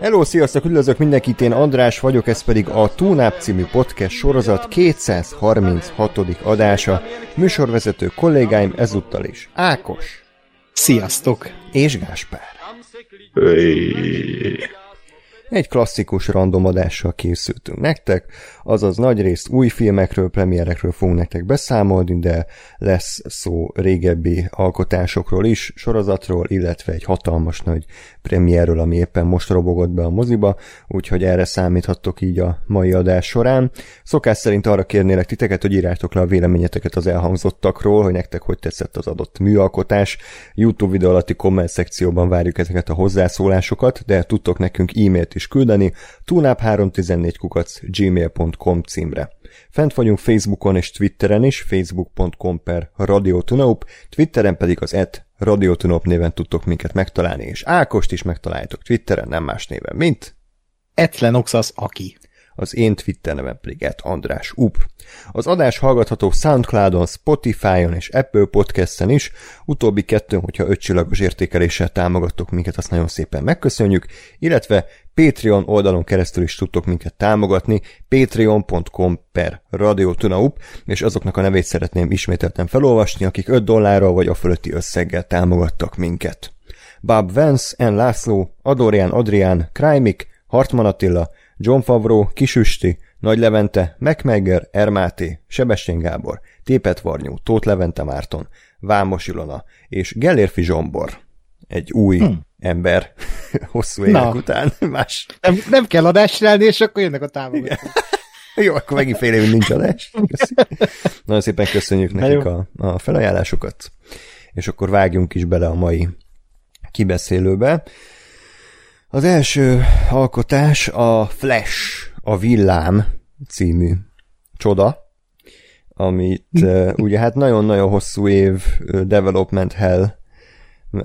Hello, sziasztok, üdvözlök mindenkit, én András vagyok, ez pedig a Túnáp című podcast sorozat 236. adása. Műsorvezető kollégáim ezúttal is Ákos. Sziasztok! És Gáspár. Hey. Egy klasszikus random adással készültünk nektek, azaz nagyrészt új filmekről, premierekről fogunk nektek beszámolni, de lesz szó régebbi alkotásokról is, sorozatról, illetve egy hatalmas nagy premierről, ami éppen most robogott be a moziba, úgyhogy erre számíthattok így a mai adás során. Szokás szerint arra kérnélek titeket, hogy írjátok le a véleményeteket az elhangzottakról, hogy nektek hogy tetszett az adott műalkotás. YouTube videó alatti komment szekcióban várjuk ezeket a hozzászólásokat, de tudtok nekünk e-mailt is küldeni, tunap314 kukac gmail.com címre. Fent vagyunk Facebookon és Twitteren is, facebook.com per radiotunaup, Twitteren pedig az et radiotunaup néven tudtok minket megtalálni, és Ákost is megtaláljátok Twitteren, nem más néven, mint Etlenoxas Aki. Az én Twitter nevem pedig at András Up. Az adás hallgatható Soundcloudon, Spotify-on és Apple Podcast-en is, utóbbi kettőn, hogyha ötcsillagos értékeléssel támogattok minket, azt nagyon szépen megköszönjük, illetve Patreon oldalon keresztül is tudtok minket támogatni, patreon.com per radiotunaup, és azoknak a nevét szeretném ismételten felolvasni, akik 5 dollárral vagy a fölötti összeggel támogattak minket. Bob Vance, N. László, Adorian Adrián, Krajmik, Hartman Attila, John Favreau, Kisüsti, Nagy Levente, Megmegger, Ermáté, Sebestyén Gábor, Tépet Varnyú, Tóth Levente Márton, Vámos Ilona és Gellérfi Zsombor. Egy új hmm. ember hosszú évek Na. után. Más. Nem, nem kell adást csinálni, és akkor jönnek a támogatók. Jó, akkor megint fél évig nincs adás. Köszi. Nagyon szépen köszönjük nekik a, a felajánlásokat. És akkor vágjunk is bele a mai kibeszélőbe. Az első alkotás a Flash, a villám című csoda, amit uh, ugye hát nagyon-nagyon hosszú év uh, development hell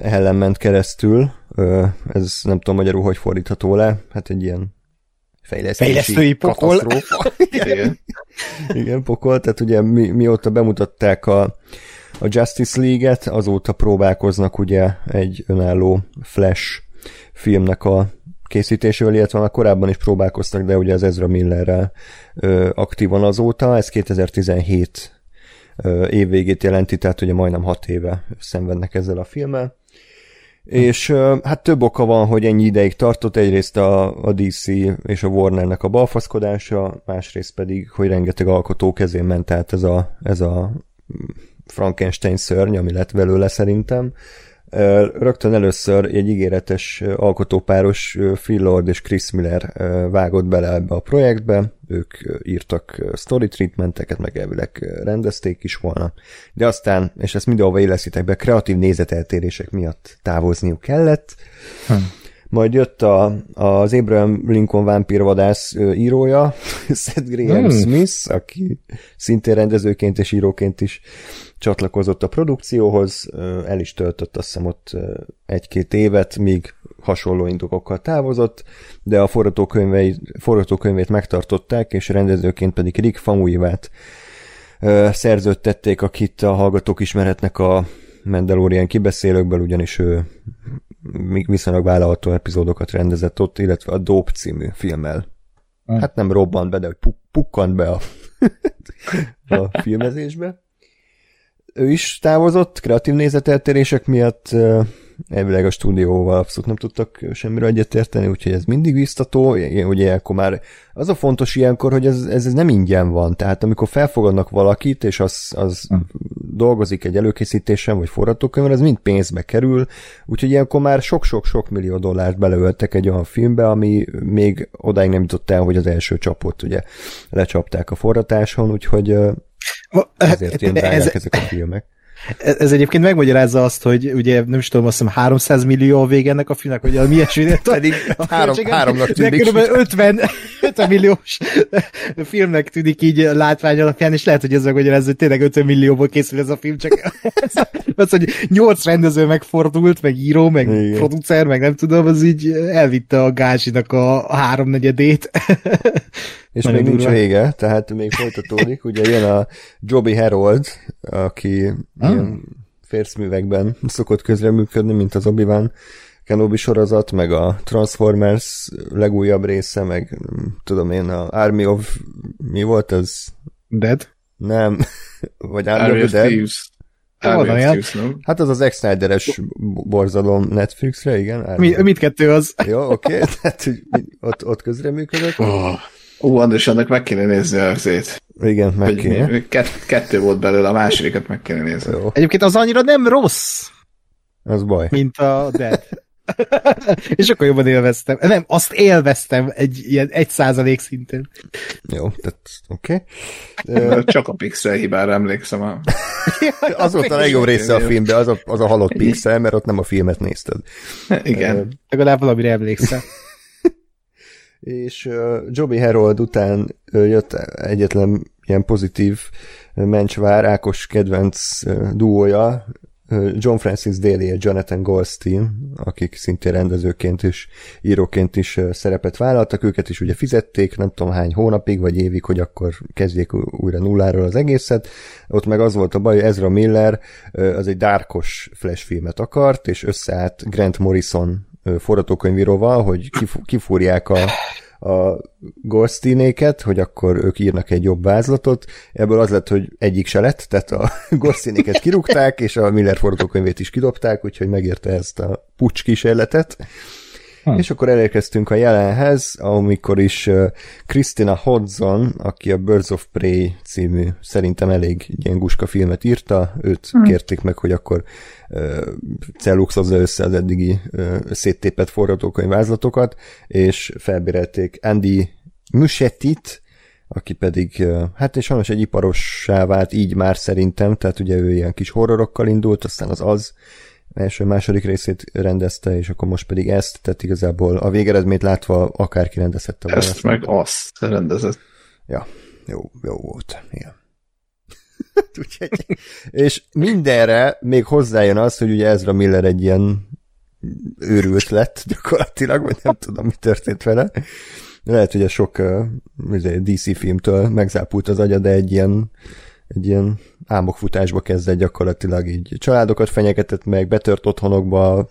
hellen ment keresztül. Uh, ez nem tudom magyarul, hogy fordítható le. Hát egy ilyen fejlesztési Fejlesztői pokol. Igen. Igen, pokol, tehát ugye mi, mióta bemutatták a, a Justice League-et, azóta próbálkoznak ugye egy önálló Flash filmnek a készítésével, illetve már korábban is próbálkoztak, de ugye az Ezra Millerrel ö, aktívan azóta, ez 2017 ö, évvégét jelenti, tehát ugye majdnem hat éve szenvednek ezzel a filmmel. És hát több oka van, hogy ennyi ideig tartott, egyrészt a, a DC és a Warnernek a balfaszkodása, másrészt pedig, hogy rengeteg alkotó kezén ment át ez a, ez a Frankenstein szörny, ami lett belőle szerintem. Rögtön először egy ígéretes alkotópáros Phil Lord és Chris Miller vágott bele ebbe a projektbe, ők írtak story treatmenteket, meg elvileg rendezték is volna, de aztán, és ezt mindenhova éleszitek be, kreatív nézeteltérések miatt távozniuk kellett, Hm. Majd jött a, az Abraham Lincoln vámpírvadász írója, Seth Graham Hmm. Smith, aki szintén rendezőként és íróként is csatlakozott a produkcióhoz, el is töltött azt hiszem ott egy-két évet, míg hasonló indokokkal távozott, de a forgatókönyvei, forgatókönyvét megtartották, és rendezőként pedig Rick Famuyivat ö, szerződtették, akit a hallgatók ismerhetnek a Mandalorian kibeszélőkből, ugyanis ő viszonylag vállalható epizódokat rendezett ott, illetve a Dope című filmmel. Mm. Hát nem robbant be, de hogy puk- pukkant be a, a filmezésbe. Ő is távozott kreatív nézeteltérések miatt, elvileg a stúdióval abszolút nem tudtak semmiről egyetérteni, úgyhogy ez mindig biztató, ugye akkor már az a fontos ilyenkor, hogy ez, ez, ez nem ingyen van, tehát amikor felfogadnak valakit, és az, az Hm. dolgozik egy előkészítésen, vagy forgatókönyvben, ez mind pénzbe kerül, úgyhogy ilyenkor már sok-sok-sok millió dollárt beleöltek egy olyan filmbe, ami még odáig nem jutott el, hogy az első csapot ugye lecsapták a forratáson, úgyhogy ezért ilyen ez, ezek a filmek. Ez, ez egyébként megmagyarázza azt, hogy ugye nem is tudom, azt hiszem 300 millió a vége ennek a filmnek, vagy a mi ilyesminél. Pedig három, háromnak tűnik. De kb. 50, 50 milliós filmnek tűnik így látvány alapján, és lehet, hogy ez megmagyarázza, hogy tényleg 50 millióból készül ez a film, csak az, hogy nyolc rendező megfordult, meg író, meg Igen. producer, meg nem tudom, az így elvitte a gázsinak a háromnegyedét. És Nagyon még nincs vége, tehát még folytatódik. Ugye jön a Joby Harold, aki ah. ilyen férszművekben szokott közreműködni, mint az Obi-Wan Kenobi sorozat, meg a Transformers legújabb része, meg tudom én, a Army of... mi volt ez? Dead? Nem. Vagy Army, Army of, of Dead? Thieves. Hát az az ex es borzalom Netflixre, igen. Mi, mit kettő az? Jó, oké, okay. tehát ott, ott közreműködött. Oh. Ó, András, annak meg kéne nézni a zét. Igen, meg hogy kéne. Kett, kettő volt belőle, a másodikat meg kéne nézni. Jó. Egyébként az annyira nem rossz. Az baj. Mint a Dead. és akkor jobban élveztem. Nem, azt élveztem egy ilyen egy százalék szinten. Jó, tehát oké. Okay. Csak a pixel hibára emlékszem. A... az volt a legjobb része a filmben, az a, az a halott pixel, mert ott nem a filmet nézted. Igen. Legalább valamire emlékszem és uh, Joby Harold után uh, jött egyetlen ilyen pozitív uh, mencsvár, Ákos kedvenc uh, duója, uh, John Francis Daly és Jonathan Goldstein, akik szintén rendezőként és íróként is uh, szerepet vállaltak, őket is ugye fizették, nem tudom hány hónapig vagy évig, hogy akkor kezdjék újra nulláról az egészet. Ott meg az volt a baj, hogy Ezra Miller uh, az egy dárkos flash filmet akart, és összeállt Grant Morrison forgatókönyvíróval, hogy kifúrják a, a Goldsteinéket, hogy akkor ők írnak egy jobb vázlatot. Ebből az lett, hogy egyik se lett, tehát a Goldsteinéket kirúgták, és a Miller forgatókönyvét is kidobták, úgyhogy megérte ezt a pucs kísérletet. Hm. És akkor elérkeztünk a jelenhez, amikor is Christina Hodson, aki a Birds of Prey című szerintem elég ilyen guska filmet írta, őt hm. kérték meg, hogy akkor celluxozza össze az eddigi széttépett forgatókönyvázlatokat, és felbérelték Andy Muschettit, aki pedig, hát és sajnos egy iparossá vált így már szerintem, tehát ugye ő ilyen kis horrorokkal indult, aztán az az első-második részét rendezte, és akkor most pedig ezt, tehát igazából a végeredményt látva akárki rendezhette volna. Ezt meg azt rendezett. Ja, jó, jó volt. Igen. és mindenre még hozzájön az, hogy ugye Ezra Miller egy ilyen őrült lett gyakorlatilag, vagy nem tudom, mi történt vele. Lehet, hogy a sok uh, DC filmtől megzápult az agya, de egy ilyen egy ilyen álmokfutásba kezdett gyakorlatilag így családokat fenyegetett meg, betört otthonokba,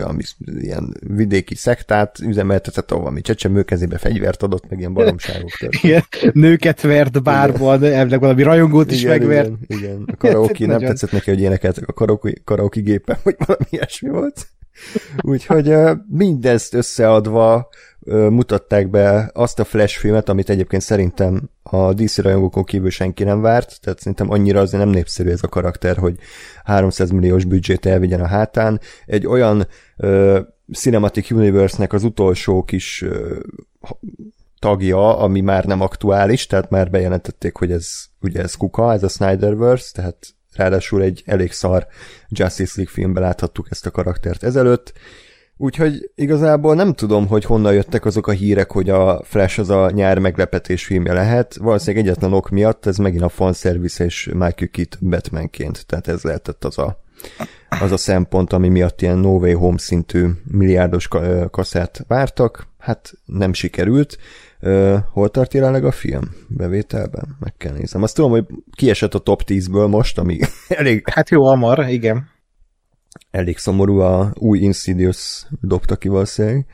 ami ilyen vidéki szektát üzemeltetett, ahol ami csecsemő kezébe fegyvert adott, meg ilyen baromságok Igen, nőket vert bárban, elvileg valami rajongót is igen, megvert. Igen, igen. A karaoke, nem tetszett neki, hogy énekeltek a karaoke, karaoke gépen, hogy valami ilyesmi volt. Úgyhogy mindezt összeadva mutatták be azt a Flash filmet, amit egyébként szerintem a DC rajongókon kívül senki nem várt, tehát szerintem annyira azért nem népszerű ez a karakter, hogy 300 milliós büdzsét elvigyen a hátán. Egy olyan uh, Cinematic Universe-nek az utolsó kis uh, tagja, ami már nem aktuális, tehát már bejelentették, hogy ez ugye ez kuka, ez a Snyderverse, tehát ráadásul egy elég szar Justice League filmben láthattuk ezt a karaktert ezelőtt, Úgyhogy igazából nem tudom, hogy honnan jöttek azok a hírek, hogy a Flash az a nyár meglepetés filmje lehet. Valószínűleg egyetlen ok miatt ez megint a fanservice és Michael Keaton Batmanként. Tehát ez lehetett az a, az a szempont, ami miatt ilyen No Way Home szintű milliárdos kaszát vártak. Hát nem sikerült. Uh, hol tart jelenleg a film bevételben? Meg kell nézem. Azt tudom, hogy kiesett a top 10-ből most, ami elég... Hát jó hamar, igen elég szomorú, a új Insidious dobta ki valószínűleg.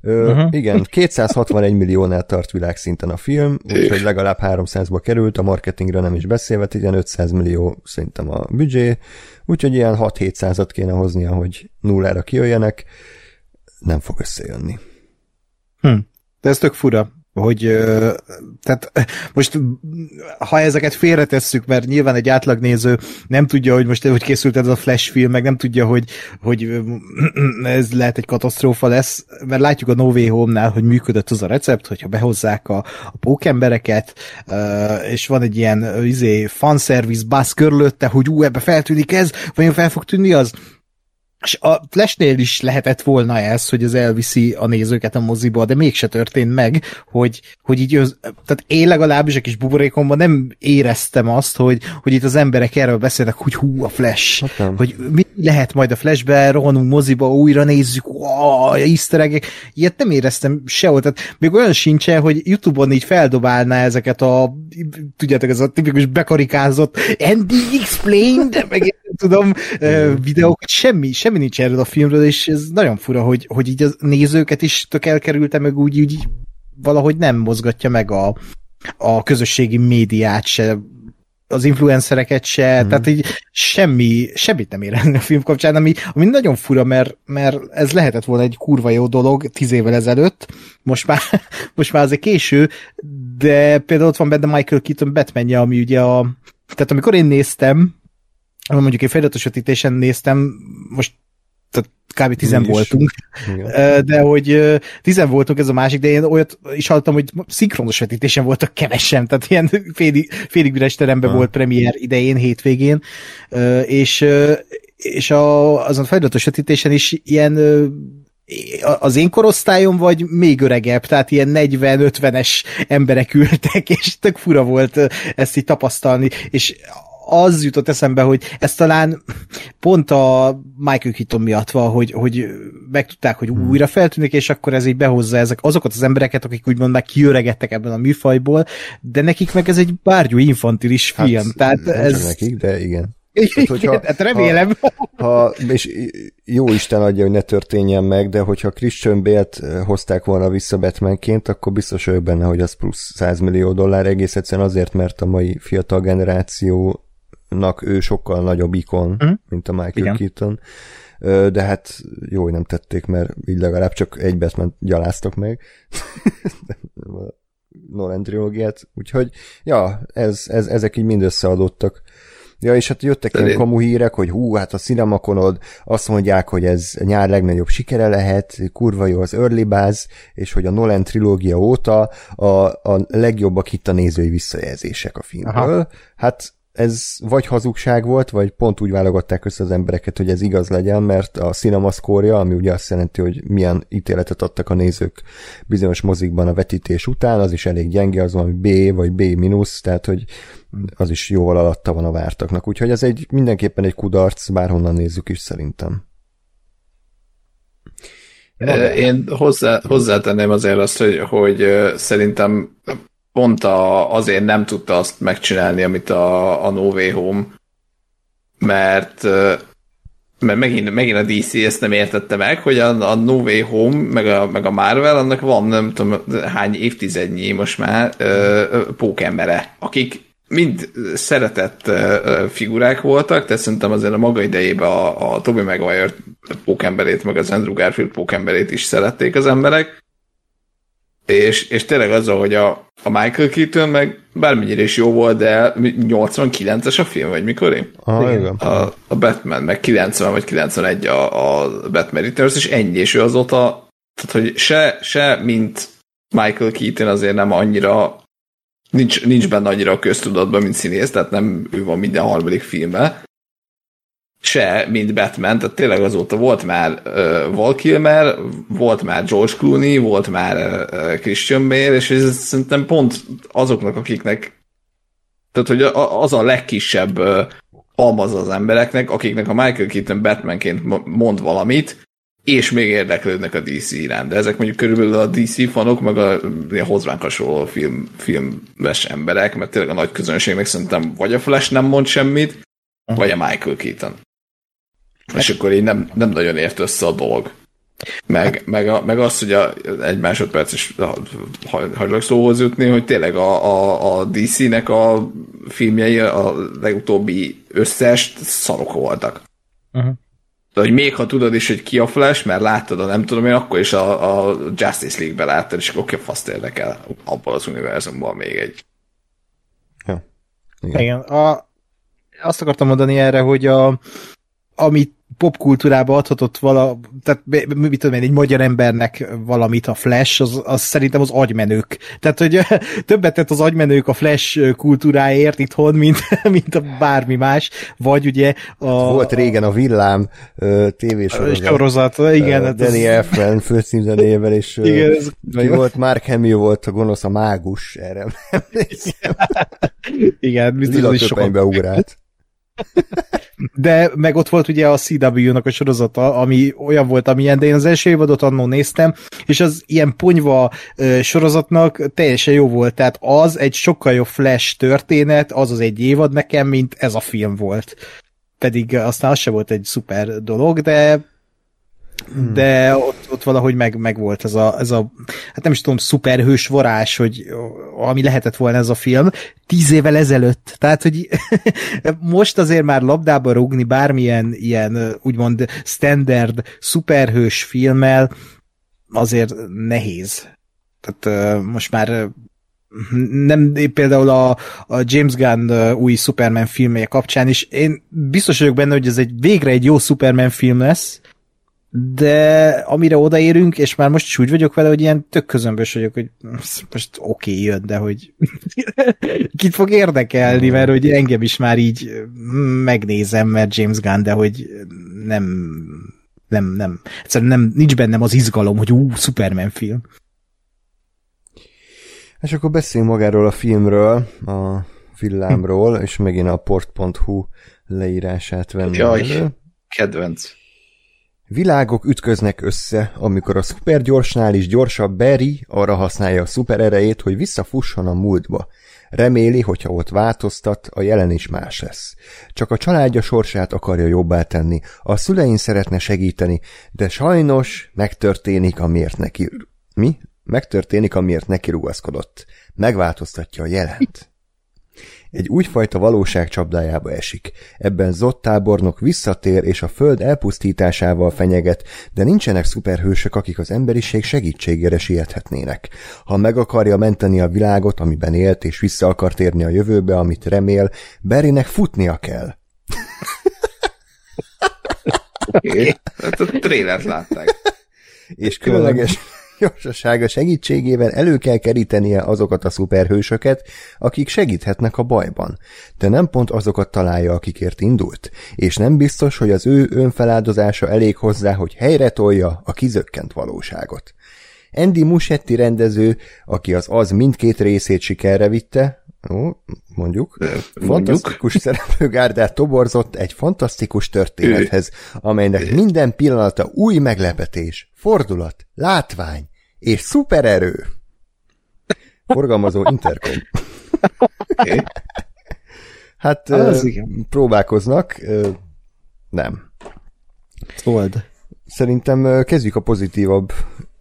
Ö, uh-huh. Igen, 261 milliónál tart világszinten a film, úgyhogy legalább 300-ba került, a marketingre nem is beszélve, igen, 500 millió szerintem a büdzsé, úgyhogy ilyen 6-700-at kéne hoznia, hogy nullára kijöjjenek, nem fog összejönni. Hm. De ez tök fura. Hogy tehát most ha ezeket félretesszük, mert nyilván egy átlagnéző nem tudja, hogy most hogy készült ez a Flash film, meg nem tudja, hogy, hogy ez lehet egy katasztrófa lesz, mert látjuk a No Way Home-nál, hogy működött az a recept, hogyha behozzák a, a pókembereket, és van egy ilyen izé, fanservice basz körülötte, hogy ú, ebbe feltűnik ez, vagy fel fog tűnni az, és a Flashnél is lehetett volna ez, hogy az elviszi a nézőket a moziba, de mégse történt meg, hogy, hogy így, az, tehát én legalábbis a kis buborékomban nem éreztem azt, hogy, hogy itt az emberek erről beszélnek, hogy hú, a Flash, hát hogy mi lehet majd a Flashbe, rohanunk moziba, újra nézzük, wow, easter egg ilyet nem éreztem sehol, tehát még olyan sincsen, hogy Youtube-on így feldobálná ezeket a, tudjátok, ez a tipikus bekarikázott Andy explained, meg tudom, videókat, semmi, semmi nincs erről a filmről, és ez nagyon fura, hogy, hogy így a nézőket is tök elkerülte, meg úgy, úgy valahogy nem mozgatja meg a, a közösségi médiát se, az influencereket se, mm. tehát így semmi, semmit nem ér a film kapcsán, ami, ami nagyon fura, mert, mert ez lehetett volna egy kurva jó dolog tíz évvel ezelőtt, most már, most már azért késő, de például ott van benne Michael Keaton batman ami ugye a, tehát amikor én néztem, mondjuk egy feliratosítésen néztem, most tehát kb. tizen voltunk, Igen. de hogy tizen voltunk, ez a másik, de én olyat is hallottam, hogy szinkronos vetítésen voltak kevesen, tehát ilyen félig, félig üres teremben volt premier idején, hétvégén, és, és a, azon feliratos vetítésen is ilyen az én korosztályom, vagy még öregebb, tehát ilyen 40-50-es emberek ültek, és tök fura volt ezt így tapasztalni, és az jutott eszembe, hogy ez talán pont a Michael Keaton miatt van, hogy, hogy megtudták, hogy hmm. újra feltűnik, és akkor ez így behozza ezek, azokat az embereket, akik úgymond meg kiöregettek ebben a műfajból, de nekik meg ez egy bárgyú infantilis hát, film. Hát, tehát nem ez... nekik, de igen. Tehát, hogyha, hát remélem. Ha, ha, és jó Isten adja, hogy ne történjen meg, de hogyha Christian Bale-t hozták volna vissza Batmanként, akkor biztos vagyok benne, hogy az plusz 100 millió dollár egész egyszerűen azért, mert a mai fiatal generáció nak ő sokkal nagyobb ikon, mm. mint a Michael Igen. Keaton. De hát jó, hogy nem tették, mert így legalább csak egy Batman gyaláztak meg. Nolan trilógiát, úgyhogy ja, ez, ez, ezek így mind összeadottak. Ja, és hát jöttek Szerint. ilyen kamu hírek, hogy hú, hát a cinemakonod azt mondják, hogy ez nyár legnagyobb sikere lehet, kurva jó az Early Buzz, és hogy a Nolan trilógia óta a, a legjobbak itt a nézői visszajelzések a filmről. Aha. Hát ez vagy hazugság volt, vagy pont úgy válogatták össze az embereket, hogy ez igaz legyen, mert a cinemaszkória, ami ugye azt jelenti, hogy milyen ítéletet adtak a nézők bizonyos mozikban a vetítés után, az is elég gyenge, az valami B vagy B minusz, tehát hogy az is jóval alatta van a vártaknak. Úgyhogy ez egy mindenképpen egy kudarc, bárhonnan nézzük is szerintem. Én hozzá, hozzátenném azért azt, hogy, hogy szerintem pont a, azért nem tudta azt megcsinálni, amit a, a No Way Home, mert mert megint, megint a DC ezt nem értette meg, hogy a, a No Way Home, meg a, meg a Marvel, annak van nem tudom hány évtizednyi most már ö, pókembere, akik mind szeretett figurák voltak, tehát szerintem azért a maga idejében a, a Tobey Maguire pókemberét, meg az Andrew Garfield pókemberét is szerették az emberek, és, és tényleg az, hogy a, a Michael Keaton meg bármennyire is jó volt, de 89-es a film, vagy mikor én? Ah, igen. A, a Batman, meg 90 vagy 91 a, a Batman Returns, és ennyi, és ő azóta, tehát hogy se, se mint Michael Keaton azért nem annyira nincs, nincs benne annyira a köztudatban, mint színész, tehát nem ő van minden harmadik filmben, se, mint Batman, tehát tényleg azóta volt már uh, Val Kilmer, volt már George Clooney, volt már uh, Christian Bale, és ez szerintem pont azoknak, akiknek tehát, hogy az a legkisebb uh, almaz az embereknek, akiknek a Michael Keaton Batmanként mond valamit, és még érdeklődnek a DC iránt. De ezek mondjuk körülbelül a DC fanok, meg a hozzánk hasonló film, filmes emberek, mert tényleg a nagy közönségnek szerintem vagy a Flash nem mond semmit, vagy a Michael Keaton. És akkor így nem, nem nagyon ért össze a dolog. Meg, meg, a, meg az, hogy a, egy másodperc is hagylak szóhoz jutni, hogy tényleg a, a, a DC-nek a filmjei a legutóbbi összes szarok voltak. Uh-huh. de hogy még ha tudod is, hogy ki a Flash, mert láttad a nem tudom én, akkor is a, a Justice League-be láttad, és akkor oké, faszt érdekel, abban az univerzumban még egy. Ja. Igen. Igen. A, azt akartam mondani erre, hogy a, amit popkultúrába adhatott vala, tehát mit tudom én, egy magyar embernek valamit a Flash, az, az szerintem az agymenők. Tehát, hogy többet tett az agymenők a Flash kultúráért itthon, mint, mint a bármi más, vagy ugye a... Volt régen a Villám tévésorozat. Sorozat, igen. Uh, hát Danny ez... Elfman főcímzenével, és igen, ez ki volt, Mark Hamill volt a gonosz, a mágus, erre Igen, biztos, is sokat... ugrált. De meg ott volt ugye a CW-nak a sorozata, ami olyan volt, amilyen, de én az első évadot annó néztem, és az ilyen ponyva sorozatnak teljesen jó volt, tehát az egy sokkal jobb flash történet, az az egy évad nekem, mint ez a film volt. Pedig aztán az se volt egy szuper dolog, de De ott, ott valahogy meg, meg volt ez a, ez a, hát nem is tudom, szuperhős varázs, hogy ami lehetett volna ez a film, tíz évvel ezelőtt. Tehát, hogy most azért már labdába rúgni bármilyen ilyen, úgymond standard szuperhős filmmel azért nehéz. Tehát most már nem például a, a James Gunn új Superman filmje kapcsán is, én biztos vagyok benne, hogy ez egy végre egy jó Superman film lesz, de amire odaérünk, és már most is úgy vagyok vele, hogy ilyen tök közömbös vagyok, hogy most oké okay, jön, de hogy kit fog érdekelni, mert hogy engem is már így megnézem, mert James Gunn, de hogy nem nem, nem, egyszerűen nem, nincs bennem az izgalom, hogy ú, Superman film. És akkor beszéljünk magáról a filmről, a villámról, és megint a port.hu leírását venni. Jaj, elő. kedvenc. Világok ütköznek össze, amikor a szupergyorsnál is gyorsabb Barry arra használja a szupererejét, hogy visszafusson a múltba. Reméli, hogyha ott változtat, a jelen is más lesz. Csak a családja sorsát akarja jobbá tenni, a szülein szeretne segíteni, de sajnos megtörténik, amiért neki... Mi? Megtörténik, amiért neki rugaszkodott. Megváltoztatja a jelent egy újfajta valóság csapdájába esik. Ebben Zott tábornok visszatér és a föld elpusztításával fenyeget, de nincsenek szuperhősök, akik az emberiség segítségére siethetnének. Ha meg akarja menteni a világot, amiben élt, és vissza akar térni a jövőbe, amit remél, Berinek futnia kell. Okay. Hát a trélert látták. És különleges gyorsasága segítségével elő kell kerítenie azokat a szuperhősöket, akik segíthetnek a bajban, de nem pont azokat találja, akikért indult, és nem biztos, hogy az ő önfeláldozása elég hozzá, hogy helyre tolja a kizökkent valóságot. Andy Muschetti rendező, aki az az mindkét részét sikerre vitte, Ó, mondjuk. mondjuk. Fantasztikus szereplőgárdát toborzott egy fantasztikus történethez, amelynek minden pillanata új meglepetés, fordulat, látvány és szupererő. Forgalmazó Intercom. Okay. Hát Az próbálkoznak, nem. Szóld. Szerintem kezdjük a pozitívabb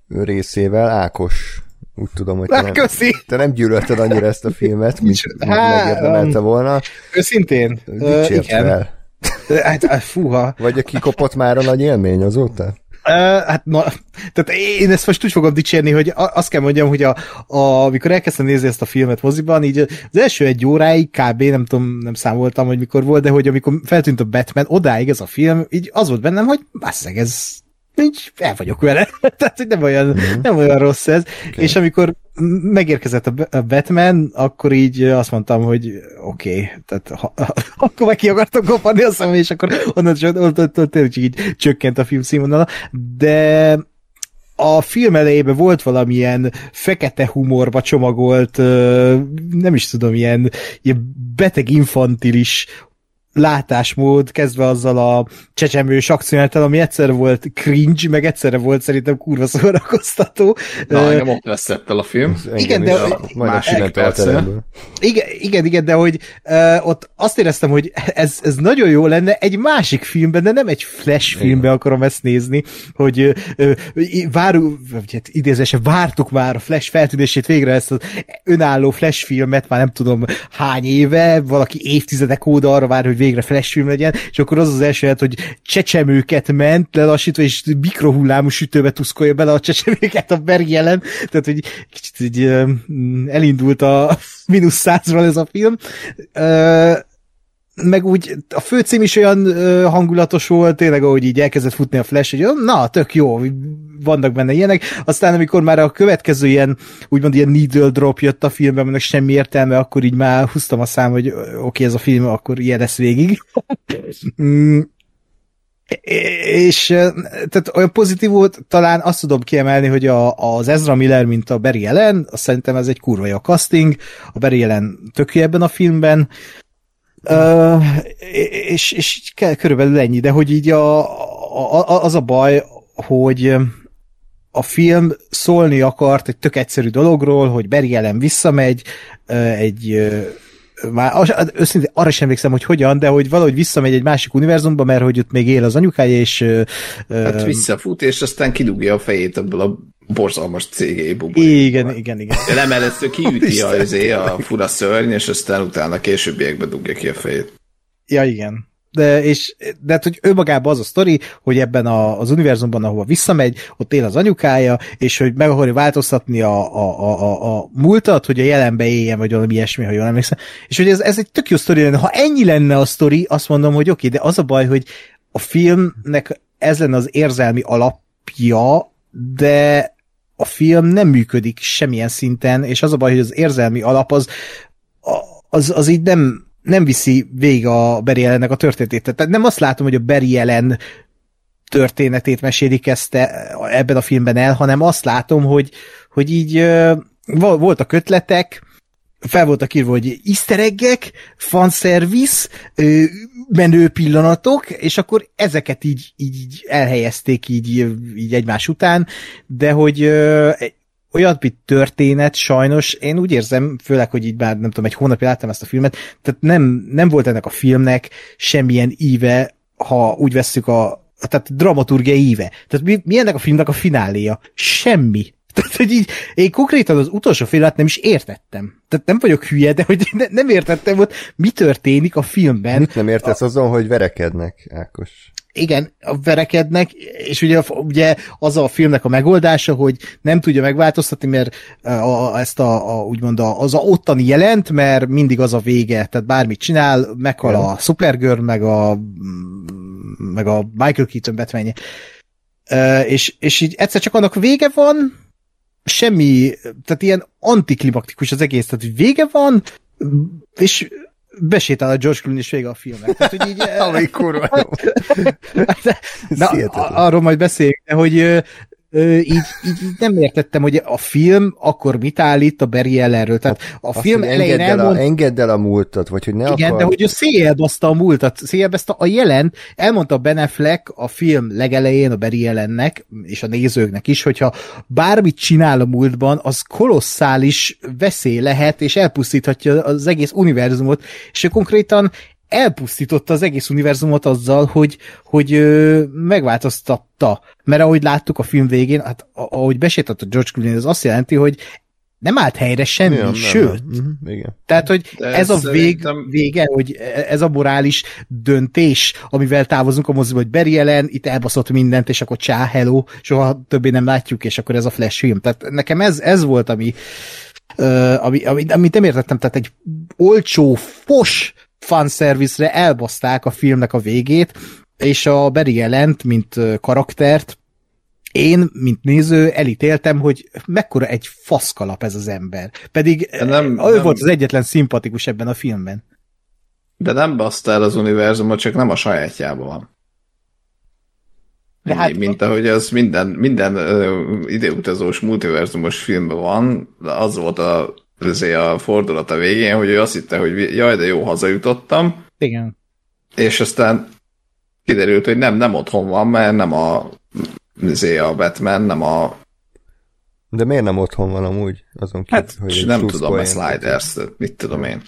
részével. Ákos, úgy tudom, hogy te nem, Köszi. te nem gyűlölted annyira ezt a filmet, mint, mint megérdemelte volna. Őszintén. uh, igen. fel. Hát, fúha. Vagy a kikopott már a nagy élmény azóta? Uh, hát na, tehát én ezt most úgy fogom dicsérni, hogy azt kell mondjam, hogy a, a, amikor elkezdtem nézni ezt a filmet moziban, így az első egy óráig kb. nem tudom, nem számoltam, hogy mikor volt, de hogy amikor feltűnt a Batman, odáig ez a film, így az volt bennem, hogy basszeg, ez így el vagyok vele. Tehát, hogy nem olyan, mm-hmm. nem olyan rossz ez. Okay. És amikor megérkezett a Batman, akkor így azt mondtam, hogy oké, okay, tehát ha, ha, akkor meg ki akartam kopani a szemem, és akkor onnan tényleg így csökkent a film színvonala, de a film elejében volt valamilyen fekete humorba csomagolt, nem is tudom, ilyen, ilyen beteg infantilis látásmód, kezdve azzal a csecsemős akciónáltal, ami egyszer volt cringe, meg egyszerre volt szerintem kurva szórakoztató. Na, engem ott veszett el a film. Igen, de... Másik igen, igen, igen, de hogy uh, ott azt éreztem, hogy ez, ez nagyon jó lenne egy másik filmben, de nem egy flash filmben akarom ezt nézni, hogy uh, várunk, hát idézésen vártuk már a flash feltűnését végre ezt az önálló flash filmet, már nem tudom hány éve, valaki évtizedek óta arra vár, hogy végre flash legyen, és akkor az az első lehet, hogy csecsemőket ment lelassítva, és mikrohullámú sütőbe tuszkolja bele a csecsemőket a Berg jelen, tehát hogy kicsit így, elindult a mínusz százról ez a film meg úgy a főcím is olyan ö, hangulatos volt, tényleg, ahogy így elkezdett futni a Flash, hogy na, tök jó, vannak benne ilyenek. Aztán, amikor már a következő ilyen, úgymond ilyen needle drop jött a filmben, aminek semmi értelme, akkor így már húztam a szám, hogy oké, okay, ez a film, akkor ilyen lesz végig. mm. És tehát olyan pozitív volt, talán azt tudom kiemelni, hogy a, az Ezra Miller, mint a Barry Ellen, azt szerintem ez egy kurva jó casting, a Barry Ellen tök ebben a filmben, Uh, és, és körülbelül ennyi, de hogy így a, a, az a baj, hogy a film szólni akart egy tök egyszerű dologról, hogy Barry Allen visszamegy, egy már őszintén arra sem emlékszem, hogy hogyan, de hogy valahogy visszamegy egy másik univerzumba, mert hogy ott még él az anyukája, és... Hát visszafut, és aztán kidugja a fejét ebből a borzalmas cégei buborékból. Igen, igen, igen. De nem először kiüti a, azért a fura szörny, és aztán utána későbbiekben dugja ki a fejét. Ja, igen de, és, de hát, hogy ő magában az a sztori, hogy ebben a, az univerzumban, ahova visszamegy, ott él az anyukája, és hogy meg akarja változtatni a, a, a, a, a múltat, hogy a jelenbe éljen, vagy valami ilyesmi, ha jól emlékszem. És hogy ez, ez egy tök jó sztori lenne. Ha ennyi lenne a sztori, azt mondom, hogy oké, okay, de az a baj, hogy a filmnek ez lenne az érzelmi alapja, de a film nem működik semmilyen szinten, és az a baj, hogy az érzelmi alap az, az, az így nem, nem viszi végig a Barry Allennek a történetét. Tehát nem azt látom, hogy a Barry Allen történetét mesélik ezt ebben a filmben el, hanem azt látom, hogy, hogy így voltak ötletek, fel voltak írva, hogy easter eggek, fanservice, menő pillanatok, és akkor ezeket így, így, így elhelyezték így, így egymás után, de hogy olyat, mint történet, sajnos én úgy érzem, főleg, hogy így már nem tudom, egy hónapja láttam ezt a filmet, tehát nem, nem volt ennek a filmnek semmilyen íve, ha úgy vesszük a tehát dramaturgia íve. Tehát mi, mi ennek a filmnek a fináléja? Semmi. Tehát, hogy így, én konkrétan az utolsó filmet nem is értettem. Tehát nem vagyok hülye, de hogy ne, nem értettem, hogy mi történik a filmben. Mit nem értesz a... azon, hogy verekednek, Ákos? igen, verekednek, és ugye, ugye az a filmnek a megoldása, hogy nem tudja megváltoztatni, mert a, ezt a, a úgymond a, az a ottani jelent, mert mindig az a vége, tehát bármit csinál, meghal a Supergirl, meg a meg a Michael Keaton Batman és, és így egyszer csak annak vége van, semmi, tehát ilyen antiklimaktikus az egész, tehát hogy vége van, és besétál a George Clooney és vége a filmnek. Tehát, hogy így... Ami kurva jó. Na, arról majd beszéljünk, de hogy így, így, így nem értettem, hogy a film akkor mit állít a Barry Ellenről. Tehát a Azt, film elején engedd elmond... el, a, engedd el a múltat, vagy hogy ne Igen, akar... de hogy ő széjelbaszta a múltat, széjelbaszta a jelent, elmondta Ben Affleck a film legelején a Barry Ellennek, és a nézőknek is, hogyha bármit csinál a múltban, az kolosszális veszély lehet, és elpusztíthatja az egész univerzumot, és ő konkrétan elpusztította az egész univerzumot azzal, hogy, hogy ö, megváltoztatta. Mert ahogy láttuk a film végén, hát ahogy besétett a George Clooney, ez azt jelenti, hogy nem állt helyre semmi, nem, sőt. Nem, nem. Uh-huh, igen. Tehát, hogy ez, ez a vég, vége, hogy ez a morális döntés, amivel távozunk a moziba, hogy Barry Ellen itt elbaszott mindent, és akkor csá, hello, soha többé nem látjuk, és akkor ez a flash film. Tehát nekem ez, ez volt, ami, ami, ami, amit nem értettem, tehát egy olcsó, fos fanszervizre elbaszták a filmnek a végét, és a Barry Ellent, mint karaktert, én, mint néző, elítéltem, hogy mekkora egy faszkalap ez az ember. Pedig nem, ő nem, volt az egyetlen szimpatikus ebben a filmben. De nem baszta el az univerzumot, csak nem a sajátjában van. De hát, mint ahogy az minden, minden uh, ideutazós multiverzumos filmben van, az volt a a fordulat a végén, hogy ő azt hitte, hogy jaj, de jó, hazajutottam. Igen. És aztán kiderült, hogy nem, nem otthon van, mert nem a, azért a Batman, nem a de miért nem otthon van amúgy? Azon kívül, hát, hogy nem tudom, a sliders, mit tudom én.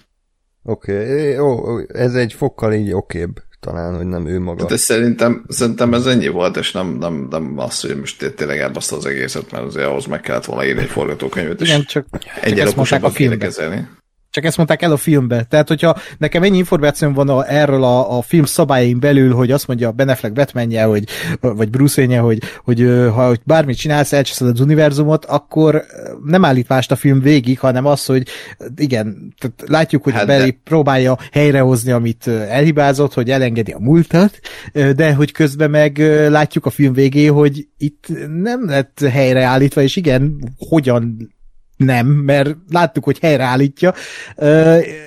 Oké, okay. ez egy fokkal így okébb talán, hogy nem ő maga. Hát szerintem, szerintem ez ennyi volt, és nem, nem, nem az, hogy most tényleg elbaszta az egészet, mert azért ahhoz meg kellett volna írni egy forgatókönyvet, Igen, csak, egyre okosabbak kéne kezelni. Csak ezt mondták el a filmbe. Tehát, hogyha nekem ennyi információm van a, erről a, a film szabályain belül, hogy azt mondja Ben Affleck batman hogy, vagy Bruce Wayne hogy, hogy ha hogy bármit csinálsz, elcseszed az univerzumot, akkor nem állít mást a film végig, hanem az, hogy igen, tehát látjuk, hogy hát Barry de... próbálja helyrehozni, amit elhibázott, hogy elengedi a múltat, de hogy közben meg látjuk a film végé, hogy itt nem lett helyreállítva, és igen, hogyan nem, mert láttuk, hogy helyreállítja,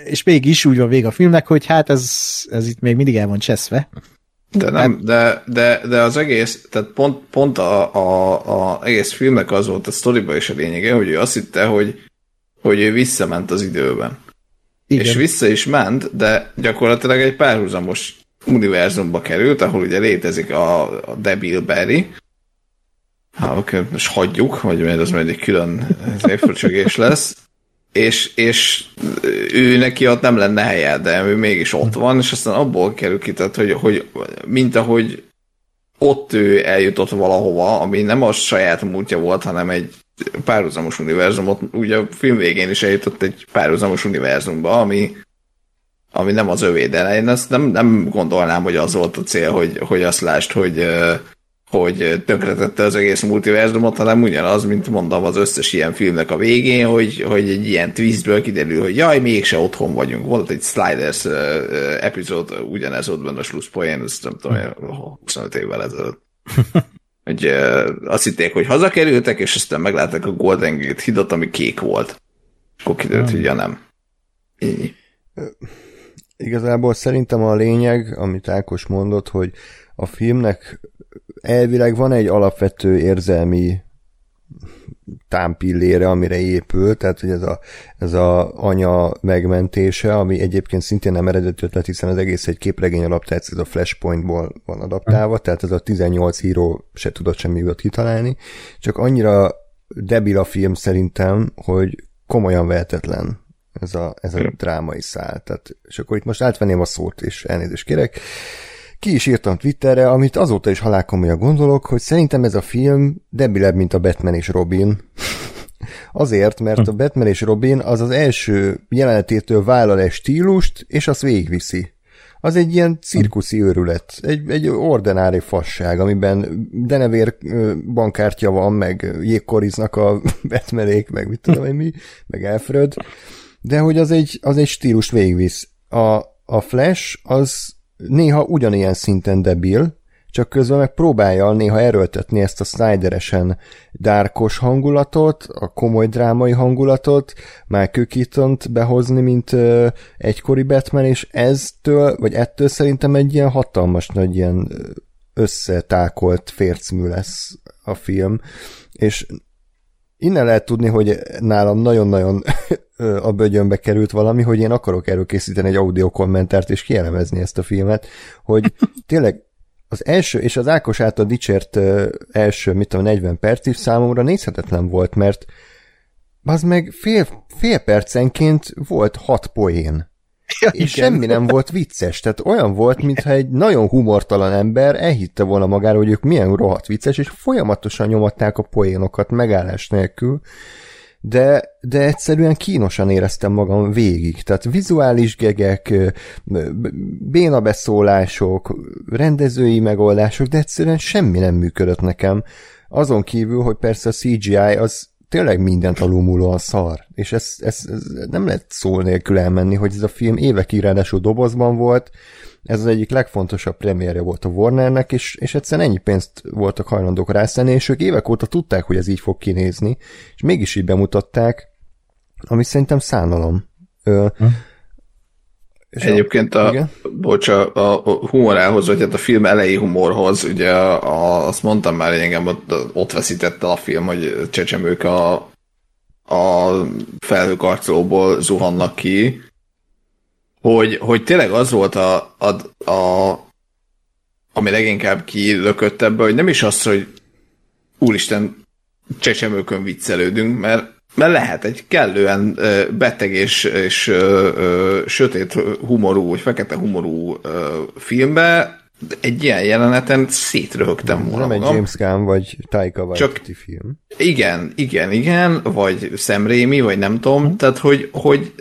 és mégis úgy van vége a filmnek, hogy hát ez, ez itt még mindig el van cseszve. De nem, de, de, de az egész, tehát pont, pont a, a, a egész filmnek az volt a sztoriba is a lényege, hogy ő azt hitte, hogy, hogy ő visszament az időben. Igen. És vissza is ment, de gyakorlatilag egy párhuzamos univerzumba került, ahol ugye létezik a, a Debil Barry, ha oké, most hagyjuk, vagy az majd egy külön évfölcsögés lesz, és, és ő neki ott nem lenne helye, de ő mégis ott van, és aztán abból kerül ki, tehát, hogy, hogy mint ahogy ott ő eljutott valahova, ami nem a saját múltja volt, hanem egy párhuzamos univerzumot, ugye a film végén is eljutott egy párhuzamos univerzumba, ami, ami nem az övé, de én azt nem, nem gondolnám, hogy az volt a cél, hogy, hogy azt lásd, hogy hogy tönkretette az egész multiverzumot, hanem ugyanaz, mint mondom, az összes ilyen filmnek a végén, hogy, hogy egy ilyen twistből kiderül, hogy jaj, mégse otthon vagyunk. Volt egy Sliders uh, epizód, ugyanez volt benne a slusszpoén, ezt nem tudom, 25 évvel ezelőtt. hogy uh, azt hitték, hogy hazakerültek, és aztán meglátták a Golden Gate hidot, ami kék volt. És akkor kiderült, hogy ja nem. Így. Igazából szerintem a lényeg, amit Ákos mondott, hogy a filmnek elvileg van egy alapvető érzelmi támpillére, amire épül, tehát hogy ez a, ez a anya megmentése, ami egyébként szintén nem eredeti ötlet, hiszen az egész egy képregény tehát ez a Flashpointból van adaptálva, tehát ez a 18 híró se tudott semmiből kitalálni, csak annyira debil a film szerintem, hogy komolyan vehetetlen ez a, ez a drámai szál. Tehát, és akkor itt most átvenném a szót, és elnézést kérek. Ki is írtam Twitterre, amit azóta is halálkomolyan gondolok, hogy szerintem ez a film debilebb, mint a Batman és Robin. Azért, mert a Batman és Robin az az első jelenetétől vállal egy stílust, és azt végigviszi. Az egy ilyen cirkuszi őrület, egy, egy ordinári fasság, amiben denevér bankkártya van, meg jégkoriznak a Batmanék, meg mit tudom én mi, meg Alfred, de hogy az egy, az egy stílust végigvisz. A, a Flash az néha ugyanilyen szinten debil, csak közben meg próbálja néha erőltetni ezt a Snyderesen dárkos hangulatot, a komoly drámai hangulatot, Michael keaton behozni, mint ö, egykori Batman, és eztől, vagy ettől szerintem egy ilyen hatalmas nagy ilyen összetákolt fércmű lesz a film, és innen lehet tudni, hogy nálam nagyon-nagyon a bögyönbe került valami, hogy én akarok erről készíteni egy audio kommentárt és kielemezni ezt a filmet, hogy tényleg az első, és az Ákos által dicsért első, mit tudom, 40 perc is számomra nézhetetlen volt, mert az meg fél, fél percenként volt hat poén. Ja, és igen. semmi nem volt vicces, tehát olyan volt, mintha egy nagyon humortalan ember elhitte volna magára, hogy ők milyen rohadt vicces, és folyamatosan nyomatták a poénokat megállás nélkül, de, de egyszerűen kínosan éreztem magam végig. Tehát vizuális gegek, béna beszólások, rendezői megoldások, de egyszerűen semmi nem működött nekem. Azon kívül, hogy persze a CGI az tényleg mindent alulmúlóan szar, és ez, ez, ez nem lehet szó nélkül elmenni, hogy ez a film évekig ráadásul dobozban volt, ez az egyik legfontosabb premierje volt a Warnernek, és, és egyszerűen ennyi pénzt voltak hajlandók rászenni, és ők évek óta tudták, hogy ez így fog kinézni, és mégis így bemutatták, ami szerintem szánalom. Ö, hm. És Egyébként a, igen? bocs, a, a humorához, vagy hát a film elejé humorhoz, ugye a, azt mondtam már, hogy engem ott, ott veszítette a film, hogy csecsemők a, a felhőkarcolóból zuhannak ki, hogy, hogy tényleg az volt a, a, a ami leginkább kilökött ebből, hogy nem is az, hogy úristen, csecsemőkön viccelődünk, mert, mert lehet egy kellően beteg és, és ö, ö, sötét humorú, vagy fekete humorú ö, filmbe egy ilyen jeleneten szétröhögtem volna Nem magam. egy James Gunn vagy Taika Waititi film. Igen, igen, igen, vagy Sam Raimi, vagy nem tudom, tehát hogy, hogy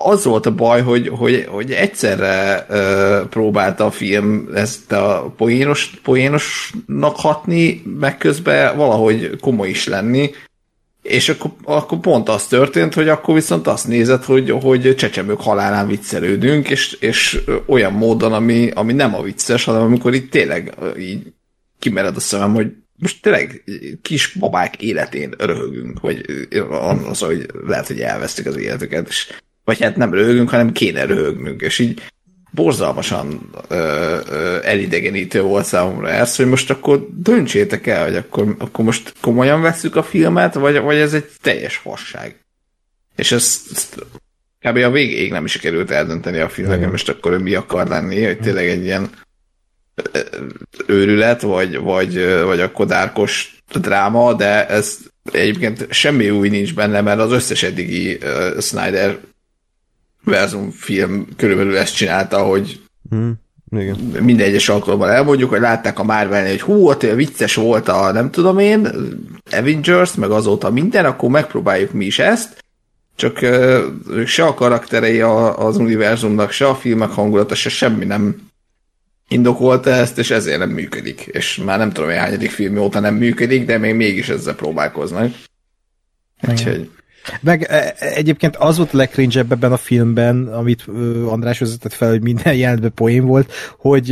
az volt a baj, hogy, hogy, hogy egyszerre ö, próbálta a film ezt a poénos, poénosnak hatni, meg közben valahogy komoly is lenni, és akkor, akkor pont az történt, hogy akkor viszont azt nézett, hogy, hogy csecsemők halálán viccelődünk, és, és olyan módon, ami, ami nem a vicces, hanem amikor itt tényleg így kimered a szemem, hogy most tényleg kis babák életén röhögünk, vagy az, hogy lehet, hogy elvesztik az életüket, és, vagy hát nem röhögünk, hanem kéne röhögnünk, és így borzalmasan ö, ö, elidegenítő volt számomra ez, hogy most akkor döntsétek el, hogy akkor, akkor most komolyan veszük a filmet, vagy, vagy ez egy teljes fasság. És ezt, ezt kb. a végéig nem is került eldönteni a filmnek, hogy most akkor ő mi akar lenni, hogy tényleg egy ilyen őrület, vagy, vagy, vagy akkor dárkos dráma, de ez egyébként semmi új nincs benne, mert az összes eddigi uh, Snyder verzum film körülbelül ezt csinálta, hogy Hmm. Igen. minden egyes alkalommal elmondjuk, hogy látták a marvel hogy hú, ott vicces volt a nem tudom én, Avengers, meg azóta minden, akkor megpróbáljuk mi is ezt, csak uh, se a karakterei a, az univerzumnak, se a filmek hangulata, se semmi nem indokolta ezt, és ezért nem működik. És már nem tudom, hogy hányadik film óta nem működik, de még mégis ezzel próbálkoznak. Úgyhogy... Meg e, egyébként az volt a legcringe ebben a filmben, amit András vezetett fel, hogy minden jelentben poén volt, hogy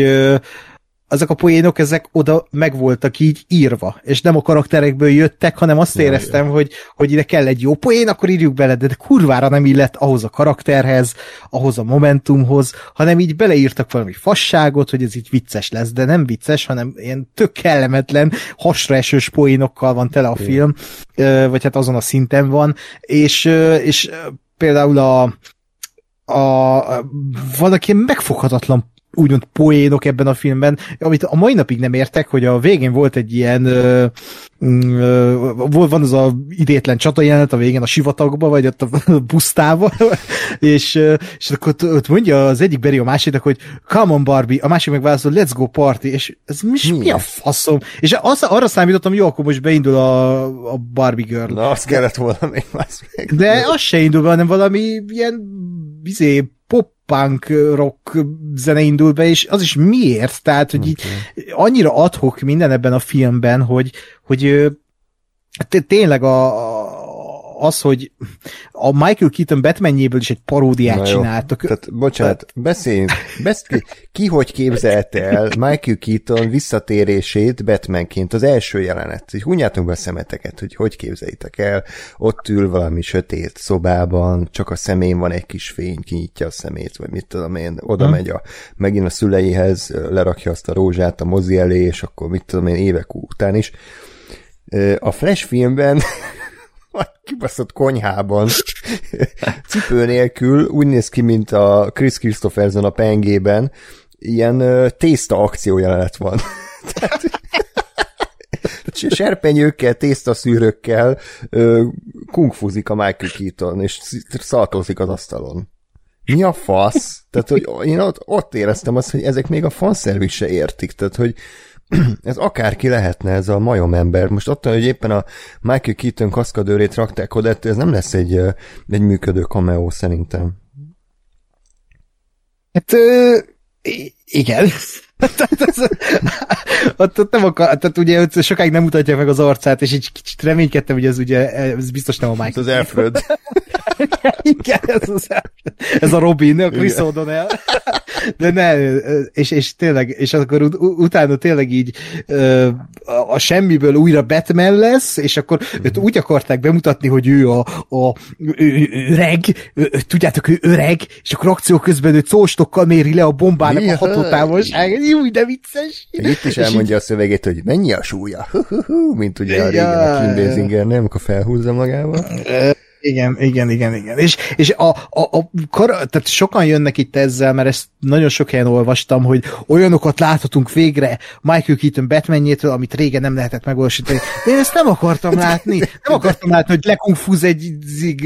azok a poénok, ezek oda meg voltak így írva, és nem a karakterekből jöttek, hanem azt éreztem, hogy, hogy ide kell egy jó poén, akkor írjuk bele, de, de kurvára nem illett ahhoz a karakterhez, ahhoz a momentumhoz, hanem így beleírtak valami fasságot, hogy ez így vicces lesz, de nem vicces, hanem ilyen tök kellemetlen, hasraesős poénokkal van tele a film, vagy hát azon a szinten van, és, és például a, a, a vannak ilyen megfoghatatlan úgymond poénok ebben a filmben, amit a mai napig nem értek, hogy a végén volt egy ilyen ö, ö, volt van az a idétlen csata jelenet a végén a sivatagba, vagy ott a pusztába, és, ö, és akkor ott, ott mondja az egyik Beri a másiknak, hogy come on Barbie, a másik meg válaszol, let's go party, és ez mi, mi a faszom? És az, arra számítottam, jó, akkor most beindul a, a Barbie Girl. Na, azt kellett volna még más meg. De az se indul be, hanem valami ilyen izé, pop punk rock zene indul be, és az is miért? Tehát, hogy így annyira adhok minden ebben a filmben, hogy, hogy tényleg a- az, hogy a Michael Keaton Batmanjéből is egy paródiát Na jó. csináltak. Tehát, bocsánat, beszéljünk. Besz, ki, hogy képzelte el Michael Keaton visszatérését Batmanként az első jelenet? Így hunjátok be a szemeteket, hogy hogy képzeljétek el. Ott ül valami sötét szobában, csak a szemén van egy kis fény, kinyitja a szemét, vagy mit tudom én, oda Hm. megy a, megint a szüleihez, lerakja azt a rózsát a mozi elé, és akkor mit tudom én, évek után is. A Flash filmben kibaszott konyhában cipő nélkül úgy néz ki, mint a Chris Christopherson a pengében, ilyen ö, tészta akció jelenet van. Tehát, serpenyőkkel, tésztaszűrökkel ö, kungfuzik a Michael Keaton, és sz- szaltozik az asztalon. Mi a fasz? Tehát, hogy én ott, ott éreztem azt, hogy ezek még a fanszerviz se értik, tehát, hogy ez akárki lehetne, ez a majomember. Most attól, hogy éppen a Michael Keaton kaszkadőrét rakták oda, ettől ez nem lesz egy, egy működő cameo szerintem. Hát, ö, igen. Tehát ez- ott, ott nem akar, tehát ugye sokáig nem mutatja meg az arcát, és egy kicsit reménykedtem, hogy ez ugye, ez biztos nem a Michael. Ez az Alfred. Igen, ez, az, ez a Robin, a Chris O'Donnell. De ne, és, és tényleg, és akkor ut- utána tényleg így a, a semmiből újra Batman lesz, és akkor őt úgy akarták bemutatni, hogy ő a, a ő, öreg, ő, tudjátok, ő öreg, és akkor akció közben ő szóstokkal méri le a bombának a Jaj. hatótávolságát. Jó, de vicces. Itt is És elmondja a szövegét, hogy mennyi a súlya, mint ugye a régen a. Kim Basinger, nem, akkor felhúzza magával. Igen, igen, igen, igen. És, és a, a, a kar, tehát sokan jönnek itt ezzel, mert ezt nagyon sok helyen olvastam, hogy olyanokat láthatunk végre Michael Keaton Batmanjétől, amit régen nem lehetett megvalósítani. De én ezt nem akartam látni. Nem akartam látni, hogy lekungfúz egy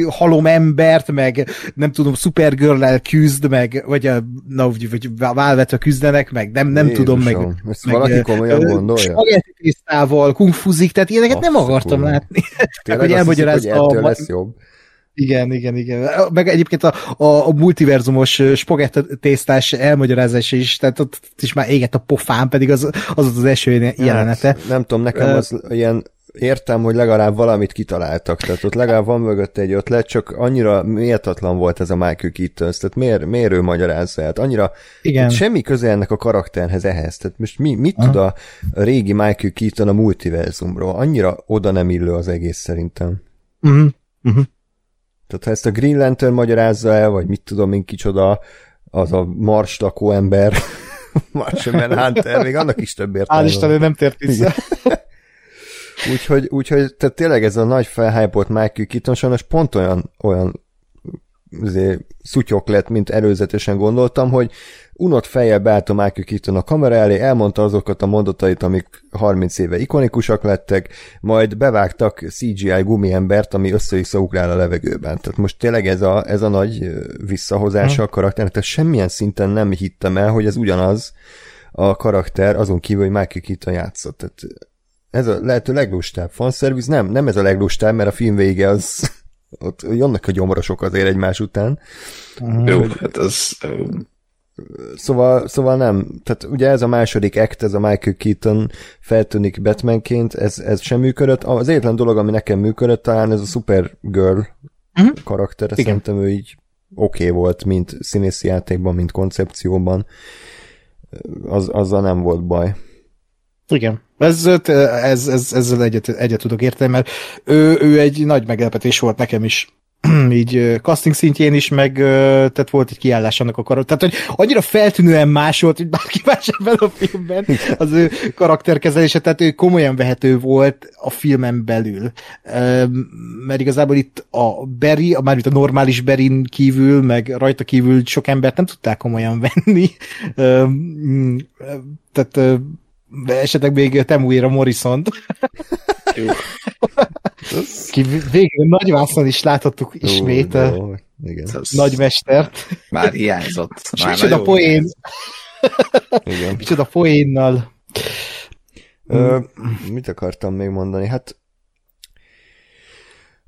halom embert, meg nem tudom, Supergirl-el küzd, meg, vagy a, na, vagy, vagy válvetve küzdenek, meg nem, nem Jézusom, tudom, meg, ezt meg valaki komolyan gondolja? spagetti tésztával kungfuzik, tehát ilyeneket nem Azt a akartam látni. Tényleg hogy elmagyarázza a lesz jobb. Igen, igen, igen. Meg egyébként a, a, a multiverzumos spagetto tésztás elmagyarázása is, tehát ott is már égett a pofán, pedig az az, az, az eső jelenete. Hát, nem tudom, nekem az uh, ilyen értem, hogy legalább valamit kitaláltak, tehát ott legalább van mögött egy ötlet, csak annyira méltatlan volt ez a Michael Keaton, tehát miért, miért ő magyarázza? Hát annyira Igen. semmi köze ennek a karakterhez ehhez, tehát most mi, mit tud a régi Michael Keaton a multiverzumról? Annyira oda nem illő az egész szerintem. Uh-huh. Uh-huh. Tehát ha ezt a Green Lantern magyarázza el, vagy mit tudom én kicsoda, az a Mars lakó ember, Martian Hunter, még annak is több értelme. Isten, nem tért vissza. úgyhogy, úgyhogy tehát tényleg ez a nagy felhájpolt Michael Keaton sajnos pont olyan, olyan szutyok lett, mint előzetesen gondoltam, hogy unott fejjel beállt a Michael Keaton a kamera elé, elmondta azokat a mondatait, amik 30 éve ikonikusak lettek, majd bevágtak CGI gumiembert, ami össze-vissza ugrál a levegőben. Tehát most tényleg ez a, ez a nagy visszahozása a karakternek, tehát semmilyen szinten nem hittem el, hogy ez ugyanaz a karakter, azon kívül, hogy Michael Keaton játszott. Tehát ez a lehető leglustább fanszerviz, nem, nem ez a leglustább, mert a film vége az ott jönnek a gyomrosok azért egymás után. Jó, hát az... Szóval, szóval nem, tehát ugye ez a második act, ez a Michael Keaton feltűnik Batmanként, ez, ez sem működött. Az egyetlen dolog, ami nekem működött, talán ez a Supergirl uh-huh. karakter, szerintem ő így oké okay volt, mint színészi játékban, mint koncepcióban. Az, azzal nem volt baj. Igen. Ez, ez, ez, ezzel egyet, egyet tudok érteni, mert ő, ő egy nagy meglepetés volt nekem is így casting szintjén is, meg tehát volt egy kiállás annak a karakter. Tehát, hogy annyira feltűnően más volt, hogy bárki más ebben a filmben az ő karakterkezelése, tehát ő komolyan vehető volt a filmen belül. Mert igazából itt a Barry, a mármint a normális Berin kívül, meg rajta kívül sok embert nem tudták komolyan venni. Tehát esetleg még Temuira Morrison-t. Ki végül nagyvászon is láthattuk ismét a oh, igen. nagymestert. Már hiányzott. Már Micsoda poén. Igen. Micsoda poénnal. Ö, mit akartam még mondani? Hát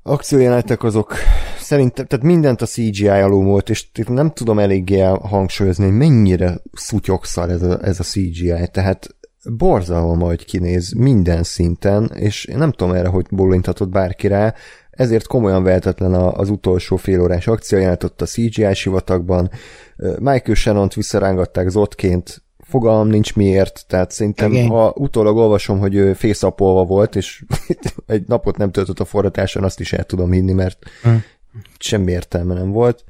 akciójelenetek azok szerintem, tehát mindent a CGI alul volt, és nem tudom eléggé hangsúlyozni, hogy mennyire szutyokszal ez a, ez a CGI, tehát borzalma majd kinéz minden szinten, és én nem tudom erre, hogy bólintatott bárki rá, ezért komolyan vehetetlen az utolsó félórás akció jelentett a CGI sivatagban. Michael Shannon-t visszarángatták Zotként, fogalmam nincs miért, tehát szerintem Igen. ha utólag olvasom, hogy ő fészapolva volt, és egy napot nem töltött a forratáson, azt is el tudom hinni, mert hm. semmi értelme nem volt.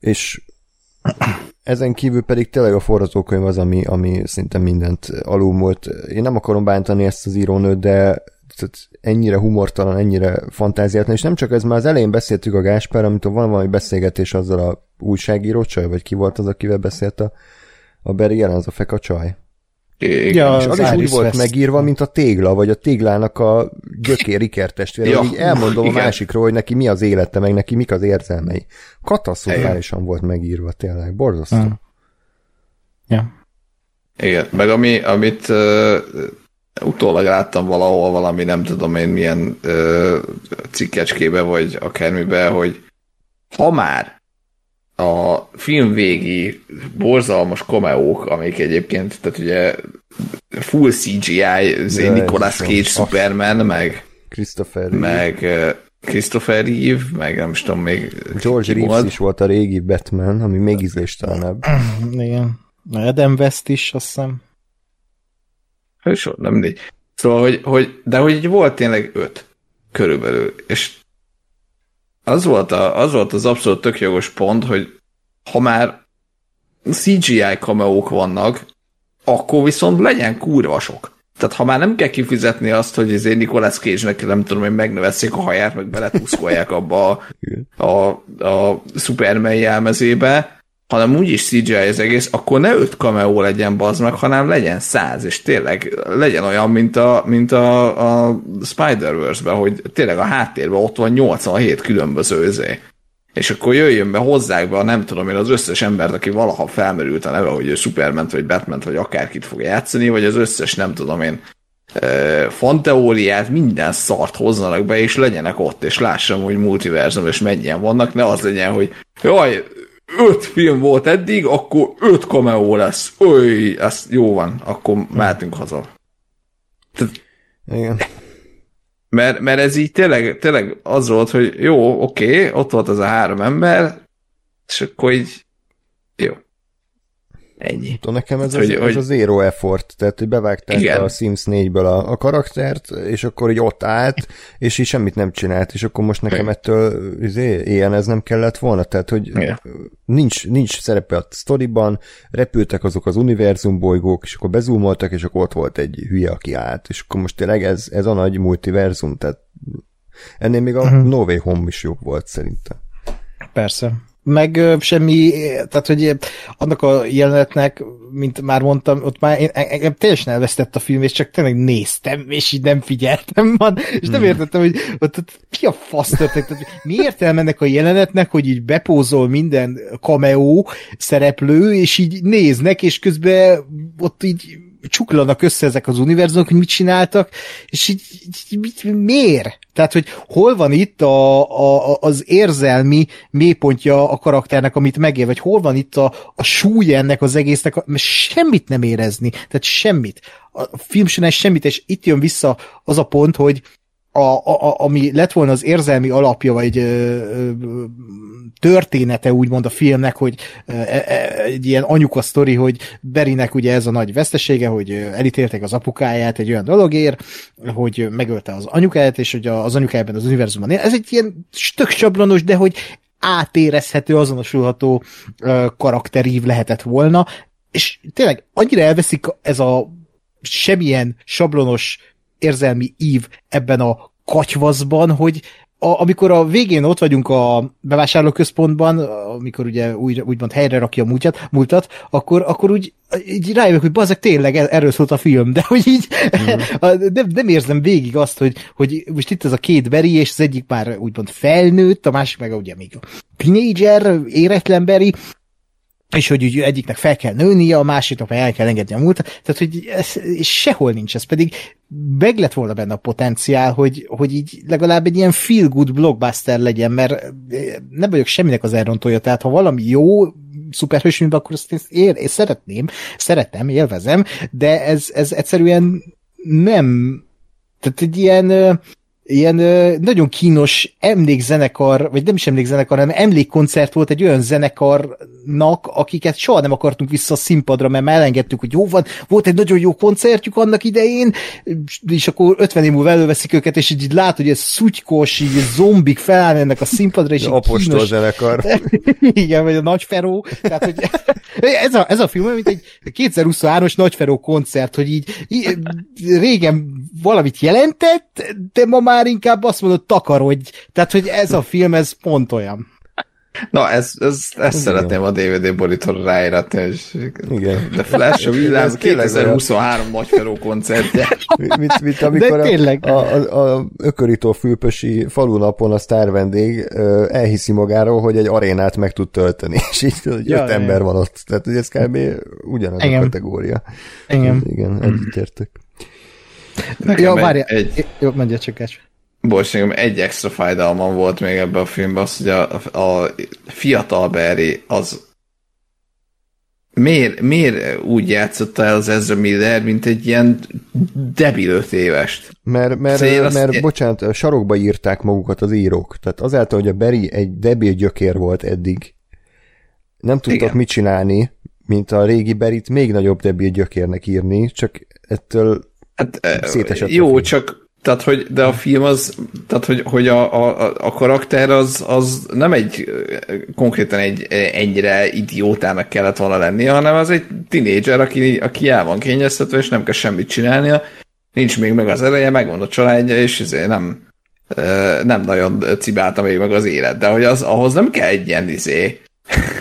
és ezen kívül pedig tényleg a forgatókönyv az, ami, ami szinte mindent alulmúlt. Én nem akarom bántani ezt az írónőt, de tehát ennyire humortalan, ennyire fantáziátlan, és nem csak ez, már az elején beszéltük a Gáspár, amit van valami beszélgetés azzal a újságíró csaj, vagy ki volt az, akivel beszélt a, a Beri jelen, az a feka csaj. Igen, ja, és az, az is úgy volt megírva, mint a tégla, vagy a téglának a gyökér ikertestvére, ja. így elmondom Igen. a másikról, hogy neki mi az élete, meg neki mik az érzelmei. Katasztrofálisan volt megírva, tényleg, borzasztó. Uh. Ja. Igen, meg ami, amit uh, utólag láttam valahol valami, nem tudom én milyen uh, cikkecskébe, vagy akármibe, hogy ha már a film végi borzalmas komeók, amik egyébként, tehát ugye full CGI, Zé Nicolas Cage Superman, meg Christopher meg Christopher Reeve, meg nem is tudom még George Reeves volt. is volt a régi Batman, ami még ízléstelenebb. Igen. Adam West is, azt hiszem. Hősor, nem mindegy. Szóval, hogy, hogy, de hogy volt tényleg öt körülbelül, és az volt, a, az volt az abszolút tök jogos pont, hogy ha már CGI kameók vannak, akkor viszont legyen kurva sok. Tehát ha már nem kell kifizetni azt, hogy az én Nicolas Cage-nek nem tudom, hogy megnövesszék a haját, meg beletuszkolják abba a, a, a Superman jelmezébe, hanem úgyis CGI az egész, akkor ne öt cameo legyen bazd meg, hanem legyen száz, és tényleg legyen olyan, mint a, mint a, a Spider-Verse-ben, hogy tényleg a háttérben ott van 87 különböző özé. És akkor jöjjön be, hozzák be, nem tudom én, az összes embert, aki valaha felmerült a neve, hogy ő Superman vagy Batman vagy akárkit fog játszani, vagy az összes, nem tudom én, fanteóriát, minden szart hozzanak be, és legyenek ott, és lássam, hogy multiverzum, és mennyien vannak, ne az legyen, hogy jaj, öt film volt eddig, akkor öt cameo lesz. Oly, ez jó van, akkor mehetünk haza. Igen. Mert, mert ez így tényleg, tényleg az volt, hogy jó, oké, ott volt az a három ember, és akkor így. Ennyi. Tudom, nekem ez, Hát, az, hogy- ez a zero effort, tehát hogy bevágták Igen. a Sims 4-ből a, a karaktert, és akkor így ott állt, és így semmit nem csinált, és akkor most nekem Igen. ettől izé, ilyen ez nem kellett volna, tehát hogy Igen. nincs, nincs szerepe a sztoriban, repültek azok az univerzum bolygók, és akkor bezúmoltak, és akkor ott volt egy hülye, aki állt, és akkor most tényleg ez, ez a nagy multiverzum, tehát ennél még a uh-huh. No Way Home is jobb volt szerintem. Persze. Meg semmi, tehát hogy annak a jelenetnek, mint már mondtam, ott már én, engem teljesen elvesztett a film, és csak tényleg néztem, és így nem figyeltem van, és nem értettem, hogy ott, ott mi a fasz történt, tehát mi értelme ennek a jelenetnek, hogy így bepózol minden cameo szereplő, és így néznek, és közben ott így csuklanak össze ezek az univerzumok, hogy mit csináltak, és így, így mit, miért? Tehát, hogy hol van itt a, a, az érzelmi mélypontja a karakternek, amit megél, vagy hol van itt a, a súly ennek az egésznek, mert semmit nem érezni, tehát semmit. A film során semmit, és itt jön vissza az a pont, hogy a, a, ami lett volna az érzelmi alapja, vagy ö, ö, története úgymond a filmnek, hogy ö, e, egy ilyen anyuka sztori, hogy Berinek ugye ez a nagy vesztesége, hogy ö, elítéltek az apukáját egy olyan dologért, hogy megölte az anyukáját, és hogy az anyukájában az univerzumban él. Ez egy ilyen stök sablonos, de hogy átérezhető, azonosulható ö, karakterív lehetett volna, és tényleg annyira elveszik ez a semmilyen sablonos érzelmi ív ebben a katyvaszban, hogy a, amikor a végén ott vagyunk a bevásárlóközpontban, amikor ugye úgy, úgymond helyre rakja a múltat, múltat akkor, akkor úgy így rájövök, hogy bazeg tényleg er- erről szólt a film, de hogy így mm. nem, nem érzem végig azt, hogy, hogy most itt ez a két beri, és az egyik már úgymond felnőtt, a másik meg ugye még a teenager, éretlen beri, és hogy úgy egyiknek fel kell nőnie, a másiknak meg el kell engedni a múltat, tehát hogy ez, sehol nincs ez, pedig meg lett volna benne a potenciál, hogy, hogy így legalább egy ilyen feel good blockbuster legyen, mert nem vagyok semminek az elrontója, tehát ha valami jó szuperhős film, akkor azt én, én szeretném, szeretem, élvezem, de ez, ez egyszerűen nem, tehát egy ilyen ilyen ö, nagyon kínos emlékzenekar, vagy nem is emlékzenekar, hanem emlékkoncert volt egy olyan zenekarnak, akiket soha nem akartunk vissza a színpadra, mert már elengedtük, hogy jó van, volt egy nagyon jó koncertjük annak idején, és akkor 50 év múlva előveszik őket, és így, így lát, hogy ez szutykos, így zombik felállnak a színpadra, és így Apostol kínos, zenekar. igen, vagy a Nagyferó. Tehát, hogy ez, a, ez a film mint egy 2023-as Nagyferó koncert, hogy így, így régen valamit jelentett, de ma már inkább azt mondod, takarodj. Tehát, hogy ez a film, ez pont olyan. Na, ez, ez, ezt Igen. szeretném a DVD borítóra ráíratni, és Igen. de Flash a villám Ez tényleg 2023 nagyferó koncertje. Mint, mint amikor De tényleg. a, a, a ökörító fülpösi falunapon a sztár vendég elhiszi magáról, hogy egy arénát meg tud tölteni, és így hogy Ja, öt ember van ott. Tehát, ez kb. ugyanaz Igen. a kategória. Igen. Igen, egyetértek. Nekem Ja, egy- várjál. egy- Jó, mondja csak Kács. Bocs, nekem egy extra fájdalmam volt még ebben a filmben, az, hogy a, a fiatal Barry az miért, miért úgy játszotta el az Ezra Miller, mint egy ilyen debil öt évest? Mert, mert, Szóval azt- mert bocsánat, sarokba írták magukat az írók. Tehát azáltal, hogy a Barry egy debil gyökér volt eddig, nem tudtak Igen. mit csinálni, mint a régi Berit még nagyobb debil gyökérnek írni, csak ettől Hát, Szétesett jó, csak tehát, hogy, de a film az, tehát, hogy, hogy a, a, a karakter az, az nem egy konkrétan egy ennyire idiótának kellett volna lennie, hanem az egy tinédzser, aki, aki el van kényeztetve, és nem kell semmit csinálnia, nincs még meg az ereje, megvan a családja, és ezért nem, nem nagyon cibálta még meg az élet, de hogy az, ahhoz nem kell egy ilyen izé,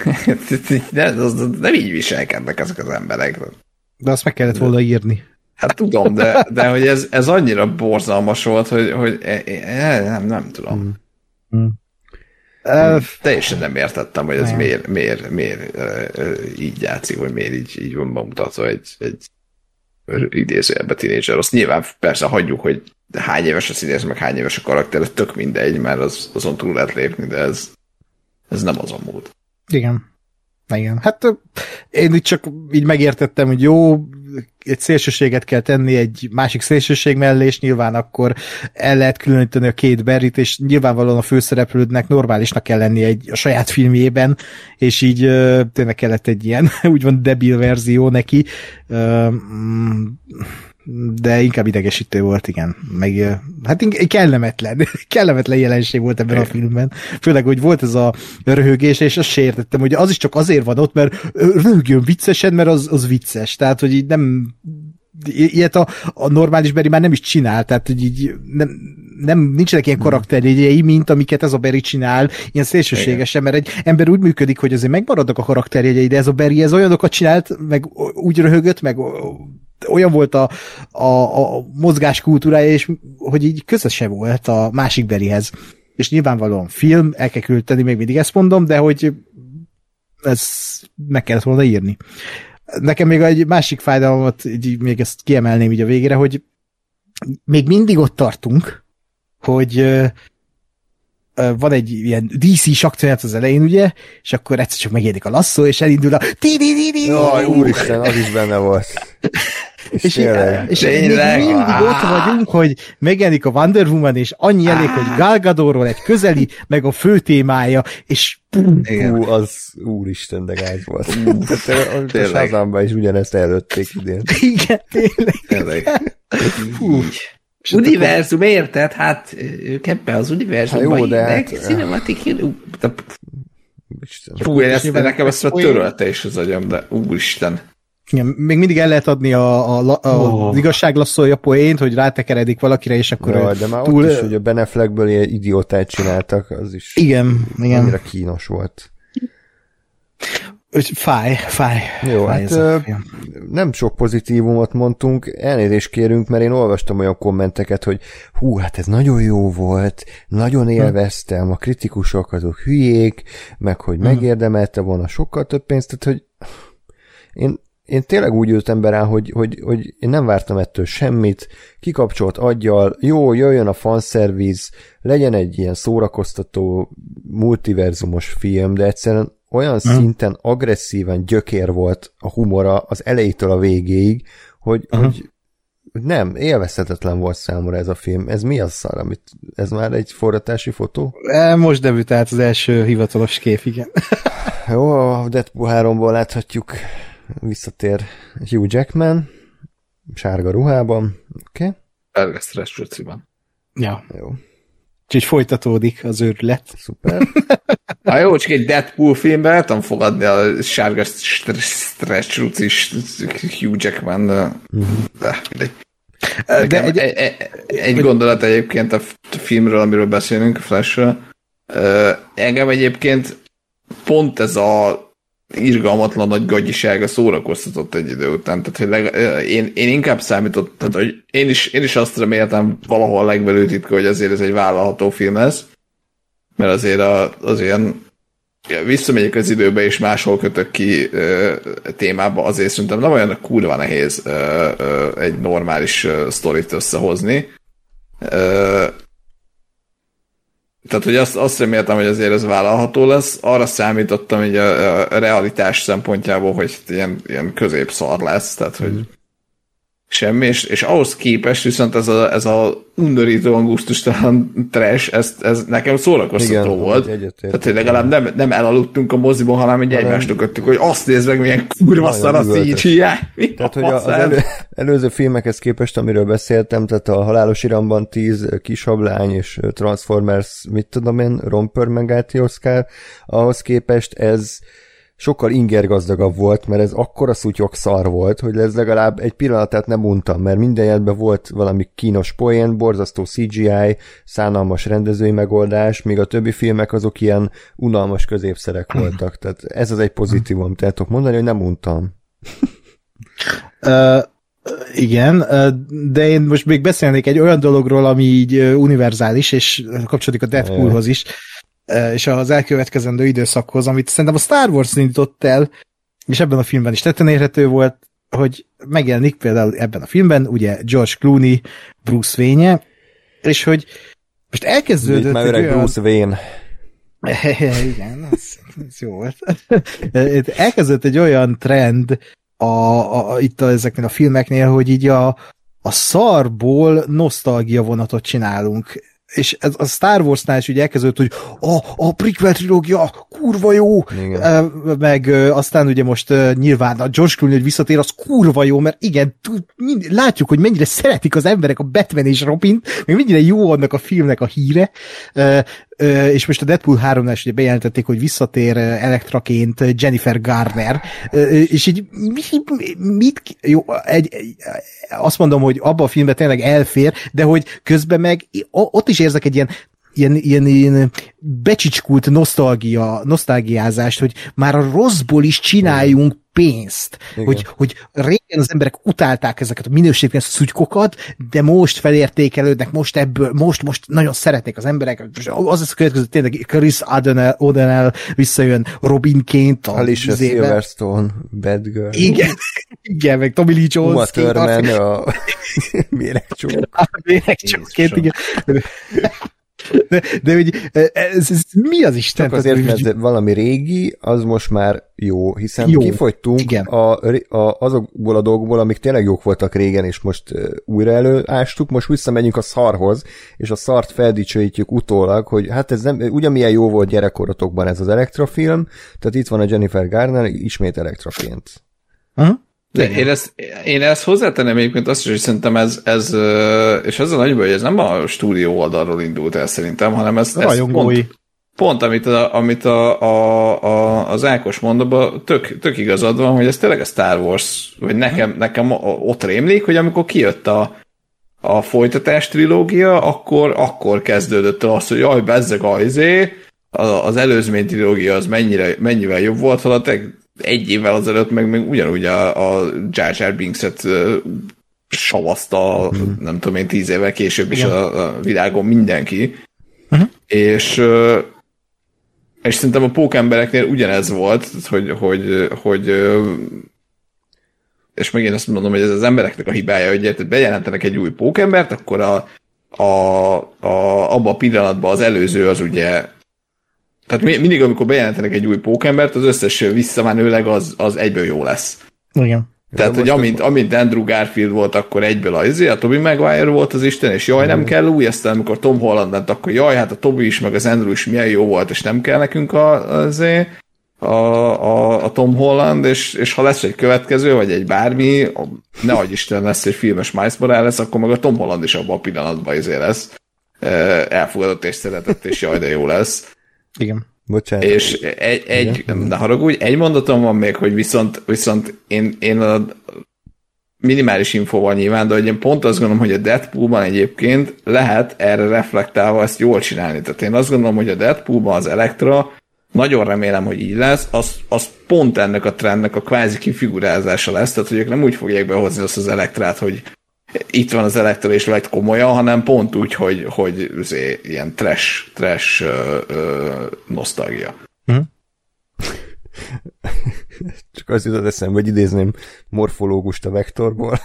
nem, az, nem így viselkednek ezek az emberek. De azt meg kellett volna írni. Hát tudom, de, de hogy ez, ez annyira borzalmas volt, hogy, hogy e, e, nem, nem tudom. Uh, Teljesen nem értettem, hogy ez Nem. miért, miért, miért így játszik, vagy miért így, így van bemutatva egy, egy idézőjelben tínédzser. Azt nyilván persze hagyjuk, hogy hány éves a színész, meg hány éves a karakter, ez tök mindegy, mert az, azon túl lehet lépni, de ez, ez nem az a mód. Igen. Igen. Hát én itt csak így megértettem, hogy jó, egy szélsőséget kell tenni egy másik szélsőség mellé, és nyilván akkor el lehet különíteni a két berit, és nyilvánvalóan a főszereplődnek normálisnak kell lenni egy a saját filmjében, és így tényleg kellett egy ilyen úgymond debil verzió neki. Mm, de inkább idegesítő volt, igen. Meg, hát kellemetlen, kellemetlen jelenség volt ebben a filmben. Főleg, hogy volt ez a röhögés, és azt se értettem, hogy az is csak azért van ott, mert röhögjön viccesen, mert az, az vicces. Tehát, hogy így nem ilyet a, a normális Beri már nem is csinál, tehát hogy így nem, nem, nincsenek ilyen karakterjegyei, mint amiket ez a Beri csinál, ilyen szélsőségesen, mert egy ember úgy működik, hogy azért megmaradnak a karakterjegyei, de ez a Beri ez olyanokat csinált, meg úgy röhögött, meg olyan volt a, a, a mozgás kultúrája, és hogy így közöse volt a másik Berihez. És nyilvánvalóan film, el kell küldeni, még mindig ezt mondom, de hogy ez meg kellett volna írni. Nekem még egy másik fájdalmat, így még ezt kiemelném így a végére, hogy még mindig ott tartunk, hogy van egy ilyen DC saktörját az elején, ugye, és akkor egyszer csak megérdik a lasszó, és elindul a Jaj, úristen, az is benne volt. És, és, és még mindig ott vagyunk, hogy megjelenik a Wonder Woman, és annyi elég, hogy Gal Gadorról egy közeli, meg a fő témája, és Hú, az úristen, de gáz volt. Hát, a Shazamban is ugyanezt előtték idén. Igen, tényleg. Tényleg. Fú. Univerzum, érted? Hát ők ebben az univerzumban Hát jó, de hát- cinematic. Fú, én ezt, nekem ezt a törölte is az agyam, de úristen. Igen, még mindig el lehet adni a, a, a, Oh. igazságlasszója poént, hogy rátekeredik valakire, és akkor Jaj, de már túl... ott is, hogy a Ben Affleckből ilyen idiótát csináltak, az is Igen, igen. annyira kínos volt. Fáj, fáj. Jó, fáj hát ö, nem sok pozitívumot mondtunk, elnézést kérünk, mert én olvastam olyan kommenteket, hogy hú, hát ez nagyon jó volt, nagyon élveztem, a kritikusok azok hülyék, meg hogy megérdemelte volna sokkal több pénzt, tehát hogy én, én tényleg úgy ültem be rá, hogy, hogy, hogy én nem vártam ettől semmit, kikapcsolt aggyal, jó, jöjjön a fanszerviz, legyen egy ilyen szórakoztató multiverzumos film, de egyszerűen olyan szinten agresszíven gyökér volt a humora az elejétől a végéig, hogy, hogy nem, élvezhetetlen volt számomra ez a film. Ez mi az szar, amit, ez már egy forratási fotó? E, Most debütált az első hivatalos kép, igen. Jó, a Deadpool 3-ból láthatjuk, visszatér Hugh Jackman, sárga ruhában, oké, okay. Csuciban. Ja. jó, Úgyhogy folytatódik az őrület. szuper. Ha jó, csak egy Deadpool filmben el tudom fogadni a sárga stretch rucis Hugh Jackman, de, de mindegy. De De egy, egy, egy, egy gondolat egyébként a filmről, amiről beszélünk, a Flashről. Engem egyébként pont ez a irgalmatlan nagy gagyisága szórakoztatott egy idő után. Tehát, hogy leg, én, én inkább számított, tehát, hogy én is, én is azt reméltem valahol legbelül titka, hogy azért ez egy vállalható film lesz. Mert azért a, az ilyen visszamegyek az időbe, és máshol kötök ki ö, témába, azért szerintem nem olyan kurva nehéz ö, ö, egy normális ö, sztorit összehozni. Ö, tehát, hogy azt, azt reméltem, hogy azért ez vállalható lesz. Arra számítottam, hogy a, a realitás szempontjából, hogy ilyen, ilyen középszar lesz, tehát, hogy semmi, és, és ahhoz képest viszont ez a, ez a undorítóan gusztustalan trash, ez, ez nekem szórakoztató Igen, volt. Tehát, hogy legalább nem, nem elaludtunk a moziban, hanem egy egymást köttük, hogy azt nézd meg, milyen kurva szar a. CGI. Tehát, hogy az elő, előző filmekhez képest, amiről beszéltem, tehát a Halálos Iramban 10 kisablány és Transformers, mit tudom én, Romper Megáti Oscar, ahhoz képest ez sokkal ingergazdagabb volt, mert ez akkora szutyok szar volt, hogy ez legalább egy pillanatát nem untam, mert minden jelentben volt valami kínos poén, borzasztó CGI, szánalmas rendezői megoldás, míg a többi filmek azok ilyen unalmas középszerek voltak. Tehát ez az egy pozitívum, tudok mondani, hogy nem untam. Uh, igen, de én most még beszélnék egy olyan dologról, ami így univerzális, és kapcsolódik a Deadpoolhoz is, és az elkövetkezendő időszakhoz, amit szerintem a Star Wars indított el, és ebben a filmben is tetten érhető volt, hogy megjelenik például ebben a filmben, ugye George Clooney, Bruce Wayne, és hogy most elkezdődött Itt már öreg olyan... Bruce Wayne. Igen, ez, ez jó volt. Elkezdődött egy olyan trend a, a, itt a, ezeknél a filmeknél, hogy így a, a szarból nosztalgia vonatot csinálunk és ez a Star Wars-nál is ugye elkezdődött, hogy a, a prequel trilógia kurva jó, Igen. meg aztán ugye most nyilván a George Clooney, hogy visszatér, az kurva jó, mert igen, mind, látjuk, hogy mennyire szeretik az emberek a Batman és Robin-t, meg mennyire jó annak a filmnek a híre, és most a Deadpool 3-nál is ugye bejelentették, hogy visszatér elektraként Jennifer Garner, és így mit, jó, egy, egy, azt mondom, hogy abban a filmben tényleg elfér, de hogy közben meg ott is érzek egy ilyen ilyen, ilyen, ilyen becsicskult nosztalgia, nosztalgiázást, hogy már a rosszból is csináljunk pénzt. Hogy, hogy régen az emberek utálták ezeket a minőségben szutykokat, de most felértékelődnek, most ebből, most, most nagyon szeretnék az emberek. Az lesz a következő, tényleg Chris O'Donnell, O'Donnell visszajön Robinként. Alicia Silverstone, Bad Girl. Igen, igen, meg Tommy Lee Jones. Uma Thurman, a méregcsók. A méregcsókként, igen. De, de hogy ez, ez mi az Isten? Csak azért, mert valami régi, az most már jó, hiszen jó. kifogytunk Igen. a, a, azokból a dolgokból, amik tényleg jók voltak régen, és most uh, újra előástuk, most visszamegyünk a szarhoz, és a szart feldicsőítjük utólag, hogy hát ez nem, ugyanilyen jó volt gyerekkorotokban ez az elektrofilm, tehát itt van a Jennifer Garner, ismét elektrofilmt. Uh-huh. De én ezt, én ezt hozzátenem egyébként azt is, hogy szerintem ez, ez és az a nagy baj, hogy ez nem a stúdió oldalról indult el szerintem, hanem ez, ez pont, pont, amit, a, amit a, a, a, az Ákos mondott, tök, tök igazad van, hogy ez tényleg a Star Wars, vagy nekem, nekem ott rémlik, hogy amikor kijött a, a folytatás trilógia, akkor, akkor kezdődött el az, hogy jaj, bezzeg a izé, az előzmény trilógia az mennyire, mennyivel jobb volt, halad egy évvel azelőtt meg, meg ugyanúgy a, a Jar Jar Binks-et savazta, uh-huh. nem tudom én, tíz évvel később is a, a világon mindenki. Uh-huh. És és szerintem a pókembereknél ugyanez volt, hogy, hogy, hogy és megint azt mondom, hogy ez az embereknek a hibája, hogy bejelentenek egy új pókembert, akkor a, a, a, abban a pillanatban az előző az ugye tehát mindig, amikor bejelentenek egy új pókembert, az összes visszamenőleg az, az egyből jó lesz. Igen. Tehát, hogy amint, amint Andrew Garfield volt, akkor egyből az, a Toby Maguire volt az Isten, és jaj, nem kell új, aztán amikor Tom Holland lett, akkor jaj, hát a Toby is, meg az Andrew is milyen jó volt, és nem kell nekünk a, az, a, a, a Tom Holland, és, és ha lesz egy következő, vagy egy bármi, ne adj Isten lesz egy filmes Miles Morales, akkor meg a Tom Holland is abban a pillanatban izé lesz elfogadott és szeretett, és jaj, de jó lesz. Igen. Bocsánat. És egy, egy de haragudj, egy mondatom van még, hogy viszont, viszont én, én a minimális infóval nyilván, de hogy én pont azt gondolom, hogy a Deadpoolban egyébként lehet erre reflektálva ezt jól csinálni. Tehát én azt gondolom, hogy a Deadpoolban az Elektra, nagyon remélem, hogy így lesz, az, az pont ennek a trendnek a kvázi kifigurázása lesz, tehát hogy ők nem úgy fogják behozni azt az Elektrát, hogy itt van az Elektra és lett komolyan, hanem pont úgy, hogy, hogy azért, ilyen trash, trash ö, ö, nosztalgia. Hm? Csak az jutott eszembe, hogy idézném morfológust a vektorból.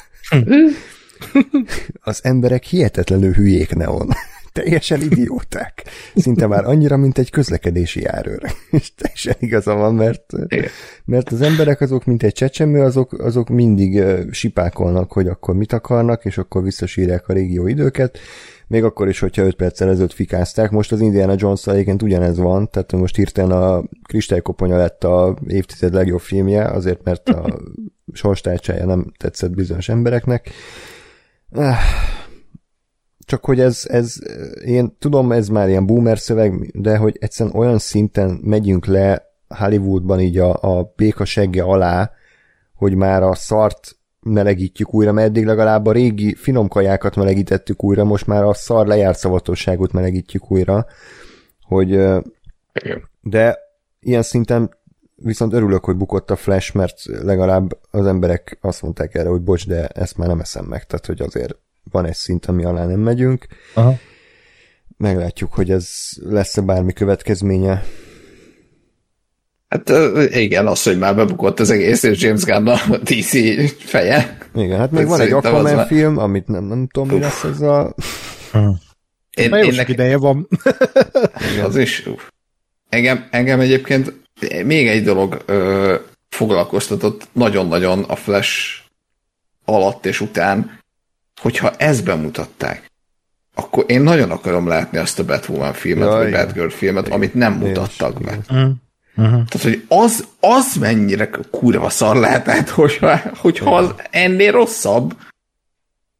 Az emberek hihetetlenül hülyék neon teljesen idióták. Szinte már annyira, mint egy közlekedési járőr. És teljesen igaza van, mert, mert az emberek azok, mint egy csecsemő, azok, azok mindig sipákolnak, hogy akkor mit akarnak, és akkor visszasírják a régió időket, még akkor is, hogyha 5 perccel ezelőtt fikázták. Most az Indiana jones egyébként ugyanez van, tehát most hirtelen a Kristálykoponya lett a évtized legjobb filmje, azért mert a sorstárcsája nem tetszett bizonyos embereknek. Ah, csak hogy ez, ez, én tudom, ez már ilyen boomer szöveg, de hogy egyszerűen olyan szinten megyünk le Hollywoodban így a, a béka segge alá, hogy már a szart melegítjük újra, mert eddig legalább a régi finom kajákat melegítettük újra, most már a szar lejárt szavatosságot melegítjük újra, hogy de ilyen szinten viszont örülök, hogy bukott a Flash, mert legalább az emberek azt mondták erre, hogy bocs, de ezt már nem eszem meg, tehát hogy azért van egy szint, ami alá nem megyünk. Aha. Meglátjuk, hogy ez lesz-e bármi következménye. Hát igen, az, hogy már bebukott az egész, és James Gunn a DC feje. Igen, hát még Ez van egy Aquaman már- film, amit nem, nem tudom, mi lesz ez a... Én, Már én sok nekem, ideje van. az is. Uff. Engem, engem egyébként még egy dolog ö, foglalkoztatott nagyon-nagyon a Flash alatt és után, hogyha ezt bemutatták, akkor én nagyon akarom látni azt a Batwoman filmet, Ja, vagy igen. Batgirl filmet, amit nem mutattak be. Igen. Tehát, hogy az, az mennyire kurva szar lehetett, hogyha, hogyha az ennél rosszabb,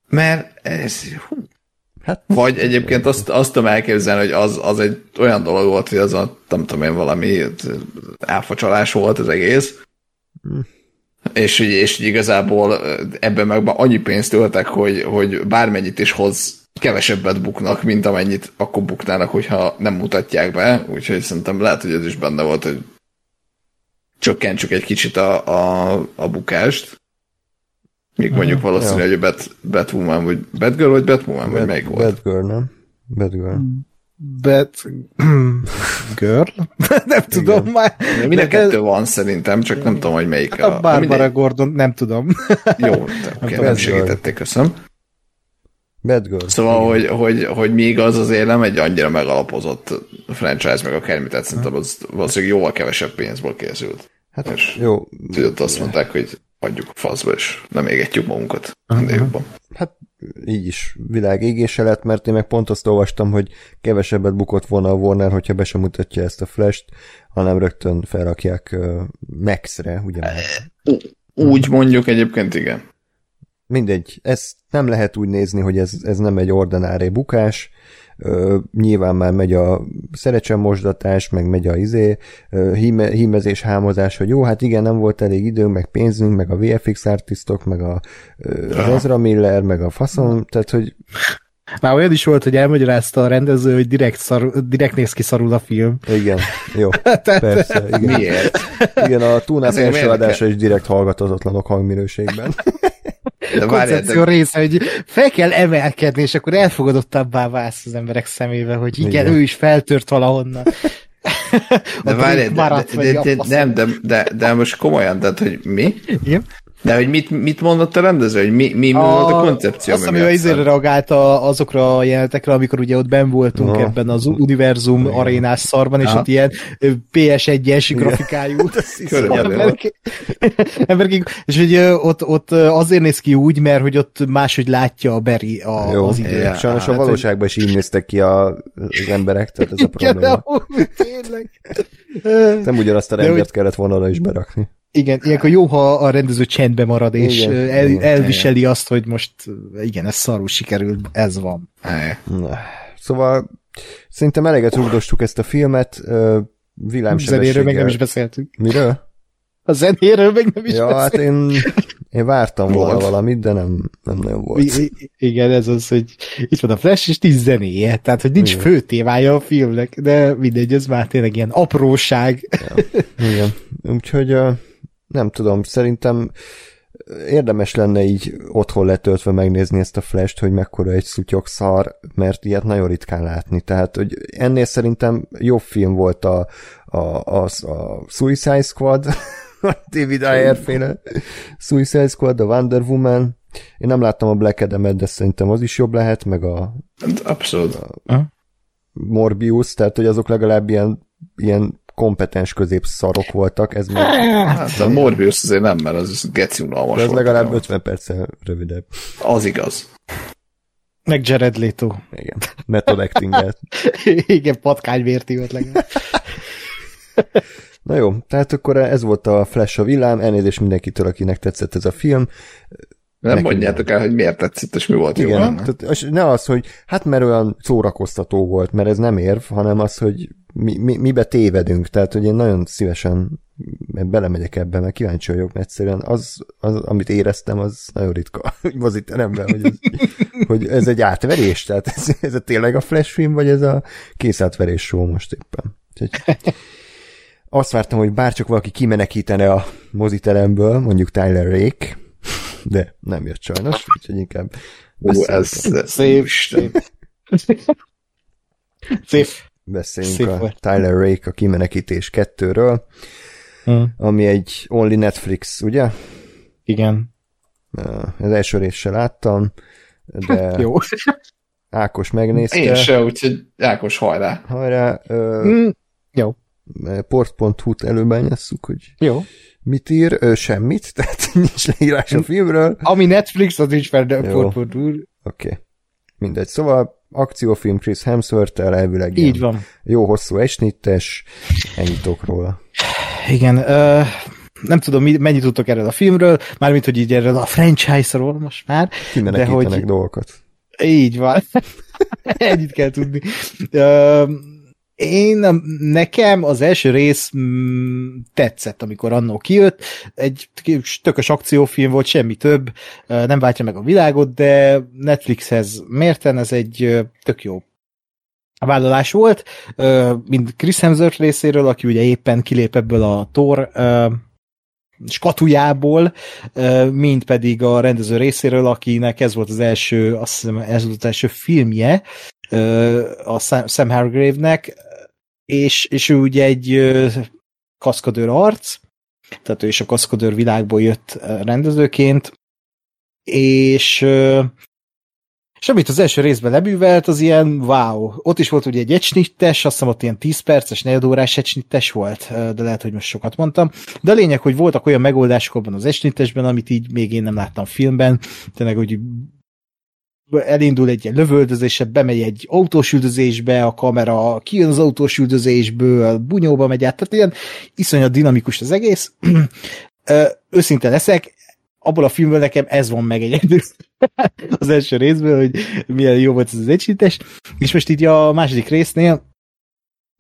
mert ez, hú. Hát, Vagy egyébként azt, azt tudom elképzelni, hogy az, az egy olyan dolog volt, hogy az a, nem tudom én, valami elfacsalás volt az egész, és, hogy- és hogy igazából ebben meg annyi pénzt öltek, hogy, hogy bármennyit is hoz, kevesebbet buknak, mint amennyit akkor buknának, hogyha nem mutatják be, úgyhogy szerintem lehet, hogy ez is benne volt, hogy csökkentsük egy kicsit a, a, a bukást. Míg mondjuk valószínű, ja. hogy a Bat, Batwoman, vagy Batgirl, vagy Batwoman, vagy Bad, melyik volt? Batgirl, nem? Batgirl. But... Girl? nem tudom már. Mind a kettő van szerintem, csak nem tudom, hogy melyik Hát a Barbara mindegy. Gordon, nem tudom. Jó, de, okay, nem Batgirl. segítették, köszönöm. Batgirl. Szóval, hogy, hogy, hogy még az azért nem egy annyira megalapozott franchise, meg akármi, tehát szerintem az valószínűleg jóval kevesebb pénzből készült. Hát És jó, tudod, azt mondták, hogy hagyjuk a faszba, és nem égetjük magunkat ennél jobban. hát így is világ égése lett, mert én meg pont azt olvastam, hogy kevesebbet bukott volna a Warner, hogyha be sem mutatja ezt a flash hanem rögtön felrakják uh, Max-re, ugye? Úgy mondjuk egyébként igen. Mindegy, ezt nem lehet úgy nézni, hogy ez, ez nem egy ordinári bukás, Ö, nyilván már megy a szerecsemosdatás, meg megy a izé, ö, híme, hímezés, hámozás, hogy jó, hát igen, nem volt elég időnk, meg pénzünk, meg a VFX artistok, meg a ö, az Ezra Miller, meg a faszom, tehát, hogy Már olyan is volt, hogy elmagyarázta a rendező, hogy direkt, szar, direkt néz ki szarul a film. igen, jó, Tehát- persze, igen. Miért? Igen, a túlnáp Ezek első adása is direkt hallgatatlanok hangminőségben. De koncepció de, része, hogy fel kell emelkedni, és akkor elfogadottabbá válsz az emberek szemébe, hogy igen, Igen. ő is feltört valahonnan. de drink de, de, de, de, nem, de, de, de most komolyan, tehát, hogy mi? Igen. De hogy mit, mit mondott a rendező, hogy mi, mi, mi volt a koncepció? Azt, ami a izére szar? reagálta azokra a jelenetekre, amikor ugye ott ben voltunk Aha. ebben az univerzum arénás szarban, és Aha. ott ilyen ö, PS1-es grafikájú emberek, és hogy ott, ott azért néz ki úgy, mert hogy ott máshogy látja a Barry a, Jó, az időt. Ja. sajnos a Hát, valóságban is így néztek ki a, az emberek, tehát ez a Igen, de probléma. tényleg. Ö, Nem ugyanazt a hogy- kellett volna is berakni. Igen, ilyenkor jó, ha a rendező csendbe marad, és Igen, ö, el, igen, elviseli azt, hogy most igen, ez szarul sikerült, ez van. Na, Szóval szerintem eleget rúgdostuk ezt a filmet, ö, Zenéről villámsebességgel. még nem is beszéltünk. Miről? A zenéről még nem is Ja, hát beszéltünk. én, én vártam volna valamit, de nem, nem nagyon volt. I- Igen, ez az, hogy itt van a Flash, és nincs zenéje, tehát hogy nincs Igen. fő témája a filmnek, de mindegy, ez már tényleg ilyen apróság. Igen. Úgyhogy ö, nem tudom, szerintem érdemes lenne így otthon letöltve megnézni ezt a flash hogy mekkora egy szutyok szar, mert ilyet nagyon ritkán látni. Tehát, hogy ennél szerintem jobb film volt a, a, a, a Suicide Squad, a David Ayer féle Suicide Squad, a Wonder Woman. Én nem láttam a Black Adam-et, de szerintem az is jobb lehet, meg a Abszolút. Morbius, tehát, hogy azok legalább ilyen, ilyen kompetens középszarok voltak, ez meg Hát a Morbius azért nem, mert az geci unalmas de ez legalább 50 perccel rövidebb. Az igaz. Meg Jared Leto. Igen. Method acting Igen, patkányvérti ott legalább. Na jó, tehát akkor ez volt a Flash a villám, elnézést mindenkitől, akinek tetszett ez a film. Nem Nekünk mondjátok el, hogy miért tetszett, és mi volt jó Igen, benne. tehát és ne az, hogy hát mert olyan szórakoztató volt, mert ez nem érv, hanem az, hogy mi, mi, mibe tévedünk, tehát hogy én nagyon szívesen belemegyek ebbe, mert kíváncsi vagyok, mert egyszerűen az, az, amit éreztem, az nagyon ritka, hogy moziteremben, hogy ez, hogy ez egy átverés, tehát ez, ez a tényleg a flash film, vagy ez a készátverés show most éppen. Úgyhogy azt vártam, hogy bárcsak valaki kimenekítene a moziteremből, mondjuk Tyler Rake, de nem jött sajnos, úgyhogy inkább beszéljünk, ez, ez Szép, szép. Szép. beszéljünk, a Szép volt. Tyler Rake a kimenekítés kettőről. Hm. ami egy only Netflix, ugye? Igen. Az első részt se láttam, de Jó. Ákos megnézte. Én se, úgyhogy Ákos hajrá. Hajrá, ö, Hm, Jó. port.hu-t előbányasszuk, hogy Jó. Mit ír, ö, semmit, tehát nincs leírás a filmről. Ami Netflix, az nincs fel, de. Oké. Okay. Mindegy. Szóval akciófilm Chris Hemsworth-tel elvileg Így van. jó hosszú esnittes, ennyit róla. Igen, ö, nem tudom, mennyit tudtok erről a filmről, mármint, hogy így erről a franchise-ról most már, Kimenekítenek hogy- dolgokat. így van. Ennyit kell tudni. Ö, én, nekem az első rész mm, tetszett, amikor annó kijött. Egy tökös akciófilm volt, semmi több, nem váltja meg a világot, de Netflixhez mérten ez egy tök jó vállalás volt, mind Chris Hemsworth részéről, aki ugye éppen kilép ebből a Thor ö, skatujából, ö, mind pedig a rendező részéről, akinek ez volt az első, azt hiszem ez volt az első filmje, a Sam Hargrave-nek, és, és ő ugye egy kaszkadőr arc, tehát ő is a kaszkadőr világból jött rendezőként, és és amit az első részben lebűvelt, az ilyen wow. Ott is volt ugye egy egysnittes, azt hiszem ott ilyen 10 perces, negyedórás egysnittes volt, de lehet, hogy most sokat mondtam. De a lényeg, hogy voltak olyan megoldások abban az egysnittesben, amit így még én nem láttam filmben. Tényleg, hogy elindul egy ilyen lövöldözésre, bemegy egy autós üldözésbe, a kamera kijön az autós üldözésből, bunyóba megy át, tehát ilyen iszonyat dinamikus az egész. Őszinte leszek, abból a filmből nekem ez van meg egyedül az első részből, hogy milyen jó volt ez az egysítes, és most így a második résznél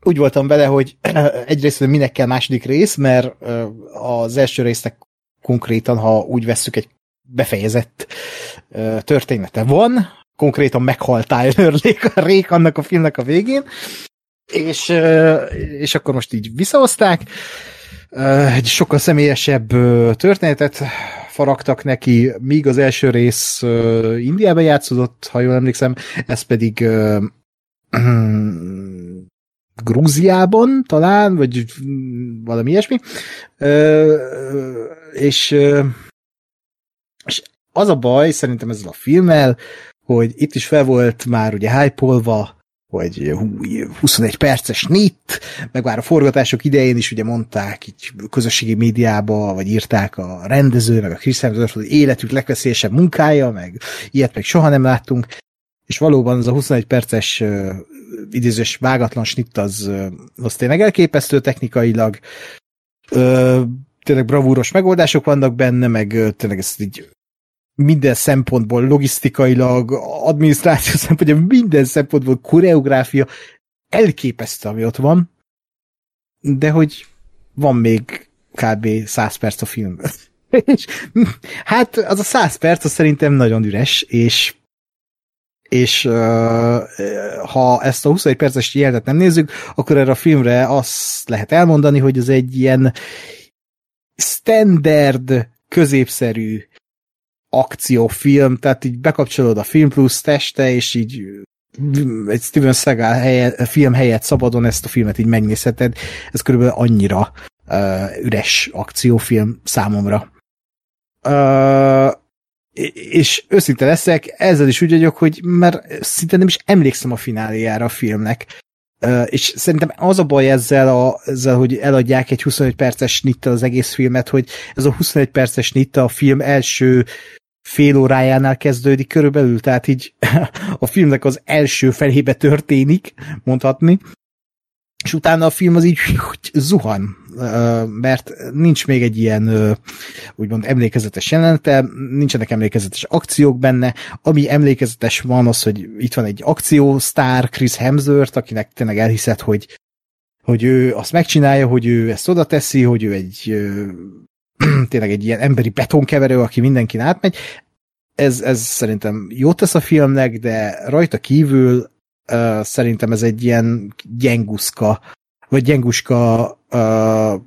úgy voltam vele, hogy egyrészt hogy minek kell második rész, mert az első résznek konkrétan, ha úgy vesszük, egy befejezett története van, konkrétan meghalt Tyler Rake annak a filmnek a végén, és, és akkor most így visszahozták, egy sokkal személyesebb történetet faragtak neki, míg az első rész ö, Indiában játszódott, ha jól emlékszem, ez pedig ö, Grúziában talán, vagy valami ilyesmi. És az a baj szerintem ezzel a filmmel, hogy itt is fel volt már ugye hype hogy hú, 21 perces nit, meg már a forgatások idején is ugye mondták így közösségi médiába, vagy írták a rendező, meg a Chris Hemsworth, hogy életük legveszélyesebb munkája, meg ilyet meg soha nem láttunk, és valóban az a 21 perces uh, idézős vágatlan snitt az, uh, az tényleg elképesztő technikailag, uh, tényleg bravúros megoldások vannak benne, meg tényleg ezt így minden szempontból, logisztikailag, adminisztráció szempontból, minden szempontból, koreográfia, elképesztő, ami ott van, de hogy van még kb. 100 perc a film. hát az a 100 perc az szerintem nagyon üres, és és uh, ha ezt a 21 perces jelentet nem nézzük, akkor erre a filmre azt lehet elmondani, hogy ez egy ilyen standard, középszerű akciófilm, tehát így bekapcsolod a Film Plus teste, és így egy Steven Seagal helye, film helyett szabadon ezt a filmet így megnézheted. Ez körülbelül annyira uh, üres akciófilm számomra. Uh, és őszinte leszek, ezzel is úgy vagyok, hogy mert szinte nem is emlékszem a fináléjára a filmnek. És szerintem az a baj ezzel, a, ezzel, hogy eladják egy 25 perces nittel az egész filmet, hogy ez a 25 perces nitta a film első fél órájánál kezdődik körülbelül, tehát így a filmnek az első felébe történik, mondhatni, és utána a film az így zuhan, mert nincs még egy ilyen úgymond emlékezetes jelenete, nincsenek emlékezetes akciók benne, ami emlékezetes van az, hogy itt van egy akciósztár, Chris Hemsworth, akinek tényleg elhiszed, hogy, hogy ő azt megcsinálja, hogy ő ezt oda teszi, hogy ő egy tényleg egy ilyen emberi betonkeverő, aki mindenkin átmegy. Ez, ez szerintem jót tesz a filmnek, de rajta kívül uh, szerintem ez egy ilyen gyenguszka, vagy gyenguska uh,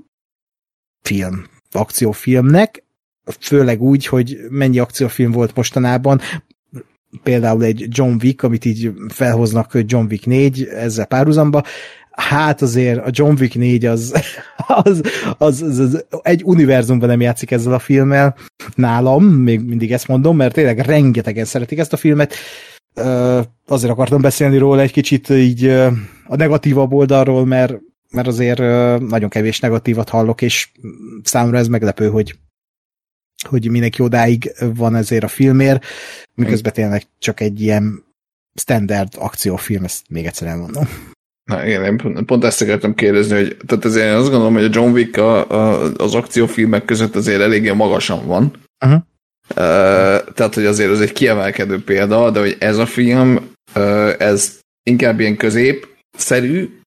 film, akciófilmnek, főleg úgy, hogy mennyi akciófilm volt mostanában, például egy John Wick, amit így felhoznak John Wick 4 ezzel párhuzamba, hát azért a John Wick 4 az, az, az, az, az egy univerzumban nem játszik ezzel a filmmel. Nálam, még mindig ezt mondom, mert tényleg rengetegen szeretik ezt a filmet. Azért akartam beszélni róla egy kicsit így a negatívabb oldalról, mert, mert azért nagyon kevés negatívat hallok, és számomra ez meglepő, hogy hogy mindenki odáig van ezért a filmért, miközben tényleg csak egy ilyen standard akciófilm, ezt még egyszer elmondom. Na igen, én pont ezt akartam kérdezni, hogy tehát azért én azt gondolom, hogy a John Wick a, a, az akciófilmek között azért eléggé magasan van. Uh-huh. Uh, tehát, hogy azért az egy kiemelkedő példa, de hogy ez a film, uh, ez inkább ilyen középszerű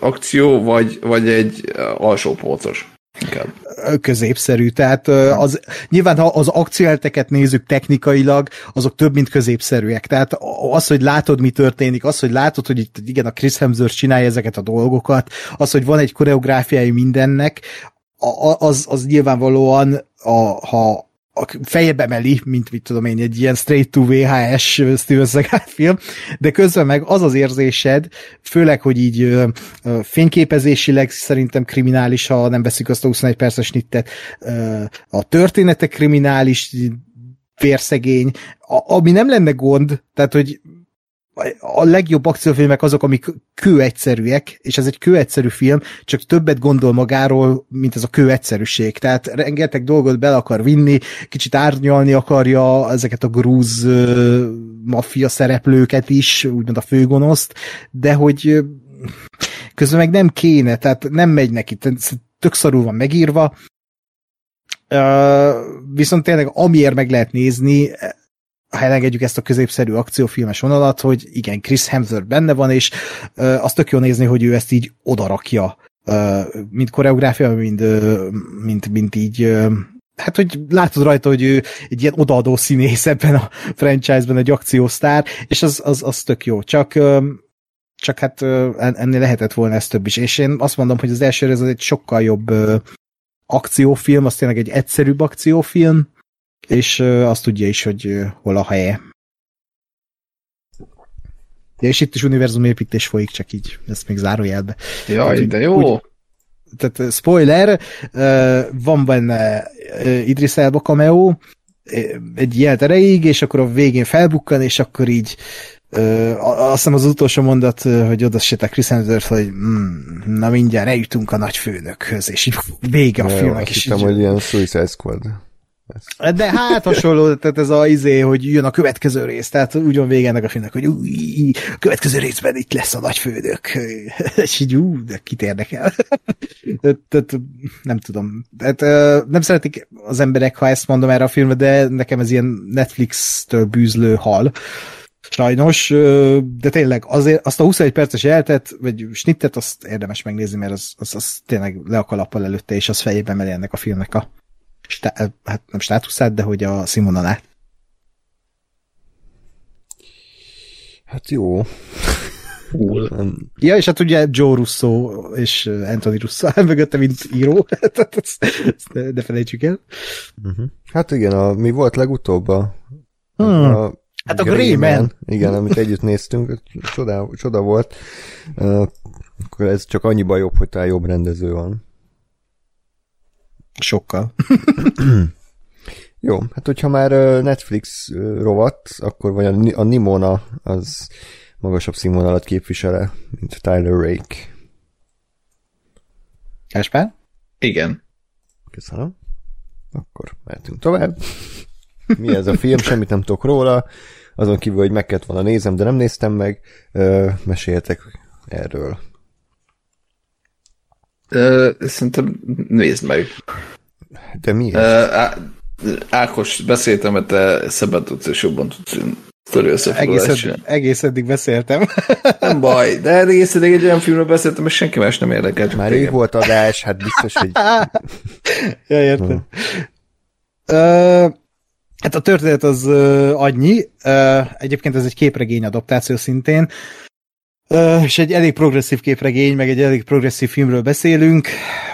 akció, vagy, vagy egy alsópolcos? Inkább. Középszerű, tehát az, nyilván ha az akcióelteket nézzük technikailag, azok több, mint középszerűek. Tehát az, hogy látod, mi történik, az, hogy látod, hogy itt igen, a Chris Hemsworth csinálja ezeket a dolgokat, az, hogy van egy koreográfiai mindennek, az, az nyilvánvalóan, a, ha a fejebe emeli, mint mit tudom én, egy ilyen straight to VHS Steven Seagal film, de közben meg az az érzésed, főleg, hogy így ö, ö, fényképezésileg szerintem kriminális, ha nem veszik azt a 21 perces nittet, ö, a története kriminális, vérszegény, a, ami nem lenne gond, tehát, hogy a legjobb akciófilmek azok, amik kőegyszerűek, és ez egy kőegyszerű film, csak többet gondol magáról, mint ez a kőegyszerűség. Tehát rengeteg dolgot bele akar vinni, kicsit árnyalni akarja ezeket a grúz maffia szereplőket is, úgymond a főgonoszt, de hogy közben meg nem kéne, tehát nem megy neki, tök szarul van megírva, Uh, viszont tényleg amiért meg lehet nézni, ha elengedjük ezt a középszerű akciófilmes vonalat, hogy igen, Chris Hemsworth benne van, és uh, azt tök jó nézni, hogy ő ezt így odarakja, uh, mint koreográfia, mint, uh, mint, mint így uh, hát, hogy látod rajta, hogy ő egy ilyen odaadó színész ebben a franchise-ben, egy akciósztár, és az, az, az tök jó. Csak csak hát ennél lehetett volna ez több is. És én azt mondom, hogy az első ez egy sokkal jobb akciófilm, az tényleg egy egyszerűbb akciófilm, és azt tudja is, hogy hol a helye. Ja, és itt is univerzum építés folyik, csak így, ezt még zárójelbe. Jaj, de jó! Úgy, tehát spoiler, van benne Idris Elba cameo, egy ilyen erejéig, és akkor a végén felbukkan, és akkor így azt hiszem az utolsó mondat, hogy oda sétek Chris Hemsworth, hogy mm, na mindjárt eljutunk a nagy főnökhöz, és így vége a filmnek. Azt hittem, hogy ilyen Suicide Squad. De hát hasonló, tehát ez a izé, hogy jön a következő rész, tehát úgy van vége ennek a filmnek, hogy új, a következő részben itt lesz a nagy fődök. És így, ú, de kit érdekel. tehát, nem tudom. Tehát, nem szeretik az emberek, ha ezt mondom erre a filmre, de nekem ez ilyen Netflix-től bűzlő hal. Sajnos, de tényleg azért azt a 21 perces eltet, vagy snittet, azt érdemes megnézni, mert az, az, az tényleg le a előtte, és az fejében emeli ennek a filmnek a stá- hát nem státuszát, de hogy a színvonalát. Hát jó. Cool. Ja, és hát ugye Joe Russo és Anthony Russo áll mögötte, mint író. Ezt ne felejtsük el. Uh-huh. Hát igen, a, mi volt legutóbb a, hmm. a Hát a Greyman. Igen, amit együtt néztünk, csoda, csoda volt. Uh, akkor ez csak annyiban jobb, hogy talán jobb rendező van. Sokkal. Jó, hát hogyha már Netflix rovat, akkor vagy a Nimona az magasabb színvonalat képvisele, mint Tyler Rake. Káspár? Igen. Köszönöm. Akkor mehetünk tovább. Mi ez a film? Semmit nem tudok róla. Azon kívül, hogy meg kellett volna nézem, de nem néztem meg. Meséltek erről. Ö, szerintem nézd meg. De miért? Ö, Ákos, beszéltem, hogy te szebben tudsz és jobban tudsz sztori egész, egész eddig beszéltem. Nem baj, de egész eddig egy olyan filmről beszéltem, és senki más nem érdekelt. Már rég volt adás, hát biztos, hogy... ja, értem. Hmm. Uh, hát a történet az uh, annyi. Uh, egyébként ez egy képregény adaptáció szintén. Uh, és egy elég progresszív képregény, meg egy elég progresszív filmről beszélünk.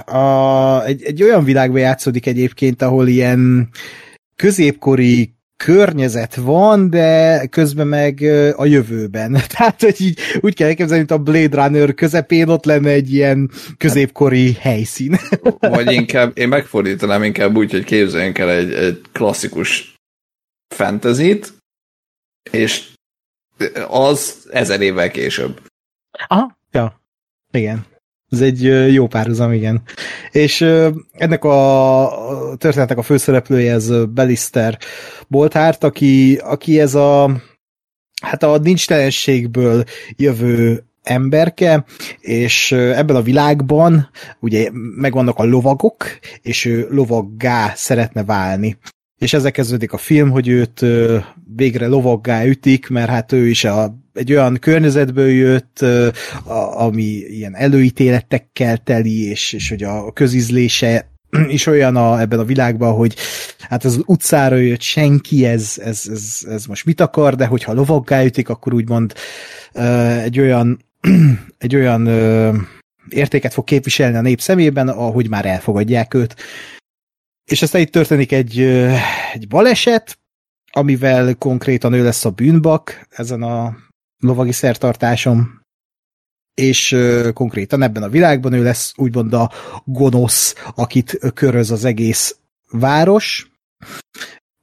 Uh, egy, egy olyan világban játszódik egyébként, ahol ilyen középkori környezet van, de közben meg a jövőben. Tehát, hogy így úgy kell elképzelni, mint a Blade Runner közepén ott lenne egy ilyen középkori helyszín. Vagy inkább, én megfordítanám inkább úgy, hogy képzeljünk el egy, egy klasszikus fantasy és az ezer évvel később. Aha, ja. Igen. Ez egy jó párhuzam, igen. És ennek a történetnek a főszereplője ez Belister Bolthárt, aki, aki ez a hát a nincstelenségből jövő emberke, és ebben a világban ugye megvannak a lovagok, és ő lovaggá szeretne válni és ezzel kezdődik a film, hogy őt végre lovaggá ütik, mert hát ő is a, egy olyan környezetből jött, a, ami ilyen előítéletekkel teli, és, és hogy a közizlése is olyan a, ebben a világban, hogy hát az utcára jött senki, ez, ez, ez, ez most mit akar, de hogyha lovaggá ütik, akkor úgymond egy olyan egy olyan értéket fog képviselni a nép szemében, ahogy már elfogadják őt. És aztán itt történik egy, egy baleset, amivel konkrétan ő lesz a bűnbak ezen a lovagi szertartáson, és konkrétan ebben a világban ő lesz úgymond a gonosz, akit köröz az egész város,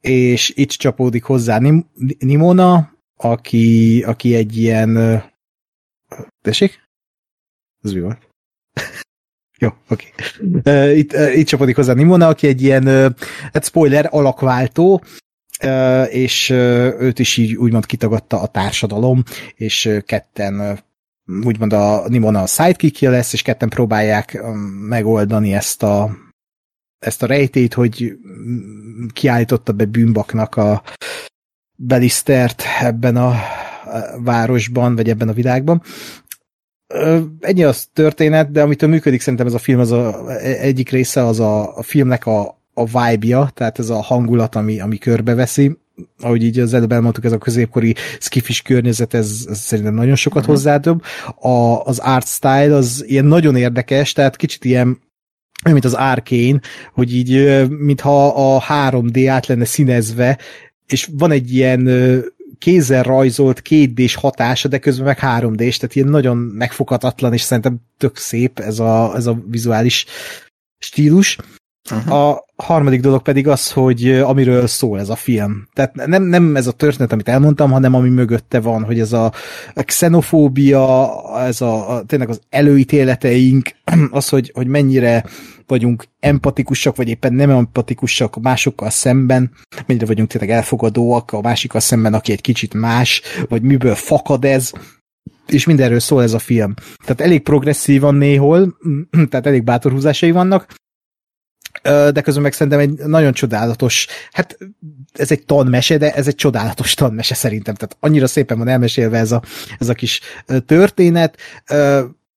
és itt csapódik hozzá Nim- Nimona, aki, aki egy ilyen... Tessék? Ez mi volt? Jó, oké. Okay. Itt, itt csapodik hozzá Nimona, aki egy ilyen, hát spoiler, alakváltó, és őt is így úgymond kitagadta a társadalom, és ketten úgymond a Nimona a sidekickje lesz, és ketten próbálják megoldani ezt a ezt a rejtét, hogy kiállította be bűnbaknak a Belisztert ebben a városban, vagy ebben a világban, ennyi az történet, de amitől működik szerintem ez a film, az a, egyik része az a, a filmnek a, a vibe-ja, tehát ez a hangulat, ami, ami körbeveszi, ahogy így az előbb elmondtuk, ez a középkori skifis környezet, ez, ez szerintem nagyon sokat uh-huh. hozzádob. A, az art style az ilyen nagyon érdekes, tehát kicsit ilyen mint az Arkane, hogy így, mintha a 3D át lenne színezve, és van egy ilyen kézzel rajzolt 2 d hatása, de közben meg 3 d tehát ilyen nagyon megfoghatatlan, és szerintem tök szép ez a, ez a vizuális stílus. Uh-huh. A harmadik dolog pedig az, hogy amiről szól ez a film. Tehát nem, nem ez a történet, amit elmondtam, hanem ami mögötte van, hogy ez a, a xenofóbia, ez a, a tényleg az előítéleteink, az, hogy, hogy mennyire vagyunk empatikusak, vagy éppen nem empatikusak másokkal szemben, mennyire vagyunk tényleg elfogadóak a másikkal szemben, aki egy kicsit más, vagy miből fakad ez, és mindenről szól ez a film. Tehát elég progresszívan néhol, tehát elég bátor húzásai vannak, de közben meg szerintem egy nagyon csodálatos, hát ez egy tanmese, de ez egy csodálatos tanmese szerintem, tehát annyira szépen van elmesélve ez a, ez a kis történet.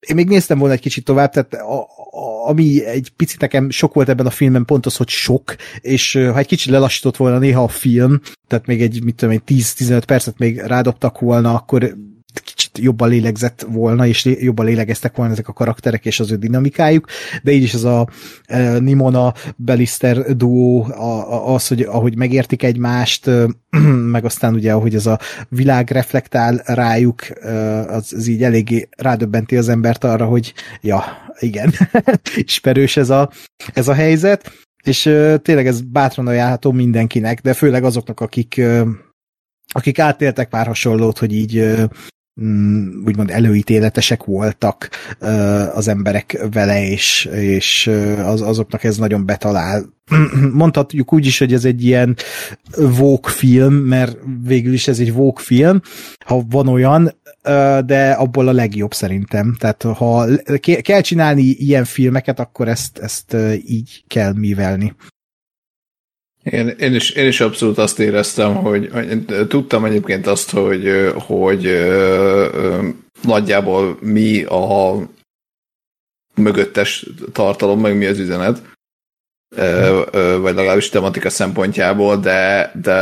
Én még néztem volna egy kicsit tovább, tehát a, a, ami egy picit nekem sok volt ebben a filmben, pont az, hogy sok, és ha egy kicsit lelassított volna néha a film, tehát még egy, mit tudom, egy 10-15 percet még rádobtak volna, akkor kicsit jobban lélegzett volna, és jobban lélegeztek volna ezek a karakterek és az ő dinamikájuk, de így is az a e, Nimona Belister duó, az, hogy ahogy megértik egymást, meg aztán ugye, ahogy ez a világ reflektál rájuk, az, az így eléggé rádöbbenti az embert arra, hogy ja, igen, ismerős ez a, ez a helyzet, és tényleg ez bátran ajánlható mindenkinek, de főleg azoknak, akik akik átéltek pár hasonlót, hogy így Mm, úgymond előítéletesek voltak az emberek vele, és, és az, azoknak ez nagyon betalál. Mondhatjuk úgy is, hogy ez egy ilyen vók film, mert végül is ez egy vók film, ha van olyan, de abból a legjobb szerintem. Tehát ha kell csinálni ilyen filmeket, akkor ezt, ezt így kell művelni. Én, én, is, én is abszolút azt éreztem, hogy, hogy tudtam egyébként azt, hogy, hogy nagyjából mi a mögöttes tartalom, meg mi az üzenet, vagy legalábbis tematika szempontjából, de, de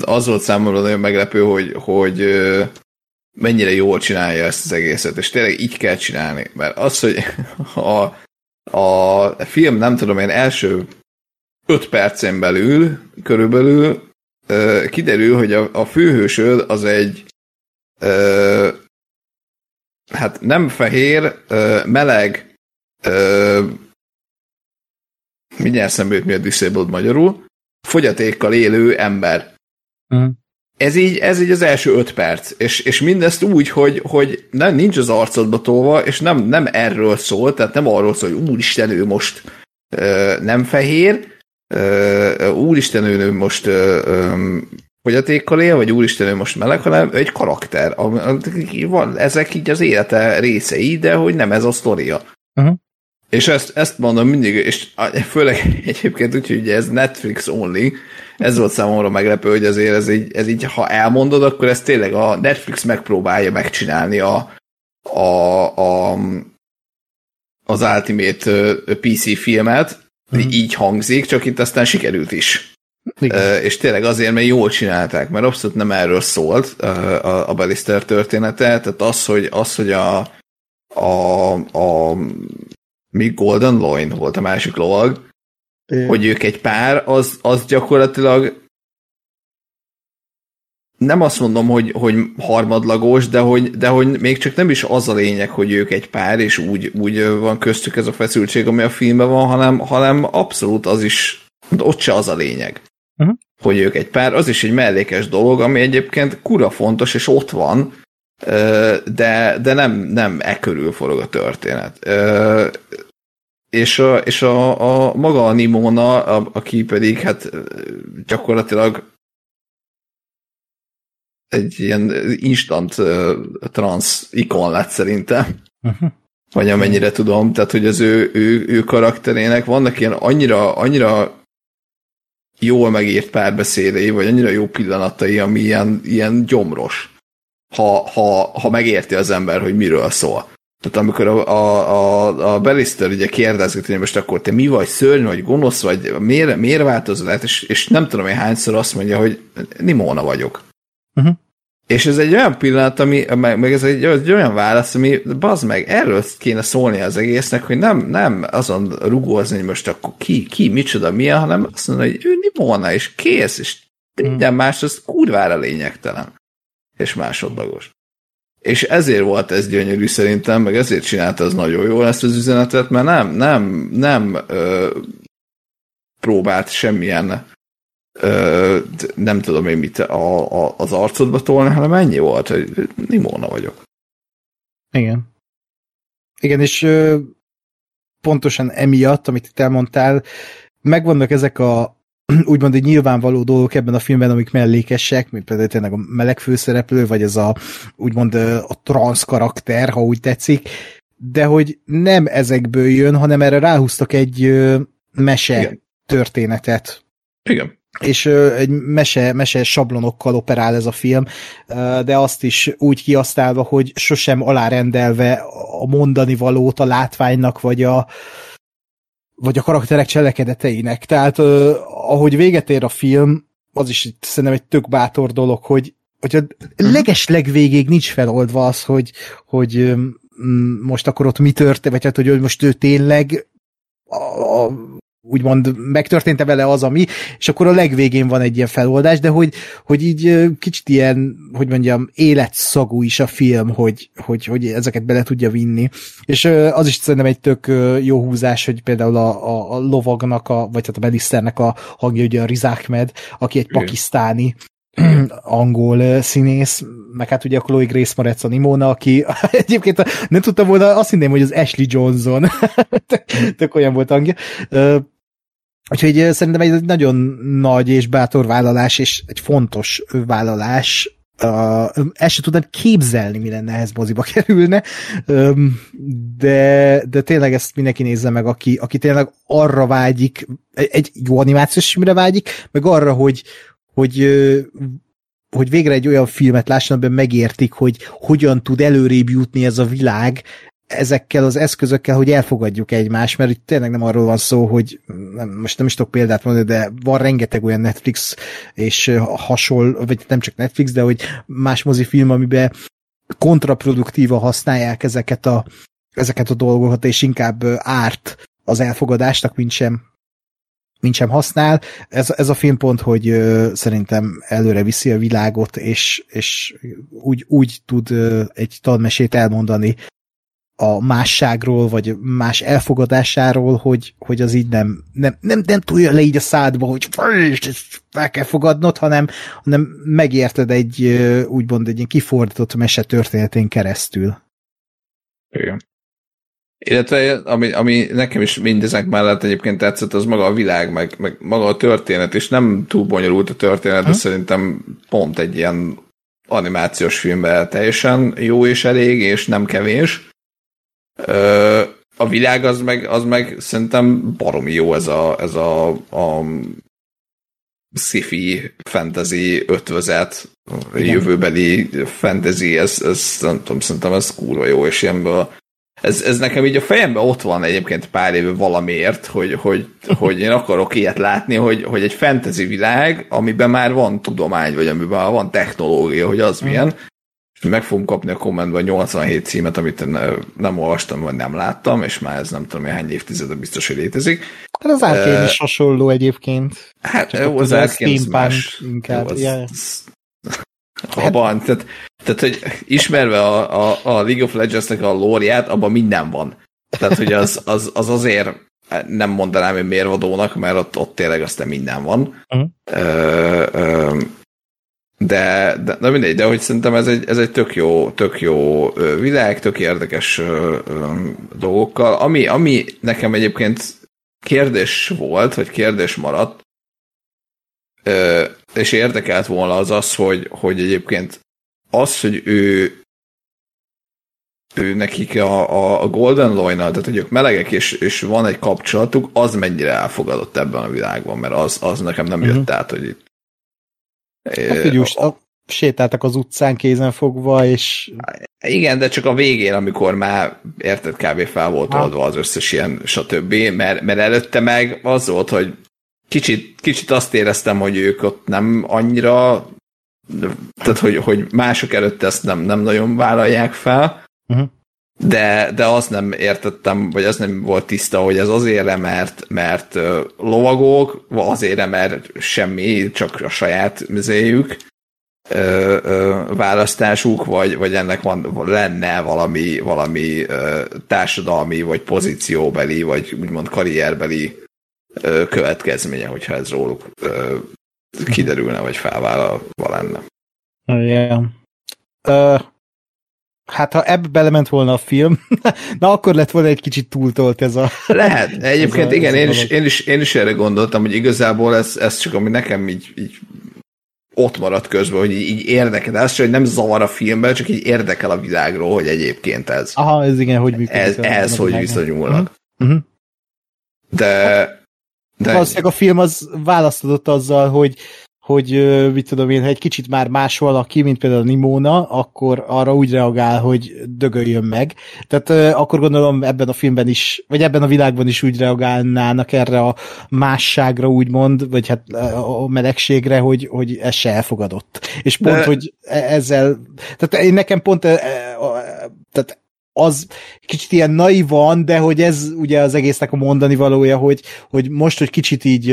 az volt számomra nagyon meglepő, hogy, hogy mennyire jól csinálja ezt az egészet, és tényleg így kell csinálni, mert az, hogy a, a film, nem tudom én, első öt percen belül körülbelül ö, kiderül, hogy a, a főhősöd az egy ö, hát nem fehér, ö, meleg, ö, mindjárt szembe jut mi a disabled magyarul, fogyatékkal élő ember. Mhm. Ez így, ez így az első öt perc, és, és mindezt úgy, hogy, hogy nem, nincs az arcodba tolva, és nem, nem erről szól, tehát nem arról szól, hogy úristen, ő most ö, nem fehér, ö, úristen, ő most ö, ö, fogyatékkal él, vagy úristen, ő most meleg, hanem egy karakter. Van, ezek így az élete részei, de hogy nem ez a sztoria. Mhm. És ezt, ezt mondom mindig, és főleg egyébként úgy, hogy ez Netflix only, ez volt számomra meglepő, hogy azért ez így, ez így, ha elmondod, akkor ez tényleg a Netflix megpróbálja megcsinálni a, a, a az Ultimate PC filmet, Mhm. így hangzik, csak itt aztán sikerült is. Igen. És tényleg azért, mert jól csinálták, mert abszolút nem erről szólt a, a Ballister története, tehát az, hogy, az, hogy a, a, a mi Golden Loin volt a másik lovag, hogy ők egy pár, az, az gyakorlatilag nem azt mondom, hogy, hogy harmadlagos, de hogy, de hogy még csak nem is az a lényeg, hogy ők egy pár, és úgy, úgy van köztük ez a feszültség, ami a filmben van, hanem, hanem abszolút az is, ott se az a lényeg, Uh-huh. hogy ők egy pár, az is egy mellékes dolog, ami egyébként kura fontos, és ott van, de, de nem, nem e körül forog a történet. És a, és a, a maga a Nimona, a, aki pedig hát gyakorlatilag egy ilyen instant uh, trans ikon lett szerintem, uh-huh. vagy amennyire tudom, tehát hogy az ő, ő, ő karakterének vannak ilyen annyira, annyira jól megírt párbeszédei, vagy annyira jó pillanatai, ami ilyen, ilyen gyomros, ha, ha, ha megérti az ember, hogy miről szól. Tehát amikor a, a, a, a Ballister ugye kérdezget, hogy most akkor te mi vagy, szörny vagy, gonosz vagy, miért, miért változol és, és nem tudom, hogy hányszor azt mondja, hogy Nimona vagyok. Uh-huh. És ez egy olyan pillanat, ami, meg, meg ez egy, egy olyan válasz, ami, bazd meg, erről kéne szólni az egésznek, hogy nem, nem azon rugózni, hogy most akkor ki, ki, micsoda, milyen, hanem azt mondani, hogy ő Nimona, és kész, és minden más, az kurvára lényegtelen. És másodlagos. És ezért volt ez gyönyörű szerintem, meg ezért csinálta az nagyon jól ezt az üzenetet, mert nem, nem, nem ö, próbált semmilyen ö, nem tudom én mit a, a, az arcodba tolni, hanem ennyi volt, hogy Nimona vagyok. Igen. Igen, és ö, pontosan emiatt, amit itt elmondtál, megvannak ezek a úgymond egy nyilvánvaló dolgok ebben a filmben, amik mellékesek, mint például tényleg a meleg főszereplő, vagy ez a úgymond a transz karakter, ha úgy tetszik, de hogy nem ezekből jön, hanem erre ráhúztak egy mese Igen. történetet, Igen. És egy mese, mese sablonokkal operál ez a film, de azt is úgy kiasztálva, hogy sosem alárendelve a mondani valót a látványnak, vagy a vagy a karakterek cselekedeteinek. Tehát ahogy véget ér a film, az is szerintem egy tök bátor dolog, hogy, hogy a leges legvégéig nincs feloldva az, hogy, hogy most akkor ott mi történt, vagy hát, hogy most ő tényleg a, a, úgymond megtörtént-e vele az, ami, és akkor a legvégén van egy ilyen feloldás, de hogy, hogy így kicsit ilyen, hogy mondjam, életszagú is a film, hogy, hogy, hogy ezeket bele tudja vinni. És az is szerintem egy tök jó húzás, hogy például a, a, a lovagnak, a, vagy hát a Belisternek a hangja ugye a Riz Ahmed, aki egy pakisztáni angol színész, meg hát ugye a Chloe Grace Moretz a Nimona, aki egyébként nem tudtam volna, azt hinném, hogy az Ashley Johnson. Tök olyan volt hangja. Úgyhogy szerintem egy nagyon nagy és bátor vállalás, és egy fontos vállalás. Uh, ezt sem tudnám képzelni, mi lenne ehhez moziba kerülne, um, de, de tényleg ezt mindenki nézze meg, aki, aki tényleg arra vágyik, egy, jó animációs filmre vágyik, meg arra, hogy, hogy hogy végre egy olyan filmet lásson, amiben megértik, hogy hogyan tud előrébb jutni ez a világ ezekkel az eszközökkel, hogy elfogadjuk egymást, mert itt tényleg nem arról van szó, hogy nem, most nem is tudok példát mondani, de van rengeteg olyan Netflix és hasonló, vagy nem csak Netflix, de hogy más mozifilm, amiben kontraproduktíva használják ezeket a, ezeket a dolgokat, és inkább árt az elfogadásnak, mint sem mint sem használ. Ez, ez a film pont, hogy ö, szerintem előre viszi a világot, és, és úgy, úgy tud ö, egy tanmesét elmondani a másságról, vagy más elfogadásáról, hogy, hogy az így nem, nem, nem, nem tudja le így a szádba, hogy el kell fogadnod, hanem, hanem megérted egy, úgymond egy ilyen kifordított mese történetén keresztül. Igen. Illetve ami, ami nekem is mindezek mellett egyébként tetszett, az maga a világ, meg, meg maga a történet, és nem túl bonyolult a történet, de szerintem pont egy ilyen animációs filmben teljesen jó és elég, és nem kevés. A világ az meg, az meg szerintem baromi jó ez a, ez a, a sci-fi fantasy ötvözet, Igen. jövőbeli fantasy, ez, ez nem tudom, szerintem ez kurva jó, és ilyenből ez, ez nekem így a fejemben ott van egyébként pár éve valamiért, hogy, hogy, hogy én akarok ilyet látni, hogy, hogy egy fantasy világ, amiben már van tudomány, vagy amiben már van technológia, hogy az milyen, és meg fogom kapni a kommentben 87 címet, amit ne- nem olvastam, vagy nem láttam, és már ez nem tudom, hogy hány évtizede biztos, hogy létezik. Hát az Arkane is hasonló egyébként. Hát Csak jó, az az Arkane más. inkább, Jó, az- az- Abban, tehát, tehát, hogy ismerve a, a, a League of Legends-nek a lóriát, abban minden van. Tehát, hogy az, az, az azért nem mondanám, hogy mérvadónak, mert ott, ott tényleg aztán minden van. Mhm. Ö, ö, de, de, de mindegy, de hogy szerintem ez egy, ez egy tök jó, tök jó világ, tök érdekes ö, ö, dolgokkal. Ami, ami nekem egyébként kérdés volt, vagy kérdés maradt, ö, és érdekelt volna az az, hogy, hogy egyébként az, hogy ő ő nekik a, a, a Golden Loy-nal, tehát hogy ők melegek, és, és van egy kapcsolatuk, az mennyire elfogadott ebben a világban, mert az, az nekem nem jött Mhm. át, hogy itt Hát, hogy úgy, a, sétáltak az utcán kézen fogva, és Igen, de csak a végén, amikor már érted, kb. fel volt Ha. oldva az összes ilyen, stb. Mert, mert előtte meg az volt, hogy kicsit, kicsit azt éreztem, hogy ők ott nem annyira, tehát hogy, hogy mások előtt ezt nem, nem nagyon vállalják fel, Mhm. De, de azt nem értettem, vagy az nem volt tiszta, hogy ez azért, mert, mert lovagok, azért, mert semmi, csak a saját mizéjük, választásuk, vagy, vagy ennek van, lenne valami, valami ö, társadalmi, vagy pozícióbeli, vagy úgymond karrierbeli ö, következménye, hogyha ez róluk ö, kiderülne, vagy felvállalva lenne. Yeah. Ö, hát ha ebbe belement volna a film, na akkor lett volna egy kicsit túltolt ez a... Lehet. Egyébként Ez a- igen, ez én is, én, is, én is erre gondoltam, hogy igazából ez, ez csak ami nekem így, így ott maradt közben, hogy így, így érdekel. De az hogy nem zavar a filmben, csak így érdekel a világról, hogy egyébként ez. Aha, ez igen, hogy működik. Ez, ez hogy viszonyulnak. Mhm. De, de Valószínűleg a film az választodott azzal, hogy hogy mit tudom én, ha egy kicsit már más valaki, mint például Nimona, akkor arra úgy reagál, hogy dögöljön meg. Tehát akkor gondolom ebben a filmben is, vagy ebben a világban is úgy reagálnának erre a másságra úgymond, vagy hát a melegségre, hogy, hogy ez se elfogadott. És pont, De- hogy e- ezzel, tehát én nekem pont e, tehát az kicsit ilyen naivan, de hogy ez ugye az egésznek a mondani valója, hogy, hogy most, hogy kicsit így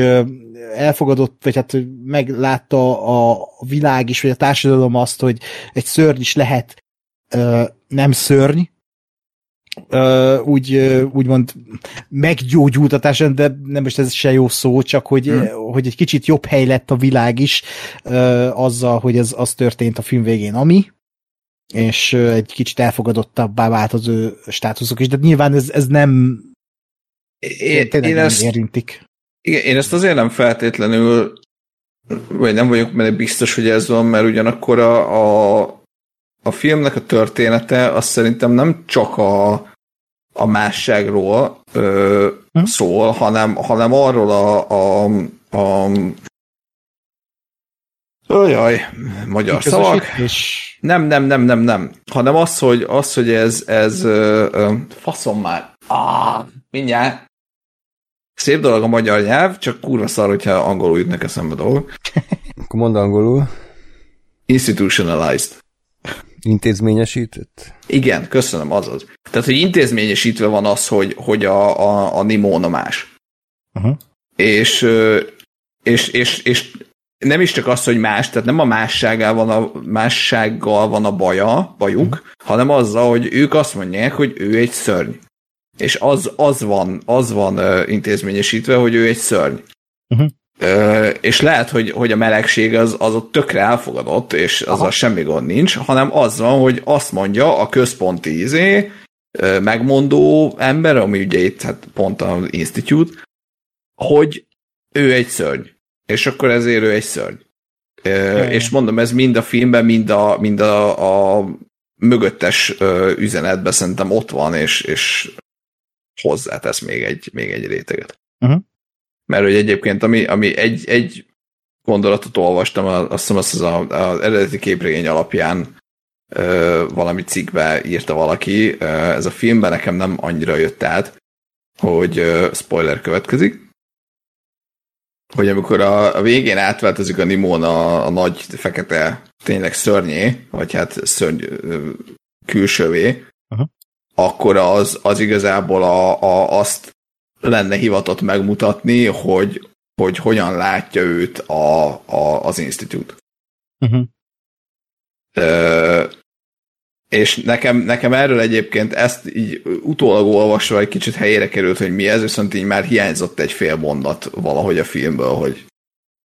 elfogadott, vagy hát meglátta a világ is, vagy a társadalom azt, hogy egy szörny is lehet nem szörny, ö, úgy, ö, úgymond meggyógyult a társadalom, de nem most ez se jó szó, csak hogy, Hmm. hogy egy kicsit jobb hely lett a világ is ö, azzal, hogy ez az történt a film végén, ami, és egy kicsit elfogadottabbá vált az ő státuszok is, de nyilván ez, ez nem én, én, nem ezt, érintik. igen, én ezt azért nem feltétlenül, vagy nem vagyok benne biztos, hogy ez van, mert ugyanakkor a, a, a filmnek a története az szerintem nem csak a, a másságról ö, Hm? szól, hanem, hanem arról a, a, a Ojaj, magyar szavak. Nem, nem, nem, nem, nem. Hanem az, hogy, az, hogy ez, ez ö, ö, faszom már. Ah, mindjárt. Szép dolog a magyar nyelv, csak kurva szar, hogyha angolul jutnak eszembe dolgok. Akkor mondd angolul. Institutionalized. Intézményesített? Igen, köszönöm, azaz. Tehát, hogy intézményesítve van az, hogy, hogy a, a, a Nimona más. uh-huh. és, és, és, és nem is csak az, hogy más, tehát nem a mássággal van a, mássággal van a baja, bajuk, hanem azzal, hogy ők azt mondják, hogy ő egy szörny. És az, az van, az van ö, intézményesítve, hogy ő egy szörny. Uh-huh. Ö, és lehet, hogy, hogy a melegség az, az ott tökre elfogadott, és azzal semmi gond nincs, hanem az van, hogy azt mondja a központi izé, ö, megmondó ember, ami ugye itt hát pont az Institute, hogy ő egy szörny. És akkor ezért ő egy szörny. Ö, és mondom, ez mind a filmben, mind a, mind a, a mögöttes ö, üzenetben szerintem ott van, és, és hozzátesz még egy, még egy réteget. Uh-huh. Mert hogy egyébként, ami, ami egy, egy gondolatot olvastam, azt hiszem az, az a, az eredeti képregény alapján ö, valami cikkbe írta valaki, ö, ez a filmben nekem nem annyira jött át, hogy ö, spoiler következik, hogy amikor a, a végén átváltozik a Nimon a, a nagy fekete tényleg szörnyé, vagy hát szörny külsővé, Aha. akkor az, az igazából a, a, azt lenne hivatott megmutatni, hogy, hogy hogyan látja őt a, a, az institút. Uh-huh. Ö, és nekem, nekem erről egyébként ezt így utólag olvasva egy kicsit helyére került, hogy mi ez, viszont így már hiányzott egy fél mondat valahogy a filmből, hogy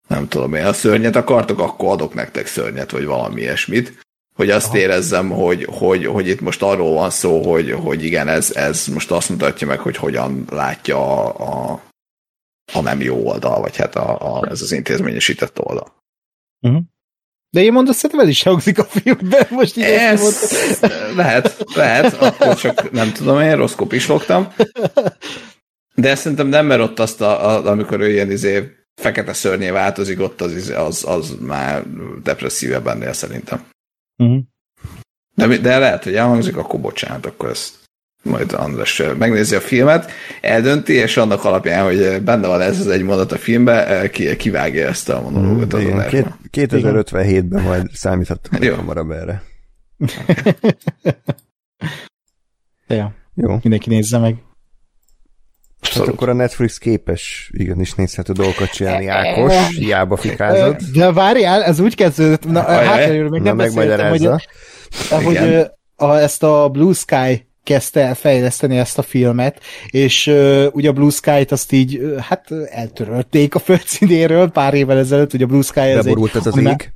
nem tudom én, a szörnyet akartok, akkor adok nektek szörnyet, vagy valami ilyesmit. Hogy azt Aha. érezzem, hogy, hogy, hogy itt most arról van szó, hogy, hogy igen, ez, ez most azt mutatja meg, hogy hogyan látja a, a, a nem jó oldal, vagy hát a, a, ez az intézményesített oldal. Uh-huh. De én mondom, szerintem ez is hangzik a filmben, most így Ez lehet, lehet, akkor csak nem tudom, én rossz kopislogtam. De szerintem nem, mert ott azt, a, a, amikor ő ilyen izé fekete szörnyé változik, ott az, izé- az, az már depresszívebb ennél szerintem. Uh-huh. De, de lehet, hogy elhangzik, akkor bocsánat, akkor ezt majd András megnézi a filmet, eldönti, és annak alapján, hogy benne van ez az egy mondat a filmbe, ki, kivágja ezt a monológot. Mm, igen, két, 2057-ben majd számíthatunk Jó. hamarabb erre. ja, Jó. mindenki nézze meg. Hát akkor a Netflix képes igenis nézhető dolgokat csinálni, Ákos, hiába fikázod. De várjál, ez úgy kezdődött, na, hátraléről még Na, nem beszéltem, hogy, megmagyarázza. hogy Igen. ö, a, ezt a Blue Sky kezdte el fejleszteni ezt a filmet, és uh, ugye a Blue Sky-t azt így, hát eltörölték a földszínéről pár évvel ezelőtt, ugye a Blue Sky ez Beborult ez az ég.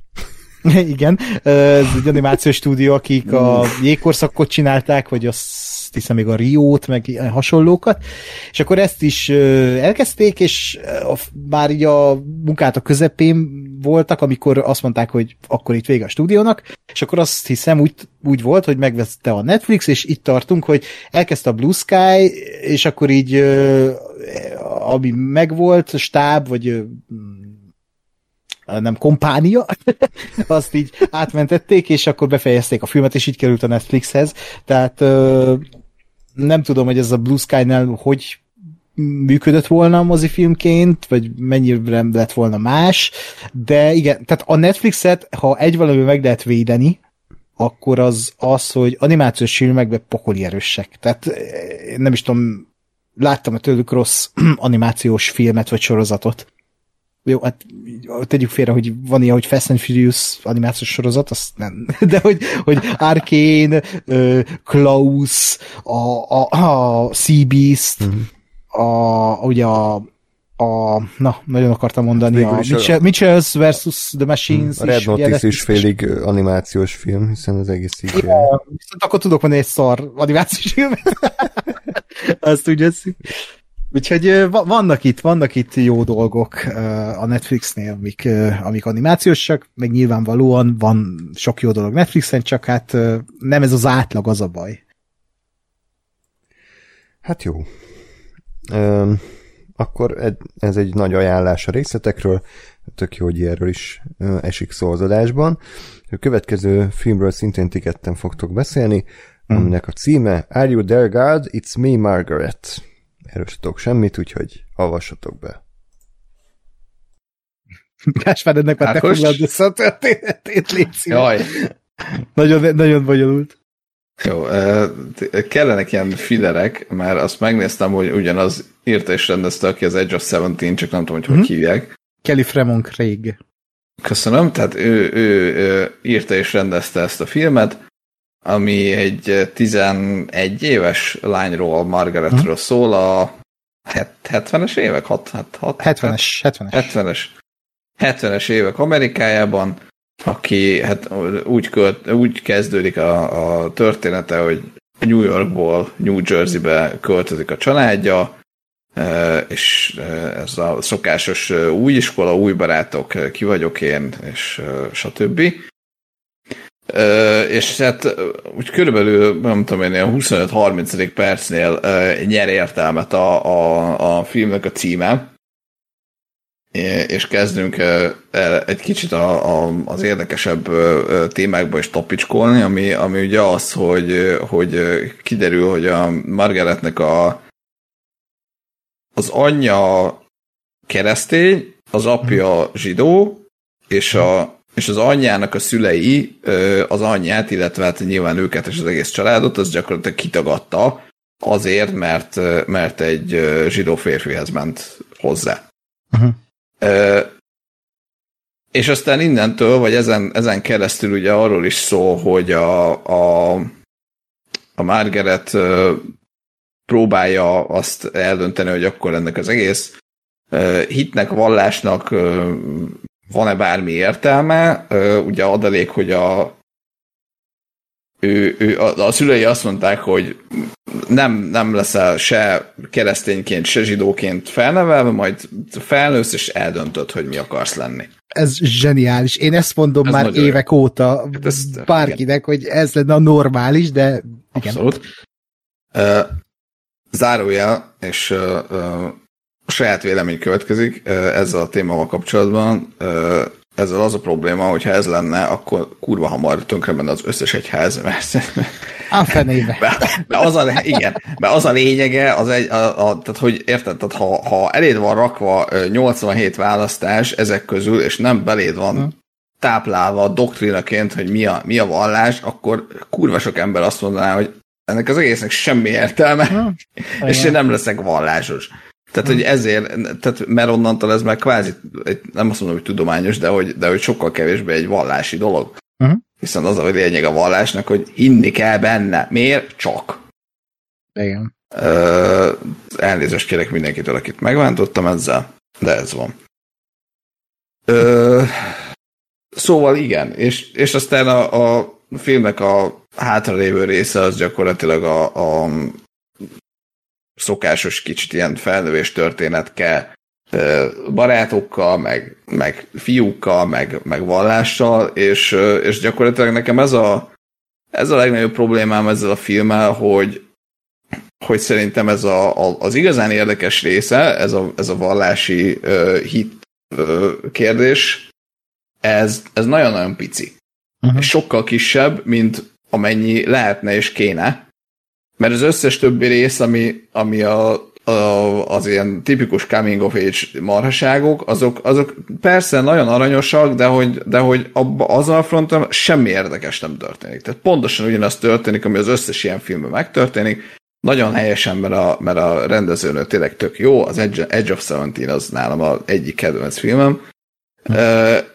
Igen, ez egy animációs stúdió, akik a jégkorszakot csinálták, vagy azt hiszem még a Riót, meg hasonlókat, és akkor ezt is elkezdték, és a- már így a munkát a közepén voltak, amikor azt mondták, hogy akkor itt vége a stúdiónak, és akkor azt hiszem úgy, úgy volt, hogy megvette a Netflix, és itt tartunk, hogy elkezdte a Blue Sky, és akkor így ami megvolt, stáb, vagy nem kompánia, azt így átmentették, és akkor befejezték a filmet, és így került a Netflixhez. Tehát nem tudom, hogy ez a Blue Sky-nál hogy működött volna a mozifilmként, vagy mennyire lett volna más, de igen, tehát a Netflixet, ha egy valami meg lehet védeni, akkor az az, hogy animációs filmekben pokoli erősek. Tehát eh, nem is tudom, láttam a tőlük rossz animációs filmet vagy sorozatot. Jó, hát tegyük félre, hogy van ilyen, hogy Fast and Furious animációs sorozat, azt nem. De hogy, hogy Arcane, ö, Klaus, a, a, a Sea Beast, Mhm. A, ugye a, a, na, nagyon akartam mondani, a a- Mitchell, Mitchells versus The Machines A Red is, ugye Notice lett is félig animációs film, hiszen az egész CGI. Ja, viszont akkor tudok mondani egy szar animációs filmet. Azt úgy veszik. Úgyhogy vannak itt, vannak itt jó dolgok a Netflixnél, amik, amik animációsak, meg nyilvánvalóan van sok jó dolog Netflixen, csak hát nem ez az átlag az a baj. Hát jó. Akkor ez egy nagy ajánlás a részletekről, tök jó, hogy erről is esik szó az adásban. A következő filmről szintén ti ketten fogtok beszélni, aminek a címe Are You There God? It's Me Margaret. Erről se tudok semmit, úgyhogy olvassatok be. Gáspár, ennek már te Ákos? foglald össze a történetét, légy. Jaj, Nagyon, nagyon bonyolult. Jó, kellenek ilyen fiderek, mert azt megnéztem, hogy ugyanaz írta és rendezte, aki az Edge of Seventeen, csak nem tudom, hogy hogy Mhm. hívják. Kelly Fremont Craig. Köszönöm, tehát ő, ő, ő írta és rendezte ezt a filmet, ami egy eh, 11 éves lányról, Margaretről szól, a het- 70-es évek? Hat, hat, hat, 70-es, 70-es. 70-es, 70-es évek Amerikájában, aki hát úgy, költ, úgy kezdődik a, a története, hogy New Yorkból New Jerseybe költözik a családja, e, és e, ez a szokásos e, új iskola, új barátok, ki vagyok én, és stb. És hát úgy körülbelül, nem tudom én, ilyen 25-30. percnél nyer értelmet a, a, a filmnek a címe, és kezdünk el egy kicsit a, a, az érdekesebb témákba is topicskolni, ami, ami ugye az, hogy, hogy kiderül, hogy a Margaretnek a, az anyja keresztény, az apja zsidó, és, a, és az anyjának a szülei az anyját, illetve hát nyilván őket és az egész családot, az gyakorlatilag kitagadta azért, mert, mert egy zsidó férfihez ment hozzá. Uh-huh. És aztán innentől, vagy ezen, ezen keresztül ugye arról is szól, hogy a, a, a Margaret próbálja azt eldönteni, hogy akkor ennek az egész hitnek, vallásnak van-e bármi értelme. Ugye adalék, hogy a, ő, ő, a, a szülei azt mondták, hogy nem, nem leszel se keresztényként, se zsidóként felnevelve, majd felnősz, és eldöntöd, hogy mi akarsz lenni. Ez zseniális. Én ezt mondom Ez már évek óta Hát ezt- bárkinek, hogy ez lenne a normális, de igen. Abszolút. Uh, zárójel, és uh, uh, saját vélemény következik uh, ezzel a témával kapcsolatban. Uh, ezzel az a probléma, hogy ha ez lenne, akkor kurva hamar tönkre menne az összes egyház, mert A fenébe. Mert, mert az a, igen, mert az a lényege, az egy, a, a, tehát hogy érted, tehát ha, ha eléd van rakva ö, 87 választás ezek közül, és nem beléd van táplálva doktrinaként, hogy mi a, mi a vallás, akkor kurva sok ember azt mondaná, hogy ennek az egésznek semmi értelme, Ha, és én nem leszek vallásos. Tehát, hogy ezért, tehát, mert onnantól ez már kvázi, nem azt mondom, hogy tudományos, de hogy, de hogy sokkal kevésbé egy vallási dolog. Uh-huh. Hiszen az a lényeg a vallásnak, hogy hinni kell benne. Miért? Csak. Igen. Ö, elnézést kérek mindenkitől, akit megvántottam ezzel, de ez van. Ö, szóval igen, és, és aztán a, a filmnek a hátralévő része az gyakorlatilag a, a szokásos kicsit ilyen felnövés történetke ö, barátokkal, meg, meg fiúkkal, meg, meg vallással, és, és gyakorlatilag nekem ez a, ez a legnagyobb problémám ezzel a filmmel, hogy, hogy szerintem ez a, a, az igazán érdekes része, ez a, ez a vallási ö, hit ö, kérdés, ez, ez nagyon-nagyon pici. Uh-huh. Sokkal kisebb, mint amennyi lehetne és kéne. Mert az összes többi rész, ami, ami a, a, az ilyen tipikus coming of age marhaságok, azok, azok persze nagyon aranyosak, de hogy, de hogy abba, azon a fronton semmi érdekes nem történik. Tehát pontosan ugyanaz történik, ami az összes ilyen filmben megtörténik, nagyon helyesen, mert a, mert a rendezőnő tényleg tök jó, az Edge, Edge of Seventeen az nálam az egyik kedvenc filmem,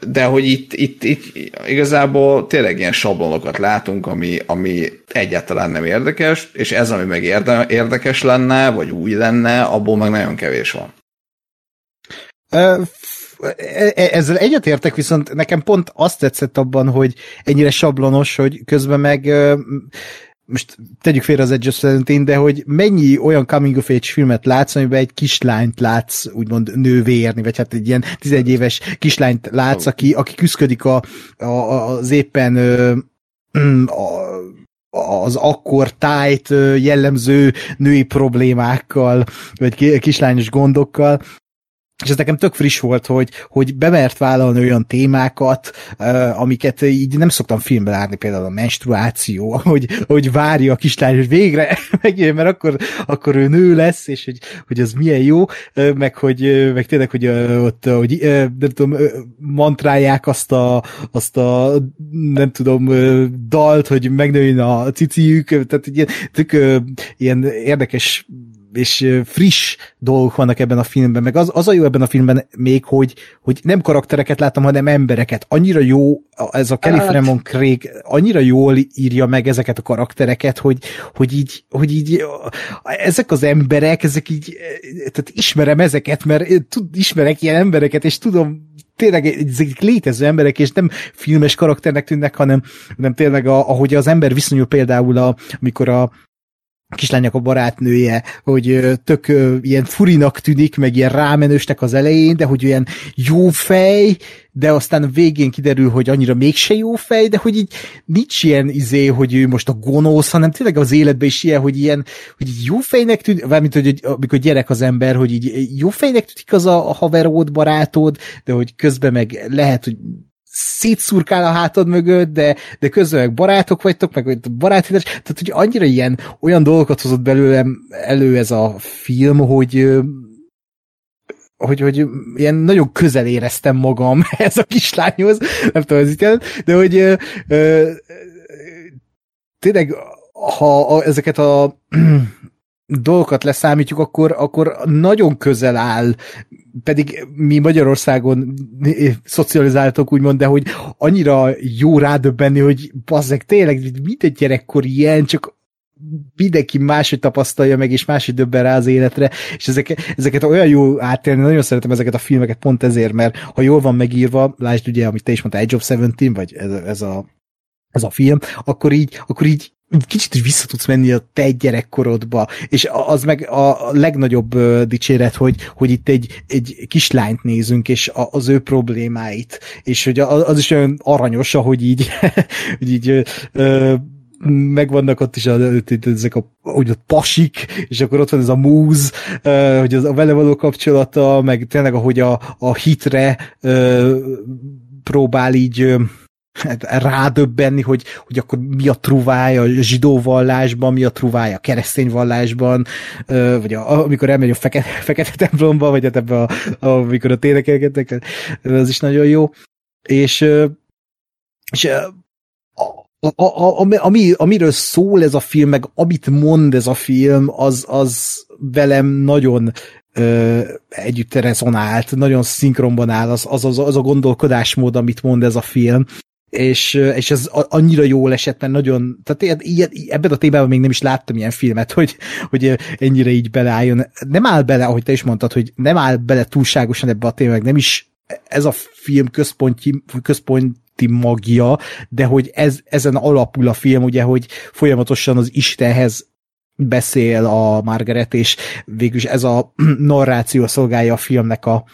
de hogy itt, itt, itt igazából tényleg ilyen sablonokat látunk, ami, ami egyáltalán nem érdekes, és ez, ami meg érde, érdekes lenne, vagy új lenne, abból meg nagyon kevés van. E- e- Ezzel egyetértek, viszont nekem pont azt tetszett abban, hogy ennyire sablonos, hogy közben meg most tegyük félre az Edge of Seventeen, de hogy mennyi olyan coming of age filmet látsz, amiben egy kislányt látsz, úgymond nővérni, vagy hát egy ilyen 11 éves kislányt látsz, aki, aki küzdik a, a, az éppen ö, a, az akkor tájt jellemző női problémákkal, vagy ki- kislányos gondokkal, és ez nekem tök friss volt, hogy, hogy bemert vállalni olyan témákat, uh, amiket így nem szoktam filmben látni, például a menstruáció, hogy, hogy várja a kislány, hogy végre megjön, mert akkor, akkor ő nő lesz, és hogy, hogy az milyen jó, meg hogy meg tényleg, hogy uh, ott, hogy uh, nem tudom, uh, mantrálják azt a, azt a nem tudom, uh, dalt, hogy megnőjön a ciciük, tehát ilyen, tök, uh, ilyen érdekes és friss dolgok vannak ebben a filmben, meg az, az a jó ebben a filmben még, hogy, hogy nem karaktereket láttam, hanem embereket. Annyira jó ez a Kelly hát. Craig, annyira jól írja meg ezeket a karaktereket, hogy, hogy így, hogy így ezek az emberek, ezek így, tehát ismerem ezeket, mert tud, ismerek ilyen embereket, és tudom tényleg ezek létező emberek, és nem filmes karakternek tűnnek, hanem, hanem tényleg a, ahogy az ember viszonyul például, a, amikor a, kislánynak a barátnője, hogy tök ilyen furinak tűnik, meg ilyen rámenősnek az elején, de hogy olyan jó fej, de aztán a végén kiderül, hogy annyira mégse jó fej, de hogy így nincs ilyen izé, hogy ő most a gonosz, hanem tényleg az életben is ilyen, hogy ilyen, hogy így jó fejnek tűnik, valamint, hogy amikor gyerek az ember, hogy így jó fejnek tűnik az a haveród, barátod, de hogy közben meg lehet, hogy szétszurkál a hátad mögött, de, de közben meg barátok vagytok, meg baráti, tehát hogy annyira ilyen, olyan dolgokat hozott belőlem elő ez a film, hogy hogy, hogy ilyen nagyon közel éreztem magam ez a kislányhoz, nem tudom, ez itt de hogy ö, ö, tényleg, ha ezeket a dolgokat leszámítjuk, akkor, akkor nagyon közel áll, pedig mi Magyarországon szocializáltok úgymond, de hogy annyira jó rádöbbenni, hogy bazzek, tényleg minden gyerekkor ilyen, csak mindenki máshogy tapasztalja meg, és máshogy döbben rá az életre, és ezek, ezeket olyan jó átélni, nagyon szeretem ezeket a filmeket pont ezért, mert ha jól van megírva, lásd ugye, amit te is mondtál, Age of Seventeen, vagy ez, ez a ez a film, akkor így, akkor így kicsit is vissza tudsz menni a te gyerekkorodba, és az meg a legnagyobb dicséret, hogy, hogy itt egy, egy kislányt nézünk, és az ő problémáit, és hogy az is olyan aranyos, ahogy így, hogy így ö, megvannak ott is a, ezek a, úgy a pasik, és akkor ott van ez a múz, hogy az a vele való kapcsolata, meg tényleg ahogy a, a hitre próbál így rádöbbenni, hogy, hogy akkor mi a truvája a zsidó vallásban, mi a truvája a keresztény vallásban, vagy a, amikor elmegy a fekete, fekete templomba, vagy hát ebbe a, a, amikor a ténekelgetek, az is nagyon jó. És, és a, a, a, ami, amiről szól ez a film, meg amit mond ez a film, az, az velem nagyon ö, együtt rezonált, nagyon szinkronban áll az, az, az, az a gondolkodásmód, amit mond ez a film, és, és ez annyira jól esett, mert nagyon, tehát ilyen, ebben a témában még nem is láttam ilyen filmet, hogy, hogy ennyire így beleálljon. Nem áll bele, ahogy te is mondtad, hogy nem áll bele túlságosan ebbe a témába, nem is ez a film központi, központi magja, de hogy ez, ezen alapul a film, ugye, hogy folyamatosan az Istenhez beszél a Margaret, és végülis ez a narráció szolgálja a filmnek a,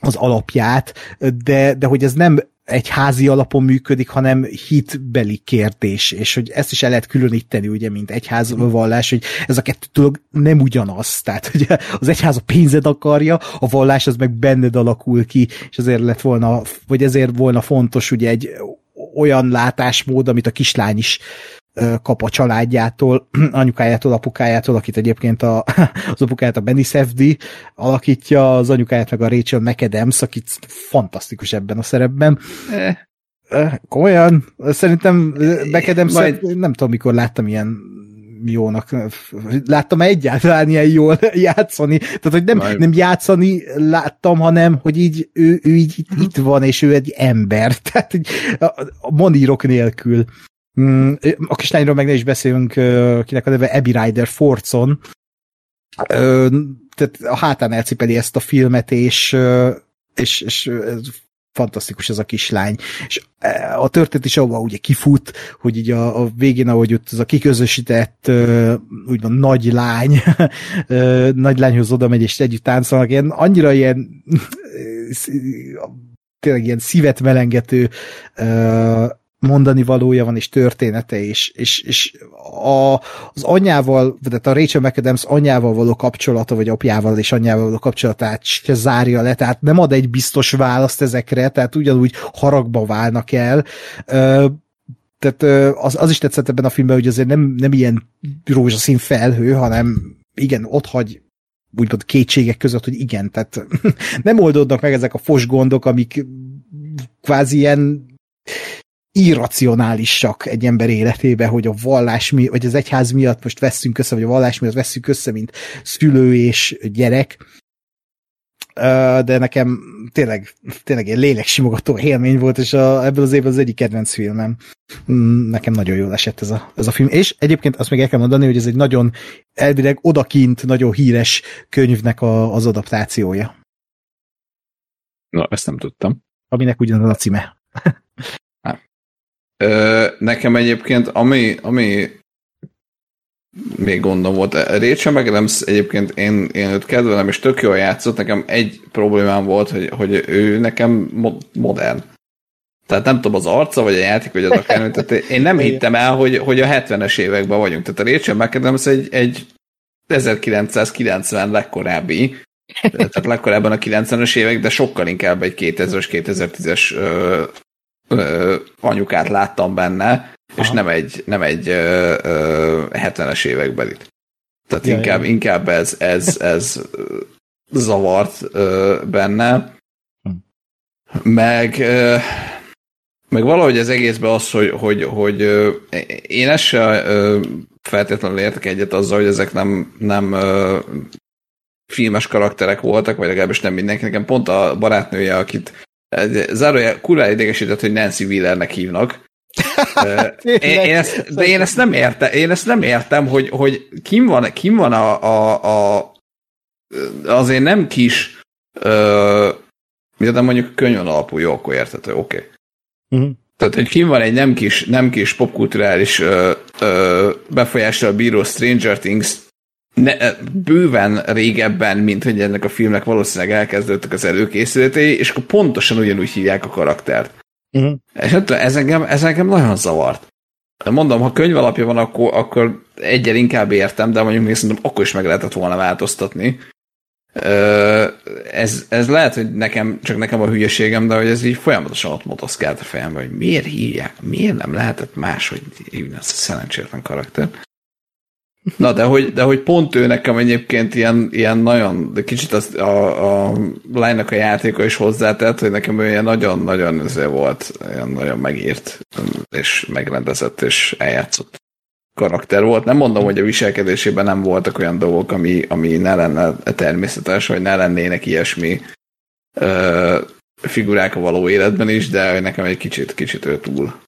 az alapját, de, de hogy ez nem egy házi alapon működik, hanem hitbeli kérdés, és hogy ezt is el lehet különíteni, ugye, mint egyház vallás, hogy ez a kettő dolog nem ugyanaz. Tehát, hogy az egyház a pénzed akarja, a vallás az meg benned alakul ki, és ezért lett volna, vagy ezért volna fontos ugye egy olyan látásmód, amit a kislány is kap a családjától, anyukájától, apukájától, akit egyébként a, az apukáját a Benny Safdie alakítja, az anyukáját meg a Rachel McAdams, akit fantasztikus ebben a szerepben. Eh. Komolyan? Szerintem McAdams, Majd... nem tudom, mikor láttam ilyen jónak. Láttam egyáltalán ilyen jól játszani. Tehát, hogy nem, Majd... nem játszani láttam, hanem, hogy így ő, ő így itt, van, és ő egy ember. Tehát így, a, a manírok nélkül. Mm, a kislányról meg ne is beszélünk, kinek a neve Abby Ryder Fortson. Tehát a hátán elcipeli ezt a filmet, és, és, és fantasztikus ez a kislány. És a történet is ahova ugye kifut, hogy így a, a végén, ahogy ott az a kiközösített úgymond nagy lány, nagy lányhoz oda megy, és együtt táncolnak, ilyen annyira ilyen tényleg ilyen szívet melengető mondani valója van, és története, és, és, és a, az anyjával, tehát a Rachel McAdams anyjával való kapcsolata, vagy apjával és anyjával való kapcsolatát se zárja le, tehát nem ad egy biztos választ ezekre, tehát ugyanúgy haragba válnak el. Tehát az, az is tetszett ebben a filmben, hogy azért nem, nem ilyen rózsaszín felhő, hanem igen, ott hagy úgymond kétségek között, hogy igen, tehát nem oldódnak meg ezek a fos gondok, amik kvázi ilyen irracionálisak egy ember életébe, hogy a vallás mi, vagy az egyház miatt most veszünk össze, vagy a vallás miatt veszünk össze, mint szülő és gyerek. De nekem tényleg, tényleg egy léleksimogató élmény volt, és a, ebből az évben az egyik kedvenc filmem. Mm, nekem nagyon jól esett ez a, ez a film. És egyébként azt még el kell mondani, hogy ez egy nagyon elvileg odakint nagyon híres könyvnek a, az adaptációja. Na, ezt nem tudtam. Aminek ugyanaz a címe. Nekem egyébként, ami, ami még gondom volt, Rachel McAdams egyébként én, én őt kedvelem, és tök jól játszott, nekem egy problémám volt, hogy, hogy ő nekem modern. Tehát nem tudom, az arca, vagy a játék, vagy az akár, tehát én nem hittem el, hogy, hogy a 70-es években vagyunk. Tehát a Rachel McAdams egy, egy 1990 legkorábbi, tehát legkorábban a 90-es évek, de sokkal inkább egy 2000-es, 2010-es anyukát láttam benne, Aha. és nem egy, nem egy ö, ö, 70-es évekbelit. Tehát ja, inkább, ja. inkább ez, ez, ez zavart ö, benne. Hm. Meg, ö, meg valahogy az egészben az, hogy, hogy, hogy ö, én ezt se ö, feltétlenül értek egyet azzal, hogy ezek nem, nem ö, filmes karakterek voltak, vagy legalábbis nem mindenki. Nekem pont a barátnője, akit zárója kurva idegesített, hogy Nancy Wheelernek hívnak. én, én ezt, de én ezt nem értem, én ezt nem értem, hogy, hogy kim van, kim van a, a, a azért nem kis ö, de mondjuk könyvön alapú, jó, akkor értető, oké. Okay. Uh-huh. Tehát, hogy kim van egy nem kis, nem kis popkulturális ö, ö, befolyással bíró Stranger Things ne, bőven régebben, mint hogy ennek a filmnek valószínűleg elkezdődtek az előkészületei, és akkor pontosan ugyanúgy hívják a karaktert. Uh-huh. És hát ez engem, ez engem nagyon zavart. Mondom, ha könyv alapja van, akkor, akkor egyel inkább értem, de mondjuk még szerintem akkor is meg lehetett volna változtatni. Ez, ez lehet, hogy nekem, csak nekem a hülyeségem, de hogy ez így folyamatosan ott motoszkált a fejembe, hogy miért hívják, miért nem lehetett máshogy hívni ezt a szerencsétlen karaktert. Na, de hogy, de hogy pont ő nekem egyébként ilyen, ilyen nagyon, de kicsit az, a, a lánynak a játéka is hozzátett, hogy nekem ő ilyen nagyon-nagyon volt, ilyen nagyon megírt, és megrendezett, és eljátszott karakter volt. Nem mondom, hogy a viselkedésében nem voltak olyan dolgok, ami, ami ne lenne természetes, vagy ne lennének ilyesmi ö, figurák a való életben is, de nekem egy kicsit, kicsit ő túl,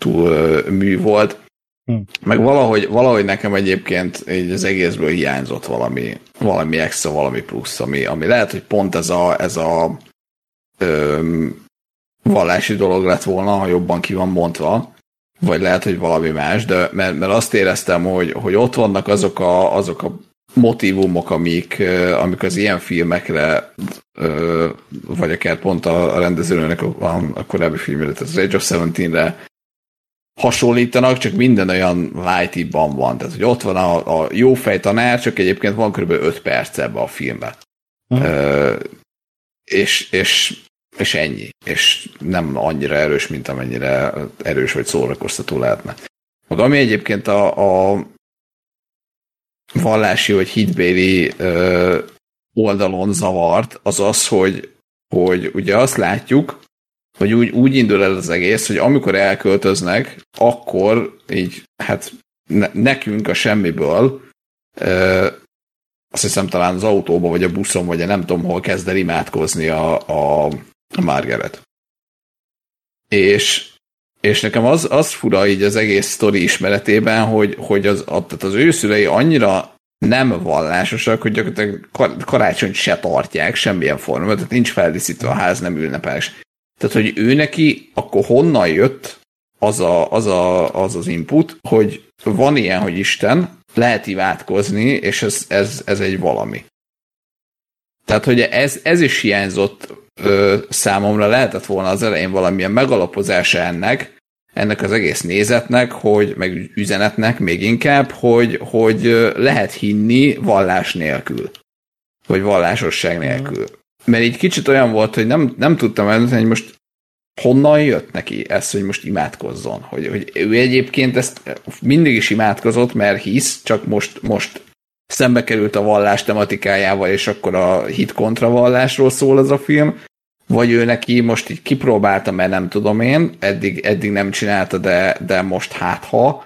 túl ö, mű volt. Hm. Meg valahogy, valahogy nekem egyébként így az egészből hiányzott valami, valami extra, valami plusz, ami, ami lehet, hogy pont ez a, ez a öm, vallási dolog lett volna, ha jobban ki van mondva, vagy lehet, hogy valami más, de mert, mert azt éreztem, hogy, hogy ott vannak azok a, azok a motivumok, amik, amik az ilyen filmekre, vagy akár pont a, rendezőnek a, a korábbi tehát az Age of Seventeen-re hasonlítanak, csak minden olyan lightiban van. Tehát, hogy ott van a, a jó fej tanár, csak egyébként van kb. 5 perc ebbe a filmbe. Uh-huh. Ö, és, és, és ennyi. És nem annyira erős, mint amennyire erős vagy szórakoztató lehetne. Meg ami egyébként a, a vallási vagy hitbéli ö, oldalon zavart, az az, hogy, hogy ugye azt látjuk, hogy úgy, úgy indul el az egész, hogy amikor elköltöznek, akkor így, hát ne, nekünk a semmiből ö, azt hiszem talán az autóba, vagy a buszon, vagy a nem tudom hol kezd el imádkozni a, a, a Margaret. És, és nekem az, az fura így az egész sztori ismeretében, hogy, hogy az, tehát az ő annyira nem vallásosak, hogy gyakorlatilag karácsonyt se tartják semmilyen formában, tehát nincs feldíszítve a ház, nem ünnepelés. Tehát, hogy ő neki akkor honnan jött az, a, az, a, az az input, hogy van ilyen, hogy Isten, lehet imádkozni, és ez, ez, ez egy valami. Tehát, hogy ez, ez is hiányzott ö, számomra, lehetett volna az elején valamilyen megalapozása ennek, ennek az egész nézetnek, hogy, meg üzenetnek még inkább, hogy, hogy lehet hinni vallás nélkül. Vagy vallásosság nélkül. Mert így kicsit olyan volt, hogy nem, nem tudtam eldönteni, hogy most honnan jött neki ez, hogy most imádkozzon. Hogy, hogy ő egyébként ezt mindig is imádkozott, mert hisz, csak most, most szembe került a vallás tematikájával, és akkor a hit kontra vallásról szól ez a film, vagy ő neki most így kipróbálta, mert nem tudom én, eddig, eddig nem csinálta, de, de most hát ha,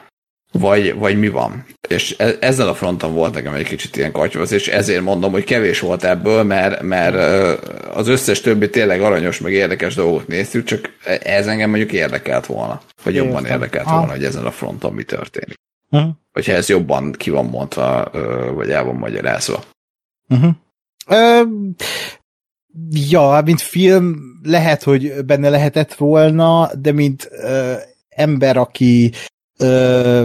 vagy, vagy mi van. És e, ezzel a fronton volt nekem egy kicsit ilyen katyvasz, és ezért mondom, hogy kevés volt ebből, mert, mert az összes többi tényleg aranyos, meg érdekes dolgot néztük, csak ez engem mondjuk érdekelt volna, vagy Értem. jobban érdekelt volna, hogy ezen a fronton mi történik. Uh-huh. Hogyha ez jobban ki van mondva, vagy el van magyarázva. Uh-huh. Uh, ja, mint film lehet, hogy benne lehetett volna, de mint uh, ember, aki uh,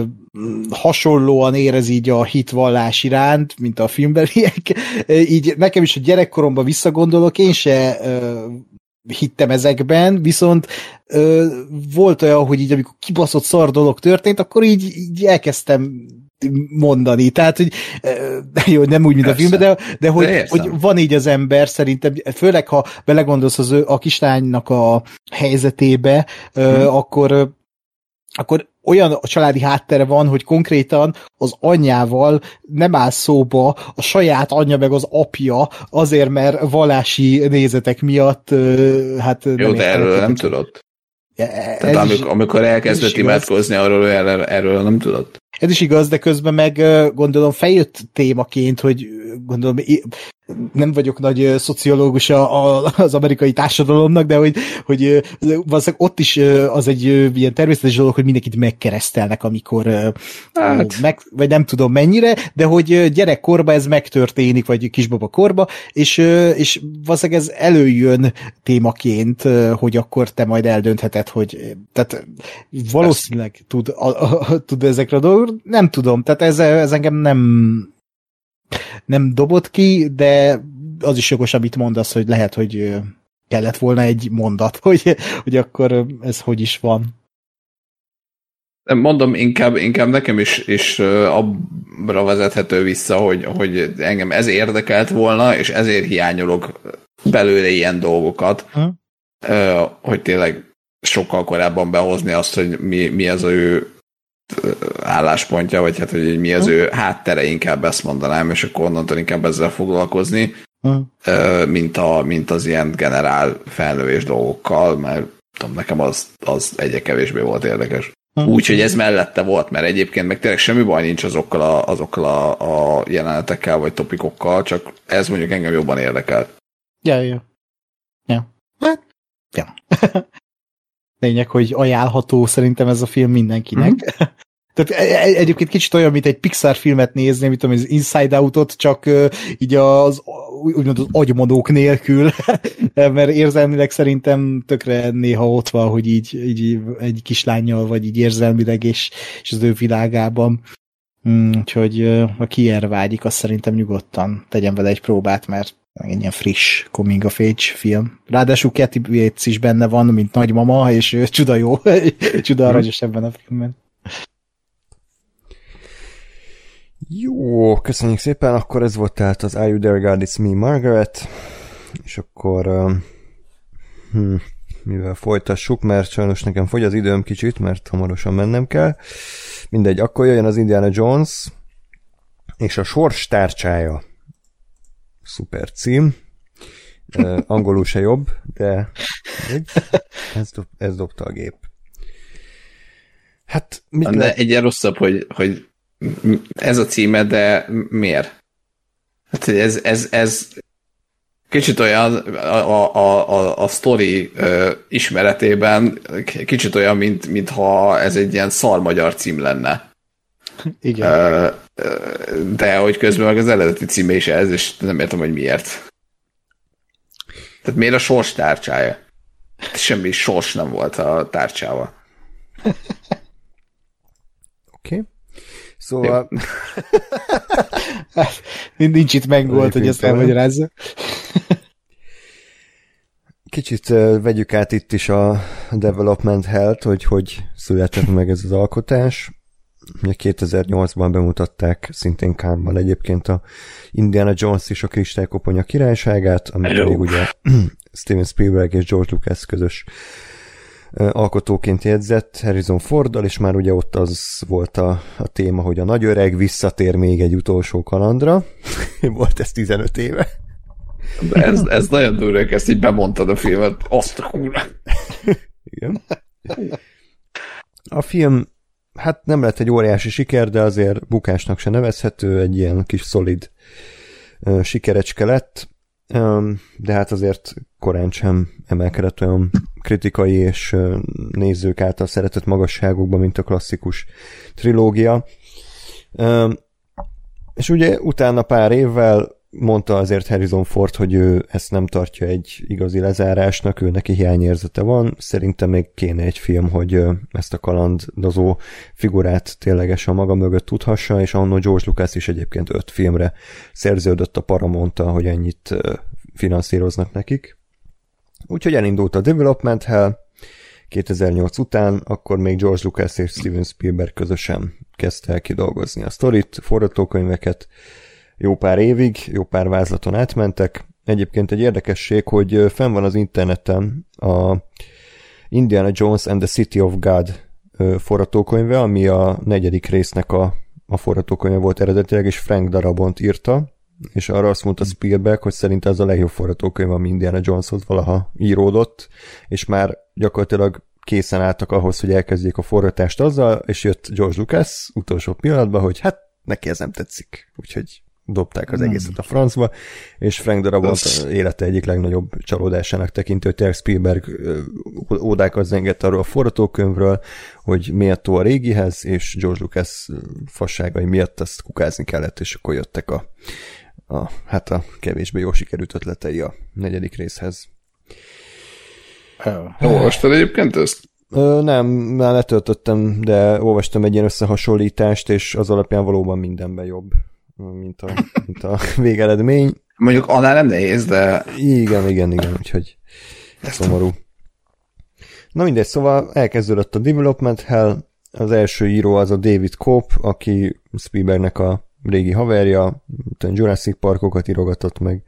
hasonlóan érez így a hitvallás iránt, mint a filmbeliek, így nekem is a gyerekkoromban visszagondolok, én se uh, hittem ezekben, viszont ö, volt olyan, hogy így amikor kibaszott szar dolog történt, akkor így, így elkezdtem mondani. Tehát, hogy jó, nem úgy, mint Persze. a filmben, de, de hogy, de hogy van így az ember szerintem, főleg ha belegondolsz az ő, a kislánynak a helyzetébe, hmm. akkor akkor olyan a családi háttere van, hogy konkrétan az anyjával nem áll szóba a saját anyja meg az apja, azért, mert vallási nézetek miatt hát... Jó, nem de erről nem tudod. Tehát amikor, amikor elkezdett imádkozni, arról erről, erről nem tudott. Ez is igaz, de közben meg gondolom feljött témaként, hogy gondolom nem vagyok nagy szociológus az amerikai társadalomnak, de hogy, hogy valószínűleg ott is az egy ilyen természetes dolog, hogy mindenkit megkeresztelnek, amikor hát. meg, vagy nem tudom mennyire, de hogy gyerekkorba ez megtörténik, vagy kisbaba korba, és, és valószínűleg ez előjön témaként, hogy akkor te majd eldöntheted, hogy tehát valószínűleg tud, a, a, tud ezekre a nem tudom, tehát ez, ez engem nem nem dobott ki, de az is jogos, amit mondasz, hogy lehet, hogy kellett volna egy mondat, hogy, hogy akkor ez hogy is van. Mondom, inkább, inkább nekem is, is abra vezethető vissza, hogy, hogy engem ez érdekelt volna, és ezért hiányolok belőle ilyen dolgokat, hm? hogy tényleg sokkal korábban behozni azt, hogy mi, mi az ő álláspontja, vagy hát, hogy mi az ő háttere, inkább ezt mondanám, és akkor onnantól inkább ezzel foglalkozni, mint, a, mint az ilyen generál felnövés dolgokkal, mert tudom, nekem az, az egyre kevésbé volt érdekes. Úgyhogy ez mellette volt, mert egyébként meg tényleg semmi baj nincs azokkal a, azokkal a, a jelenetekkel, vagy topikokkal, csak ez mondjuk engem jobban érdekelt. Ja, ja. Ja. Hát, ja. lényeg, hogy ajánlható szerintem ez a film mindenkinek. Mm-hmm. Tehát e, e, egyébként kicsit olyan, mint egy Pixar filmet nézni, mint az Inside Out-ot, csak így az, úgymond az agymodók nélkül, mert érzelmileg szerintem tökre néha ott van, hogy így, így egy kislányjal vagy így érzelmileg, és, és az ő világában. Mm, úgyhogy aki erre vágyik, azt szerintem nyugodtan tegyen vele egy próbát, mert egy ilyen friss coming of age film. Ráadásul Kathy Bates is benne van, mint nagymama, és ő csuda jó, csuda aranyos ebben a filmben. Jó, köszönjük szépen, akkor ez volt tehát az Are You There God It's Me Margaret, és akkor uh, hm, mivel folytassuk, mert sajnos nekem fogy az időm kicsit, mert hamarosan mennem kell. Mindegy, akkor jöjjön az Indiana Jones, és a sors tárcsája szuper cím. Uh, angolul se jobb, de ez, dob, ez dobta a gép. Hát, mit de lehet? egyen rosszabb, hogy, hogy ez a címe, de miért? Hát ez, ez, ez kicsit olyan a, a, a, a sztori uh, ismeretében, kicsit olyan, mint, mintha ez egy ilyen szar magyar cím lenne. Igen. Uh, de hogy közben meg az eredeti címe is ez, és nem értem, hogy miért. Tehát miért a sors tárcsája? Semmi sors nem volt a tárcsával. Oké. Okay. Szóval... nincs itt megvolt, hogy ezt elmagyarázza. kicsit vegyük át itt is a development health, hogy hogy született meg ez az alkotás. 2008-ban bemutatták szintén Kámban egyébként a Indiana Jones és a Kristálykoponya királyságát, ami pedig ugye Steven Spielberg és George Lucas közös alkotóként jegyzett Harrison Forddal, és már ugye ott az volt a, a téma, hogy a nagy öreg visszatér még egy utolsó kalandra. volt ez 15 éve. De ez, ez nagyon durva, ezt így bemondtad a filmet. Azt a kurva. Igen. A film hát nem lett egy óriási siker, de azért bukásnak se nevezhető, egy ilyen kis szolid uh, sikerecske lett, de hát azért korán sem emelkedett olyan kritikai és nézők által szeretett magasságokba, mint a klasszikus trilógia. És ugye utána pár évvel mondta azért Harrison Ford, hogy ő ezt nem tartja egy igazi lezárásnak, ő neki hiányérzete van, szerintem még kéne egy film, hogy ezt a kalandozó figurát ténylegesen maga mögött tudhassa, és annó George Lucas is egyébként öt filmre szerződött a Paramount hogy ennyit finanszíroznak nekik. Úgyhogy elindult a Development Hell, 2008 után, akkor még George Lucas és Steven Spielberg közösen kezdte el kidolgozni a sztorit, forgatókönyveket, jó pár évig, jó pár vázlaton átmentek. Egyébként egy érdekesség, hogy fenn van az interneten a Indiana Jones and the City of God forgatókönyve, ami a negyedik résznek a, a forgatókönyve volt eredetileg, és Frank Darabont írta, és arra azt mondta Spielberg, hogy szerint ez a legjobb forgatókönyv, ami Indiana Joneshoz valaha íródott, és már gyakorlatilag készen álltak ahhoz, hogy elkezdjék a forgatást azzal, és jött George Lucas utolsó pillanatban, hogy hát neki ez nem tetszik, úgyhogy dobták az nem. egészet a francba, és Frank Darabont élete egyik legnagyobb csalódásának tekintő, Terry Spielberg ódákat zengett arról a forgatókönyvről, hogy méltó a régihez, és George Lucas fasságai miatt ezt kukázni kellett, és akkor jöttek a, a hát a kevésbé jó sikerült ötletei a negyedik részhez. Olvastad egyébként ezt? Ö, nem, már letöltöttem, de olvastam egy ilyen összehasonlítást, és az alapján valóban mindenben jobb mint a, mint a végeredmény. Mondjuk annál nem nehéz, de... Igen, igen, igen, úgyhogy szomorú. Na mindegy, szóval elkezdődött a Development Hell, az első író az a David Cope, aki Spielbergnek a régi haverja, Jurassic Parkokat írogatott meg,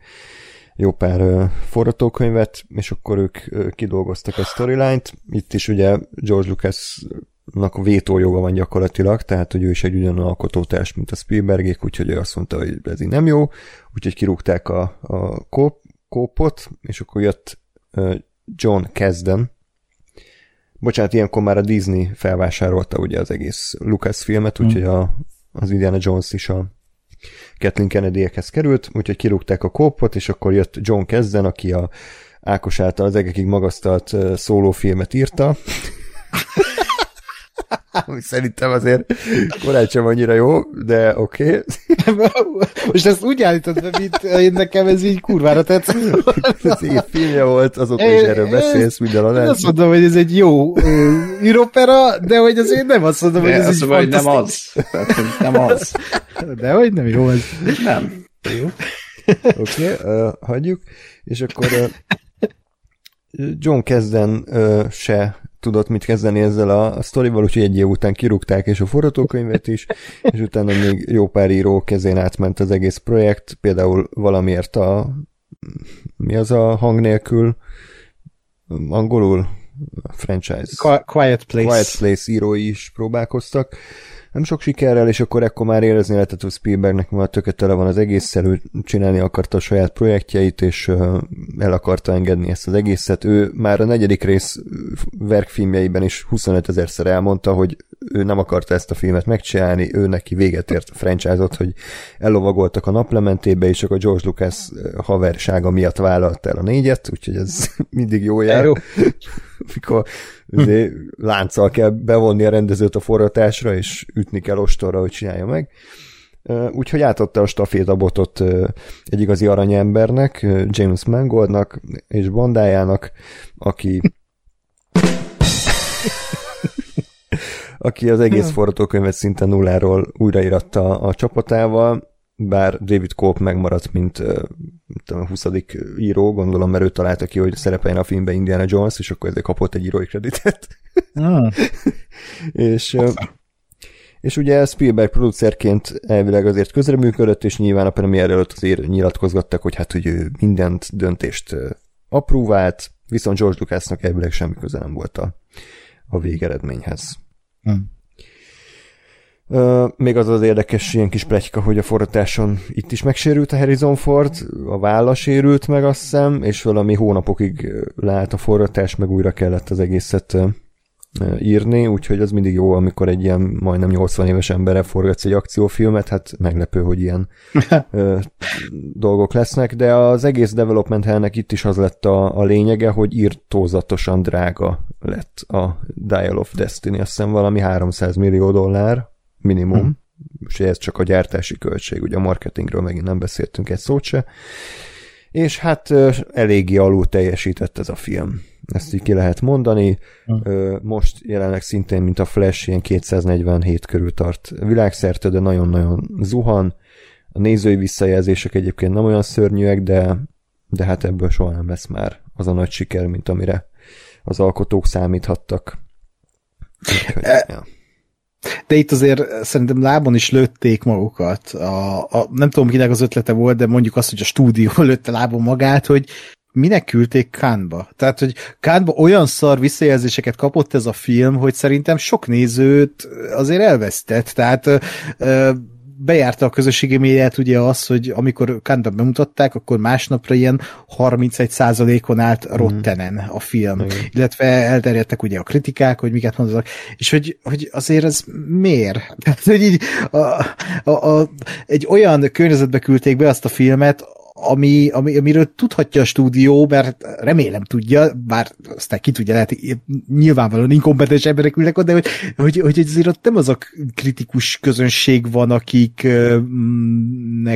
jó pár uh, forgatókönyvet, és akkor ők uh, kidolgoztak a storyline-t. Itt is ugye George Lucas vétójoga van gyakorlatilag, tehát hogy ő is egy ugyanolyan alkotótárs, mint a Spielbergék, úgyhogy ő azt mondta, hogy ez így nem jó, úgyhogy kirúgták a, a kóp, kópot, és akkor jött John Kesden. Bocsánat, ilyenkor már a Disney felvásárolta ugye az egész Lucas filmet, úgyhogy a, az Indiana Jones is a Kathleen kennedy került, úgyhogy kirúgták a kópot, és akkor jött John Kesden, aki a Ákos által az egekig magasztalt szólófilmet írta. Ami szerintem azért korán sem annyira jó, de oké. Okay. Most ezt úgy állítod be, mint én nekem ez így kurvára tetszett. ez egy filmje volt, azóta is erről beszélsz minden adásban. Azt mondom, hogy ez egy jó íropera, de hogy azért nem azt mondom, de hogy ez egy hogy nem az. nem az. De hogy nem jó ez. Nem. Jó. Oké, okay, uh, hagyjuk. És akkor uh, John Kezden uh, se tudott mit kezdeni ezzel a, a sztorival, úgyhogy egy év után kirúgták és a forgatókönyvet is, és utána még jó pár író kezén átment az egész projekt, például valamiért a mi az a hang nélkül? Angolul? Franchise. Quiet Place. Quiet Place írói is próbálkoztak, nem sok sikerrel, és akkor ekkor már érezni lehetett, hogy Spielbergnek már tökéletele van az egésszel, ő csinálni akarta a saját projektjeit, és el akarta engedni ezt az egészet. Ő már a negyedik rész verkfilmjeiben is 25 ezerszer elmondta, hogy ő nem akarta ezt a filmet megcsinálni, ő neki véget ért a franchise hogy ellovagoltak a naplementébe, és csak a George Lucas haversága miatt vállalt el a négyet, úgyhogy ez mindig jó jel. Jó. Mikor hm. lánccal kell bevonni a rendezőt a forratásra, és ütni kell ostorra, hogy csinálja meg. Úgyhogy átadta a stafétabotot egy igazi aranyembernek, James Mangoldnak és bandájának, aki aki az egész forgatókönyvet szinte nulláról újraíratta a csapatával, bár David Cope megmaradt, mint a 20. író, gondolom, mert ő találta ki, hogy szerepeljen a filmben Indiana Jones, és akkor ezért kapott egy írói kreditet. Ah. és, és ugye Spielberg producerként elvileg azért közreműködött, és nyilván a premier előtt azért nyilatkozgattak, hogy hát, hogy ő mindent döntést apróvált, viszont George Lucasnak elvileg semmi köze nem volt a, a végeredményhez. Hmm. Uh, még az az érdekes ilyen kis pletyka, hogy a forratáson itt is megsérült a Harrison Ford, a válla sérült meg azt hiszem, és valami hónapokig leállt a forratás, meg újra kellett az egészet írni, úgyhogy az mindig jó, amikor egy ilyen majdnem 80 éves emberre forgatsz egy akciófilmet, hát meglepő, hogy ilyen ö, dolgok lesznek, de az egész development hellnek itt is az lett a, a lényege, hogy írtózatosan drága lett a Dial of Destiny, azt hiszem valami 300 millió dollár minimum, hmm. és ez csak a gyártási költség, ugye a marketingről megint nem beszéltünk egy szót se, és hát eléggé alul teljesített ez a film ezt így ki lehet mondani. Hm. Most jelenleg szintén, mint a Flash, ilyen 247 körül tart világszerte, de nagyon-nagyon zuhan. A nézői visszajelzések egyébként nem olyan szörnyűek, de, de hát ebből soha nem lesz már az a nagy siker, mint amire az alkotók számíthattak. Úgyhogy, e, ja. De itt azért szerintem lábon is lőtték magukat. A, a, nem tudom, kinek az ötlete volt, de mondjuk azt, hogy a stúdió lőtte lábon magát, hogy minek küldték Kánba? Tehát, hogy Kánba olyan szar visszajelzéseket kapott ez a film, hogy szerintem sok nézőt azért elvesztett. Tehát ö, bejárta a közösségi médiát ugye az, hogy amikor Kánba bemutatták, akkor másnapra ilyen 31%-on állt mhm. Rottenen a film. Mm. Illetve elterjedtek ugye a kritikák, hogy miket mondanak, és hogy, hogy azért ez miért? Tehát, hogy így a, a, a, egy olyan környezetbe küldték be azt a filmet, ami, ami, amiről tudhatja a stúdió, mert remélem tudja, bár aztán ki tudja, lehet nyilvánvalóan inkompetens emberek ülnek oda, de hogy, hogy, hogy azért ott nem az a kritikus közönség van, akiknek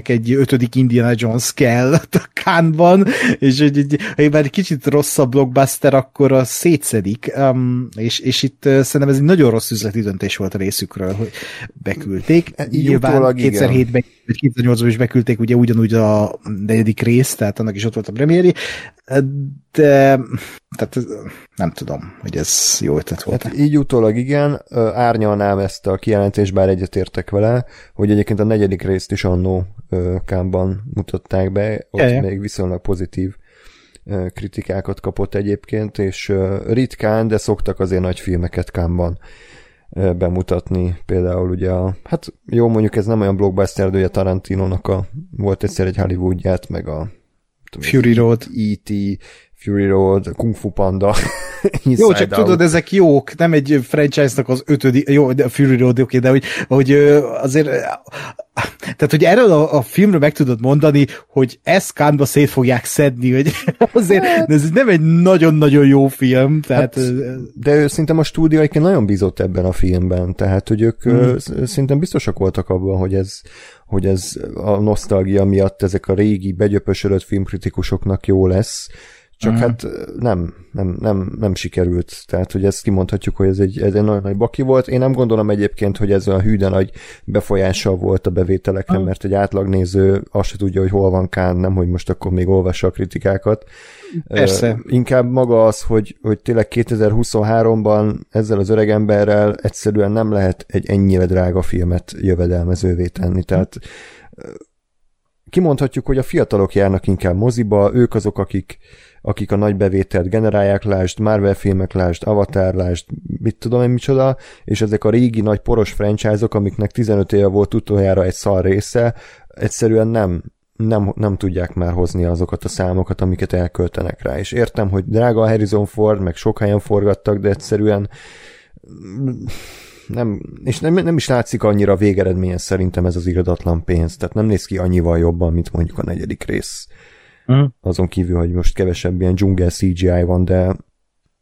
egy ötödik Indiana Jones kell a kánban, és hogy, hogy, hogy már egy kicsit rosszabb blockbuster, akkor a szétszedik, um, és, és itt szerintem ez egy nagyon rossz üzleti döntés volt a részükről, hogy beküldték. E, Nyilván 2007-ben, 2008-ban is beküldték ugye ugyanúgy a negyedik rész, tehát annak is ott volt a premiéri, de tehát nem tudom, hogy ez jó ötlet volt. Hát így utólag igen, árnyalnám ezt a kijelentést, bár egyetértek vele, hogy egyébként a negyedik részt is annó Kámban mutatták be, ott Jaja. még viszonylag pozitív kritikákat kapott egyébként, és ritkán, de szoktak azért nagy filmeket Kámban bemutatni. Például ugye a, hát jó, mondjuk ez nem olyan blockbuster, de ugye Tarantinónak a, volt egyszer egy Hollywoodját, meg a tudom, Fury Road. E.T., Fury Road, Kung Fu Panda. jó, csak out. tudod, ezek jók, nem egy franchise-nak az ötödik, jó, de a Fury Road oké, de hogy, hogy azért tehát, hogy erről a, a filmről meg tudod mondani, hogy ezt kánba szét fogják szedni, hogy azért hát. ez nem egy nagyon-nagyon jó film. Tehát, hát, de ő szerintem a stúdió egyébként nagyon bízott ebben a filmben, tehát, hogy ők hmm. szerintem biztosak voltak abban, hogy ez, hogy ez a nosztalgia miatt ezek a régi, begyöpösödött filmkritikusoknak jó lesz, csak uh-huh. hát nem, nem, nem, nem sikerült. Tehát, hogy ezt kimondhatjuk, hogy ez egy, ez egy nagyon nagy baki volt. Én nem gondolom egyébként, hogy ez olyan hűden nagy befolyással volt a bevételekre, uh-huh. mert egy átlagnéző azt se tudja, hogy hol van Kán, nem, hogy most akkor még olvassa a kritikákat. Persze. Uh, inkább maga az, hogy, hogy tényleg 2023-ban ezzel az öregemberrel egyszerűen nem lehet egy ennyire drága filmet jövedelmezővé tenni. Tehát kimondhatjuk, hogy a fiatalok járnak inkább moziba, ők azok, akik akik a nagy bevételt generálják, lásd Marvel filmek, lásd Avatar, lásd mit tudom én micsoda, és ezek a régi nagy poros franchise-ok, amiknek 15 éve volt utoljára egy szar része, egyszerűen nem, nem, nem tudják már hozni azokat a számokat, amiket elköltenek rá. És értem, hogy drága a Harrison Ford, meg sok helyen forgattak, de egyszerűen nem, és nem, nem is látszik annyira végeredményen szerintem ez az iradatlan pénz, tehát nem néz ki annyival jobban, mint mondjuk a negyedik rész. Uh-huh. Azon kívül, hogy most kevesebb ilyen dzsungel CGI van, de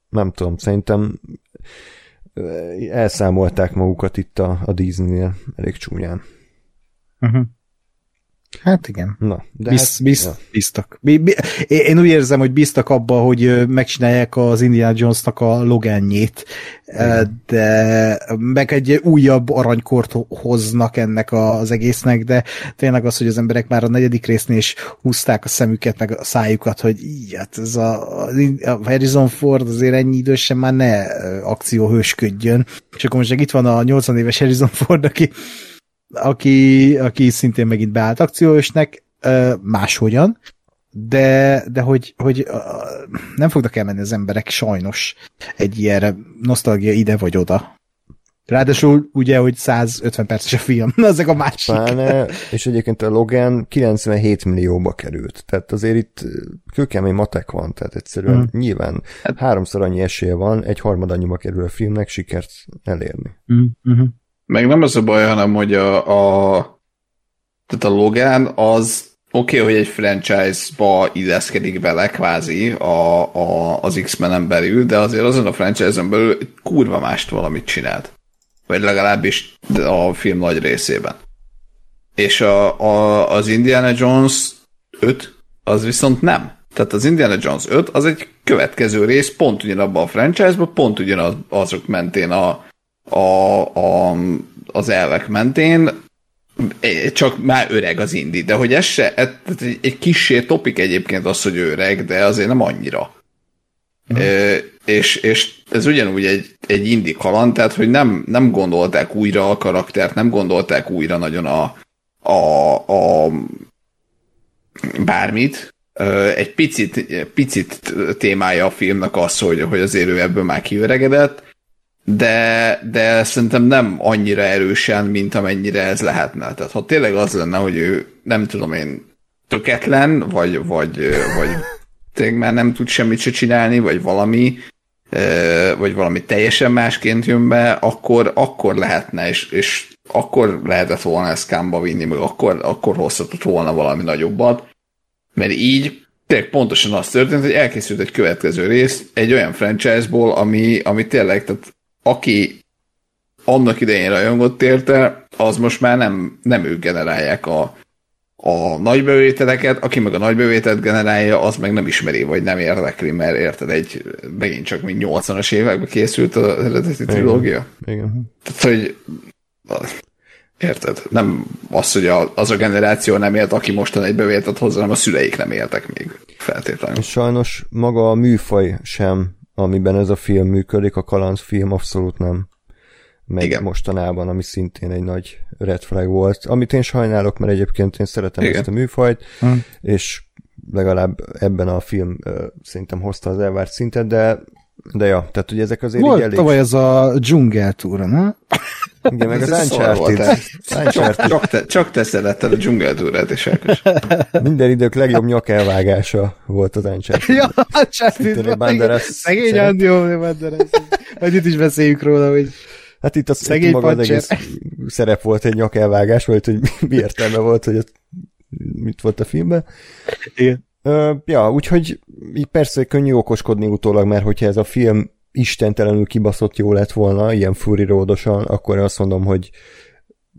nem tudom, szerintem elszámolták magukat itt a, a Disney-nél elég csúnyán. Uh-huh. Hát igen. Na, de Bizt, hát, bizt, ja. biztak. Bi, bi, én úgy érzem, hogy biztak abba, hogy megcsinálják az Indiana Jonesnak a Logánjét, de meg egy újabb aranykort ho- hoznak ennek az egésznek, de tényleg az, hogy az emberek már a negyedik résznél is húzták a szemüket, meg a szájukat, hogy így, hát ez a, a Harrison Ford azért ennyi idősen már ne akcióhősködjön. És akkor most itt van a 80 éves Harrison Ford, aki aki, aki szintén megint beállt akciósnek, máshogyan, de, de hogy, hogy nem fognak elmenni az emberek sajnos egy ilyenre nosztalgia ide vagy oda. Ráadásul ugye, hogy 150 perces a film, na ezek a másik. Pláne, és egyébként a Logan 97 millióba került. Tehát azért itt kőkemény matek van, tehát egyszerűen Mm. nyilván háromszor annyi esélye van, egy harmad annyiba kerül a filmnek sikert elérni. Mm-hmm. Meg nem az a baj, hanem hogy a, a tehát a Logan az oké, okay, hogy egy franchise-ba illeszkedik bele kvázi a, a, az X-menen belül, de azért azon a franchise-on belül kurva mást valamit csinált. Vagy legalábbis a film nagy részében. És a, a, az Indiana Jones 5 az viszont nem. Tehát az Indiana Jones 5 az egy következő rész pont ugyanabban a franchise-ban, pont ugyanaz azok mentén a, a, a, az elvek mentén, e- csak már öreg az indi, de hogy ez se, ez, ez egy, egy kissé topik egyébként az, hogy öreg, de azért nem annyira. Mm. E, és, és ez ugyanúgy egy, egy indi kaland, tehát hogy nem, nem gondolták újra a karaktert, nem gondolták újra nagyon a, a, a bármit. Egy picit, picit témája a filmnek az, hogy, hogy azért ő ebből már kiöregedett, de, de szerintem nem annyira erősen, mint amennyire ez lehetne. Tehát ha tényleg az lenne, hogy ő nem tudom én töketlen, vagy, vagy, vagy tényleg már nem tud semmit se csinálni, vagy valami, vagy valami teljesen másként jön be, akkor, akkor lehetne, és, és akkor lehetett volna ezt kámba vinni, meg akkor, akkor hozhatott volna valami nagyobbat, mert így tényleg pontosan az történt, hogy elkészült egy következő rész egy olyan franchise-ból, ami, ami tényleg, tehát aki annak idején rajongott érte, az most már nem, nem ők generálják a, a nagybevételeket, aki meg a nagybevételt generálja, az meg nem ismeri, vagy nem érdekli, mert érted, egy megint csak mint 80-as években készült az eredeti trilógia. Igen. Tehát, hogy érted? Nem az, hogy a, az a generáció nem élt, aki mostan egy bevételt hozzá, hanem a szüleik nem éltek még feltétlenül. És sajnos maga a műfaj sem, amiben ez a film működik, a kalandfilm abszolút nem megy Igen. Mostanában, ami szintén egy nagy red flag volt. Amit én sajnálok, mert egyébként én szeretem Igen. Ezt a műfajt, Hm. és legalább ebben a film uh, szerintem hozta az elvárt szintet, de de ja, tehát ugye ezek azért Volt elég... tavaly ez a dzsungeltúra, ne? Igen, meg az szar volt, Uncharted. Csak, csak, te, csak te szeretted a dzsungeltúrát és Ákos. Minden idők legjobb nyakelvágása volt az Uncharted. Ja, Uncharted. Szegény. Andió, Banderas. Majd itt is beszéljük róla, hogy Hát itt, az, Szegény maga az egész szerep volt egy nyakelvágás, vagy hogy mi értelme volt, hogy ott mit volt a filmben. igen. Ja, úgyhogy így persze könnyű okoskodni utólag, mert hogyha ez a film istentelenül kibaszott jó lett volna, ilyen furiródosan, akkor azt mondom, hogy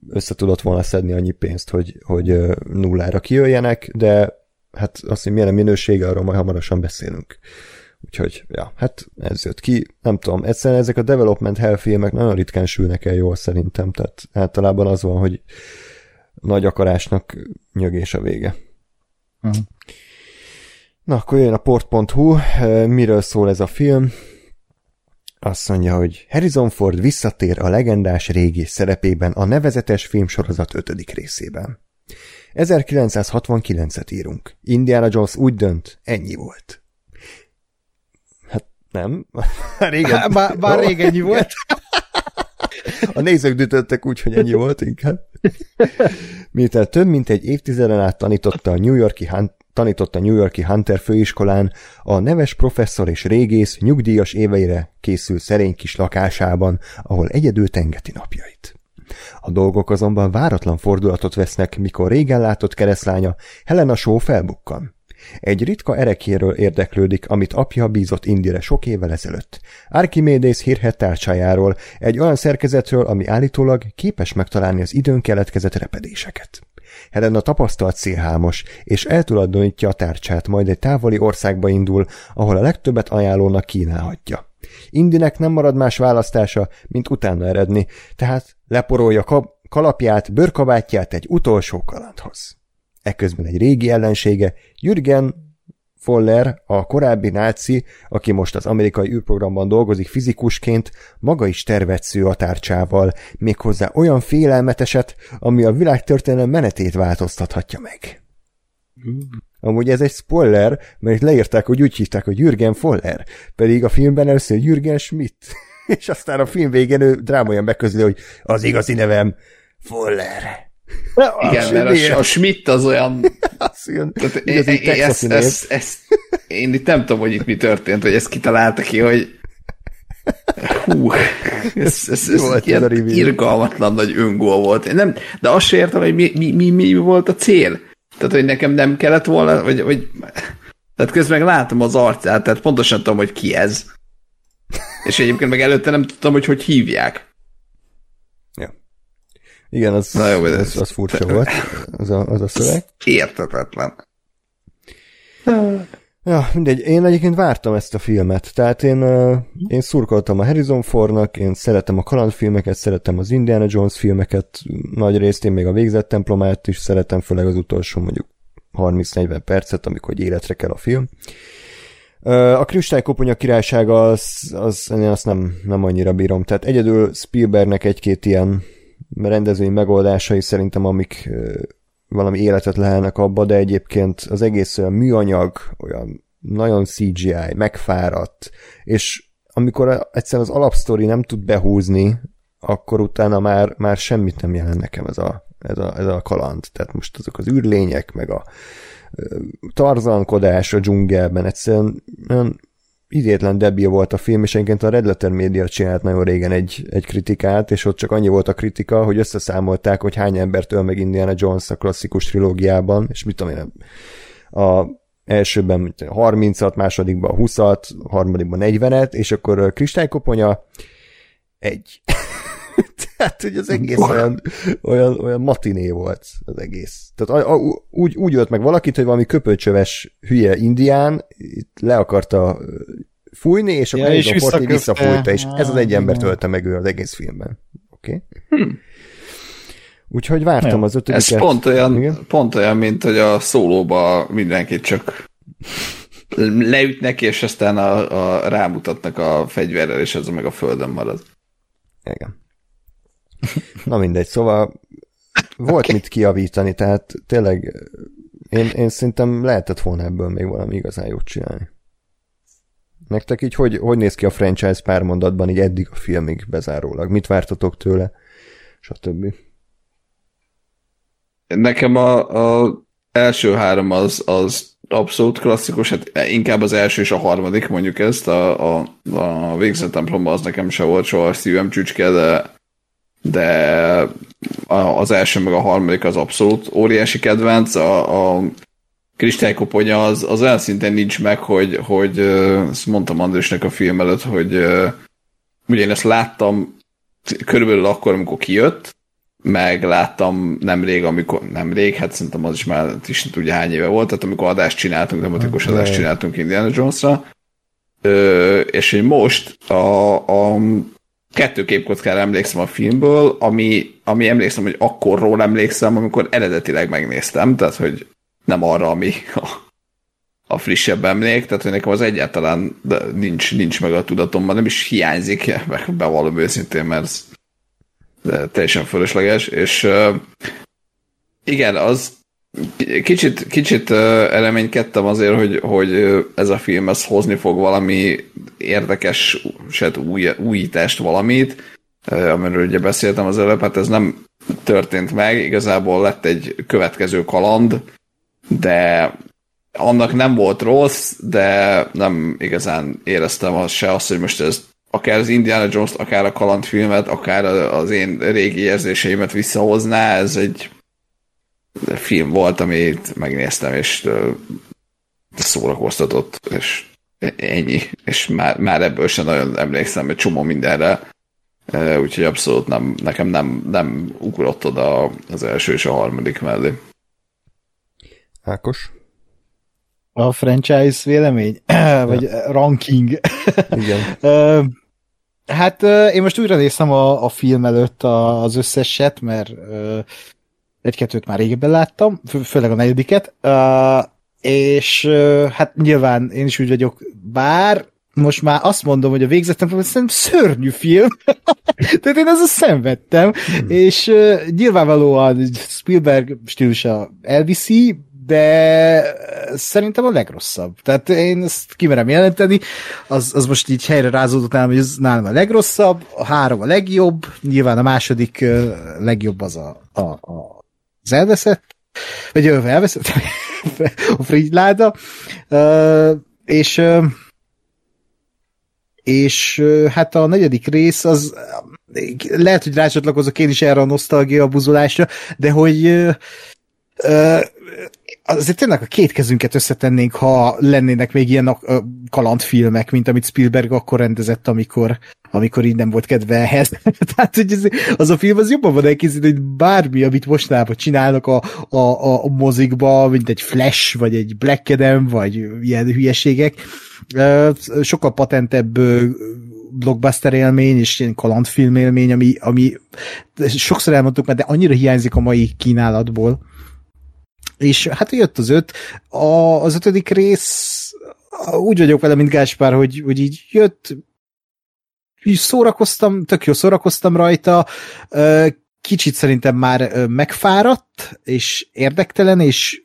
össze tudott volna szedni annyi pénzt, hogy, hogy nullára kijöjjenek, de hát azt, hogy milyen a minősége, arról majd hamarosan beszélünk. Úgyhogy, ja, hát ez jött ki. Nem tudom, egyszerűen ezek a development hell filmek nagyon ritkán sülnek el jól szerintem, tehát általában az van, hogy nagy akarásnak nyögés a vége. Mhm. Na, akkor jön a port.hu, miről szól ez a film? Azt mondja, hogy Harrison Ford visszatér a legendás régi szerepében a nevezetes filmsorozat ötödik részében. 1969-et írunk. Indiana Jones úgy dönt, ennyi volt. Hát nem. Régen. Bár, bár rég ennyi volt. A nézők döntöttek úgy, hogy ennyi volt inkább. Miután több mint egy évtizeden át tanította a New Yorki Han- tanított a New Yorki Hunter főiskolán, a neves professzor és régész nyugdíjas éveire készül szerény kis lakásában, ahol egyedül tengeti napjait. A dolgok azonban váratlan fordulatot vesznek, mikor régen látott keresztlánya Helena Shaw felbukkan. Egy ritka erekéről érdeklődik, amit apja bízott Indire sok évvel ezelőtt. Archimedes hírhet tárcsájáról, egy olyan szerkezetről, ami állítólag képes megtalálni az időn keletkezett repedéseket. Helena tapasztalt szélhámos, és eltulajdonítja a tárcsát, majd egy távoli országba indul, ahol a legtöbbet ajánlónak kínálhatja. Indinek nem marad más választása, mint utána eredni, tehát leporolja kap kalapját, bőrkabátját egy utolsó kalandhoz. Ekközben egy régi ellensége, Jürgen Foller, a korábbi náci, aki most az amerikai űrprogramban dolgozik fizikusként, maga is tervetsző a tárcsával, méghozzá olyan félelmeteset, ami a világtörténelem menetét változtathatja meg. Amúgy ez egy spoiler, mert itt leírták, hogy úgy hívták, hogy Jürgen Foller, pedig a filmben először Jürgen Schmidt, és aztán a film végén ő drámaian megközli, hogy az igazi nevem Foller. Igen, mert a, a Schmidt az olyan... az ilyen, tehát én, én, ezt, ezt, ezt, én itt nem tudom, hogy itt mi történt, hogy ezt kitalálta ki, hogy hú, ez, ez, ez volt ilyen irgalmatlan nagy öngól volt. Én nem, de azt sem értem, hogy mi, mi, mi, mi volt a cél. Tehát, hogy nekem nem kellett volna, vagy, vagy tehát közben meg látom az arcát, tehát pontosan tudom, hogy ki ez. És egyébként meg előtte nem tudtam, hogy hogy hívják. Igen, az, Na jó, az, az furcsa volt, az a, az a szöveg. Értetetlen. Ja, mindegy, én egyébként vártam ezt a filmet, tehát én, én szurkoltam a Harrison Fordnak, én szeretem a kalandfilmeket, szeretem az Indiana Jones filmeket, nagy részt én még a végzett templomát is szeretem, főleg az utolsó mondjuk 30-40 percet, amikor életre kell a film. A Kristálykoponya királysága az, az, én azt nem, nem annyira bírom, tehát egyedül Spielbergnek egy-két ilyen rendezői megoldásai szerintem, amik valami életet lehelnek abba, de egyébként az egész olyan műanyag, olyan nagyon CGI, megfáradt, és amikor egyszer az alapsztori nem tud behúzni, akkor utána már, már semmit nem jelent nekem ez a, ez a, ez a kaland. Tehát most azok az űrlények, meg a tarzankodás a dzsungelben, egyszerűen olyan idétlen debil volt a film, és egyébként a Red Letter Media csinált nagyon régen egy, egy kritikát, és ott csak annyi volt a kritika, hogy összeszámolták, hogy hány embert öl meg Indiana Jones a klasszikus trilógiában, és mit tudom én, a elsőben 30-at, másodikban 20-at, harmadikban 40-et, és akkor Kristálykoponya egy. Tehát, hogy az egész olyan, olyan, olyan matiné volt az egész. Tehát a, a, úgy, úgy ölt meg valakit, hogy valami köpölcsöves hülye indián itt le akarta fújni, és akkor ja, és Forti visszafújta, és ez az egy ember tölte meg ő az egész filmben. Oké? Okay? Hm. Úgyhogy vártam az ötödiket. Ez pont olyan, pont olyan, mint hogy a szólóba mindenkit csak leütnek, és aztán a, a, rámutatnak a fegyverrel, és ez meg a földön marad. Igen. Na mindegy, szóval volt okay. mit kiavítani, tehát tényleg én, én szerintem lehetett volna ebből még valami igazán jót csinálni. Nektek így hogy, hogy néz ki a franchise pár mondatban így eddig a filmig bezárólag? Mit vártatok tőle? Stb. Nekem a, a első három az, az abszolút klasszikus, hát inkább az első és a harmadik, mondjuk ezt, a, a, a végzett templomban az nekem se volt soha szívem csücske, de de az első meg a harmadik az abszolút óriási kedvenc, a, a kristálykoponyja az, az olyan szinten nincs meg, hogy, hogy ezt mondtam Andrésnek a film előtt, hogy ugye én ezt láttam körülbelül akkor, amikor kijött, meg láttam nemrég, amikor, nemrég, hát szerintem az is már is nem tudja hány éve volt, tehát amikor adást csináltunk, tematikus adást csináltunk Indiana Jones-ra, Ö, és hogy most a, a kettő képkockára emlékszem a filmből, ami, ami emlékszem, hogy akkorról emlékszem, amikor eredetileg megnéztem, tehát hogy nem arra, ami a, a frissebb emlék, tehát hogy nekem az egyáltalán nincs, nincs meg a tudatomban, nem is hiányzik, bevallom őszintén, mert ez teljesen fölösleges, és igen, az kicsit, kicsit eleménykedtem azért, hogy, hogy ez a film ez hozni fog valami érdekes, set új, újítást valamit, amiről ugye beszéltem az előbb, hát ez nem történt meg, igazából lett egy következő kaland, de annak nem volt rossz, de nem igazán éreztem az se azt, hogy most ez akár az Indiana Jones, akár a kalandfilmet, akár az én régi érzéseimet visszahozná, ez egy film volt, amit megnéztem, és szórakoztatott, és ennyi. És már, már ebből sem nagyon emlékszem egy csomó mindenre. Úgyhogy abszolút nem, nekem nem, nem ugrott oda az első és a harmadik mellé. Ákos? A franchise vélemény? Vagy ranking? Igen. hát én most újra néztem a, a film előtt a, az összeset, mert egy-kettőt már régebben láttam, fő, főleg a negyediket, és hát nyilván én is úgy vagyok, bár most már azt mondom, hogy a végzetem szerintem szörnyű film. Tehát én ezzel szenvedtem, hmm. és uh, nyilvánvalóan Spielberg stílusa elviszi, de szerintem a legrosszabb. Tehát én ezt kimerem jelenteni, az, az most így helyre rázódott nálam, hogy ez nálam a legrosszabb, a három a legjobb, nyilván a második uh, legjobb az a, a, a az elveszett, vagy elveszett, a Frigyláda, és és hát a negyedik rész az lehet, hogy rácsatlakozok én is erre a nosztalgia buzulásra, de hogy azért tényleg a két kezünket összetennénk, ha lennének még ilyen kalandfilmek, mint amit Spielberg akkor rendezett, amikor, amikor így nem volt kedve ehhez. Tehát, hogy ez, az a film az jobban van elkészítve, hogy bármi, amit mostanában csinálnak a, a, a, a mozikba, mint egy Flash, vagy egy Black Adam, vagy ilyen hülyeségek. Sokkal patentebb blockbuster élmény, és ilyen kalandfilm élmény, ami, ami sokszor elmondtuk már, de annyira hiányzik a mai kínálatból és hát jött az öt. A, az ötödik rész úgy vagyok vele, mint Gáspár, hogy, hogy így jött, szórakoztam, tök jó szórakoztam rajta, kicsit szerintem már megfáradt, és érdektelen, és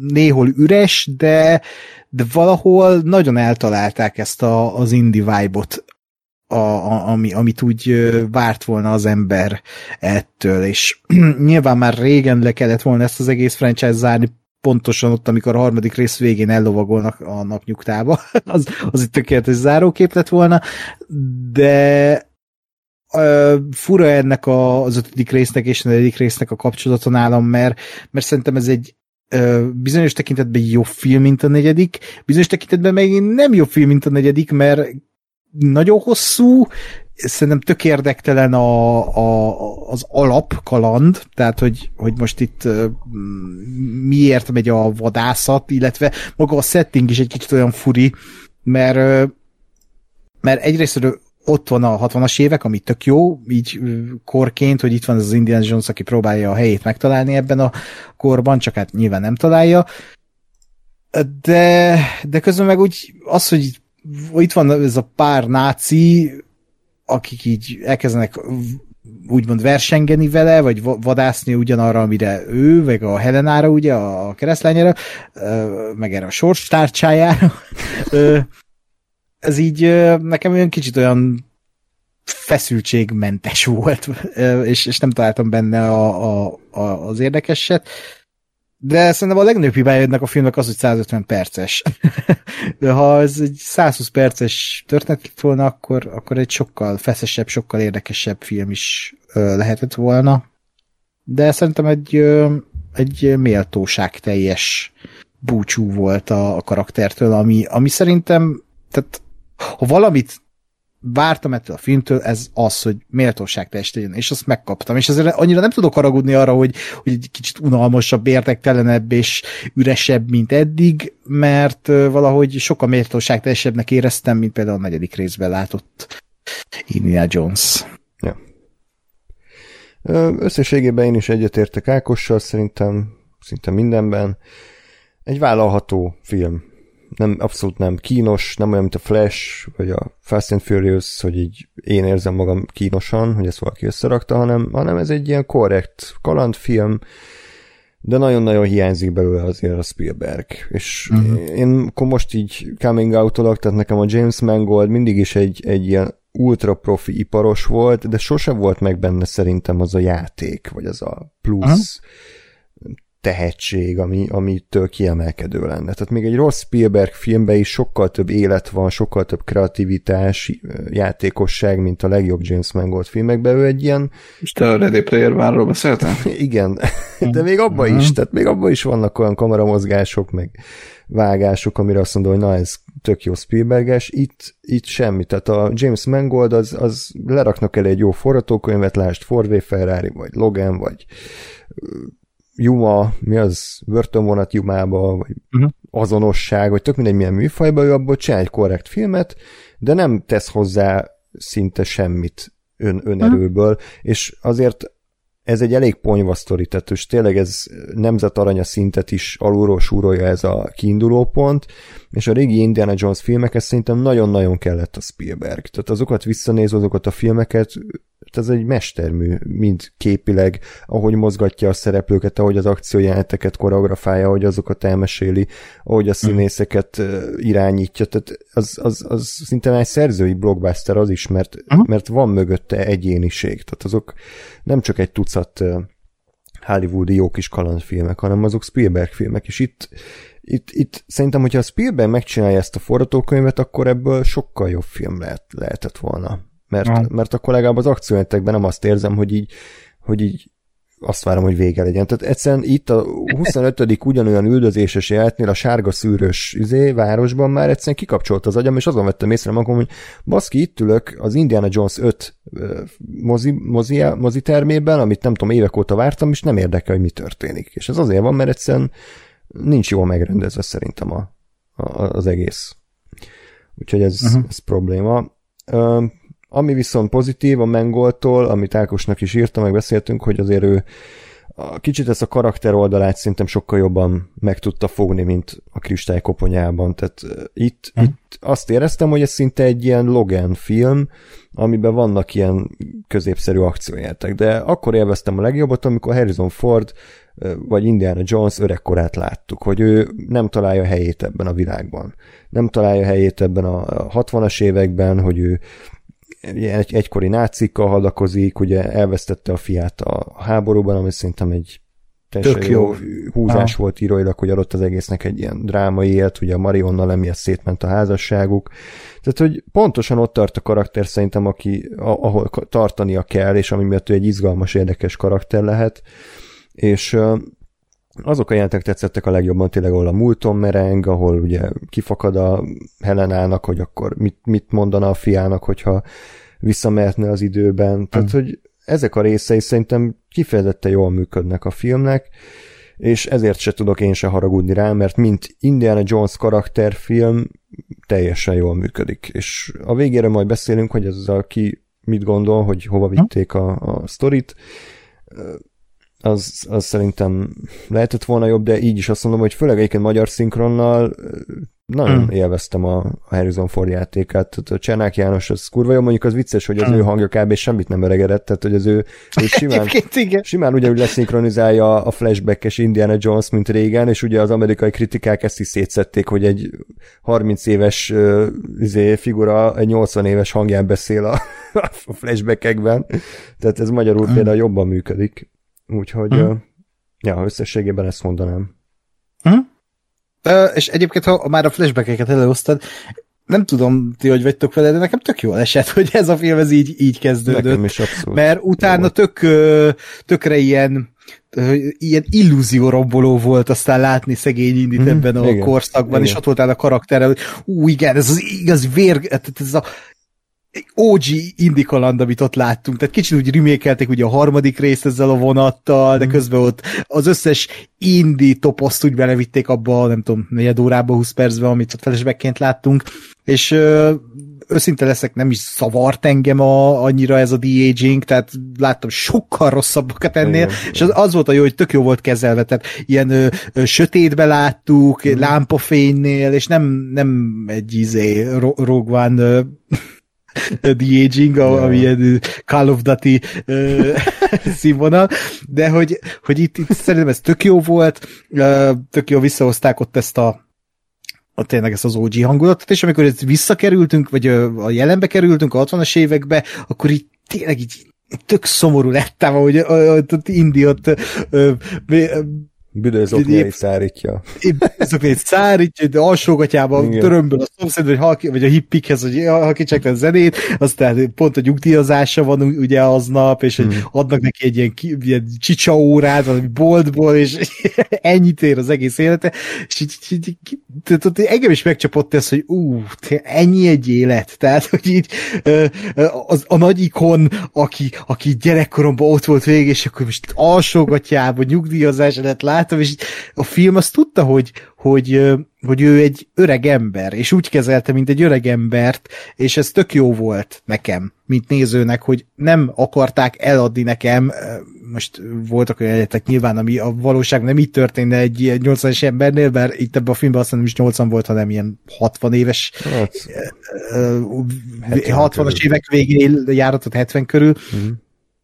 néhol üres, de, de valahol nagyon eltalálták ezt a, az indie vibe-ot, a, a, ami, amit úgy várt volna az ember ettől, és nyilván már régen le kellett volna ezt az egész franchise zárni, pontosan ott, amikor a harmadik rész végén ellovagolnak a napnyugtába. az, az itt tökéletes zárókép lett volna, de uh, fura ennek a, az ötödik résznek és a negyedik résznek a kapcsolata nálam, mert, mert szerintem ez egy uh, bizonyos tekintetben jobb film, mint a negyedik, bizonyos tekintetben meg nem jobb film, mint a negyedik, mert nagyon hosszú, szerintem tök érdektelen a, a, az alapkaland, tehát hogy, hogy most itt miért megy a vadászat, illetve maga a setting is egy kicsit olyan furi, mert, mert egyrészt ott van a 60-as évek, ami tök jó, így korként, hogy itt van az Indiana Jones, aki próbálja a helyét megtalálni ebben a korban, csak hát nyilván nem találja. De, de közben meg úgy az, hogy itt van ez a pár náci, akik így elkezdenek úgymond versengeni vele, vagy vadászni ugyanarra, amire ő, vagy a Helenára, ugye, a keresztlányára, meg erre a sorstárcsájára. Ez így nekem olyan kicsit olyan feszültségmentes volt, és, és nem találtam benne a, a, a, az érdekeset. De szerintem a legnagyobb hibája ennek a filmnek az, hogy 150 perces. De ha ez egy 120 perces történet volna, akkor, akkor egy sokkal feszesebb, sokkal érdekesebb film is ö, lehetett volna. De szerintem egy, ö, egy méltóság teljes búcsú volt a, a karaktertől, ami, ami szerintem, tehát ha valamit vártam ettől a filmtől, ez az, hogy méltóság legyen, és azt megkaptam. És ezért annyira nem tudok haragudni arra, hogy, hogy egy kicsit unalmasabb, érdektelenebb és üresebb, mint eddig, mert valahogy sokkal méltóság teljesebbnek éreztem, mint például a negyedik részben látott Indiana Jones. Ja. Összességében én is egyetértek Ákossal, szerintem szinte mindenben. Egy vállalható film nem, abszolút nem kínos, nem olyan, mint a Flash, vagy a Fast and Furious, hogy így én érzem magam kínosan, hogy ezt valaki összerakta, hanem, hanem ez egy ilyen korrekt kalandfilm, de nagyon-nagyon hiányzik belőle azért a Spielberg. És uh-huh. én akkor most így coming out tehát nekem a James Mangold mindig is egy, egy ilyen ultra profi iparos volt, de sose volt meg benne szerintem az a játék, vagy az a plusz uh-huh tehetség, ami, amitől kiemelkedő lenne. Tehát még egy rossz Spielberg filmben is sokkal több élet van, sokkal több kreativitás, játékosság, mint a legjobb James Mangold filmekben. Ő egy ilyen... És te a Ready Player One-ról beszéltem? Igen, de még abban is, tehát még abban is vannak olyan kameramozgások, meg vágások, amire azt mondom, hogy na ez tök jó Spielberges, itt, itt semmi, tehát a James Mangold az, az leraknak el egy jó forgatókönyvet, lásd Ford Ferrari, vagy Logan, vagy Juma, mi az, börtönvonat Jumába, vagy uh-huh. azonosság, vagy tök mindegy milyen műfajba, ő abból csinál egy korrekt filmet, de nem tesz hozzá szinte semmit ön, önerőből, uh-huh. és azért ez egy elég ponyva sztori, tehát és tényleg ez nemzetaranya szintet is alulról súrolja ez a kiinduló pont, és a régi Indiana Jones filmekhez szerintem nagyon-nagyon kellett a Spielberg. Tehát azokat visszanéz, azokat a filmeket, ez egy mestermű, mind képileg, ahogy mozgatja a szereplőket, ahogy az akciójeleneteket koreografálja, ahogy azokat elmeséli, ahogy a mhm. színészeket irányítja, tehát az, az, az szinte egy szerzői blockbuster az is, mert, uh-huh. mert van mögötte egyéniség, tehát azok nem csak egy tucat hollywoodi jó kis kalandfilmek, hanem azok Spielberg filmek, és itt, itt, itt szerintem, hogyha a Spielberg megcsinálja ezt a forgatókönyvet, akkor ebből sokkal jobb film lehet, lehetett volna mert, ja. mert akkor legalább az akciójelentekben nem azt érzem, hogy így, hogy így azt várom, hogy vége legyen. Tehát egyszerűen itt a 25. ugyanolyan üldözéses jeltnél a sárga szűrös üzé városban már egyszerűen kikapcsolt az agyam, és azon vettem észre magam, hogy baszki, itt ülök az Indiana Jones 5 mozi, mozi, mozi termében, amit nem tudom, évek óta vártam, és nem érdekel, hogy mi történik. És ez azért van, mert egyszerűen nincs jól megrendezve szerintem a, a, az egész. Úgyhogy ez, uh-huh. ez probléma. Ami viszont pozitív a Mengoltól, amit Ákosnak is írta, meg beszéltünk, hogy azért ő a, kicsit ezt a karakter oldalát szerintem sokkal jobban meg tudta fogni, mint a kristály koponyában. Tehát itt, hm. itt azt éreztem, hogy ez szinte egy ilyen Logan film, amiben vannak ilyen középszerű akciójátek. De akkor élveztem a legjobbat, amikor Harrison Ford vagy Indiana Jones öregkorát láttuk, hogy ő nem találja helyét ebben a világban. Nem találja helyét ebben a 60-as években, hogy ő egy, egykori nácikkal hadakozik, ugye elvesztette a fiát a háborúban, ami szerintem egy Tök jó, húzás ha. volt íróilag, hogy adott az egésznek egy ilyen drámai élt, ugye a Marionnal emiatt szétment a házasságuk. Tehát, hogy pontosan ott tart a karakter szerintem, aki, ahol tartania kell, és ami miatt ő egy izgalmas, érdekes karakter lehet. És azok a jelentek tetszettek a legjobban tényleg, ahol a múlton mereng, ahol ugye kifakad a Helenának, hogy akkor mit, mit mondana a fiának, hogyha visszamehetne az időben. Tehát, mm. hogy ezek a részei szerintem kifejezetten jól működnek a filmnek, és ezért se tudok én se haragudni rá, mert mint Indiana Jones karakterfilm teljesen jól működik. És a végére majd beszélünk, hogy ez a ki mit gondol, hogy hova vitték a, a sztorit az, az szerintem lehetett volna jobb, de így is azt mondom, hogy főleg egyébként magyar szinkronnal nagyon mm. élveztem a, Harrison Ford játékát. Tehát a Csenák János az kurva jó, mondjuk az vicces, hogy az mm. ő hangja kb. semmit nem öregedett, tehát hogy az ő, ő simán, simán ugyanúgy leszinkronizálja a flashbackes Indiana Jones, mint régen, és ugye az amerikai kritikák ezt is szétszették, hogy egy 30 éves uh, izé, figura egy 80 éves hangján beszél a, a flashbackekben, tehát ez magyarul mm. például jobban működik. Úgyhogy, mm. ja, összességében ezt mondanám. Mm. Uh, és egyébként, ha már a flashbackeket előosztad, nem tudom, ti hogy vagytok vele, de nekem tök jól esett, hogy ez a film ez így, így kezdődött. Nekem is abszolút. Mert utána tök, tökre ilyen ilyen illúzióromboló volt aztán látni szegény Indit mm, ebben a igen, korszakban, igen. és ott voltál a karakterrel, hogy ú, igen, ez az igaz vér, ez a OG indikaland, amit ott láttunk. Tehát kicsit úgy rimékeltek ugye a harmadik részt ezzel a vonattal, de mm. közben ott az összes indi toposzt úgy belevitték abba, nem tudom, negyed órába, 20 percben, amit ott flashbackként láttunk, és ö, őszinte leszek, nem is szavart engem a, annyira ez a de-aging, tehát láttam sokkal rosszabbakat ennél, igen, és az, az volt a jó, hogy tök jó volt kezelve, tehát ilyen ö, ö, sötétbe láttuk, mm. lámpafénynél, és nem, nem egy izé, Rogue One The Aging, yeah. ami ilyen Call of Duty uh, színvonal, de hogy, hogy itt, itt szerintem ez tök jó volt, uh, tök jó visszahozták ott ezt a a tényleg ezt az OG hangulatot, és amikor ezt visszakerültünk, vagy a jelenbe kerültünk a 60-as évekbe, akkor így tényleg így tök szomorú lettem, ahogy ott Indi ott Büdőzoknyait szárítja. Büdőzoknyait szárítja, de alsógatyában törömből a szomszéd, vagy, halki, vagy a hippikhez, hogy halkítsák a zenét, aztán pont a nyugdíjazása van ugye aznap, és hmm. adnak neki egy ilyen, ilyen csicsa órát, valami boltból, és ennyit ér az egész élete, és így, így, így, engem is megcsapott ez, hogy ú, ennyi egy élet, tehát, hogy így az, a nagy ikon, aki, aki gyerekkoromban ott volt végig, és akkor most alsógatyában nyugdíjazás lett látom, és a film azt tudta, hogy, hogy, hogy ő egy öreg ember, és úgy kezelte, mint egy öreg embert, és ez tök jó volt nekem, mint nézőnek, hogy nem akarták eladni nekem, most voltak olyan egyetek nyilván, ami a valóság nem így történne egy 80-es embernél, mert itt ebben a filmben azt nem is 80 volt, hanem ilyen 60 éves, hát, 60-as évek végén járatott 70 körül, uh-huh.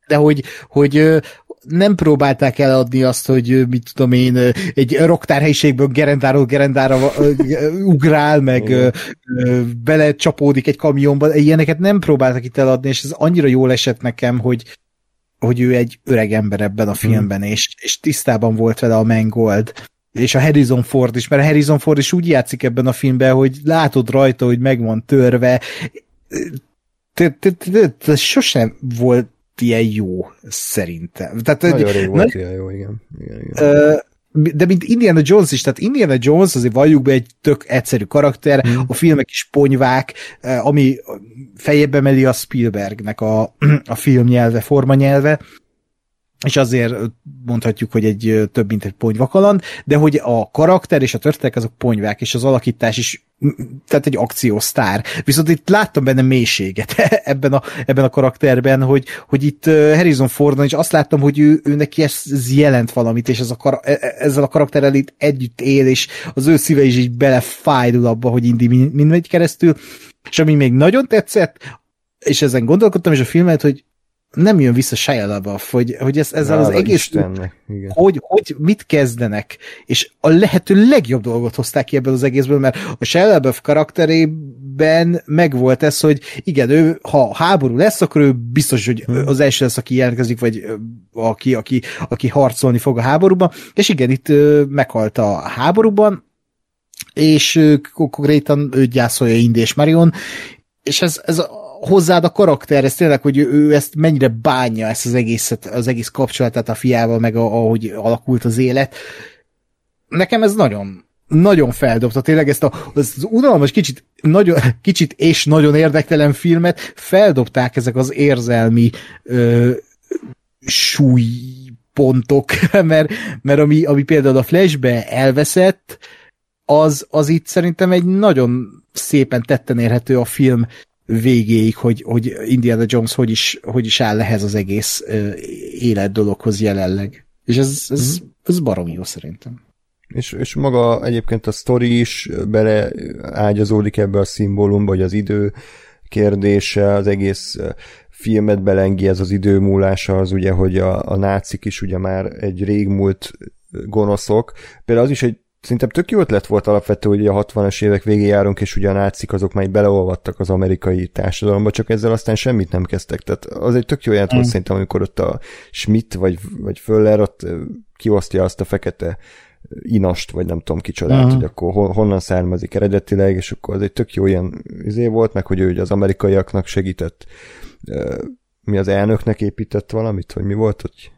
de hogy, hogy, nem próbálták eladni azt, hogy mit tudom én, egy roktárhelyiségből gerendáról gerendára ugrál, meg bele csapódik egy kamionba, ilyeneket nem próbáltak itt eladni, és ez annyira jól esett nekem, hogy hogy ő egy öreg ember ebben a filmben, hmm. és, és tisztában volt vele a Mangold és a Harrison Ford is, mert a Harrison Ford is úgy játszik ebben a filmben, hogy látod rajta, hogy meg van törve. Sosem volt ilyen jó, szerintem. Tehát, Nagyon rég volt ilyen jó, igen. igen, igen. de mint Indiana Jones is, tehát Indiana Jones azért valljuk be egy tök egyszerű karakter, hmm. a filmek is ponyvák, ami fejébe meli a Spielbergnek a, a filmnyelve, formanyelve, és azért mondhatjuk, hogy egy több mint egy ponyvakaland, de hogy a karakter és a történetek azok ponyvák, és az alakítás is tehát egy akciósztár. Viszont itt láttam benne mélységet ebben a, ebben a karakterben, hogy, hogy itt Harrison Fordon is azt láttam, hogy ő, ő neki ez, jelent valamit, és ez a kar, e, e, ezzel a karakterrel itt együtt él, és az ő szíve is így belefájdul abba, hogy Indi mind megy keresztül. És ami még nagyon tetszett, és ezen gondolkodtam, és a filmet, hogy nem jön vissza Shia LaBeouf, hogy, hogy ez, ezzel Nála az egész, Istennek, igen. Hogy, hogy mit kezdenek, és a lehető legjobb dolgot hozták ki ebből az egészből, mert a Shia LaBeouf karakterében megvolt ez, hogy igen, ő, ha háború lesz, akkor ő biztos, hogy hmm. az első lesz, aki jelentkezik, vagy aki, aki, aki harcolni fog a háborúban, és igen, itt meghalt a háborúban, és konkrétan ő gyászolja Indi és Marion, és ez, ez hozzád a karakter, ez tényleg, hogy ő ezt mennyire bánja, ezt az egészet, az egész kapcsolatát a fiával, meg ahogy alakult az élet. Nekem ez nagyon, nagyon feldobta tényleg ezt a, az unalmas, kicsit, nagyon, kicsit és nagyon érdektelen filmet feldobták ezek az érzelmi ö, súlypontok, mert, mert ami, ami például a Flashbe elveszett, az, az itt szerintem egy nagyon szépen tetten érhető a film végéig, hogy, hogy Indiana Jones hogy is, hogy is áll ehhez az egész élet dologhoz jelenleg. És ez, ez, mm. ez barom jó szerintem. És, és maga egyébként a sztori is bele ágyazódik ebbe a szimbólumba, hogy az idő kérdése, az egész filmet belengi ez az idő múlása, az ugye, hogy a, a nácik is ugye már egy régmúlt gonoszok. Például az is egy Szerintem tök jó ötlet volt alapvető, hogy a 60-as évek végé járunk, és ugye a nácik azok már beleolvadtak az amerikai társadalomba, csak ezzel aztán semmit nem kezdtek. Tehát az egy tök jó jelent volt mm. szerintem, amikor ott a Schmidt vagy, vagy Föller ott kiosztja azt a fekete inast, vagy nem tudom kicsodát, uh-huh. hogy akkor honnan származik eredetileg, és akkor az egy tök jó ilyen izé volt, meg hogy ő ugye az amerikaiaknak segített, mi az elnöknek épített valamit, hogy mi volt, hogy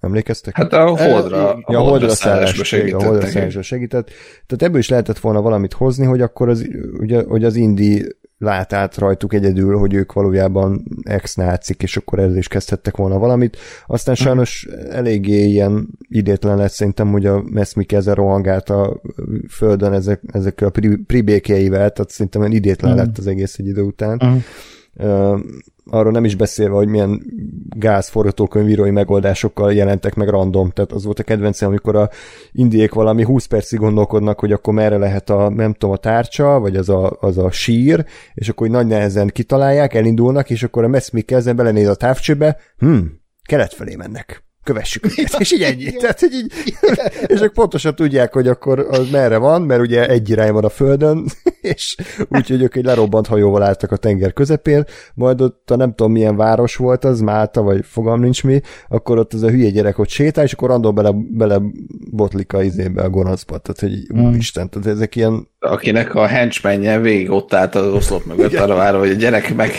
Emlékeztek? Hát a holdra, ja, a holdra, holdra szállásba segített. A holdra szállásba segített. Tehát ebből is lehetett volna valamit hozni, hogy akkor az, ugye, hogy az indi lát át rajtuk egyedül, hogy ők valójában ex-nácik, és akkor ezzel is kezdhettek volna valamit. Aztán hm. sajnos eléggé ilyen idétlen lett szerintem, hogy a Meszmik ezzel rohangált a földön ezek, ezekkel a pribékjeivel, tehát szerintem idétlen mm. lett az egész egy idő után. Mm arról nem is beszélve, hogy milyen gáz forgatókönyvírói megoldásokkal jelentek meg random, tehát az volt a kedvencem, amikor a indiék valami 20 percig gondolkodnak, hogy akkor merre lehet a, nem tudom, a tárcsa, vagy az a, az a sír, és akkor hogy nagy nehezen kitalálják, elindulnak, és akkor a Mess Mikkelsen belenéz a távcsőbe, hm, kelet felé mennek kövessük őket, és így ennyi. Tehát, hogy így, és ők pontosan tudják, hogy akkor az merre van, mert ugye egy irány van a földön, és úgyhogy ők egy lerobbant hajóval álltak a tenger közepén, majd ott a nem tudom milyen város volt az, Málta, vagy fogalm nincs mi, akkor ott az a hülye gyerek ott sétál, és akkor random bele, bele botlik a izébe, a gonoszba. Tehát, hogy mm. úristen, tehát ezek ilyen... Akinek a henchmenje végig ott állt az oszlop mögött, arra várva, hogy a gyerek meg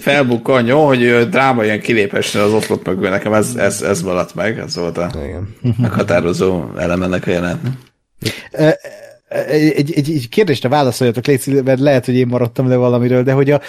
felbukkan, jó, hogy ő dráma ilyen kilépesne az oszlop mögött, nekem ez, ez, ez maradt meg, ez volt a Igen. meghatározó elemennek a jelenetnek. Egy, egy, egy kérdésre válaszoljatok, Léci, mert lehet, hogy én maradtam le valamiről, de hogy a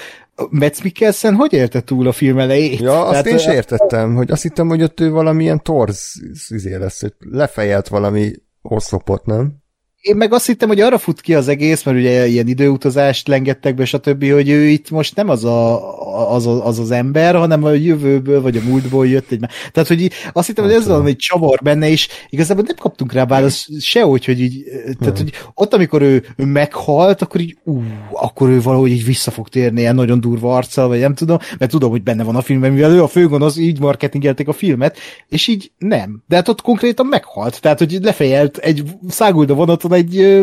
Metz Mikkelsen hogy élte túl a film elejét? Ja, azt Tehát, én is értettem, hogy azt hittem, hogy ott ő valamilyen torz izé lesz, hogy lefejelt valami oszlopot, nem? Én meg azt hittem, hogy arra fut ki az egész, mert ugye ilyen időutazást lengettek be, stb., hogy ő itt most nem az a, az, az, az ember, hanem a jövőből, vagy a múltból jött egy Tehát, hogy azt hittem, hogy ez valami csavar benne, és igazából nem kaptunk rá választ sehogy, hogy így, tehát, hogy ott, amikor ő, ő meghalt, akkor így, ú, akkor ő valahogy így vissza fog térni ilyen nagyon durva arccal, vagy nem tudom, mert tudom, hogy benne van a filmben, mivel ő a főgonosz, így marketingelték a filmet, és így nem. De hát ott konkrétan meghalt, tehát, hogy lefejelt egy szágulda vonaton egy ö,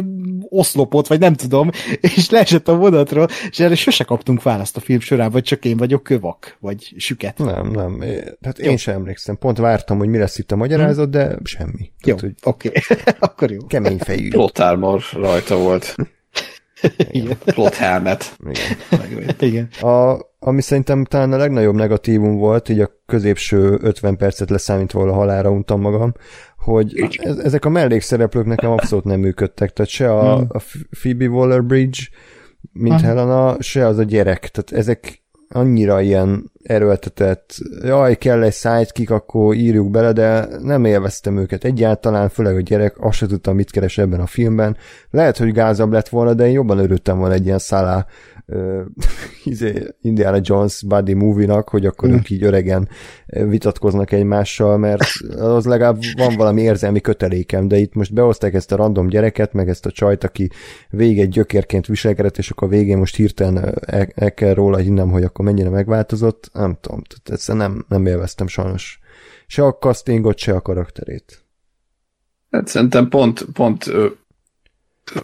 oszlopot, vagy nem tudom, és leesett a vonatról, és erre sose kaptunk választ a film során, vagy csak én vagyok kövak, vagy süket. Nem, nem. Hát én sem emlékszem. Pont vártam, hogy mi lesz itt a magyarázat, hm. de semmi. Jó, oké. Okay. Akkor jó. Kemény fejű. Plot armor rajta volt. Igen. Plot helmet. Igen. Igen. A, ami szerintem talán a legnagyobb negatívum volt, így a középső 50 percet leszámítva a halára untam magam, hogy ez, ezek a mellékszereplők nekem abszolút nem működtek, tehát se a, hmm. a Phoebe Waller-Bridge, mint uh-huh. Helena, se az a gyerek, tehát ezek annyira ilyen erőltetett, jaj, kell egy sidekick, akkor írjuk bele, de nem élveztem őket egyáltalán, főleg a gyerek, azt se tudtam, mit keres ebben a filmben. Lehet, hogy gázabb lett volna, de én jobban örültem volna egy ilyen szálá izé, Indiana Jones buddy movie-nak, hogy akkor mm. ők így öregen vitatkoznak egymással, mert az legalább van valami érzelmi kötelékem, de itt most behozták ezt a random gyereket, meg ezt a csajt, aki végig egy gyökérként viselkedett, és akkor a végén most hirtelen el, el kell róla hinnem, hogy akkor mennyire megváltozott, nem tudom, tehát ezt nem, nem élveztem sajnos. Se a castingot, se a karakterét. Hát szerintem pont, pont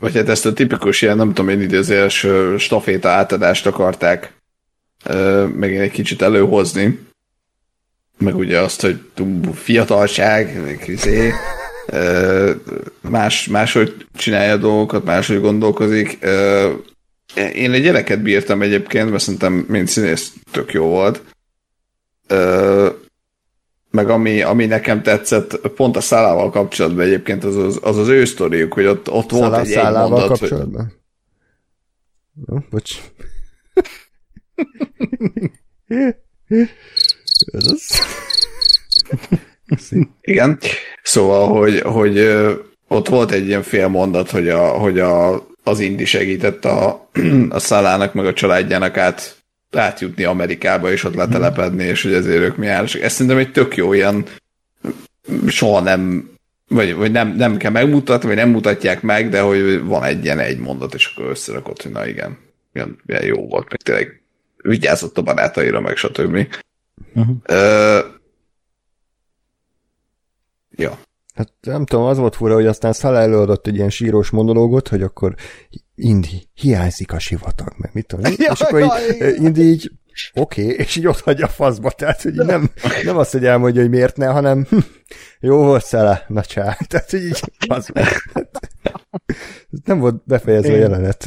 vagy hát ezt a tipikus ilyen, nem tudom én idézés staféta átadást akarták megint egy kicsit előhozni. Meg ugye azt, hogy fiatalság, meg izé, más, máshogy csinálja a dolgokat, máshogy gondolkozik. Én egy gyereket bírtam egyébként, mert szerintem mint színész tök jó volt meg ami, ami nekem tetszett, pont a szálával kapcsolatban egyébként az az, az, az ő sztoriuk, hogy ott, ott volt egy szálával mondat, kapcsolatban? Hogy... Jó, bocs. Ez az. Igen. Szóval, hogy, hogy ott volt egy ilyen fél mondat, hogy, a, hogy a, az Indi segített a, a Szalának meg a családjának át átjutni Amerikába, és ott letelepedni, és hogy ezért ők mi áll. Ez szerintem egy tök jó ilyen soha nem vagy, vagy nem, nem kell megmutatni, vagy nem mutatják meg, de hogy van egy ilyen egy mondat, és akkor összerakott, hogy na igen, ilyen, ilyen jó volt, meg tényleg vigyázott a barátaira, meg stb. Uh-huh. Uh, ja. Hát nem tudom, az volt fura, hogy aztán Szala előadott egy ilyen sírós monológot, hogy akkor Indi, hiányzik a sivatag, meg mit tudom. Ja, és akkor így, Indi így, oké, okay, és így ott hagyja a faszba, tehát hogy nem, nem azt, hogy elmondja, hogy miért ne, hanem hm, jó volt szele, na csá. Tehát, hogy így az Nem volt befejezve a jelenet.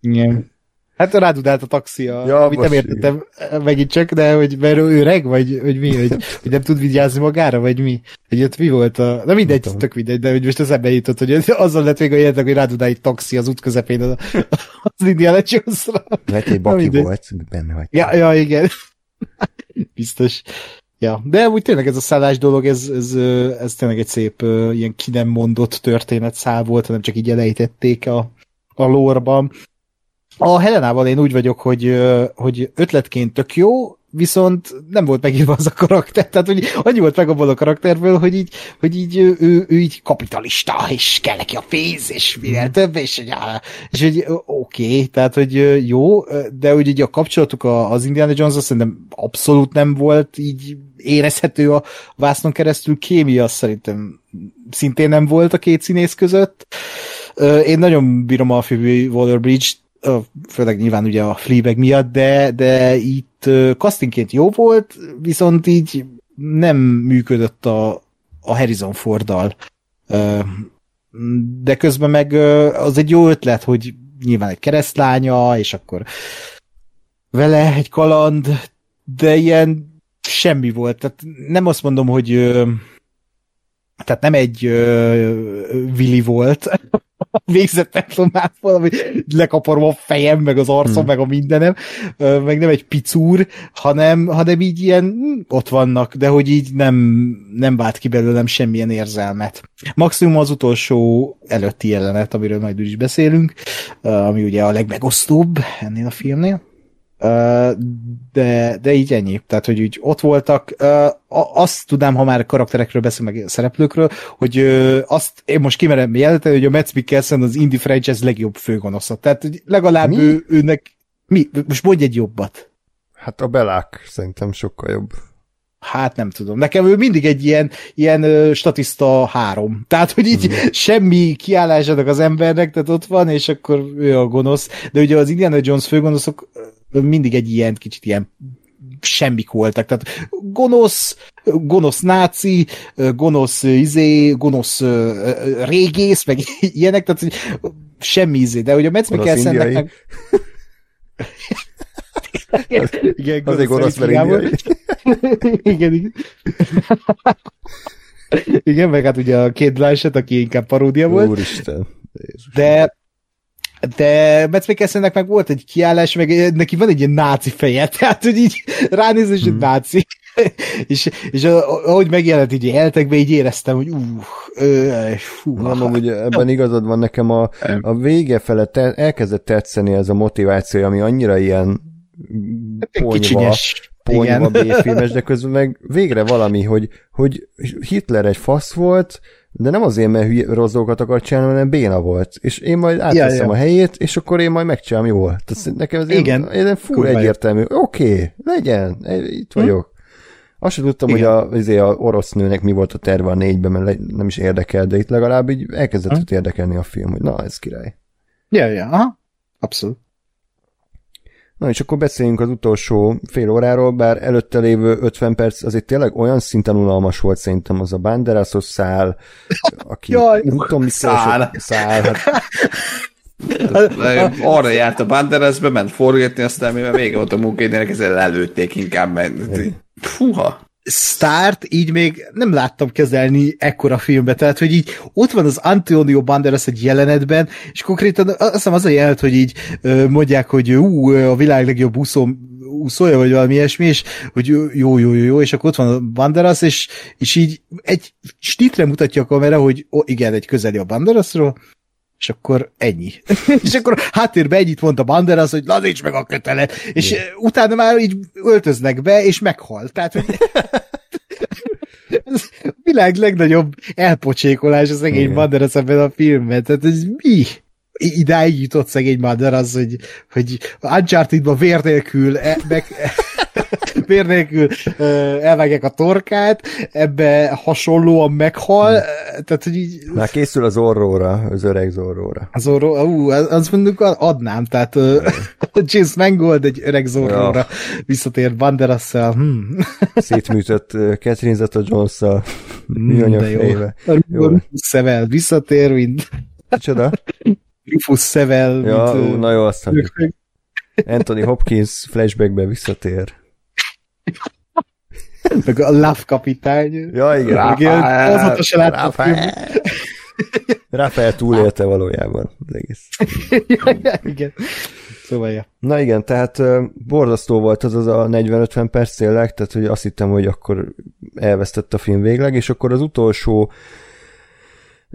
Igen. Hát rád a taxi, a, ja, amit nem értettem igen. megint csak, de hogy mert ő öreg, vagy hogy mi, hogy, hogy nem tud vigyázni magára, vagy mi? Hogy ott mi volt a... Na mindegy, tök mindegy, de hogy most az ember jutott, hogy azzal lett még a jelenetek, hogy rád egy taxi az út közepén az, az Indiana Jones-ra. Lehet, hogy baki volt, benne vagy. Ja, ja, igen. Biztos. Ja, de úgy tényleg ez a szállás dolog, ez, ez, ez tényleg egy szép ilyen ki nem mondott történetszál volt, hanem csak így elejtették a, a lórban. A Helenával én úgy vagyok, hogy, hogy ötletként tök jó, viszont nem volt megírva az a karakter, tehát hogy annyi volt meg abból a karakterből, hogy így, hogy így ő, ő, ő így kapitalista, és kell neki a pénz, és minél több, és, és hogy oké, okay, tehát hogy jó, de hogy így a kapcsolatuk az Indiana jones szerintem abszolút nem volt így érezhető a vásznon keresztül, kémia szerintem szintén nem volt a két színész között, Én nagyon bírom a Phoebe Waller-Bridge, főleg nyilván ugye a Fleabag miatt, de, de itt castingként jó volt, viszont így nem működött a, a Harrison Forddal. De közben meg az egy jó ötlet, hogy nyilván egy keresztlánya, és akkor vele egy kaland, de ilyen semmi volt. Tehát nem azt mondom, hogy tehát nem egy Willy volt, végzett templomát valami lekaparom a fejem, meg az arcom, hmm. meg a mindenem, meg nem egy picúr, hanem, hanem így ilyen hm, ott vannak, de hogy így nem, nem vált ki belőlem semmilyen érzelmet. Maximum az utolsó előtti jelenet, amiről majd is beszélünk, ami ugye a legmegosztóbb ennél a filmnél de, de így ennyi. Tehát, hogy úgy ott voltak. Azt tudnám, ha már karakterekről beszél, meg szereplőkről, hogy azt én most kimerem jelenteni, hogy a Mads Mikkelsen az indie franchise legjobb főgonosza. Tehát, hogy legalább mi? Ő, őnek... Mi? Most mondj egy jobbat. Hát a Belák szerintem sokkal jobb. Hát nem tudom. Nekem ő mindig egy ilyen, ilyen ö, statiszta három. Tehát, hogy így mm. semmi kiállásának az embernek, tehát ott van, és akkor ő a gonosz. De ugye az Indiana Jones főgonoszok mindig egy ilyen kicsit ilyen semmik voltak. Tehát gonosz, gonosz náci, gonosz izé, gonosz régész, meg ilyenek, tehát semmi izé. De hogy a Metz Mikkelsennek meg... igen, az egy gonosz, mert igen, igen. igen, meg hát ugye a két Blanchett, aki inkább paródia volt. Úristen. Jézus. De de Matt Mikkelsennek meg volt egy kiállás, meg neki van egy ilyen náci feje, tehát hogy így ránéz, és hmm. náci. és, és ahogy megjelent így eltekbe, így éreztem, hogy uh, fú. Nem, amúgy ebben igazad van nekem a, a vége fele te, elkezdett tetszeni ez a motiváció, ami annyira ilyen ponyva, ponyva B-filmes, de közben meg végre valami, hogy, hogy Hitler egy fasz volt, de nem azért, mert hülye rozzókat akart csinálni, hanem béna volt. És én majd átveszem ja, ja. a helyét, és akkor én majd megcsinálom jól. Tehát nekem ez Igen. ilyen, ilyen fú egyértelmű. Oké, okay, legyen, itt hm? vagyok. Hm? Azt sem tudtam, Igen. hogy a, azért a orosz nőnek mi volt a terve a négyben, mert nem is érdekel, de itt legalább így elkezdett hm? érdekelni a film, hogy na, ez király. Ja, ja, aha. Abszolút. Na és akkor beszéljünk az utolsó fél óráról, bár előtte lévő 50 perc azért tényleg olyan szinten unalmas volt szerintem az a Banderasos szál, aki Jaj, nem tudom, mit szál. szál hát, arra járt a Banderasbe, ment forgatni, aztán mivel vége volt a munkaidőnek, ezzel előtték inkább, mert fuha. Start így még nem láttam kezelni ekkora filmbe, tehát hogy így ott van az Antonio Banderas egy jelenetben, és konkrétan azt hiszem az a jelenet, hogy így mondják, hogy ú, a világ legjobb úszó, úszója, vagy valami ilyesmi, és hogy jó, jó, jó, jó, és akkor ott van a Banderas, és, és így egy snitre mutatja a kamera, hogy ó, igen, egy közeli a Banderasról, és akkor ennyi. és akkor háttérben ennyit mondta Banderas, hogy lazíts meg a kötelet, és Igen. utána már így öltöznek be, és meghal. Tehát, hogy ez a világ legnagyobb elpocsékolás az szegény Banderas ebben a filmben. Tehát ez mi? idáig jutott szegény Banderas, hogy, hogy Uncharted-ba vér nélkül, e, meg, vér nélkül elvágják a torkát, ebbe hasonlóan meghal, hmm. tehát hogy így... Már készül az orróra, az öreg Zorróra. Az orró, ú, az mondjuk adnám, tehát James Mangold egy öreg Zorróra ja. visszatér Banderas-szel. Hmm. Szétműtött Catherine Zeta-Jones-szal hmm, de jó. Szevel visszatér, mint... Micsoda? Rufus Szevel. Ja, mint, ú, na jó, azt Anthony Hopkins flashbackbe visszatér. Meg a Love kapitány. Ja, igen. Rafael, azóta se láttam Rafael. Rafael túlélte valójában az egész. ja, ja, igen. Szóval, ja. Na igen, tehát borzasztó volt az az a 40-50 perc tényleg, tehát hogy azt hittem, hogy akkor elvesztett a film végleg, és akkor az utolsó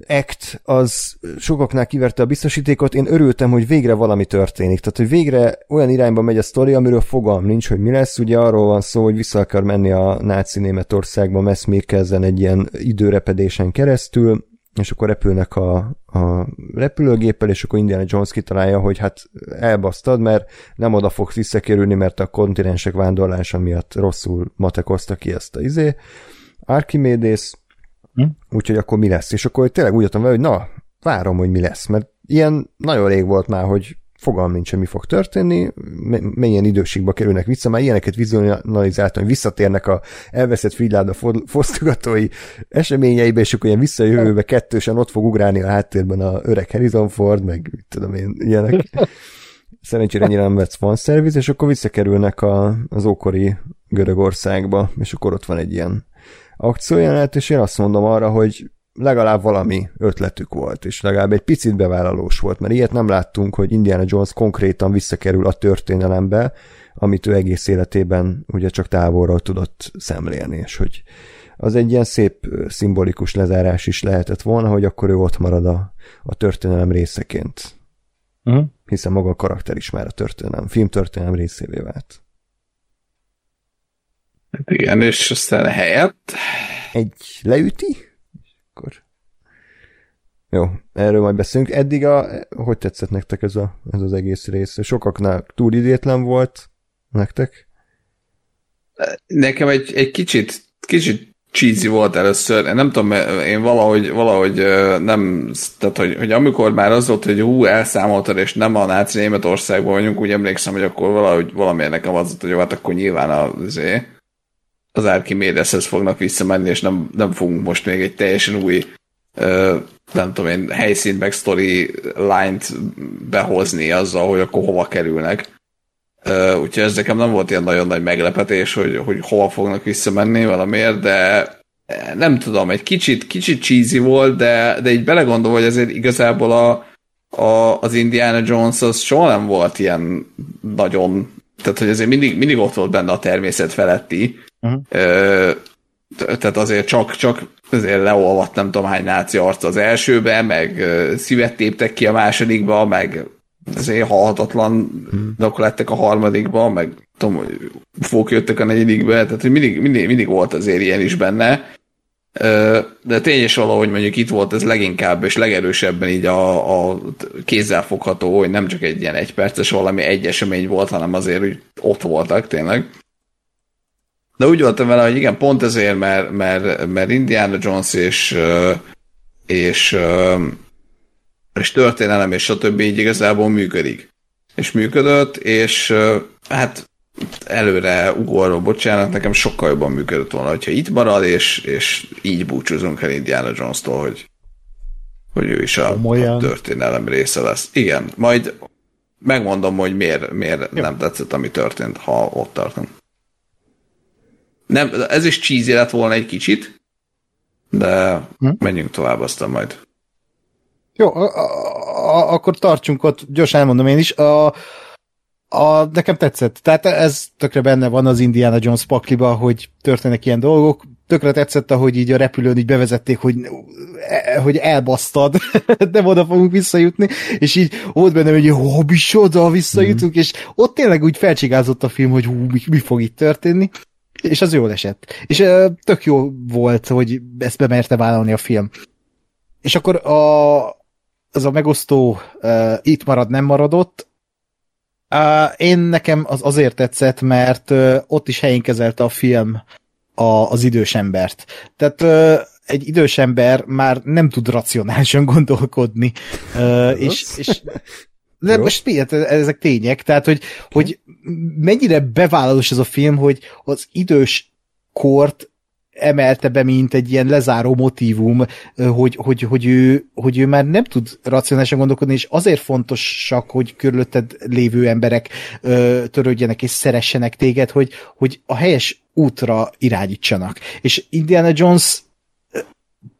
act az sokaknál kiverte a biztosítékot, én örültem, hogy végre valami történik. Tehát, hogy végre olyan irányba megy a sztori, amiről fogalm nincs, hogy mi lesz. Ugye arról van szó, hogy vissza akar menni a náci Németországba Mess Mikkelsen egy ilyen időrepedésen keresztül, és akkor repülnek a, a repülőgéppel, és akkor Indiana Jones kitalálja, hogy hát elbasztad, mert nem oda fogsz visszakerülni, mert a kontinensek vándorlása miatt rosszul matekozta ki ezt a izé. Archimedes, Hm? Úgyhogy akkor mi lesz? És akkor tényleg úgy jöttem vele, hogy na, várom, hogy mi lesz, mert ilyen nagyon rég volt már, hogy fogalm nincs, hogy mi fog történni, milyen időségbe kerülnek vissza, már ilyeneket vizualizáltam, hogy visszatérnek a elveszett Friedláda fosztogatói eseményeibe, és akkor ilyen visszajövőbe kettősen ott fog ugrálni a háttérben a öreg Harrison Ford, meg tudom én, ilyenek. Szerencsére ennyire nem vett fanszerviz, és akkor visszakerülnek a, az ókori Görögországba, és akkor ott van egy ilyen akciójelenet, és én azt mondom arra, hogy legalább valami ötletük volt, és legalább egy picit bevállalós volt, mert ilyet nem láttunk, hogy Indiana Jones konkrétan visszakerül a történelembe, amit ő egész életében ugye csak távolról tudott szemlélni, és hogy az egy ilyen szép szimbolikus lezárás is lehetett volna, hogy akkor ő ott marad a, a történelem részeként. Uh-huh. Hiszen maga a karakter is már a történelem, filmtörténelem részévé vált. Hát igen, és aztán helyett... Egy leüti? akkor jó, erről majd beszélünk. Eddig a, hogy tetszett nektek ez, a, ez az egész rész? Sokaknál túl idétlen volt nektek? Nekem egy, egy kicsit, kicsit cheesy volt először. Én nem tudom, én valahogy, valahogy nem, tehát hogy, hogy amikor már az volt, hogy hú, elszámoltad, és nem a náci Németországban vagyunk, úgy emlékszem, hogy akkor valahogy valamiért nekem az volt, hogy jó, hát akkor nyilván az, az Archimedeshez fognak visszamenni, és nem, nem fogunk most még egy teljesen új nem tudom én, helyszín meg story line-t behozni azzal, hogy akkor hova kerülnek. úgyhogy ez nekem nem volt ilyen nagyon nagy meglepetés, hogy, hogy hova fognak visszamenni valamiért, de nem tudom, egy kicsit, kicsit cheesy volt, de, de így belegondolva, hogy ezért igazából a, a, az Indiana Jones az soha nem volt ilyen nagyon, tehát hogy azért mindig, mindig ott volt benne a természet feletti, uh-huh. Tehát azért csak, csak azért leolvadt nem tudom hány náci arc az elsőbe, meg szívet téptek ki a másodikba, meg azért halhatatlan hmm. lettek a harmadikba, meg tudom, fók jöttek a negyedikbe, tehát mindig, mindig, mindig volt azért ilyen is benne. De tény is valahogy mondjuk itt volt ez leginkább és legerősebben így a, a kézzel fogható, hogy nem csak egy ilyen egyperces valami egy esemény volt, hanem azért úgy ott voltak tényleg. De úgy voltam vele, hogy igen, pont ezért, mert, mert, mert Indiana Jones és, és, és történelem és stb. így igazából működik. És működött, és hát előre ugorva, bocsánat, nekem sokkal jobban működött volna, hogyha itt marad, és, és így búcsúzunk el Indiana Jones-tól, hogy, hogy ő is a, a történelem része lesz. Igen, majd megmondom, hogy miért, miért nem tetszett, ami történt, ha ott tartunk. Nem, ez is cheesy lett volna egy kicsit, de hm? menjünk tovább aztán majd. Jó, a, a, akkor tartsunk ott, gyorsan elmondom én is. A, a, nekem tetszett. Tehát ez tökre benne van az Indiana Jones pakliba, hogy történnek ilyen dolgok. Tökre tetszett, ahogy így a repülőn így bevezették, hogy, hogy elbasztad, de oda fogunk visszajutni, és így volt benne, hogy ó, oda visszajutunk, mm. és ott tényleg úgy felcsigázott a film, hogy hú, mi, mi fog itt történni és az jól esett. És tök jó volt, hogy ezt bemerte vállalni a film. És akkor a, az a megosztó uh, itt marad, nem maradott. Uh, én nekem az azért tetszett, mert uh, ott is helyén kezelte a film a, az idős embert. Tehát uh, egy idős ember már nem tud racionálisan gondolkodni, uh, és, és de Jó. most miért? Ezek tények. Tehát, hogy, hogy mennyire bevállalós ez a film, hogy az idős kort emelte be, mint egy ilyen lezáró motívum, hogy, hogy, hogy, ő, hogy ő már nem tud racionálisan gondolkodni, és azért fontosak, hogy körülötted lévő emberek ö, törődjenek és szeressenek téged, hogy, hogy a helyes útra irányítsanak. És Indiana Jones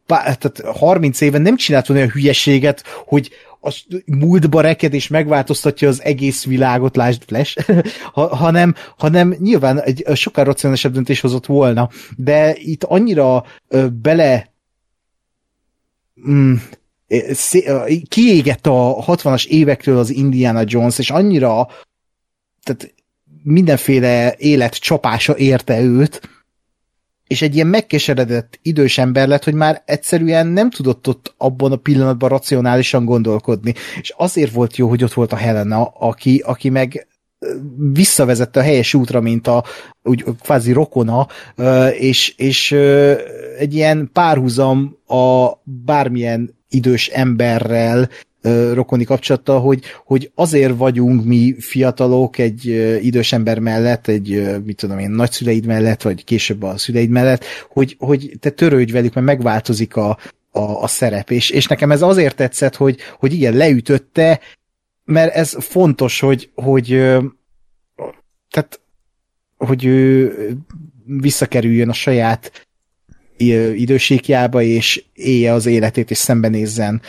tehát 30 éven nem csinált olyan hülyeséget, hogy, a múltba reked és megváltoztatja az egész világot, lásd Flash, ha, hanem, hanem nyilván egy sokkal racionálisabb döntés hozott volna, de itt annyira ö, bele mm, kiégett a 60-as évektől az Indiana Jones, és annyira tehát mindenféle élet csapása érte őt, és egy ilyen megkeseredett idős ember lett, hogy már egyszerűen nem tudott ott abban a pillanatban racionálisan gondolkodni. És azért volt jó, hogy ott volt a Helena, aki, aki meg visszavezette a helyes útra, mint a úgy kvázi rokona, és, és egy ilyen párhuzam a bármilyen idős emberrel rokoni kapcsolattal, hogy, hogy azért vagyunk mi fiatalok egy idős ember mellett, egy, mit tudom én, nagyszüleid mellett, vagy később a szüleid mellett, hogy, hogy te törődj velük, mert megváltozik a, a, a szerep, és, és nekem ez azért tetszett, hogy, hogy igen, leütötte, mert ez fontos, hogy, hogy tehát, hogy ő visszakerüljön a saját idősékjába, és élje az életét, és szembenézzen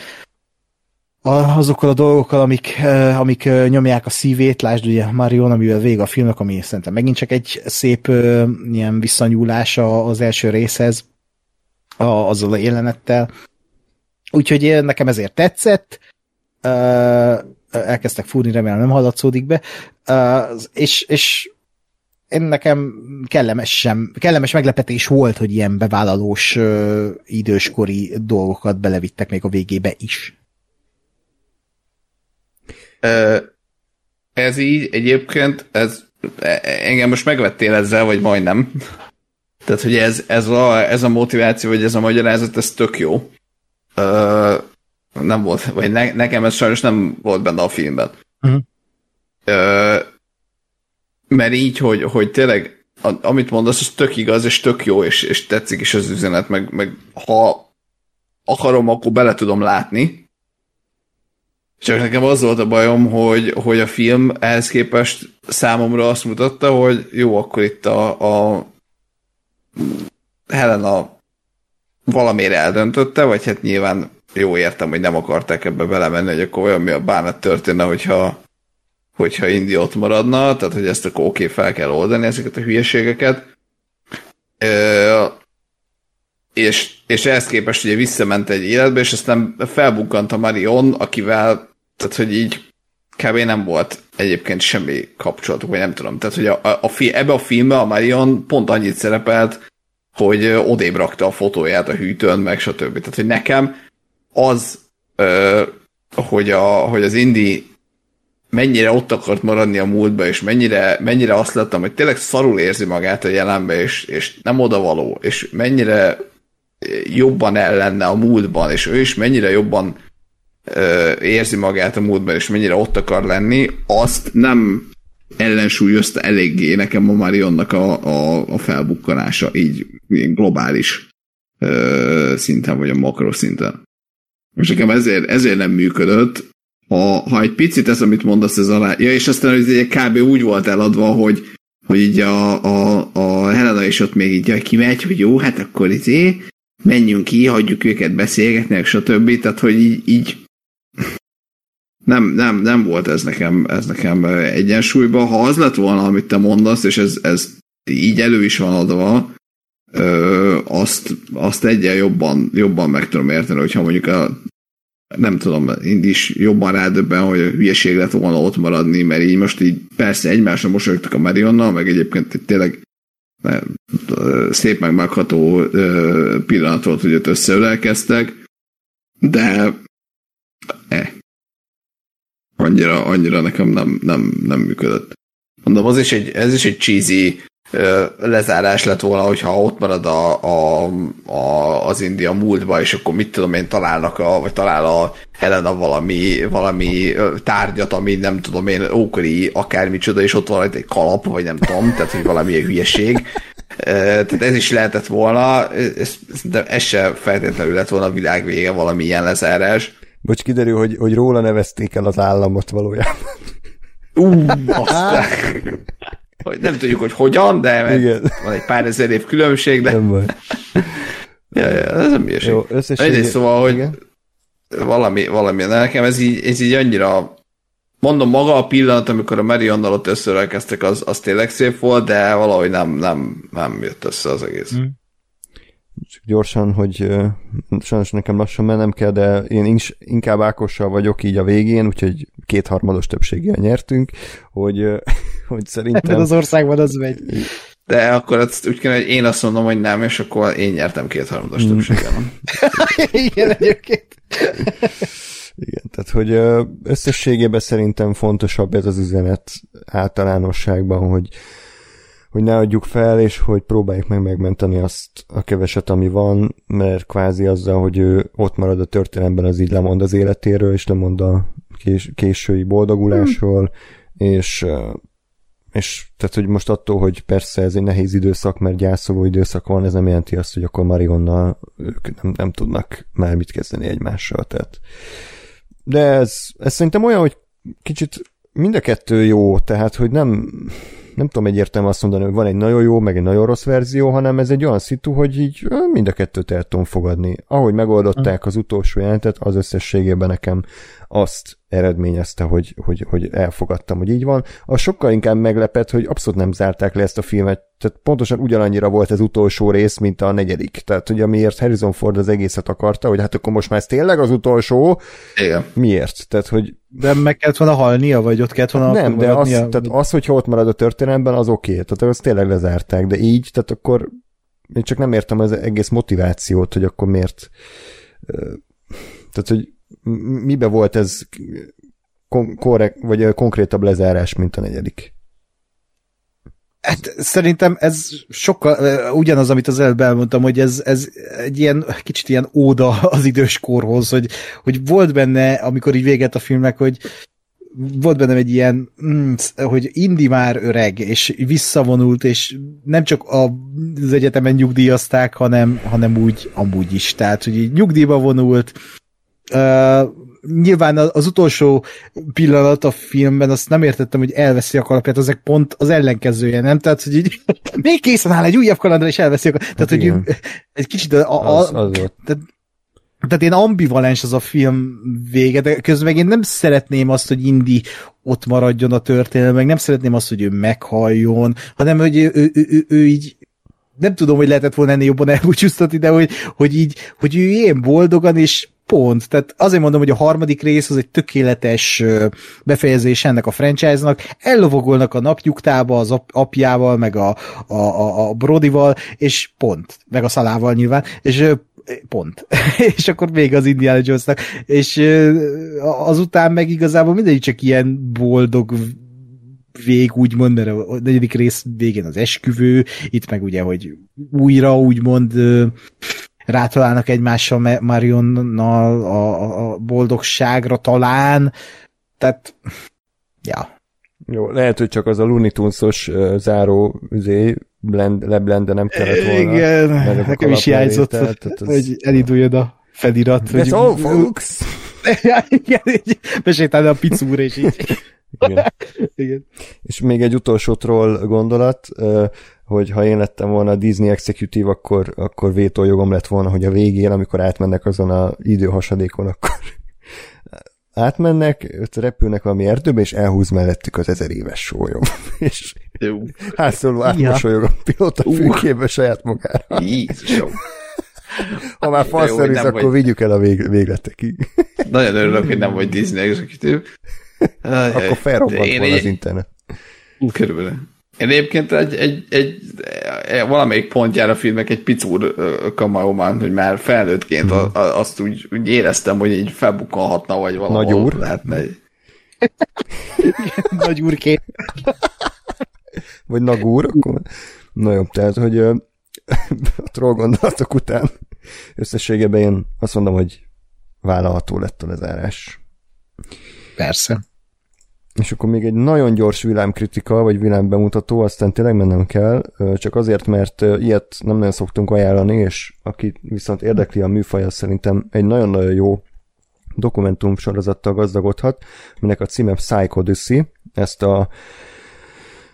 azokkal a dolgokkal, amik, ö, amik ö, nyomják a szívét, lásd ugye Marion, amivel vége a filmnek, ami szerintem megint csak egy szép ö, ilyen visszanyúlás az első részhez, a, azzal a jelenettel. Úgyhogy nekem ezért tetszett, elkezdtek fúrni, remélem nem hallatszódik be, és, és én nekem kellemes, sem, kellemes meglepetés volt, hogy ilyen bevállalós időskori dolgokat belevittek még a végébe is. Ez így egyébként, ez e- engem most megvettél ezzel, vagy majdnem. Tehát, hogy ez, ez, a, ez a motiváció, vagy ez a magyarázat, ez tök jó. Ö, nem volt, vagy ne, nekem ez sajnos nem volt benne a filmben. Mhm. Ö, mert így, hogy, hogy tényleg, amit mondasz, az tök igaz, és tök jó, és, és tetszik is az üzenet, meg, meg ha akarom, akkor bele tudom látni, csak nekem az volt a bajom, hogy, hogy a film ehhez képest számomra azt mutatta, hogy jó, akkor itt a, a Helena valamire eldöntötte, vagy hát nyilván jó értem, hogy nem akarták ebbe belemenni, hogy akkor olyan mi a bánat történne, hogyha, hogyha Indi ott maradna, tehát hogy ezt akkor oké, fel kell oldani ezeket a hülyeségeket. Ö, és, és ehhez képest ugye visszament egy életbe, és aztán felbukkant a Marion, akivel, tehát hogy így kb. nem volt egyébként semmi kapcsolatuk, vagy nem tudom. Tehát, hogy a, a, a fi, ebbe a filmbe a Marion pont annyit szerepelt, hogy odébb rakta a fotóját a hűtőn, meg stb. Tehát, hogy nekem az, ö, hogy, a, hogy az Indi mennyire ott akart maradni a múltba, és mennyire, mennyire azt láttam, hogy tényleg szarul érzi magát a jelenbe, és, és nem odavaló, és mennyire jobban el lenne a múltban, és ő is mennyire jobban érzi magát a múltban, és mennyire ott akar lenni, azt nem ellensúlyozta eléggé nekem a Marionnak a, a, a felbukkanása, így, globális ö, szinten, vagy a makroszinten. És nekem ezért, ezért nem működött. Ha, ha egy picit ez, amit mondasz, ez alá... Ja, és aztán ez egy kb. úgy volt eladva, hogy, hogy így a, a, a Helena is ott még így jaj, kimegy, hogy jó, hát akkor izé, menjünk ki, hagyjuk őket beszélgetni, stb. Tehát, hogy így, így nem, nem, nem volt ez nekem, ez nekem egyensúlyban. Ha az lett volna, amit te mondasz, és ez, ez így elő is van adva, ö, azt, azt egyen jobban, jobban meg tudom érteni, hogyha mondjuk a nem tudom, én is jobban rádöbben, hogy a hülyeség lett volna ott maradni, mert így most így persze egymásra mosolyogtak a Marionnal, meg egyébként tényleg ö, szép meg megható ö, pillanat volt, hogy ott összeölelkeztek, de eh, annyira, annyira nekem nem, nem, nem működött. Mondom, az is egy, ez is egy cheesy lezárás lett volna, hogyha ott marad a, a, a, az India múltba, és akkor mit tudom én, találnak, a, vagy talál a Helena valami, valami tárgyat, ami nem tudom én, ókori akármicsoda, és ott van egy kalap, vagy nem tudom, tehát hogy valami hülyeség. Tehát ez is lehetett volna, ez, de ez se feltétlenül lett volna a világ vége valami ilyen lezárás. Bocs, kiderül, hogy, hogy róla nevezték el az államot valójában. Ú, aztán. Hogy nem tudjuk, hogy hogyan, de Igen. van egy pár ezer év különbség, de Nem baj. ja, ja, ez nem hülyeség. Jó, összességében... Egyrészt szóval, hogy Igen. valami, valami, de nekem ez így, ez így annyira mondom, maga a pillanat, amikor a Marionnal ott összeölelkeztek, az, az tényleg szép volt, de valahogy nem, nem, nem jött össze az egész. Mm. Csak gyorsan, hogy sajnos nekem lassan mennem kell, de én inkább Ákossal vagyok így a végén, úgyhogy kétharmados többséggel nyertünk, hogy, hogy Ebben szerintem... az országban az megy. De akkor azt úgy kell, hogy én azt mondom, hogy nem, és akkor én nyertem kétharmados többséggel. Igen, egyébként. Igen, tehát hogy összességében szerintem fontosabb ez az üzenet általánosságban, hogy hogy ne adjuk fel, és hogy próbáljuk meg megmenteni azt a keveset, ami van, mert kvázi azzal, hogy ő ott marad a történelemben, az így lemond az életéről, és lemond a kés- késői boldogulásról, hmm. és és tehát, hogy most attól, hogy persze ez egy nehéz időszak, mert gyászoló időszak van, ez nem jelenti azt, hogy akkor Marionnal ők nem, nem tudnak már mit kezdeni egymással, tehát de ez, ez szerintem olyan, hogy kicsit mind a kettő jó, tehát, hogy nem, nem tudom egyértelműen azt mondani, hogy van egy nagyon jó, meg egy nagyon rossz verzió, hanem ez egy olyan szitu, hogy így mind a kettőt el tudom fogadni. Ahogy megoldották az utolsó jelentet, az összességében nekem azt eredményezte, hogy, hogy, hogy elfogadtam, hogy így van. A sokkal inkább meglepett, hogy abszolút nem zárták le ezt a filmet, tehát pontosan ugyanannyira volt az utolsó rész, mint a negyedik. Tehát, hogy amiért Harrison Ford az egészet akarta, hogy hát akkor most már ez tényleg az utolsó. Igen. Miért? Tehát, hogy... De meg kellett volna halnia, vagy ott kellett volna Nem, de az, tehát az, hogyha ott marad a történelemben, az oké. Okay. Tehát azt tényleg lezárták, de így, tehát akkor én csak nem értem az egész motivációt, hogy akkor miért tehát, hogy mibe volt ez korrekt, vagy konkrétabb lezárás, mint a negyedik? Hát szerintem ez sokkal, ugyanaz, amit az előbb elmondtam, hogy ez, ez egy ilyen, kicsit ilyen óda az idős korhoz, hogy, hogy volt benne, amikor így véget a filmnek, hogy volt bennem egy ilyen, mm, hogy Indi már öreg, és visszavonult, és nem csak az egyetemen nyugdíjazták, hanem, hanem úgy amúgy is. Tehát, hogy így nyugdíjba vonult, Uh, nyilván az utolsó pillanat a filmben azt nem értettem, hogy elveszi a kalapját, ezek pont az ellenkezője, nem? Tehát, hogy így még készen áll egy újabb kalandra, és elveszi a kalapját. Tehát, igen. hogy egy kicsit a, a, az, az. Tehát, tehát én ambivalens az a film vége, de közben meg én nem szeretném azt, hogy Indi ott maradjon a történelem, meg nem szeretném azt, hogy ő meghalljon, hanem hogy ő, ő, ő, ő, ő így nem tudom, hogy lehetett volna ennél jobban elbúcsúztatni, de hogy, hogy így, hogy ő ilyen boldogan, és pont. Tehát azért mondom, hogy a harmadik rész az egy tökéletes befejezés ennek a franchise-nak. Ellovogolnak a napnyugtába az apjával, meg a, a, a, a Brodival, és pont. Meg a Szalával nyilván, és pont. és akkor még az Indiana jones És azután meg igazából mindegyik csak ilyen boldog vég, úgymond, mert a negyedik rész végén az esküvő, itt meg ugye, hogy újra úgymond rátalálnak egymással Marionnal a, a boldogságra talán, tehát ja. Jó, lehet, hogy csak az a Looney Tunes-os uh, záró üzé, blend, leblend, de nem kellett volna. Igen, nekem is hiányzott, az... hogy elinduljon a felirat. That's all, folks! igen, így besétálni a picúr, és így. Igen. Igen. És még egy utolsó troll gondolat, hogy ha én lettem volna a Disney Executive, akkor, akkor vétójogom lett volna, hogy a végén, amikor átmennek azon a időhasadékon, akkor átmennek, ott repülnek valami erdőbe, és elhúz mellettük az ezer éves sólyom. és hátszóló átmosolyog a pilóta fülkébe saját magára. Jézusom. Ha már falszerűz, akkor vagy... vigyük el a vég, végletekig. Nagyon örülök, hogy nem vagy Disney Executive. akkor felrobbant volna az internet. Körülbelül. Én egyébként egy, egy, egy, egy valamelyik pontján a filmnek egy picúr kamaomán, hogy már felnőttként hmm. a, a, azt úgy, úgy éreztem, hogy így felbukkanhatna, vagy valahol Nagy úr. lehetne. Egy... Nagy úrként. vagy nagúr, akkor... Na jó, tehát, hogy a troll gondolatok után összességében én azt mondom, hogy vállalható lett a lezárás. Persze. És akkor még egy nagyon gyors villámkritika, vagy villámbemutató, aztán tényleg mennem kell, csak azért, mert ilyet nem nagyon szoktunk ajánlani, és aki viszont érdekli a műfaj, az szerintem egy nagyon-nagyon jó dokumentum sorozattal gazdagodhat, minek a címe Psycho Odyssey. Ezt a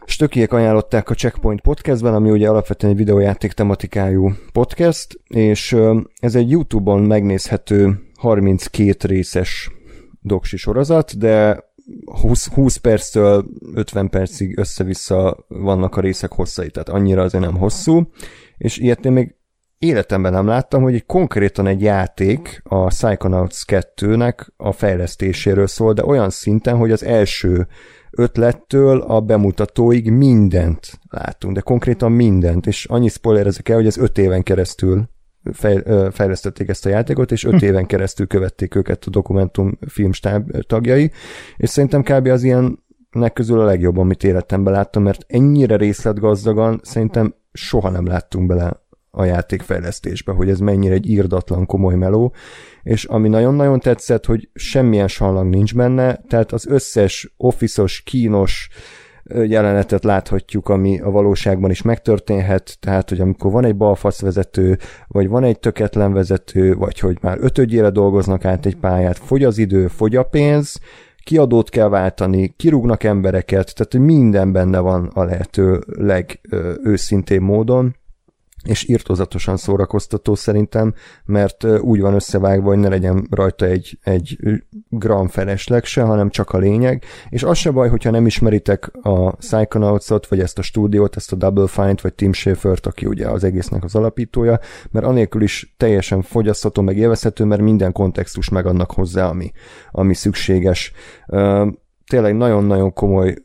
Stökiek ajánlották a Checkpoint podcastben, ami ugye alapvetően egy videójáték tematikájú podcast, és ez egy YouTube-on megnézhető 32 részes doksi sorozat, de 20, 20 perctől 50 percig össze-vissza vannak a részek hosszai, tehát annyira azért nem hosszú, és ilyet én még életemben nem láttam, hogy egy konkrétan egy játék a Psychonauts 2-nek a fejlesztéséről szól, de olyan szinten, hogy az első ötlettől a bemutatóig mindent látunk, de konkrétan mindent, és annyi spoilerezek el, hogy ez öt éven keresztül fejlesztették ezt a játékot, és öt hm. éven keresztül követték őket a dokumentum filmstáb tagjai, és szerintem kb. az ilyen filmeknek közül a legjobb, amit életemben láttam, mert ennyire részletgazdagan szerintem soha nem láttunk bele a játékfejlesztésbe, hogy ez mennyire egy írdatlan komoly meló, és ami nagyon-nagyon tetszett, hogy semmilyen sallang nincs benne, tehát az összes office kínos jelenetet láthatjuk, ami a valóságban is megtörténhet, tehát, hogy amikor van egy balfasz vezető, vagy van egy töketlen vezető, vagy hogy már ötödjére dolgoznak át egy pályát, fogy az idő, fogy a pénz, kiadót kell váltani, kirúgnak embereket, tehát minden benne van a lehető legőszintébb módon, és írtozatosan szórakoztató szerintem, mert úgy van összevágva, hogy ne legyen rajta egy, egy gram felesleg se, hanem csak a lényeg, és az se baj, hogyha nem ismeritek a Psychonauts-ot, vagy ezt a stúdiót, ezt a Double Fine-t, vagy Tim Schafer-t, aki ugye az egésznek az alapítója, mert anélkül is teljesen fogyasztható, meg élvezhető, mert minden kontextus megadnak hozzá, ami, ami szükséges. Tényleg nagyon-nagyon komoly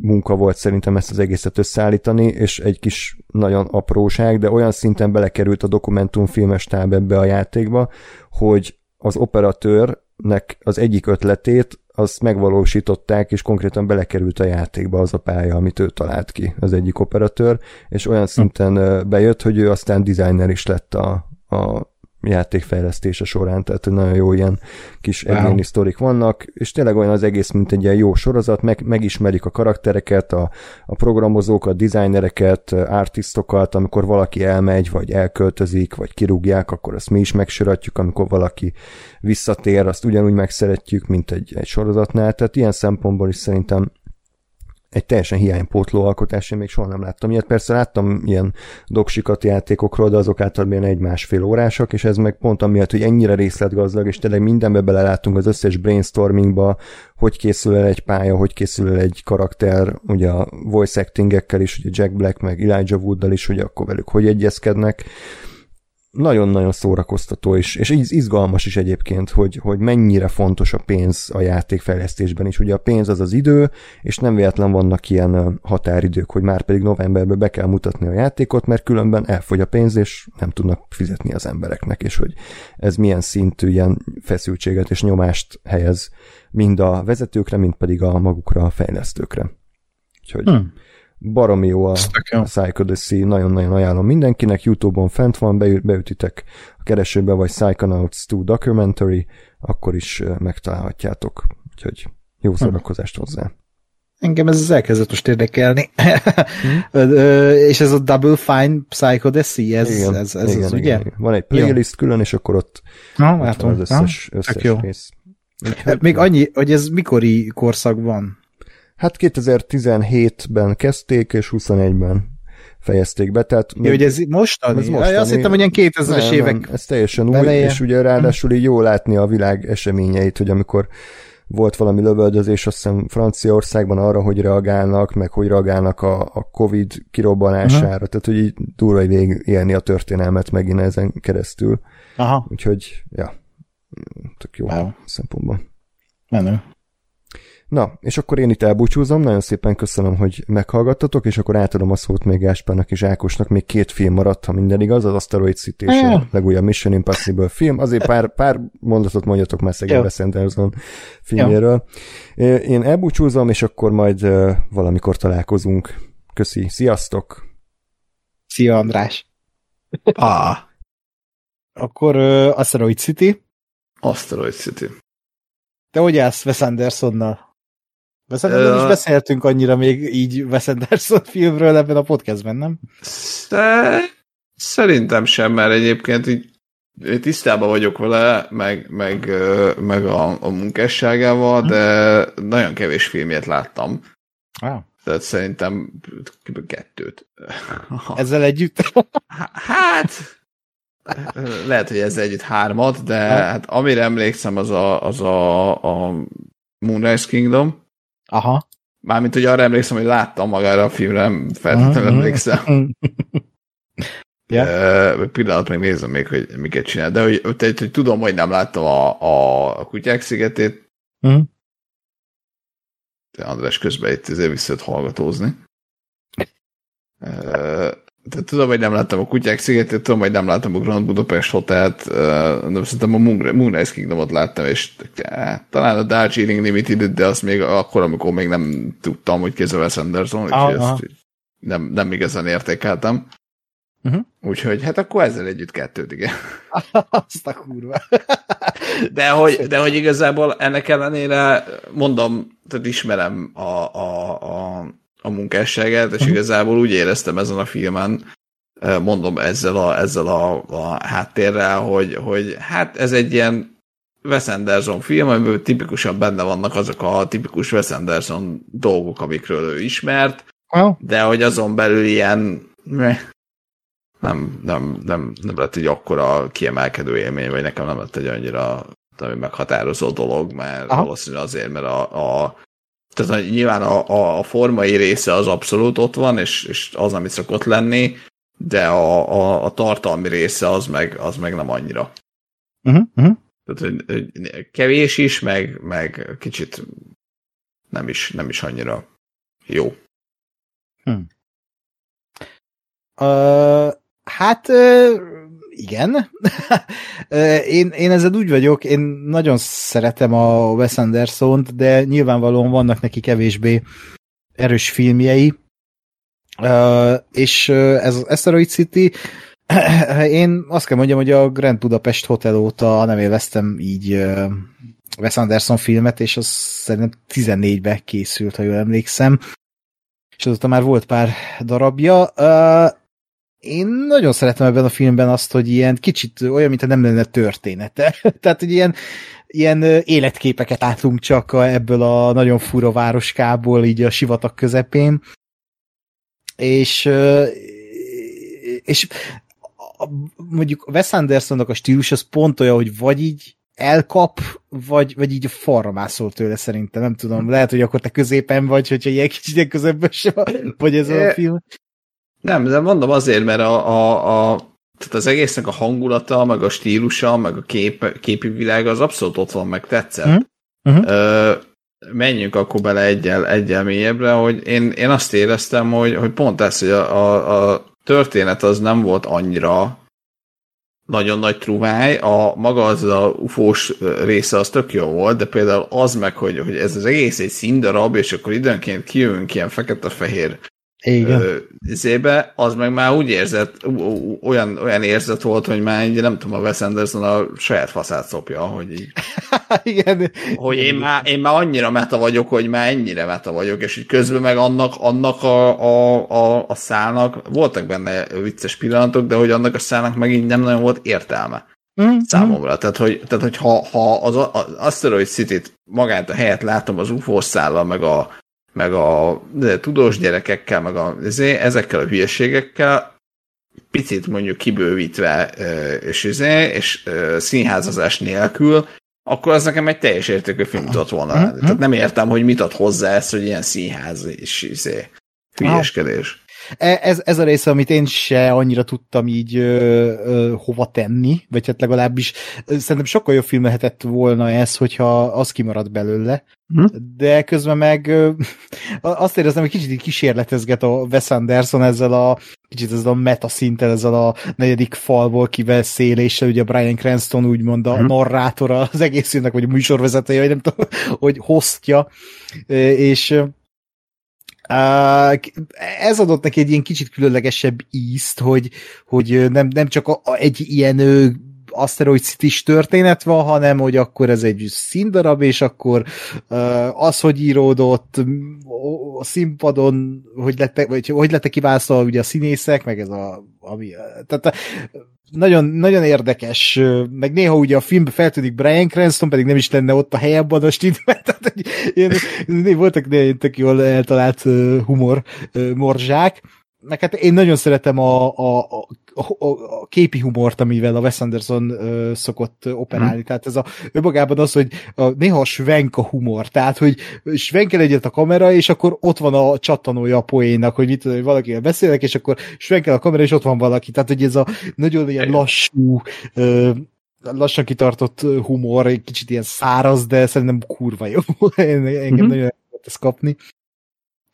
munka volt szerintem ezt az egészet összeállítani, és egy kis nagyon apróság, de olyan szinten belekerült a dokumentumfilmes táb ebbe a játékba, hogy az operatőrnek az egyik ötletét azt megvalósították, és konkrétan belekerült a játékba az a pálya, amit ő talált ki, az egyik operatőr, és olyan szinten bejött, hogy ő aztán designer is lett a, a játékfejlesztése során, tehát nagyon jó ilyen kis wow. egyéni sztorik vannak, és tényleg olyan az egész, mint egy ilyen jó sorozat, meg, megismerik a karaktereket, a, a programozókat, designereket, artistokat, amikor valaki elmegy, vagy elköltözik, vagy kirúgják, akkor azt mi is megsoratjuk, amikor valaki visszatér, azt ugyanúgy megszeretjük, mint egy, egy sorozatnál, tehát ilyen szempontból is szerintem egy teljesen hiánypótló alkotás, én még soha nem láttam ilyet. Persze láttam ilyen doksikat játékokról, de azok általában egy-másfél órásak, és ez meg pont amiatt, hogy ennyire részletgazdag, és tényleg mindenbe belelátunk az összes brainstormingba, hogy készül el egy pálya, hogy készül el egy karakter, ugye a voice actingekkel is, ugye Jack Black meg Elijah Wooddal is, hogy akkor velük hogy egyezkednek nagyon-nagyon szórakoztató, és, és izgalmas is egyébként, hogy, hogy mennyire fontos a pénz a játékfejlesztésben is. Ugye a pénz az az idő, és nem véletlen vannak ilyen határidők, hogy már pedig novemberben be kell mutatni a játékot, mert különben elfogy a pénz, és nem tudnak fizetni az embereknek, és hogy ez milyen szintű ilyen feszültséget és nyomást helyez mind a vezetőkre, mind pedig a magukra a fejlesztőkre. Úgyhogy hmm baromi jó a, a Psychodacy, nagyon-nagyon ajánlom mindenkinek, Youtube-on fent van, beütitek a keresőbe, vagy Psychonauts 2 Documentary, akkor is megtalálhatjátok. Úgyhogy jó hm. szórakozást hozzá. Engem ez az elkezdett most érdekelni. hmm. és ez a Double Fine Psychodacy, ez, igen, ez, ez igen, az, igen, ugye? Igen. Van egy playlist jó. külön, és akkor ott, ha, ott van az összes, ha, összes jó. rész. Úgyhogy, Még annyi, hogy ez mikori korszakban? Hát 2017-ben kezdték, és 21-ben fejezték be, tehát... Ja, hogy ez mostani? Ez mostani. Azt hittem, hogy ilyen 2000-es évek nem, ez teljesen beleje. új, és ugye ráadásul így jó látni a világ eseményeit, hogy amikor volt valami lövöldözés, azt hiszem Franciaországban arra, hogy reagálnak, meg hogy reagálnak a, a Covid kirobbanására, uh-huh. tehát hogy így durva végig élni a történelmet megint ezen keresztül. Aha. Úgyhogy, ja, tök jó wow. szempontból. Menő. Na, és akkor én itt elbúcsúzom, nagyon szépen köszönöm, hogy meghallgattatok, és akkor átadom a szót még Gáspárnak és Ákosnak, még két film maradt, ha minden igaz, az Asteroid City és a legújabb Mission Impossible film, azért pár, pár mondatot mondjatok már szegény Wes Anderson filmjéről. Jó. Én elbúcsúzom, és akkor majd valamikor találkozunk. Köszi, sziasztok! Szia András! ah. Akkor uh, Asteroid City. Asteroid City. Te hogy állsz Wes Andersonnal? Wes Anderson is beszéltünk annyira még így Wes Anderson filmről ebben a podcastben, nem? Szerintem sem, mert egyébként így tisztában vagyok vele, meg, meg, meg a, a munkásságával, de nagyon kevés filmjét láttam. Wow. Tehát szerintem kb. kettőt. Ezzel együtt? Hát, lehet, hogy ezzel együtt hármat, de hát amire emlékszem, az a, az a, a Moonrise Kingdom, Aha. Mármint, hogy arra emlékszem, hogy láttam magára a filmre, nem feltétlenül emlékszem. yeah. Uh, pillanat meg nézem még, hogy miket csinál. De hogy, hogy, hogy tudom, hogy nem láttam a, a, a kutyák szigetét. Mm. De András közben itt azért visszajött hallgatózni. Uh, tehát tudom, hogy nem láttam a Kutyák szigetét, tudom, hogy nem láttam a Grand Budapest Hotelt, de szerintem a Moonrise Kingdomot láttam, és eh, talán a Darjeeling limited de azt még akkor, amikor még nem tudtam, hogy kéz a Anderson, úgyhogy ezt nem, nem igazán értékeltem. Uh-huh. Úgyhogy hát akkor ezzel együtt kettőt, igen. Azt a kurva. de, hogy, de hogy igazából ennek ellenére mondom, tehát ismerem a, a, a, a munkásságát, és uh-huh. igazából úgy éreztem ezen a filmen, mondom ezzel a, ezzel a, a háttérrel, hogy, hogy hát ez egy ilyen Wes Anderson film, amiben tipikusan benne vannak azok a tipikus Wes Anderson dolgok, amikről ő ismert, de hogy azon belül ilyen nem, nem, nem, nem lett egy akkora kiemelkedő élmény, vagy nekem nem lett egy annyira tudom, meghatározó dolog, mert Aha. valószínűleg azért, mert a, a tehát nyilván a, a, formai része az abszolút ott van, és, és az, ami szokott lenni, de a, a, a tartalmi része az meg, az meg nem annyira. Uh-huh, uh-huh. Tehát hogy kevés is, meg, meg kicsit nem is, nem is annyira jó. Hmm. Uh, Hát igen. én, én ezzel úgy vagyok, én nagyon szeretem a Wes anderson de nyilvánvalóan vannak neki kevésbé erős filmjei, és ez az Asteroid City, én azt kell mondjam, hogy a Grand Budapest Hotel óta nem élveztem így Wes Anderson filmet, és az szerintem 14-be készült, ha jól emlékszem, és azóta már volt pár darabja én nagyon szeretem ebben a filmben azt, hogy ilyen kicsit olyan, mintha nem lenne története. Tehát, hogy ilyen, ilyen életképeket látunk csak ebből a nagyon fura városkából, így a sivatag közepén. És, és mondjuk Wes Andersonnak a stílus az pont olyan, hogy vagy így elkap, vagy, vagy így a farra mászol tőle szerintem, nem tudom, lehet, hogy akkor te középen vagy, hogyha ilyen kicsit sem vagy ez a film. Nem, de mondom azért, mert a, a, a tehát az egésznek a hangulata, meg a stílusa, meg a kép, képi világ az abszolút ott van, meg tetszett. Uh-huh. Ö, menjünk akkor bele egyel, egyel mélyebbre, hogy én, én azt éreztem, hogy, hogy pont ez, hogy a, a, a történet az nem volt annyira nagyon nagy truváj, a maga az a ufós része az tök jó volt, de például az meg, hogy, hogy ez az egész egy színdarab, és akkor időnként kijövünk ilyen fekete-fehér igen. zébe, az meg már úgy érzett, olyan, olyan érzet volt, hogy már így nem tudom, a Wes Anderson a saját faszát szopja, hogy így. Igen. Hogy én már, én már annyira meta vagyok, hogy már ennyire meta vagyok, és így közben meg annak, annak a, a, a, a szálnak, voltak benne vicces pillanatok, de hogy annak a szálnak megint nem nagyon volt értelme. Mm, számomra. Tehát, hogy, tehát, hogy ha, ha az, az Asteroid City-t magát a helyet látom az UFO szállal, meg a, meg a de, tudós gyerekekkel, meg a, ezekkel a hülyeségekkel, picit mondjuk kibővítve és, izé, és színházazás nélkül, akkor az nekem egy teljes értékű film tudott volna lenni. Tehát nem értem, hogy mit ad hozzá ez, hogy ilyen színház és izé, hülyeskedés. E, ez, ez a része, amit én se annyira tudtam így ö, ö, hova tenni, vagy hát legalábbis szerintem sokkal jobb film lehetett volna ez, hogyha az kimarad belőle, hm? de közben meg ö, azt érezem, hogy kicsit így kísérletezget a Wes Anderson ezzel a kicsit ezzel a meta szinten, ezzel a negyedik falból kiveszéléssel, ugye Brian Cranston úgymond a hm? narrátora az egész filmnek, vagy a műsorvezetője, vagy nem tudom, hogy hostja, és ez adott neki egy ilyen kicsit különlegesebb ízt, hogy, hogy nem, nem csak a, egy ilyen Asteroid city történet van, hanem hogy akkor ez egy színdarab, és akkor az, hogy íródott a színpadon, hogy lett, vagy hogy lettek kiválasztva ugye a színészek, meg ez a ami, tehát nagyon, nagyon érdekes, meg néha ugye a filmbe feltűnik Brian Cranston, pedig nem is lenne ott a helye abban a stitben, tehát ilyen, voltak ilyen tök jól eltalált humor morzsák, meg hát én nagyon szeretem a, a, a, a, a képi humort, amivel a Wes Anderson ö, szokott operálni. Hmm. Tehát ez a önmagában az, hogy a, néha a svenk a humor. Tehát, hogy svenkel egyet a kamera, és akkor ott van a csattanója a poénnak, hogy mit tudom, hogy valakivel beszélek, és akkor svenkel a kamera, és ott van valaki. Tehát, hogy ez a nagyon ilyen lassú, ö, lassan kitartott humor, egy kicsit ilyen száraz, de szerintem kurva jó. Engem mm-hmm. nagyon ezt kapni.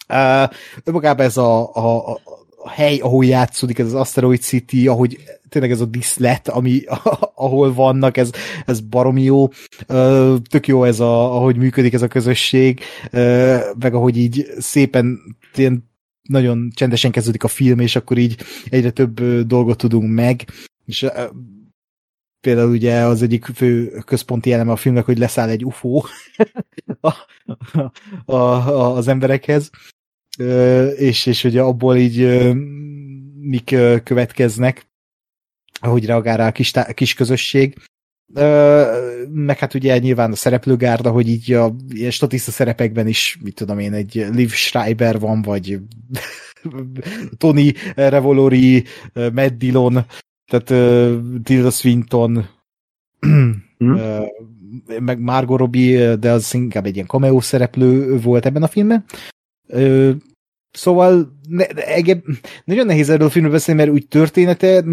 Uh, önmagában ez a, a, a a hely, ahol játszódik, ez az Asteroid City, ahogy tényleg ez a diszlet, ami, ahol vannak, ez, ez baromi jó. Tök jó ez, a, ahogy működik ez a közösség, meg ahogy így szépen ilyen nagyon csendesen kezdődik a film, és akkor így egyre több dolgot tudunk meg, és például ugye az egyik fő központi eleme a filmnek, hogy leszáll egy UFO a, a, a, az emberekhez, és, és hogy abból így mik következnek, ahogy reagál rá a kis, a kis közösség. Meg hát ugye nyilván a szereplőgárda, hogy így a ilyen statiszta szerepekben is, mit tudom én, egy Liv Schreiber van, vagy Tony Revolori, Matt Dillon, tehát uh, Tilda Swinton, mm. uh, meg Margot Robbie, de az inkább egy ilyen cameo szereplő volt ebben a filmben. Uh, Szóval ne, ege, nagyon nehéz erről a filmről beszélni, mert úgy története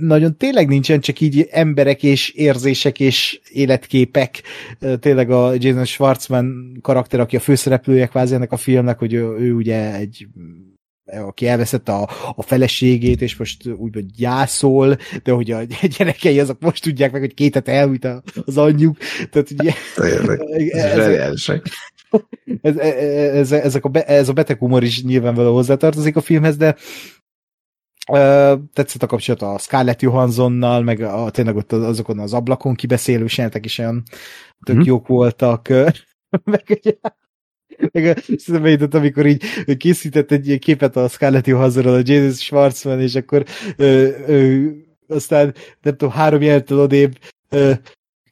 nagyon tényleg nincsen, csak így emberek és érzések és életképek. Tényleg a Jason Schwartzman karakter, aki a főszereplője kvázi ennek a filmnek, hogy ő, ő ugye egy aki elveszett a, a feleségét, és most úgymond gyászol, de hogy a gyerekei azok most tudják meg, hogy kétet elmújt az anyjuk. Tehát ugye... ez, ez, ez, ezek a, ez a beteg humor is nyilvánvalóan hozzátartozik a filmhez, de Uh, tetszett a kapcsolat a Scarlett Johanssonnal, meg a, tényleg ott azokon az ablakon kibeszélő jelentek is olyan tök mm. jók voltak. meg meg szembe amikor így készített egy képet a Scarlett Johanssonról, a Jason Schwartzman, és akkor ö, ö, aztán nem tudom, három jelentel odébb ö,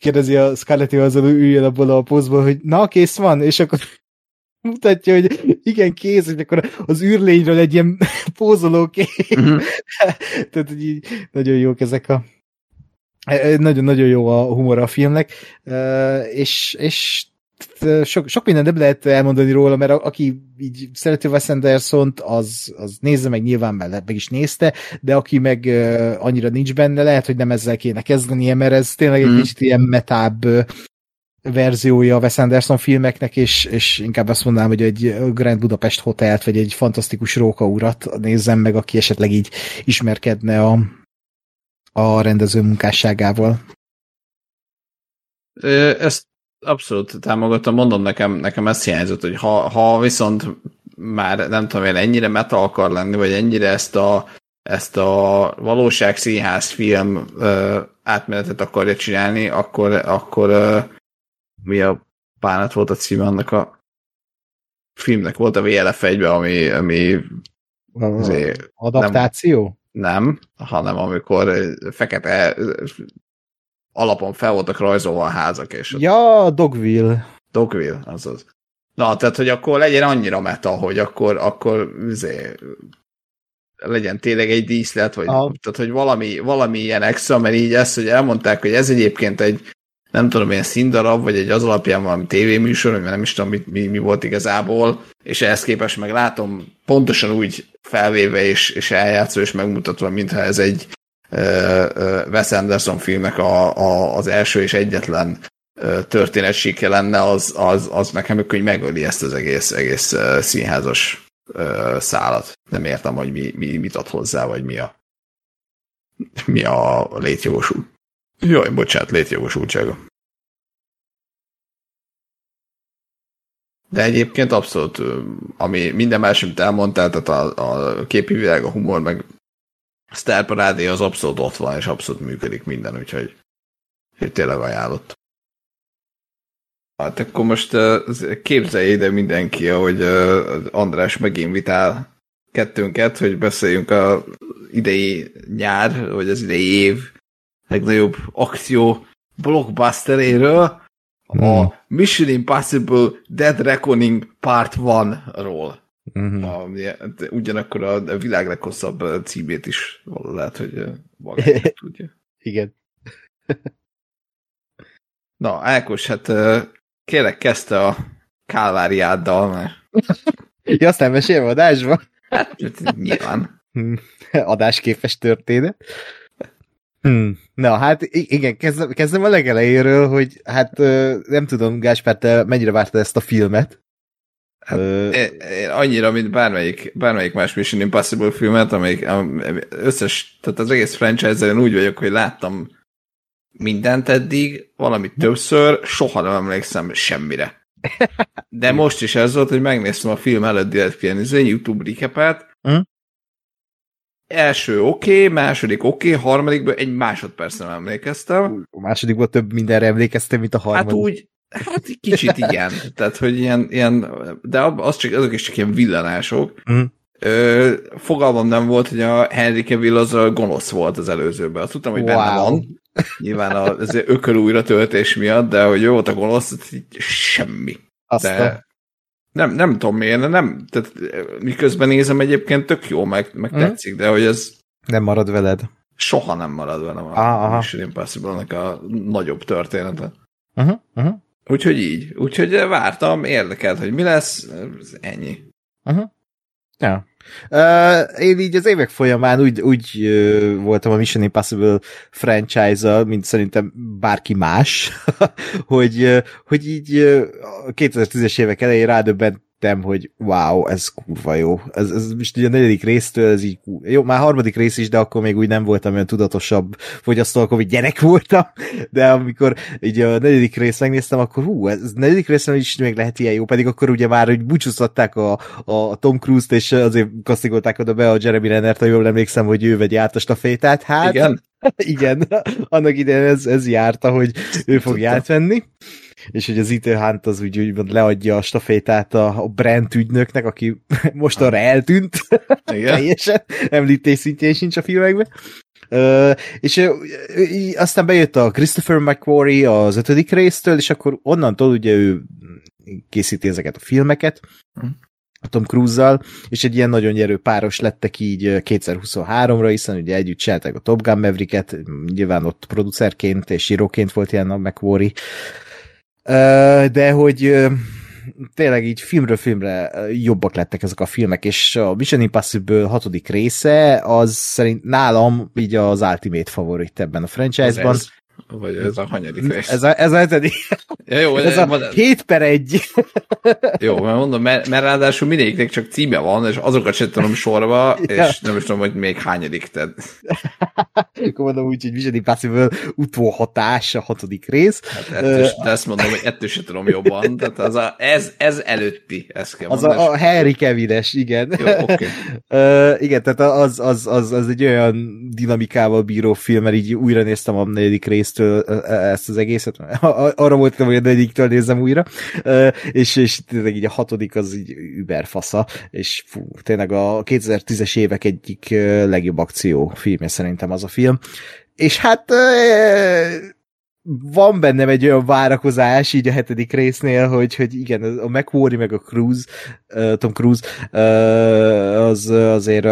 kérdezi a Scarlett Johansson, üljön abból a pozból, hogy na, kész van, és akkor mutatja, hogy igen, kész, és akkor az űrlényről egy ilyen pózoló kép. Mm-hmm. Tehát, hogy így nagyon jók ezek a nagyon-nagyon jó a humor a filmnek, és, és sok, sok minden nem lehet elmondani róla, mert a, aki így szereti Wes anderson az, az nézze meg nyilván mellett, meg is nézte, de aki meg uh, annyira nincs benne, lehet, hogy nem ezzel kéne kezdenie, mert ez tényleg egy mm. kicsit ilyen metább verziója a Wes Anderson filmeknek, és, és inkább azt mondanám, hogy egy Grand Budapest Hotelt, vagy egy fantasztikus róka urat nézzem meg, aki esetleg így ismerkedne a, a rendező munkásságával. Ezt abszolút támogatom, mondom nekem, nekem ezt hiányzott, hogy ha, ha viszont már nem tudom én, ennyire meta akar lenni, vagy ennyire ezt a, ezt a valóság színház film ö, átmenetet akarja csinálni, akkor, akkor ö, mi a bánat volt a címe annak a filmnek? Volt a VLF egybe, ami, ami azért, Adaptáció? Nem, nem, hanem amikor fekete alapon fel voltak rajzolva a házak. És ja, Dogville. Dogville, azaz. Na, tehát, hogy akkor legyen annyira meta, hogy akkor, akkor azért, legyen tényleg egy díszlet, vagy ah. tehát, hogy valami, valami ilyen extra, mert így ezt, hogy elmondták, hogy ez egyébként egy nem tudom, ilyen színdarab, vagy egy az alapján valami tévéműsor, vagy nem is tudom, mi, mi, mi volt igazából, és ehhez képest meg látom pontosan úgy felvéve és, és eljátszó és megmutatva, mintha ez egy Wes Anderson filmnek a, a, az első és egyetlen történetsíke lenne, az, az, az nekem hogy megöli ezt az egész, egész színházas szállat. Nem értem, hogy mi, mi, mit ad hozzá, vagy mi a, mi a létjogosult. Jaj, bocsánat, létjogosultsága. De egyébként abszolút, ami minden más, amit elmondtál, tehát a, a képi világ, a humor, meg Star Parade az abszolút ott van, és abszolút működik minden, úgyhogy hogy tényleg ajánlott. Hát akkor most képzelje ide mindenki, hogy András meginvitál kettőnket, hogy beszéljünk a idei nyár, vagy az idei év legnagyobb akció blockbusteréről, hmm. a Mission Impossible Dead Reckoning Part 1-ról. Uh-huh. A, ugyanakkor a világ leghosszabb címét is lehet, hogy valaki tudja. Igen. Na, Ákos, hát kérlek kezdte a kálváriáddal, mert... ja, aztán mesélve adásba? Hát, nyilván. Hmm. Adásképes történet. Hmm. Na, hát igen, kezdem, kezdem a legelejéről, hogy hát nem tudom, Gáspár, te mennyire vártad ezt a filmet? Hát, én, én annyira, mint bármelyik, bármelyik más Mission Impossible filmet, amelyik összes, tehát az egész franchise-en úgy vagyok, hogy láttam mindent eddig, valamit többször, soha nem emlékszem semmire. De most is ez volt, hogy megnéztem a film előtt direkt ilyen izé, YouTube recapet, hm? első oké, okay, második oké, okay, harmadikból egy másodpercre nem emlékeztem. A másodikból több mindenre emlékeztem, mint a harmadik. Hát úgy, hát kicsit igen. Tehát, hogy ilyen, ilyen de az csak, azok is csak ilyen villanások. Mm. Ö, fogalmam nem volt, hogy a Henry Cavill az a gonosz volt az előzőben. Azt tudtam, hogy wow. benne van. Nyilván az ököl újra töltés miatt, de hogy ő volt a gonosz, semmi. Aztán. De nem, nem tudom miért, nem, tehát miközben nézem egyébként tök jó, meg, meg mm. tetszik, de hogy ez... Nem marad veled. Soha nem marad velem a Mission Impossible-nek a nagyobb története. Uh-huh, uh-huh. Úgyhogy így. Úgyhogy vártam, érdekelt, hogy mi lesz, ennyi. Uh-huh. Ja. Uh, én így az évek folyamán úgy, úgy uh, voltam a Mission Impossible franchise-al, mint szerintem bárki más, hogy, uh, hogy így uh, 2010-es évek elején rádöbbent hittem, hogy wow, ez kurva jó. Ez, ez most ugye a negyedik résztől, ez így jó, már harmadik rész is, de akkor még úgy nem voltam olyan tudatosabb fogyasztó, akkor még gyerek voltam, de amikor így a negyedik részt megnéztem, akkor hú, ez, ez negyedik részben is még lehet ilyen jó, pedig akkor ugye már hogy búcsúztatták a, a Tom Cruise-t, és azért kasztigolták oda be a Jeremy Renner-t, ha jól emlékszem, hogy ő vegye át a stafétát. Hát, igen. igen, annak idején ez, ez járta, hogy ő fog átvenni és hogy az Ethan Hunt az úgy, úgy leadja a stafétát a, a Brent ügynöknek, aki most arra eltűnt. Teljesen említés szintjén sincs a filmekben. Uh, és uh, aztán bejött a Christopher McQuarrie az ötödik résztől, és akkor onnantól ugye ő készíti ezeket a filmeket, a Tom Cruise-zal, és egy ilyen nagyon nyerő páros lettek így 2023-ra, hiszen ugye együtt csinálták a Top Gun Maverick-et, nyilván ott producerként és íróként volt ilyen a McQuarrie, de hogy tényleg így filmről filmre jobbak lettek ezek a filmek, és a Mission Impossible hatodik része az szerint nálam így az ultimate favorit ebben a franchise-ban. Ez, vagy ez a hanyadik rész? Ez a, ez a hetedik. Ja, jó, ez a 7 per 1. jó, mert mondom, mert, mert ráadásul mindegyiknek csak címe van, és azokat sem tudom sorba, ja. és nem is tudom, hogy még hányadik, tehát. Akkor mondom úgy, hogy Vision Impossible utolhatás a hatodik rész. Hát ettől, de ezt mondom, hogy ettől sem tudom jobban, tehát az a, ez, ez előtti, ezt kell Az a, a Harry Kevines, igen. Jó, okay. uh, igen, tehát az, az, az, az egy olyan dinamikával bíró film, mert így újra néztem a negyedik részt, résztől ezt az egészet, arra voltam, hogy a negyiktől nézem újra, és, és tényleg így a hatodik az így überfasza, és fú, tényleg a 2010-es évek egyik legjobb akció filmje szerintem az a film. És hát van bennem egy olyan várakozás így a hetedik résznél, hogy, hogy igen, a McQuarrie meg a Cruise, Tom Cruise az azért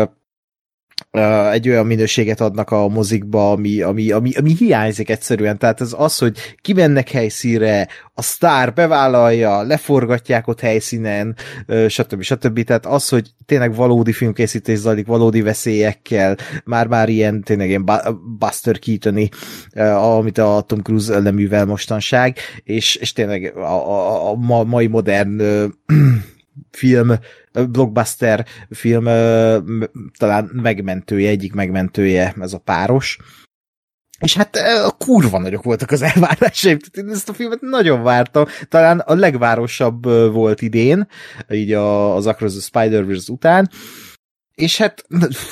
egy olyan minőséget adnak a mozikba, ami, ami, ami, ami hiányzik egyszerűen. Tehát ez az, hogy kimennek helyszínre, a sztár bevállalja, leforgatják ott helyszínen, stb. stb. Tehát az, hogy tényleg valódi filmkészítés zajlik, valódi veszélyekkel, már-már ilyen tényleg ilyen Buster keaton amit a Tom Cruise leművel mostanság, és, és tényleg a, a, a mai modern film, blockbuster film talán megmentője, egyik megmentője ez a páros. És hát a kurva nagyok voltak az elvárásaim. Én ezt a filmet nagyon vártam. Talán a legvárosabb volt idén, így az Across the Spider-Verse után és hát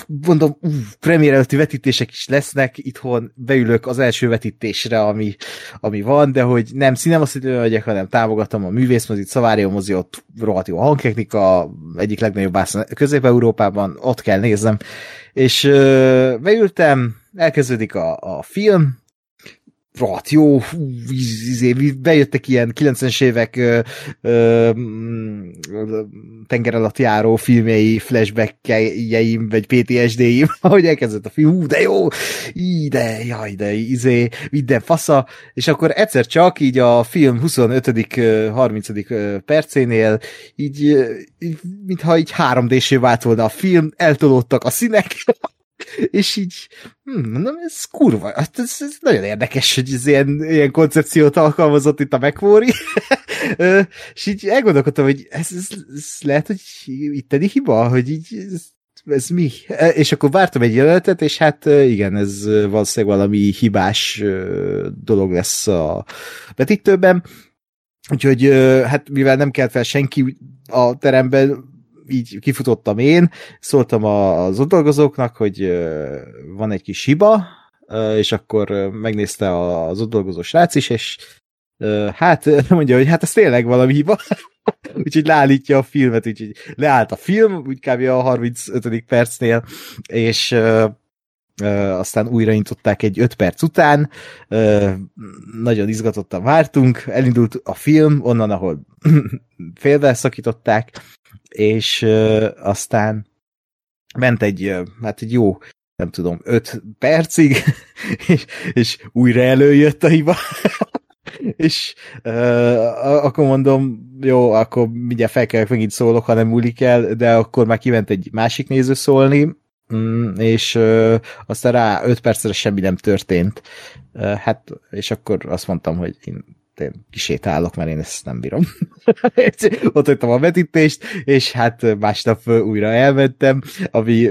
mondom, uh, premier előtti vetítések is lesznek, itthon beülök az első vetítésre, ami, ami van, de hogy nem színemaszítő vagyok, hanem támogatom a művészmozit, Szavárió mozi, ott rohadt jó a hangtechnika, egyik legnagyobb bászon Közép-Európában, ott kell néznem, és uh, beültem, elkezdődik a, a film, rohadt jó, izé, bejöttek ilyen 90-es évek ö, ö, tenger alatt járó filmjei, flashbackjeim, vagy PTSD-im, ahogy elkezdett a film, hú, de jó, így, de, jaj, de, izé, minden fasza, és akkor egyszer csak így a film 25 30 percénél így, így mintha így 3D-sé vált volna a film, eltolódtak a színek, és így, hm, mondom, ez kurva, hát ez, ez nagyon érdekes, hogy ez ilyen, ilyen koncepciót alkalmazott itt a McQuarrie, és így elgondolkodtam, hogy ez, ez, ez lehet, hogy itteni hiba, hogy így ez, ez mi? És akkor vártam egy jelenetet, és hát igen, ez valószínűleg valami hibás dolog lesz a betítőben, úgyhogy hát mivel nem kelt fel senki a teremben, így kifutottam én, szóltam az ott dolgozóknak, hogy van egy kis hiba, és akkor megnézte az ott dolgozó srác is, és hát mondja, hogy hát ez tényleg valami hiba, úgyhogy leállítja a filmet, úgyhogy leállt a film, úgy kb. a 35. percnél, és aztán újraintották egy 5 perc után, nagyon izgatottan vártunk, elindult a film, onnan, ahol félbe szakították, és aztán ment egy, hát egy jó, nem tudom, 5 percig, és, és újra előjött a hiba. és uh, akkor mondom, jó, akkor mindjárt fel kell, megint szólok, ha nem múlik el, de akkor már kiment egy másik néző szólni, mm, és uh, aztán rá 5 percre semmi nem történt. Hát, és akkor azt mondtam, hogy én én kisétálok, mert én ezt nem bírom. Ott hagytam a vetítést, és hát másnap újra elmentem, ami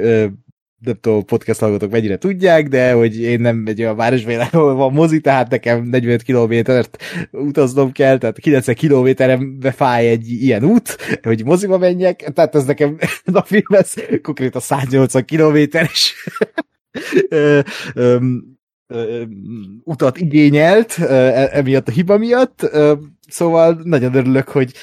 nem tudom, podcast hallgatók mennyire tudják, de hogy én nem egy olyan városban, ahol van mozi, tehát nekem 45 kilométert utaznom kell, tehát 90 kilométerembe fáj egy ilyen út, hogy moziba menjek, tehát ez nekem film ez konkrétan 180 kilométeres utat igényelt e, emiatt a hiba miatt, szóval nagyon örülök, hogy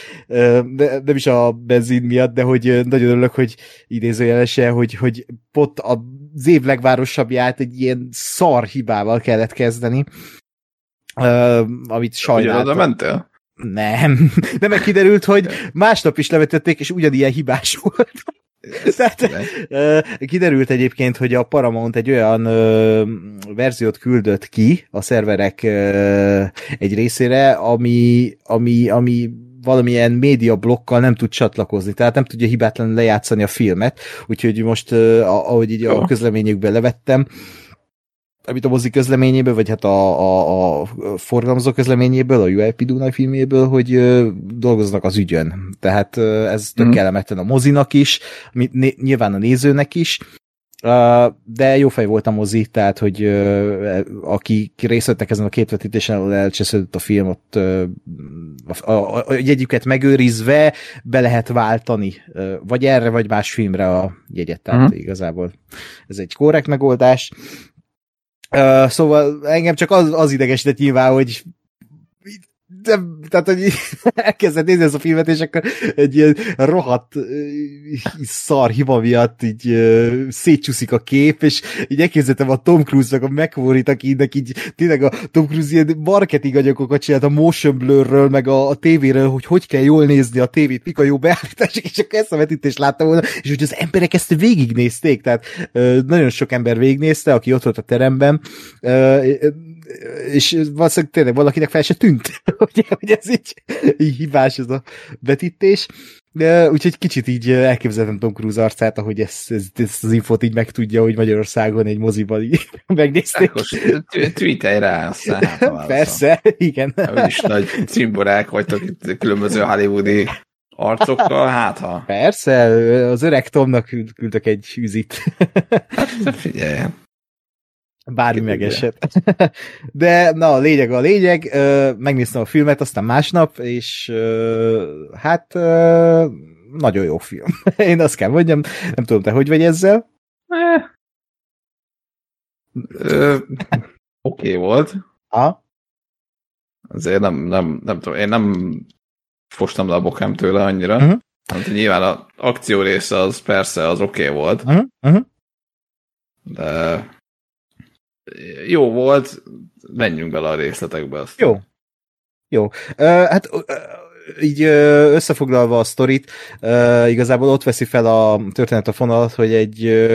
nem is a benzin miatt, de hogy nagyon örülök, hogy idézőjelesen, hogy, hogy pont az év legvárosabbját egy ilyen szar hibával kellett kezdeni, amit sajnáltam. Ugyan oda mentél? Nem, de meg kiderült, hogy másnap is levetették, és ugyanilyen hibás volt. Tehát, kiderült egyébként, hogy a Paramount egy olyan verziót küldött ki a szerverek egy részére, ami, ami, ami valamilyen média blokkal nem tud csatlakozni, tehát nem tudja hibátlanul lejátszani a filmet, úgyhogy most, ahogy így a közleményükben levettem, amit a mozi közleményéből, vagy hát a, a, a forgalmazó közleményéből, a UIP Dunai filmjéből, hogy ö, dolgoznak az ügyön. Tehát ö, ez tök mm. kellemetlen a mozinak is, né, nyilván a nézőnek is, Uh, de jó fej volt a mozi, tehát, hogy uh, akik részt vettek ezen a két vetítésen, elcsesződött a film, ott uh, a, a, a jegyüket megőrizve be lehet váltani, uh, vagy erre, vagy más filmre a jegyet, tehát uh-huh. igazából ez egy korrekt megoldás. Uh, szóval engem csak az, az idegesített nyilván, hogy de, tehát, hogy elkezdett nézni ezt a filmet, és akkor egy ilyen rohadt szar hiba miatt így szétcsúszik a kép, és így elképzeltem a Tom Cruise-nak a McQuarrie-t, akinek így tényleg a Tom Cruise ilyen marketing anyagokat csinált a motion blurről, meg a, a tévéről, hogy hogy kell jól nézni a tévét, mik a jó beállítások, és akkor ezt a vetítést láttam volna, és hogy az emberek ezt végignézték, tehát nagyon sok ember végignézte, aki ott volt a teremben, és valószínűleg tényleg valakinek fel se tűnt, hogy, hogy ez így, így hibás ez a betítés. De, úgyhogy kicsit így elképzeltem Tom Cruise arcát, ahogy ezt, ezt, ezt az infót így megtudja, hogy Magyarországon egy moziban így megnézték. Tweetelj rá, aztán hát, Persze, igen. is nagy cimborák vagytok itt különböző hollywoodi arcokkal, hát ha. Persze, az öreg Tomnak küldök egy üzit. Hát figyelj, Bármi megesett. De na, a lényeg a lényeg, megnéztem a filmet, aztán másnap, és hát nagyon jó film. Én azt kell mondjam, nem tudom, te hogy vagy ezzel? Eh. Oké okay volt. Ha? Azért nem, nem, nem tudom, én nem fostam le a bokám tőle annyira. Uh-huh. Hát, nyilván az akció része az persze az oké okay volt. Uh-huh. Uh-huh. De jó volt, menjünk bele a részletekbe. Azt. Jó. Jó. Uh, hát uh, így összefoglalva a sztorit, igazából ott veszi fel a történet a fonalat, hogy egy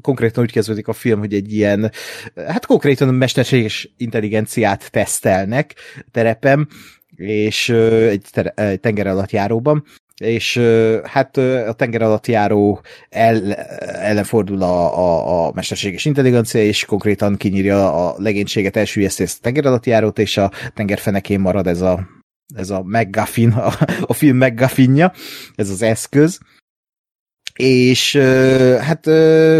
konkrétan úgy kezdődik a film, hogy egy ilyen, hát konkrétan mesterséges intelligenciát tesztelnek terepen, és egy, ter- egy tenger alatt járóban, és hát a tenger alatt járó el, ellen fordul a, a, a mesterséges intelligencia, és konkrétan kinyírja a legénységet, elsüllyeszti ezt a tenger alatt járót, és a tengerfenekén marad ez a, ez a McGuffin, a, a film McGuffinja, ez az eszköz, és hát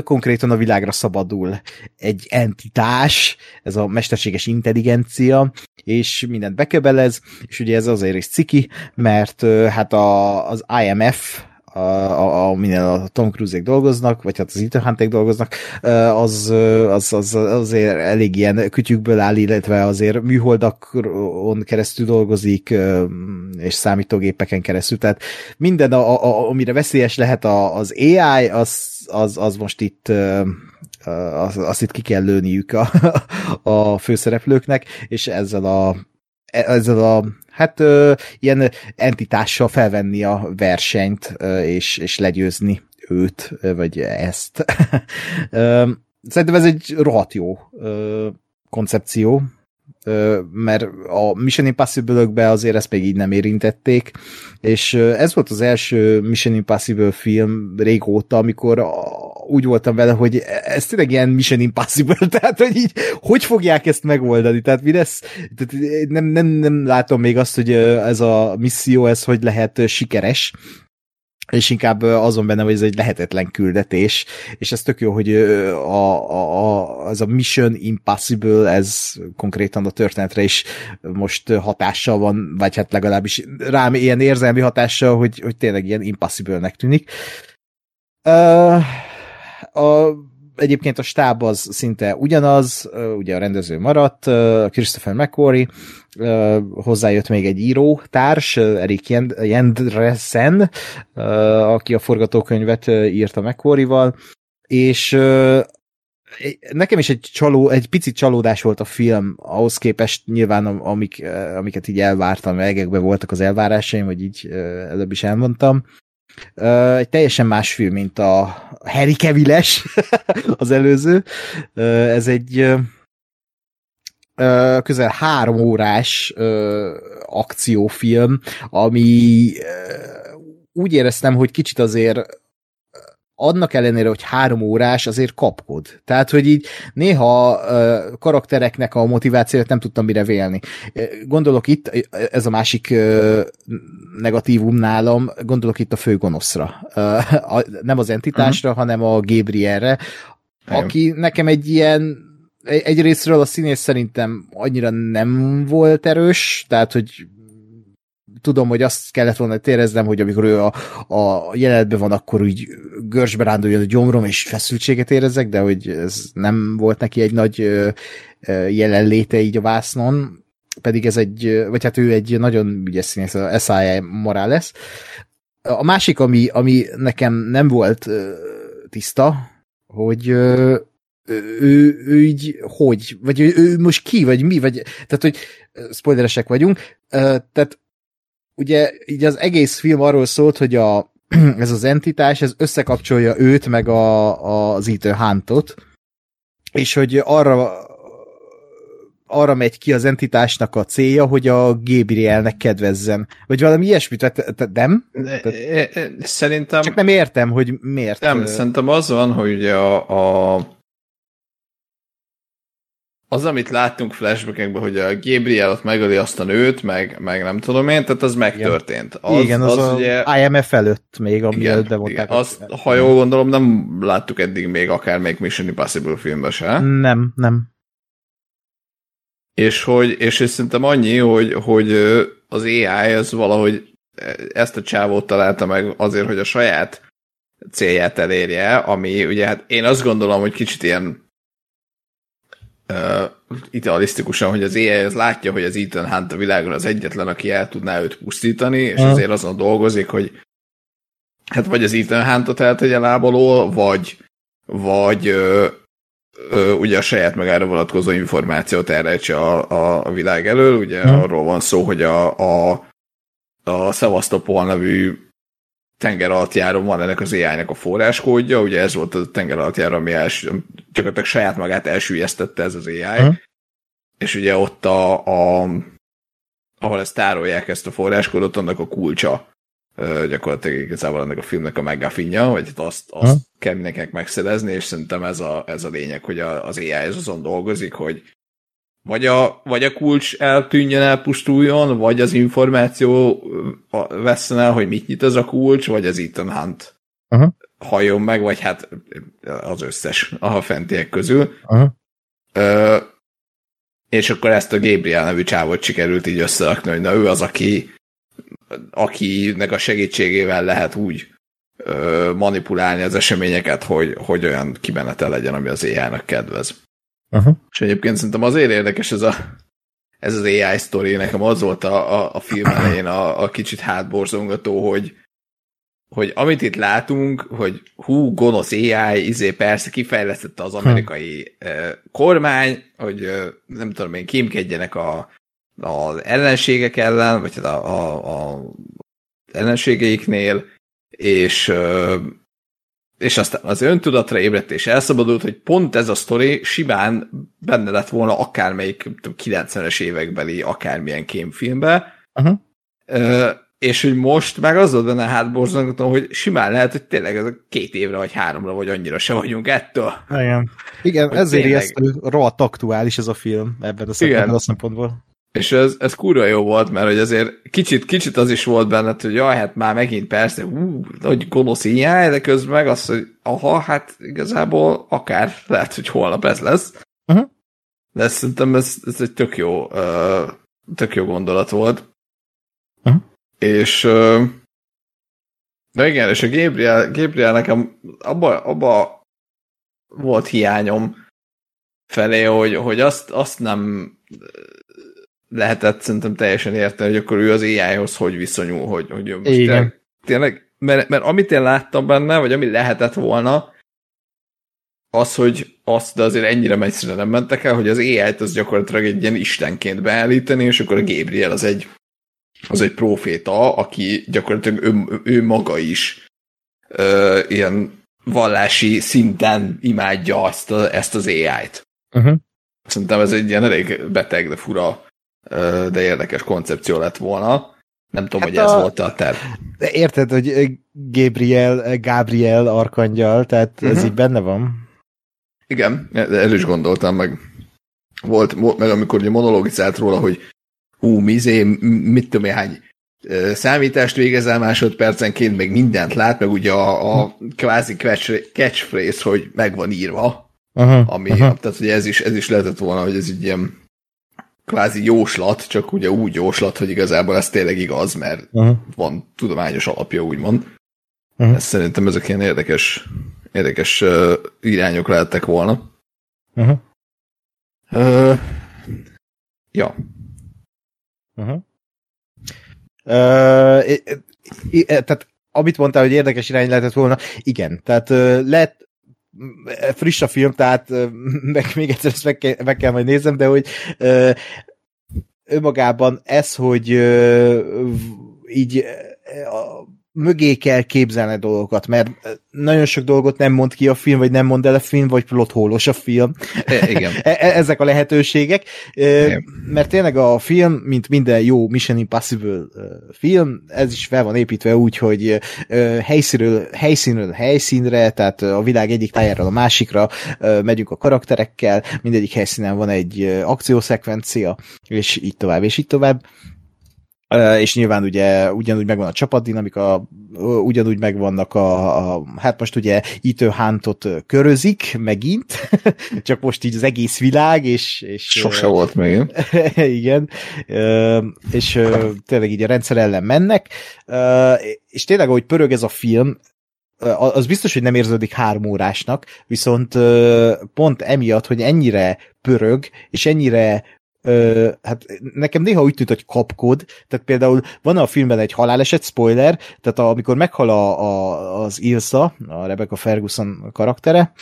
konkrétan a világra szabadul egy entitás, ez a mesterséges intelligencia, és mindent beköbelez, és ugye ez azért is ciki, mert hát a, az IMF, a, a, minél a Tom cruise dolgoznak, vagy hát az Ethan hunt dolgoznak, az, az, az, azért elég ilyen kütyükből áll, illetve azért műholdakon keresztül dolgozik, és számítógépeken keresztül, tehát minden, a, a, amire veszélyes lehet a, az AI, az, az, az most itt azt, azt itt ki kell lőniük a, a főszereplőknek, és ezzel a ezzel a hát ö, ilyen entitással felvenni a versenyt, ö, és, és legyőzni őt, vagy ezt. Szerintem ez egy rohadt jó ö, koncepció, ö, mert a Mission Impossible-ökbe azért ezt még így nem érintették, és ez volt az első Mission Impossible film régóta, amikor úgy voltam vele, hogy ez tényleg ilyen Mission Impossible, tehát hogy így, hogy fogják ezt megoldani, tehát mi lesz, tehát nem, nem, nem látom még azt, hogy ez a misszió, ez hogy lehet sikeres, és inkább azon benne, hogy ez egy lehetetlen küldetés, és ez tök jó, hogy a, a, a, az a Mission Impossible, ez konkrétan a történetre is most hatással van, vagy hát legalábbis rám ilyen érzelmi hatással, hogy, hogy tényleg ilyen impossible-nek tűnik. Uh, a, egyébként a stáb az szinte ugyanaz, ugye a rendező maradt, Christopher McQuarrie, hozzájött még egy író társ, Erik Jendresen, aki a forgatókönyvet írta McQuarrie-val, és nekem is egy, csaló, egy picit csalódás volt a film, ahhoz képest nyilván amik, amiket így elvártam, egekben voltak az elvárásaim, vagy így előbb is elmondtam, egy teljesen más film, mint a Harry Keviles, az előző. Ez egy közel három órás akciófilm, ami úgy éreztem, hogy kicsit azért annak ellenére, hogy három órás, azért kapkod. Tehát, hogy így néha uh, karaktereknek a motivációt nem tudtam mire vélni. Gondolok itt, ez a másik uh, negatívum nálam, gondolok itt a főgonoszra. Uh, a, nem az entitásra, uh-huh. hanem a Gabrielre, aki nekem egy ilyen egyrésztről a színész szerintem annyira nem volt erős, tehát, hogy tudom, hogy azt kellett volna éreznem, hogy amikor ő a, a jelenetben van, akkor úgy görcsbe ránduljon a gyomrom, és feszültséget érezzek, de hogy ez nem volt neki egy nagy jelenléte így a vásznon, pedig ez egy, vagy hát ő egy nagyon ügyes színész, a S.I.A. Morales. A másik, ami, ami nekem nem volt tiszta, hogy ő, ő így hogy, vagy ő, ő most ki, vagy mi, vagy, tehát, hogy spoileresek vagyunk, tehát ugye így az egész film arról szólt, hogy a, ez az entitás, ez összekapcsolja őt, meg a, az Ethan Huntot, és hogy arra arra megy ki az entitásnak a célja, hogy a Gabrielnek kedvezzen. Vagy valami ilyesmit, tehát nem? Szerintem... Csak nem értem, hogy miért. Nem, szerintem az van, hogy a, a az, amit láttunk flashbackekben, hogy a Gabriel ott megöli azt a nőt, meg, meg nem tudom én, tehát az megtörtént. Az, igen, az, az, az ugye... IMF előtt még, ami igen, bevonták. Azt, ha jól gondolom, nem láttuk eddig még akár még Mission Impossible filmben se. Nem, nem. És hogy, és, és szerintem annyi, hogy, hogy az AI az valahogy ezt a csávót találta meg azért, hogy a saját célját elérje, ami ugye hát én azt gondolom, hogy kicsit ilyen uh, idealisztikusan, hogy az AI az látja, hogy az Ethan Hunt a világon az egyetlen, aki el tudná őt pusztítani, és uh. azért azon dolgozik, hogy hát vagy az Ethan Huntot eltegye lábalól, vagy, vagy ö, ö, ugye a saját magára vonatkozó információt elrejtse a, a, a világ elől. Ugye uh. arról van szó, hogy a, a, a Sevastopol nevű tenger alattjáron van ennek az ai a forráskódja, ugye ez volt a tenger alattjára, ami els, gyakorlatilag saját magát elsüllyesztette ez az AI, uh-huh. és ugye ott a, a ahol ezt tárolják ezt a forráskódot, annak a kulcsa gyakorlatilag igazából ennek a filmnek a megafinja, vagy azt, azt Ha? kell mindenkinek megszerezni, és szerintem ez a, ez a lényeg, hogy a, az AI ez azon dolgozik, hogy vagy a, vagy a kulcs eltűnjön, elpusztuljon, vagy az információ vesszen el, hogy mit nyit ez a kulcs, vagy az Ethan Hunt Aha. halljon meg, vagy hát az összes a fentiek közül. Aha. Ö, és akkor ezt a Gabriel nevű csávot sikerült így összerakni, hogy na ő az, aki akinek a segítségével lehet úgy ö, manipulálni az eseményeket, hogy, hogy olyan kimenete legyen, ami az AI-nak kedvez. Aha. És egyébként szerintem azért érdekes ez, a, ez az AI sztori, nekem az volt a, a, a film elején a, a kicsit hátborzongató, hogy, hogy amit itt látunk, hogy hú, gonosz AI, izé persze kifejlesztette az amerikai eh, kormány, hogy nem tudom én, kémkedjenek a, az ellenségek ellen, vagy hát a, a, a ellenségeiknél, és és aztán az öntudatra ébredt és elszabadult, hogy pont ez a sztori simán benne lett volna akármelyik nem tudom, 90-es évekbeli akármilyen kémfilmbe, Aha. Ö, és hogy most meg az volt benne hátborzongató, hogy simán lehet, hogy tényleg ez a két évre vagy háromra vagy annyira se vagyunk ettől. Igen. Igen, Hogy ezért tényleg. ijesztő, rohadt aktuális ez a film ebben a szempontból. A szempontból. És ez, ez kurva jó volt, mert hogy azért kicsit, kicsit az is volt benned, hogy jaj, hát már megint persze, hú, hogy gonosz ilyen, de közben meg az, hogy aha, hát igazából akár lehet, hogy holnap ez lesz. Uh-huh. De szerintem ez, ez egy tök jó, uh, tök jó gondolat volt. Uh-huh. És uh, de igen, és a Gabriel, Gabriel nekem abba, abba volt hiányom felé, hogy, hogy azt, azt nem lehetett szerintem teljesen érteni, hogy akkor ő az AI-hoz hogy viszonyul, hogy, hogy most Igen. tényleg, tényleg mert, mert amit én láttam benne, vagy ami lehetett volna, az, hogy azt, de azért ennyire messzire nem mentek el, hogy az AI-t az gyakorlatilag egy ilyen istenként beállítani, és akkor a Gabriel az egy, az egy proféta, aki gyakorlatilag ő, ő maga is ö, ilyen vallási szinten imádja azt a, ezt az AI-t. Uh-huh. Szerintem ez egy ilyen elég beteg, de fura, de érdekes koncepció lett volna. Nem tudom, Hát hogy ez a- volt a terv. De érted, hogy Gabriel, Gabriel arkangyal, tehát ez Mhm. így benne van. Igen, erről is gondoltam, meg volt, volt meg amikor ugye monologizált róla, hogy hú, mizé, mit tudom én, hány számítást végezel másodpercenként, meg mindent lát, meg ugye a, a kvázi catch- catchphrase, hogy meg van írva, Uh-huh. ami, uh-huh. tehát ugye ez is, ez is lehetett volna, hogy ez egy ilyen kvázi jóslat, csak ugye úgy jóslat, hogy igazából ez tényleg igaz, mert Uh-huh. van tudományos alapja, úgymond. Mhm. Ez szerintem ezek ilyen érdekes, érdekes uh, irányok lehettek volna. Uh-huh. Uh, ja, Uh-huh. Uh, tehát amit mondtál, hogy érdekes irány lehetett volna, igen, tehát m- friss a film, tehát meg még egyszer ezt meg kell, meg kell majd nézem, de hogy uh, önmagában ez, hogy v- így mögé kell képzelni dolgokat, mert uh, nagyon sok dolgot nem mond ki a film, vagy nem mond el a film, vagy plothólos a film. e, igen. E- e- ezek a lehetőségek, Igen. mert tényleg a film, mint minden jó Mission Impossible film, ez is fel van építve úgy, hogy helyszínről, helyszínről helyszínre, tehát a világ egyik tájáról a másikra megyünk a karakterekkel, mindegyik helyszínen van egy akciószekvencia, és így tovább, és így tovább. És nyilván ugye ugyanúgy megvan a csapatdinamika, ugyanúgy megvannak a, a hát most ugye Ethan Huntot körözik megint, csak most így az egész világ, és, és Sose volt még. igen, Ö, és ö, tényleg így a rendszer ellen mennek, Ö, és tényleg, ahogy pörög ez a film, az biztos, hogy nem érződik három órásnak, viszont pont emiatt, hogy ennyire pörög, és ennyire Ö, hát nekem néha úgy tűnt, hogy kapkod, tehát például van a filmben egy haláleset, spoiler, tehát amikor meghal a, a, az Ilsa, a Rebecca Ferguson karaktere,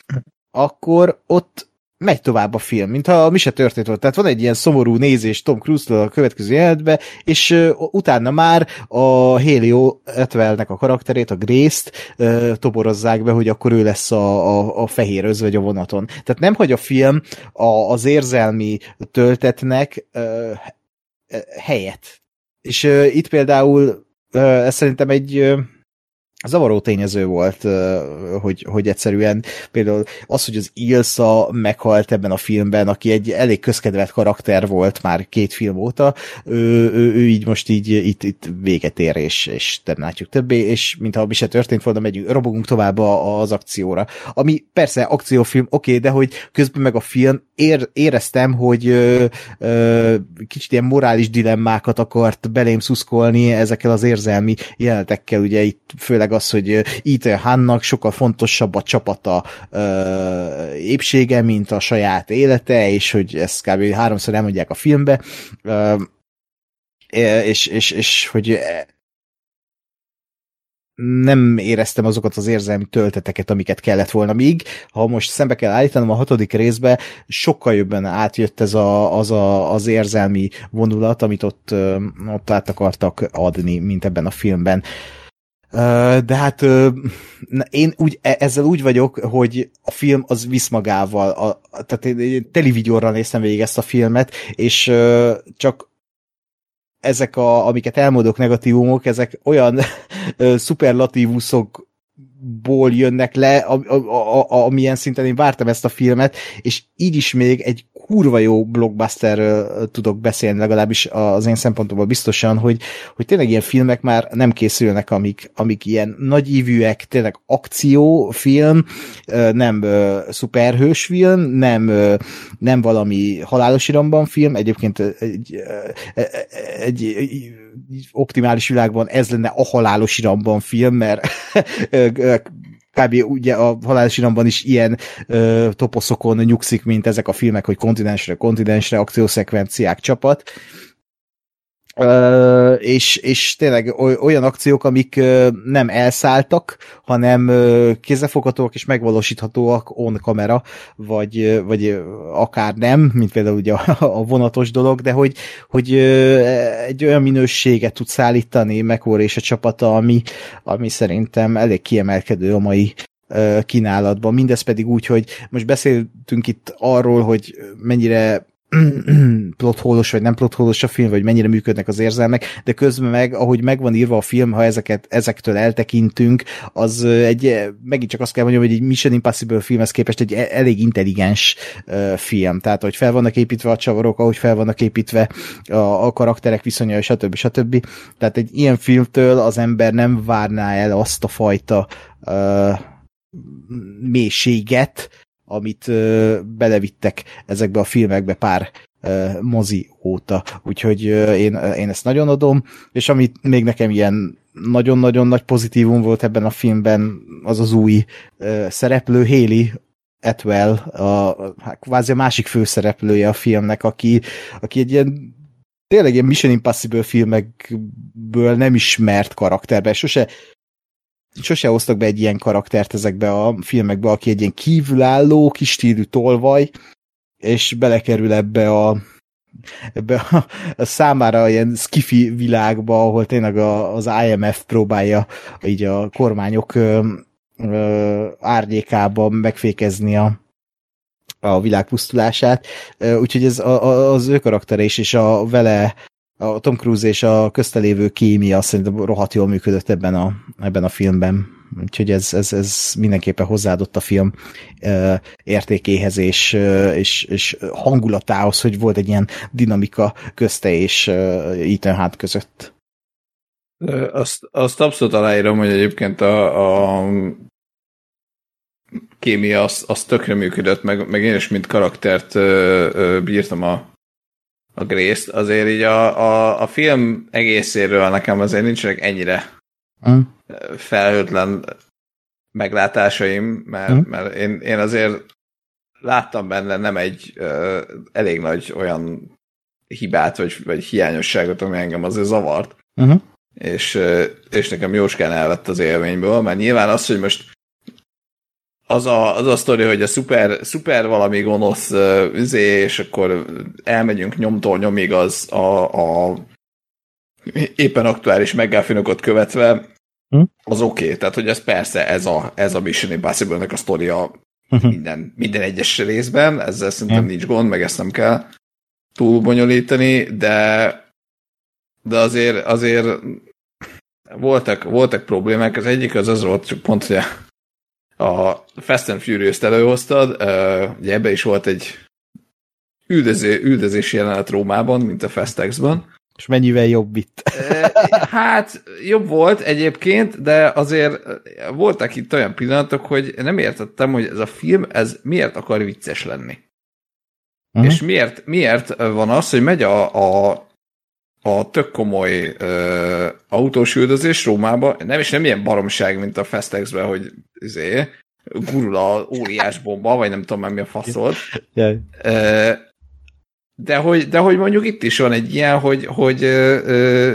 akkor ott megy tovább a film, mintha mi se történt volt. Tehát van egy ilyen szomorú nézés Tom Cruise-től a következő jelenetbe, és uh, utána már a Helio Etwellnek a karakterét, a Grace-t uh, toborozzák be, hogy akkor ő lesz a, a, a fehér özvegy a vonaton. Tehát nem hagy a film a, az érzelmi töltetnek uh, helyet. És uh, itt például ez szerintem egy zavaró tényező volt, hogy, hogy egyszerűen például az, hogy az Ilsa meghalt ebben a filmben, aki egy elég közkedvelt karakter volt már két film óta, ő, ő, ő így most így itt, itt véget ér, és, és nem látjuk többé, és mintha mi se történt volna, megyünk, robogunk tovább az akcióra. Ami persze akciófilm, oké, okay, de hogy közben meg a film ér, éreztem, hogy ö, ö, kicsit ilyen morális dilemmákat akart belém szuszkolni ezekkel az érzelmi jelenetekkel, ugye itt főleg az, hogy Ethan Hannak sokkal fontosabb a csapata ö, épsége, mint a saját élete, és hogy ezt kb. háromszor elmondják a filmbe, ö, és, és, és hogy nem éreztem azokat az érzelmi tölteteket, amiket kellett volna. Míg, ha most szembe kell állítanom a hatodik részbe, sokkal jobban átjött ez a, az, a, az érzelmi vonulat, amit ott, ott át akartak adni, mint ebben a filmben. De hát én úgy, e, ezzel úgy vagyok, hogy a film az visz magával. A, tehát én televízióra néztem végig ezt a filmet, és csak ezek, a, amiket elmondok negatívumok, ezek olyan szuperlatívuszokból jönnek le, a, a, a, amilyen szinten én vártam ezt a filmet, és így is még egy kurva jó blockbuster tudok beszélni, legalábbis az én szempontomból biztosan, hogy, hogy tényleg ilyen filmek már nem készülnek, amik, amik ilyen nagyívűek, tényleg akciófilm, nem szuperhős film, nem, nem valami halálos iramban film, egyébként egy, egy, egy optimális világban ez lenne a halálos iramban film, mert kb. ugye a halálos is ilyen ö, toposzokon nyugszik, mint ezek a filmek, hogy kontinensre, kontinensre akciószekvenciák csapat, És, és tényleg olyan akciók, amik nem elszálltak, hanem kézzelfoghatóak és megvalósíthatóak on kamera, vagy, vagy akár nem, mint például ugye a, vonatos dolog, de hogy, hogy egy olyan minőséget tud szállítani McCoy és a csapata, ami, ami szerintem elég kiemelkedő a mai kínálatban. Mindez pedig úgy, hogy most beszéltünk itt arról, hogy mennyire plotholos vagy nem plotholos a film, vagy mennyire működnek az érzelmek, de közben meg, ahogy megvan írva a film, ha ezeket, ezektől eltekintünk, az egy, megint csak azt kell mondjam, hogy egy Mission Impossible filmhez képest egy e- elég intelligens film. Tehát, hogy fel vannak építve a csavarok, ahogy fel vannak építve a, a karakterek viszonya, stb. stb. Tehát egy ilyen filmtől az ember nem várná el azt a fajta uh, mélységet, amit belevittek ezekbe a filmekbe pár ö, mozi óta. Úgyhogy én, én ezt nagyon adom, és amit még nekem ilyen nagyon-nagyon nagy pozitívum volt ebben a filmben, az az új szereplő, Haley Atwell, a, hát kvázi a másik főszereplője a filmnek, aki, aki egy ilyen tényleg ilyen Mission Impossible filmekből nem ismert karakterben, sose sose hoztak be egy ilyen karaktert ezekbe a filmekbe, aki egy ilyen kívülálló, kis stílű tolvaj, és belekerül ebbe a ebbe a, a számára ilyen skifi világba, ahol tényleg a, az IMF próbálja így a kormányok ö, ö, árnyékában megfékezni a, a világ pusztulását. Úgyhogy ez a, a, az ő karaktere is, és a vele a Tom Cruise és a köztelévő kémia szerintem rohadt jól működött ebben a, ebben a filmben. Úgyhogy ez, ez, ez mindenképpen hozzáadott a film értékéhez és, és, és hangulatához, hogy volt egy ilyen dinamika közte és Ethan Hunt között. Azt, azt abszolút aláírom, hogy egyébként a, a kémia az, az tökre működött, meg, meg én is mint karaktert bírtam a, a Grace-t, azért így a, a, a film egészéről nekem azért nincsenek ennyire mm. felhőtlen meglátásaim, mert, mm. mert én, én azért láttam benne nem egy uh, elég nagy olyan hibát, vagy, vagy hiányosságot, ami engem azért zavart. Uh-huh. És, és nekem jóskán elvett az élményből, mert nyilván az, hogy most az a, az a sztori, hogy a szuper, szuper valami gonosz üzé, és akkor elmegyünk nyomtól nyomig az a, a éppen aktuális meggáfinokot követve, hm? az oké. Okay. Tehát, hogy ez persze ez a, ez a Mission Impossible-nek a sztoria minden, minden egyes részben, ezzel szerintem hm. nincs gond, meg ezt nem kell túl bonyolítani, de de azért, azért voltak, voltak problémák. Az egyik az az volt, csak pont, hogy a Fast and Furious-t előhoztad, ugye ebbe is volt egy üldöző, üldözés jelenet Rómában, mint a Fast X-ban. És mennyivel jobb itt? Hát jobb volt egyébként, de azért voltak itt olyan pillanatok, hogy nem értettem, hogy ez a film, ez miért akar vicces lenni. Uh-huh. És miért, miért van az, hogy megy a, a, a tök komoly ö, autós üldözés Rómába, nem is nem ilyen baromság, mint a Festex-ben, hogy izé, gurul a óriás bomba, vagy nem tudom már mi a. Yeah. De hogy, de hogy mondjuk itt is van egy ilyen, hogy, hogy ö, ö,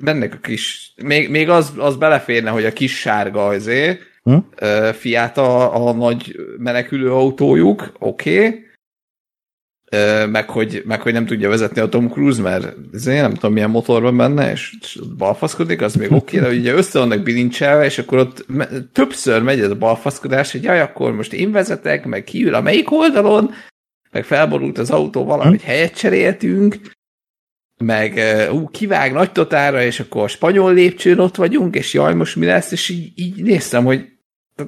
mennek a kis, még, még az, az beleférne, hogy a kis sárga azért, hm? fiát a, a nagy menekülő autójuk, oké, okay, meg hogy, meg hogy nem tudja vezetni a Tom Cruise, mert én nem tudom milyen motor van benne, és, balfaszkodik, az még oké, de ugye össze vannak bilincselve, és akkor ott többször megy ez a balfaszkodás, hogy jaj, akkor most én vezetek, meg kiül a melyik oldalon, meg felborult az autó, valahogy helyet cseréltünk, meg ú, kivág nagy totára, és akkor a spanyol lépcsőn ott vagyunk, és jaj, most mi lesz, és így, így néztem, hogy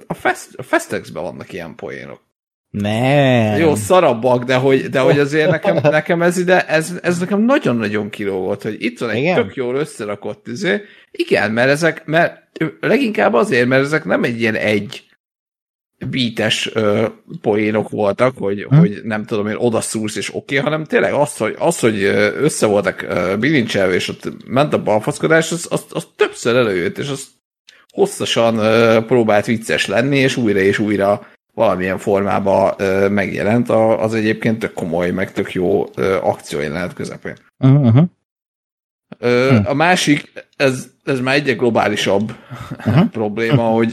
a, fest, a Festexben vannak ilyen poénok. Nem. Jó, szarabbak, de hogy, de hogy azért nekem, nekem ez ide, ez, ez nekem nagyon-nagyon kiló volt, hogy itt van egy Igen? tök jól összerakott izé. Igen, mert ezek, mert leginkább azért, mert ezek nem egy ilyen egy bítes ö, poénok voltak, hogy, hm? hogy nem tudom én, odaszúrsz és oké, okay, hanem tényleg az, hogy, az, hogy össze voltak bilincselve, és ott ment a balfaszkodás, az, az, az többször előjött, és az hosszasan ö, próbált vicces lenni, és újra és újra valamilyen formában ö, megjelent, a, az egyébként tök komoly, meg tök jó ö, akciójelenet közepén. Uh-huh. Ö, uh-huh. A másik, ez, ez már egy globálisabb uh-huh. probléma, hogy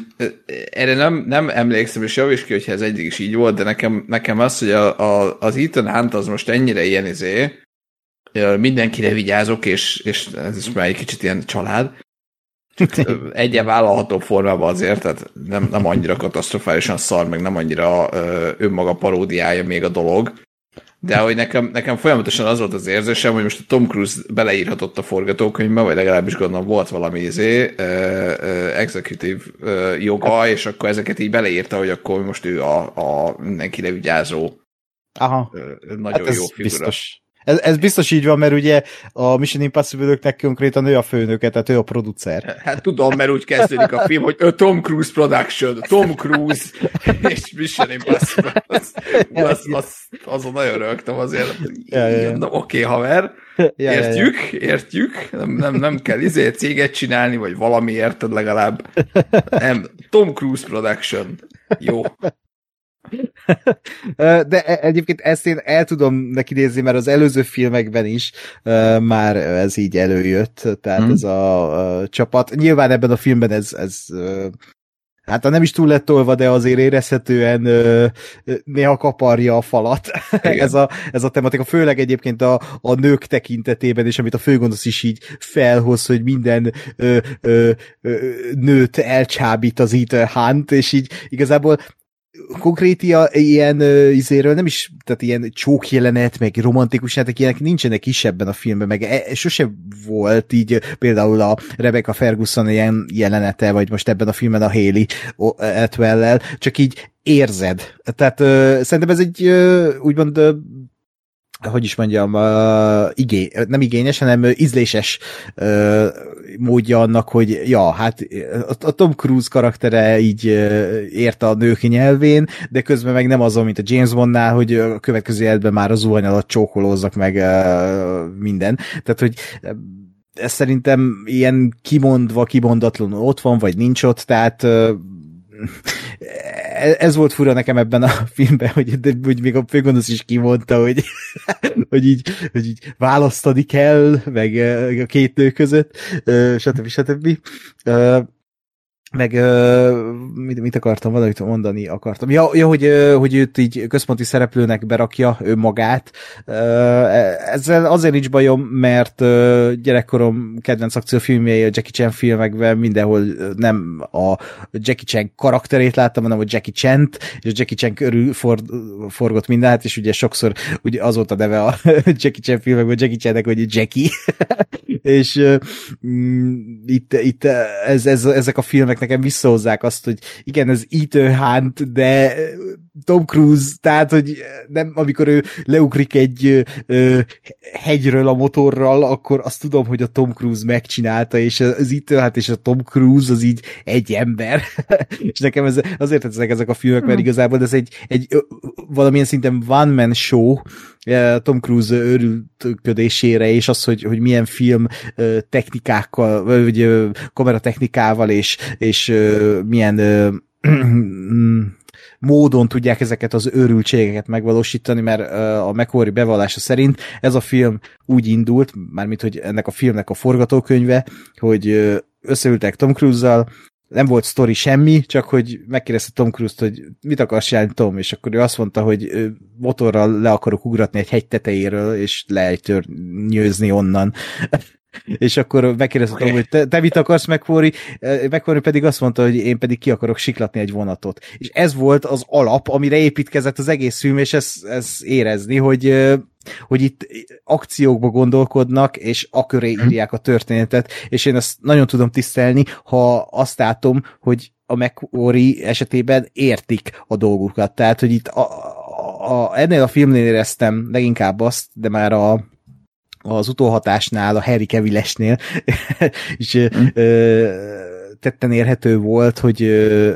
erre nem, nem emlékszem, és javíts ki, hogyha ez eddig is így volt, de nekem, nekem az, hogy a, a, az Ethan Hunt az most ennyire ilyen izé, mindenkire vigyázok, és, és ez is már egy kicsit ilyen család, egyen vállalható formában azért, tehát nem, nem annyira katasztrofálisan szar, meg nem annyira ö, önmaga paródiája még a dolog, de hogy nekem, nekem folyamatosan az volt az érzésem, hogy most a Tom Cruise beleírhatott a forgatókönyvbe, vagy legalábbis gondolom volt valami izé, uh, uh, executive uh, joga, és akkor ezeket így beleírta, hogy akkor most ő a, a mindenkire vigyázó Aha. Uh, nagyon hát jó figura. Biztos. Ez, ez biztos így van, mert ugye a Mission Impossible-öknek konkrétan ő a főnöke, tehát ő a producer. Hát tudom, mert úgy kezdődik a film, hogy a Tom Cruise Production, Tom Cruise és Mission Impossible. Az, az, az, azon nagyon rögtem azért. Ja, ja, ja. Oké, okay, haver, ja, értjük, ja, ja. értjük, nem, nem, nem kell izé céget csinálni, vagy valami érted legalább. Nem, Tom Cruise Production. Jó. De e, egyébként ezt én el tudom neki nézni, mert az előző filmekben is már ez így előjött, tehát hmm. ez a csapat. Nyilván ebben a filmben ez, ez hát nem is túl lett tolva, de azért érezhetően uh, néha kaparja a falat. ez, a, ez a tematika, főleg egyébként a, a nők tekintetében, és amit a főgondosz is így felhoz, hogy minden uh, uh, uh, nőt elcsábít az itt Hunt, és így igazából konkrét ilyen uh, izéről nem is, tehát ilyen csók jelenet, meg romantikus jelenetek, ilyenek nincsenek is ebben a filmben, meg e, sose volt így például a Rebecca Ferguson ilyen jelenete, vagy most ebben a filmben a Haley Atwell-lel, csak így érzed. Tehát uh, szerintem ez egy uh, úgymond uh, hogy is mondjam, uh, igény, nem igényes, hanem ízléses uh, módja annak, hogy ja, hát a, a Tom Cruise karaktere így uh, érte a nők nyelvén, de közben meg nem azon, mint a James Bondnál, hogy a következő életben már az zuhany alatt csókolózzak meg uh, minden. Tehát, hogy ez szerintem ilyen kimondva, kimondatlan ott van, vagy nincs ott, tehát uh, ez volt fura nekem ebben a filmben, hogy, de, hogy még a főgondosz is kimondta, hogy, hogy, így, hogy így választani kell, meg a két nő között, stb. stb. Meg mit, mit akartam, valamit mondani akartam. Ja, ja hogy, hogy őt így központi szereplőnek berakja ő magát. Uh, ezzel azért nincs bajom, mert uh, gyerekkorom kedvenc akciófilmjei a Jackie Chan filmekben mindenhol nem a Jackie Chan karakterét láttam, hanem a Jackie Chan-t, és a Jackie Chan körül for, forgott mindent, és ugye sokszor ugye az volt a neve a Jackie Chan filmekben, Jackie Chan-nek, hogy Jackie. és uh, itt, itt ez, ez, ezek a filmek nekem visszahozzák azt, hogy igen, ez Ethan Hunt, de Tom Cruise, tehát, hogy nem, amikor ő leugrik egy ö, hegyről a motorral, akkor azt tudom, hogy a Tom Cruise megcsinálta, és az Ethan Hunt és a Tom Cruise az így egy ember. és nekem ez, azért tetszenek ezek a filmek, mert mhm. igazából ez egy, egy valamilyen szinten one-man show, Tom Cruise őrültködésére, és az, hogy, hogy milyen film technikákkal, vagy kameratechnikával, és, és milyen módon tudják ezeket az őrültségeket megvalósítani, mert a McQuarrie bevallása szerint ez a film úgy indult, mármint, hogy ennek a filmnek a forgatókönyve, hogy összeültek Tom Cruise-zal, nem volt sztori semmi, csak hogy megkérdezte Tom Cruise-t, hogy mit akarsz csinálni Tom, és akkor ő azt mondta, hogy motorral le akarok ugratni egy hegy tetejéről, és nyőzni onnan. És akkor megkérdeztem, okay. hogy te, te mit akarsz megfori, megfori pedig azt mondta, hogy én pedig ki akarok siklatni egy vonatot. És ez volt az alap, amire építkezett az egész film, és ez, ez érezni, hogy hogy itt akciókba gondolkodnak, és a köré mhm. írják a történetet, és én ezt nagyon tudom tisztelni, ha azt látom, hogy a McQuarrie esetében értik a dolgukat. Tehát, hogy itt a, a, a, ennél a filmnél éreztem leginkább azt, de már a, az utóhatásnál, a Harry Kevillesnél, és mm. ö, tetten érhető volt, hogy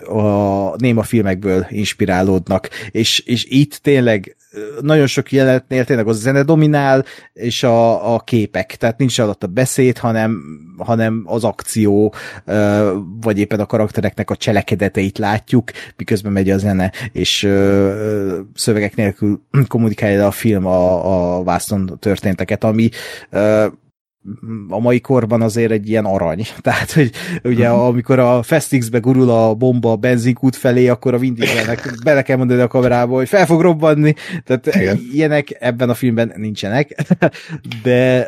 a néma filmekből inspirálódnak, és, és itt tényleg nagyon sok jelenetnél tényleg az zene dominál, és a, a képek, tehát nincs alatt a beszéd, hanem, hanem az akció, vagy éppen a karaktereknek a cselekedeteit látjuk, miközben megy a zene, és szövegek nélkül kommunikálja a film a, a vászon történteket, ami a mai korban azért egy ilyen arany. Tehát, hogy ugye uh-huh. amikor a Festix-be gurul a bomba a benzinkút felé, akkor a Vin bele kell mondani a kamerába, hogy fel fog robbanni. Tehát Igen. ilyenek ebben a filmben nincsenek. De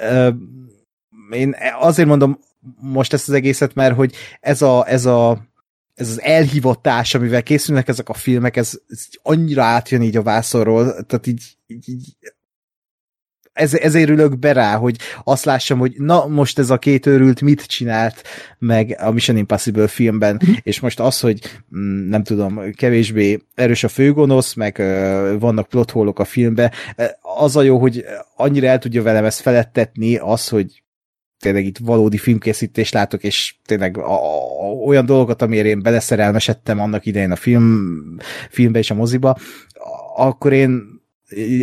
én azért mondom most ezt az egészet, mert hogy ez a, ez a ez az elhivatás, amivel készülnek ezek a filmek, ez, ez annyira átjön így a vászorról, tehát így, így, így ez, ezért ülök be rá, hogy azt lássam, hogy na, most ez a két őrült mit csinált meg a Mission Impossible filmben, mm. és most az, hogy mm, nem tudom, kevésbé erős a főgonosz, meg vannak plothólok a filmben, az a jó, hogy annyira el tudja velem ezt felettetni, az, hogy tényleg itt valódi filmkészítést látok, és tényleg a, a, olyan dolgokat, amire én beleszerelmesedtem annak idején a film, filmbe és a moziba, akkor én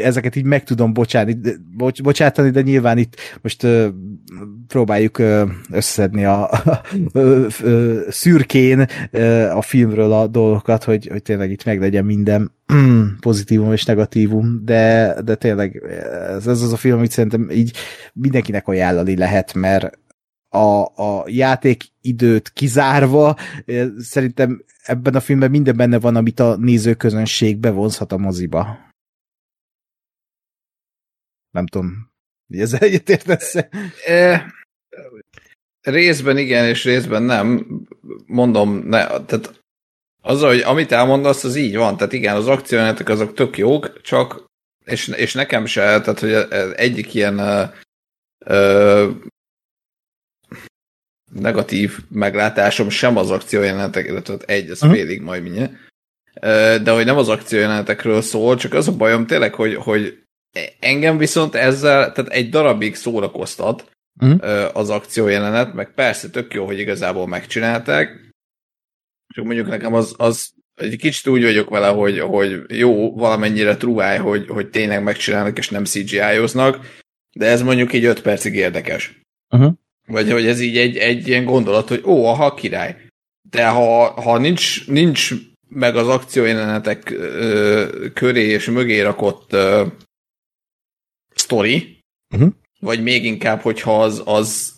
ezeket így meg tudom bocsátani, bocs, bocsátani, de nyilván itt most uh, próbáljuk uh, összedni a, a, a szürkén uh, a filmről a dolgokat, hogy, hogy tényleg itt meglegyen minden pozitívum és negatívum, de, de tényleg ez, ez az a film, amit szerintem így mindenkinek ajánlani lehet, mert a, a játékidőt kizárva, szerintem ebben a filmben minden benne van, amit a nézőközönség bevonzhat a moziba. Nem tudom, mi ezzel egyetértesz e, Részben igen, és részben nem. Mondom, ne, tehát az, hogy amit elmondasz, az így van. Tehát igen, az akciójátok azok tök jók, csak és, és nekem se, tehát hogy egyik ilyen ö, ö, negatív meglátásom sem az akciójelenetek, illetve egy, ez uh-huh. félig majd mindjárt, de hogy nem az akciójelenetekről szól, csak az a bajom tényleg, hogy, hogy Engem viszont ezzel, tehát egy darabig szórakoztat uh-huh. az akciójelenet, meg persze tök jó, hogy igazából megcsinálták, csak mondjuk nekem az, az egy kicsit úgy vagyok vele, hogy, hogy jó, valamennyire truáj, hogy, hogy tényleg megcsinálnak és nem CGI-oznak, de ez mondjuk így 5 percig érdekes. Uh-huh. Vagy hogy ez így egy, egy ilyen gondolat, hogy ó, aha, király. De ha, ha nincs, nincs meg az akciójelenetek ö, köré és mögé rakott ö, sztori, uh-huh. vagy még inkább, hogyha az, az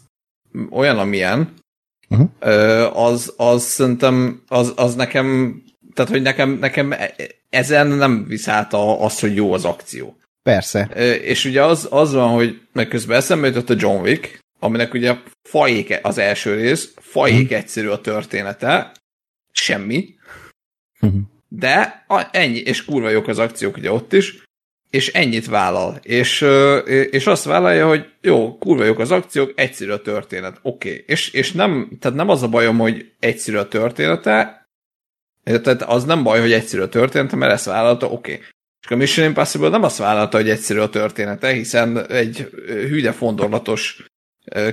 olyan, amilyen, Uh-huh. Az, az szerintem, az, az nekem, tehát hogy nekem, nekem e- ezen nem visz át a, az, hogy jó az akció. Persze. És ugye az, az van, hogy meg közben eszembe jutott a John Wick, aminek ugye fajék az első rész, fajék egyszerű a története, semmi, Mhm. de a, ennyi, és kurva jók az akciók ugye ott is, és ennyit vállal. És, és azt vállalja, hogy jó, kurva jók az akciók, egyszerű a történet, oké. Okay. És, és nem, tehát nem az a bajom, hogy egyszerű a története, tehát az nem baj, hogy egyszerű a története, mert ezt vállalta, oké. Okay. És a Mission Impossible nem azt vállalta, hogy egyszerű a története, hiszen egy hűde fondorlatos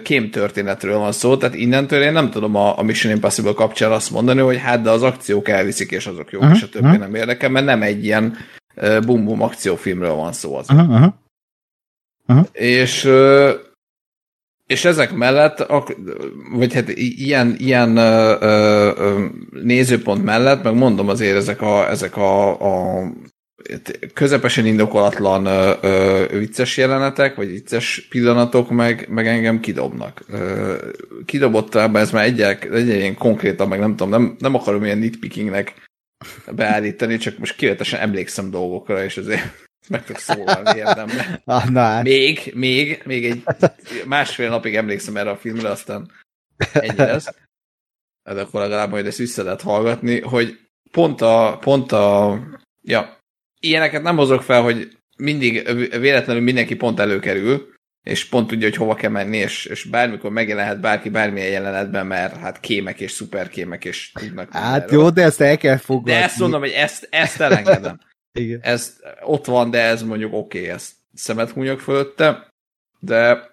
kém történetről van szó, tehát innentől én nem tudom a, a Mission Impossible kapcsán azt mondani, hogy hát de az akciók elviszik, és azok jók, Mhm, és a többi mhm. nem érdekel, mert nem egy ilyen bum-bum akciófilmről van szó az. Uh-huh, uh-huh. És ö, és ezek mellett, vagy hát ilyen, ilyen nézőpont mellett, meg mondom azért ezek a, ezek a, a közepesen indokolatlan ö, ö, vicces jelenetek, vagy vicces pillanatok meg, meg engem kidobnak. Ö, kidobott ebbe, ez már egy, egy ilyen konkrétan, meg nem tudom, nem, nem akarom ilyen nitpickingnek beállítani, csak most kivetesen emlékszem dolgokra, és azért meg tudok szólalni érdemben. Ah, na hát. Még, még, még egy másfél napig emlékszem erre a filmre, aztán ennyi lesz. De akkor legalább majd ezt vissza lehet hallgatni, hogy pont a, pont a, ja, ilyeneket nem hozok fel, hogy mindig véletlenül mindenki pont előkerül, és pont tudja, hogy hova kell menni, és, és bármikor megjelenhet bárki bármilyen jelenetben, mert hát kémek és szuperkémek, és tudnak Hát mindenről. jó, de ezt el kell fogadni. De ezt mondom, hogy ezt, ezt elengedem Igen. ez ott van, de ez mondjuk oké, okay, ezt szemet hunyok fölötte, de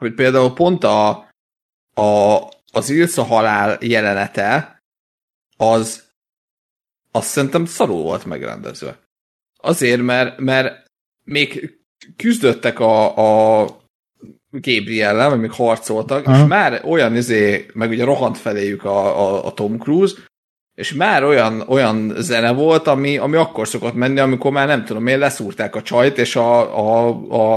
hogy például pont a, a az Ilsa halál jelenete, az azt szerintem szarul volt megrendezve. Azért, mert, mert még küzdöttek a, a Gabriel-lel, vagy még harcoltak, Aha. és már olyan izé, meg ugye rohant feléjük a, a, a Tom Cruise, és már olyan, olyan zene volt, ami, ami akkor szokott menni, amikor már nem tudom én, leszúrták a csajt, és a, a,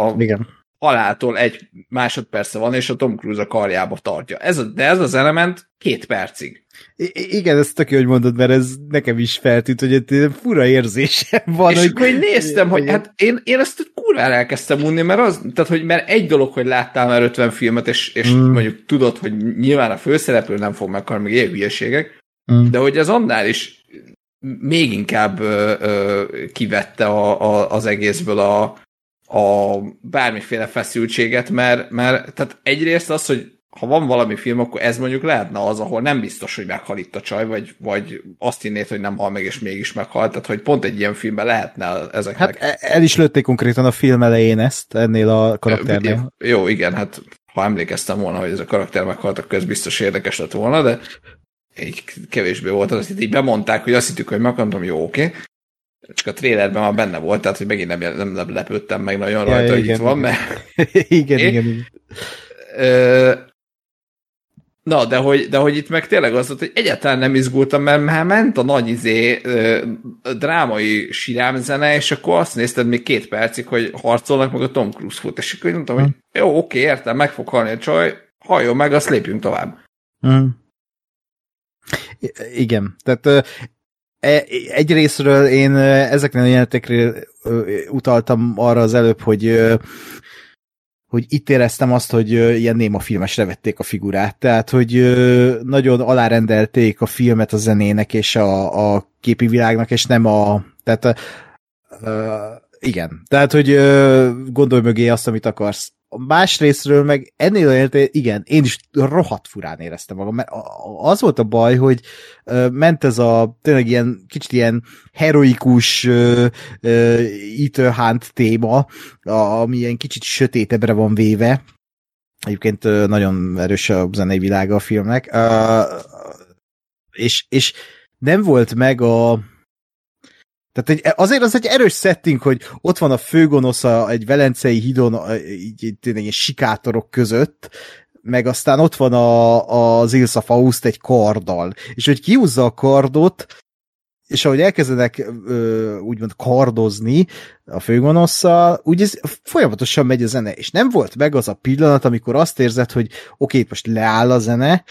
a Igen. Haláltól egy másodperce van, és a Tom Cruise a karjába tartja. Ez a, de ez az element két percig. I- igen, ez tök jó, hogy mondod, mert ez nekem is feltűnt, hogy egy fura érzésem van. és hogy, akkor én néztem, hogy hát én, én ezt kurvára elkezdtem unni, mert, az, tehát, hogy mert egy dolog, hogy láttál már 50 filmet, és, és Mm. mondjuk tudod, hogy nyilván a főszereplő nem fog meghalni, meg ilyen hülyeségek, Mm. de hogy ez annál is még inkább ö, ö, kivette a, a, az egészből a, a bármiféle feszültséget, mert, mert tehát egyrészt az, hogy ha van valami film, akkor ez mondjuk lehetne az, ahol nem biztos, hogy meghal itt a csaj, vagy, vagy azt hinnéd, hogy nem hal meg, és mégis meghal. Tehát, hogy pont egy ilyen filmben lehetne ezeknek. Hát e- el is lőtték konkrétan a film elején ezt, ennél a karakternél. Jó, igen, hát ha emlékeztem volna, hogy ez a karakter meghalt, akkor ez biztos érdekes lett volna, de így kevésbé volt az, azt így bemondták, hogy azt hittük, hogy megmondom, jó, oké. Csak a trailerben már benne volt, tehát hogy megint nem, nem lepődtem meg nagyon Ja, rajta, hogy igen, itt van, mert igen, É? igen, igen. Ö, Na, de hogy, de hogy itt meg tényleg az volt, hogy egyáltalán nem izgultam, mert már ment a nagy izé ö, drámai sirámzene, és akkor azt nézted még két percig, hogy harcolnak, meg a Tom Cruise fut, és akkor mondtam, hogy jó, oké, értem, meg fog halni a csaj, halljon meg, azt lépjünk tovább. Mm. I- Igen, tehát e- egy részről én ö, ezeknél a jelenetekről ö, utaltam arra az előbb, hogy hogy itt éreztem azt, hogy ilyen néma filmesre vették a figurát, tehát hogy nagyon alárendelték a filmet a zenének és a, a képi világnak, és nem a tehát ö, igen, tehát hogy gondolj mögé azt, amit akarsz. A más részről meg ennél jelenetél, igen, én is rohadt furán éreztem magam, mert az volt a baj, hogy ment ez a tényleg ilyen kicsit ilyen heroikus Hunt téma, ami ilyen kicsit sötétebbre van véve. Egyébként nagyon erős a zenei világa a filmnek. És, és nem volt meg a tehát egy, azért az egy erős setting, hogy ott van a főgonosza egy velencei hídon, a- így, így tényleg ilyen sikátorok között, meg aztán ott van a, az Ilsa Faust egy karddal, és hogy kiúzza a kardot, és ahogy elkezdenek ö, úgymond kardozni a főgonosszal, úgy ez folyamatosan megy a zene, és nem volt meg az a pillanat, amikor azt érzed, hogy oké, itt most leáll a zene,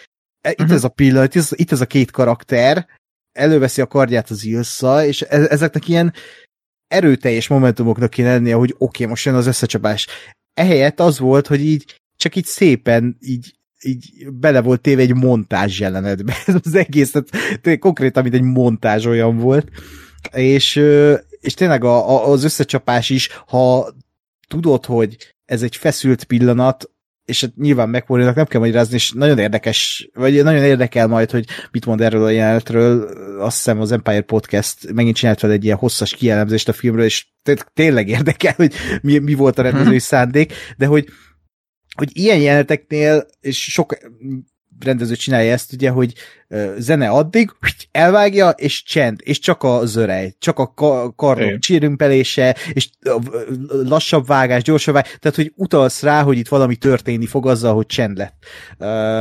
itt uh-huh. ez a pillanat, itt ez, itt ez a két karakter, előveszi a kardját az Ilsa, és e, ezeknek ilyen erőteljes momentumoknak kéne lennie, hogy oké, okay, most jön az összecsapás. Ehelyett az volt, hogy így csak így szépen így így bele volt téve egy montázs jelenetbe. Ez az egész, tehát konkrétan, mint egy montázs olyan volt. És, és tényleg a, a, az összecsapás is, ha tudod, hogy ez egy feszült pillanat, és hát nyilván megfordulnak, nem kell magyarázni, és nagyon érdekes, vagy nagyon érdekel majd, hogy mit mond erről a jelenetről. Azt hiszem az Empire Podcast megint csinált fel egy ilyen hosszas kielemzést a filmről, és tényleg érdekel, hogy mi, mi volt a rendezői hmm. szándék, de hogy hogy ilyen jeleneteknél, és sok rendező csinálja ezt, ugye, hogy zene addig, elvágja, és csend, és csak a zörej, csak a karnok csírümpelése, és lassabb vágás, gyorsabb vágás, tehát, hogy utalsz rá, hogy itt valami történni fog azzal, hogy csend lett.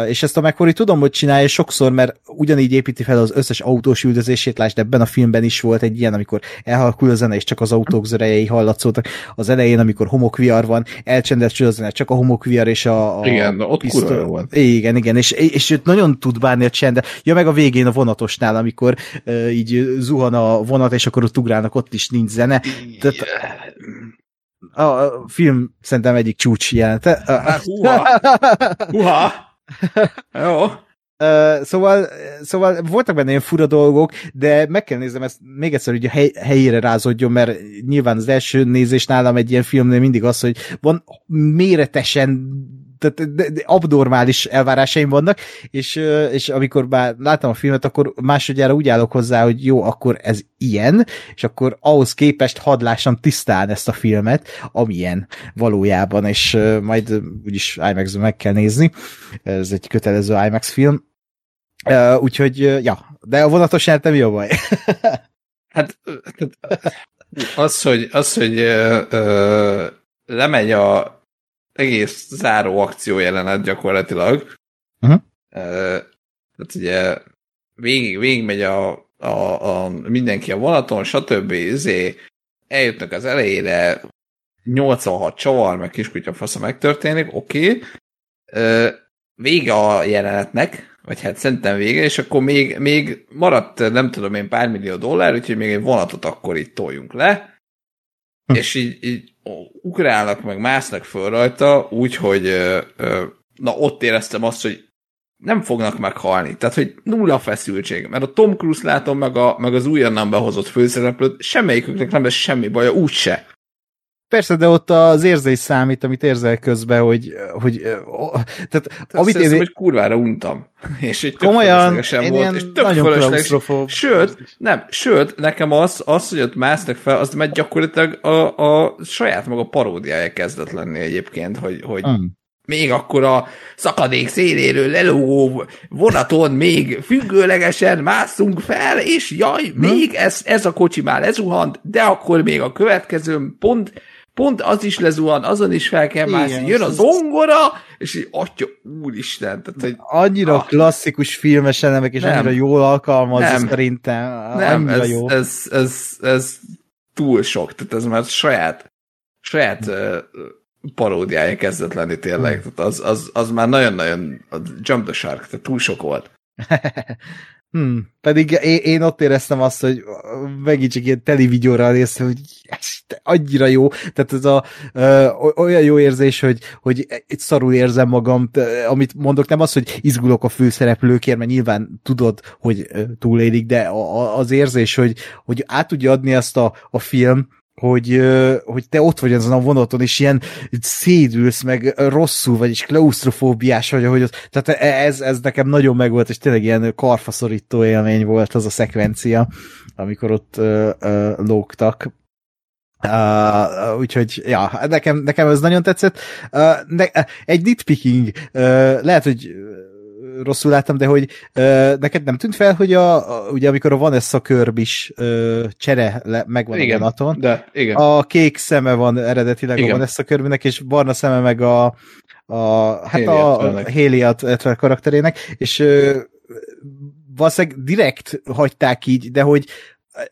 És ezt a McQuarrie tudom, hogy csinálja sokszor, mert ugyanígy építi fel az összes autós üldözését, lásd, ebben a filmben is volt egy ilyen, amikor elhalkul a zene, és csak az autók zörejei hallatszódtak. Az elején, amikor homokviar van, elcsendesül a zene, csak a homokviar és a, a Igen, ott kurva volt. Igen, igen, és, és nagyon tud bánni a csendet. Ja, meg a végén a vonatosnál, amikor uh, így zuhan a vonat, és akkor ott ugrálnak, ott is nincs zene. Tehát a, film szerintem egyik csúcs jelente. Húha! Húha! Jó. Uh, szóval, szóval voltak benne ilyen fura dolgok, de meg kell néznem ezt még egyszer, hogy a hely, helyére rázódjon, mert nyilván az első nézés nálam egy ilyen filmnél mindig az, hogy van méretesen tehát abnormális elvárásaim vannak, és, és amikor már láttam a filmet, akkor másodjára úgy állok hozzá, hogy jó, akkor ez ilyen, és akkor ahhoz képest hadlássam tisztán ezt a filmet, amilyen valójában, és majd úgyis imax meg kell nézni, ez egy kötelező IMAX film, úgyhogy, ja, de a vonatos mi a baj? hát, az, hogy, az, hogy ö, ö, lemegy a egész záró akció jelenet gyakorlatilag. Uh-huh. Tehát ugye végig, végig megy a, a, a, mindenki a vonaton, stb. Izé, eljutnak az elejére, 86 csavar, meg kiskutya fasza megtörténik, oké. Okay. Vége a jelenetnek, vagy hát szerintem vége, és akkor még, még maradt, nem tudom én, pár millió dollár, úgyhogy még egy vonatot akkor itt toljunk le. És így, így ugrálnak, meg másznak föl rajta, úgyhogy na ott éreztem azt, hogy nem fognak meghalni. Tehát, hogy nulla feszültség. Mert a Tom Cruise látom, meg, a, meg az újonnan behozott főszereplőt, semmelyiküknek nem lesz semmi baja, úgyse. Persze, de ott az érzés számít, amit érzel közben, hogy, hogy tehát, tehát amit én... hogy kurvára untam. És egy komolyan, én volt, és tök fölösleges. Sőt, nem, sőt, nekem az, az, hogy ott másznak fel, az mert gyakorlatilag a, a saját maga paródiája kezdett lenni egyébként, hogy, hogy hmm még akkor a szakadék széléről lelógó vonaton még függőlegesen mászunk fel, és jaj, még ez, ez a kocsi már lezuhant, de akkor még a következő pont pont az is lezuhan, azon is fel kell mászni, jön a zongora, és így, atya, úristen. Tehát, hogy, annyira ah, klasszikus filmes elemek, és nem, annyira jól alkalmazza nem, szerintem. Nem, ez, jó. Ez, ez, ez, ez túl sok, tehát ez már saját, saját uh, paródiája kezdett lenni tényleg. Hmm. Tehát az, az, az már nagyon-nagyon Jump the Shark, tehát túl sok volt. Hmm, pedig én, én ott éreztem azt, hogy megint csak ilyen teli videóra néztem, hogy ez annyira jó, tehát ez a ö, olyan jó érzés, hogy, hogy egy szarul érzem magam, amit mondok, nem az, hogy izgulok a főszereplőkért, mert nyilván tudod, hogy túlélik, de a, az érzés, hogy, hogy át tudja adni azt a, a film, hogy, hogy te ott vagy azon a vonaton, és ilyen szédülsz, meg rosszul vagy, és klaustrofóbiás vagy, hogy ott, tehát e, ez, ez nekem nagyon megvolt, és tényleg ilyen karfaszorító élmény volt az a szekvencia, amikor ott ö, ö, lógtak. Uh, úgyhogy, ja, nekem, nekem ez nagyon tetszett. Uh, ne, egy nitpicking, uh, lehet, hogy rosszul láttam, de hogy ö, neked nem tűnt fel, hogy a, a ugye amikor a Vanessa Körb is ö, csere le, megvan igen, a vonaton, de, igen. a kék szeme van eredetileg igen. a Vanessa Körbnek, és barna szeme meg a, a hát Haley a, a karakterének, és ö, valószínűleg direkt hagyták így, de hogy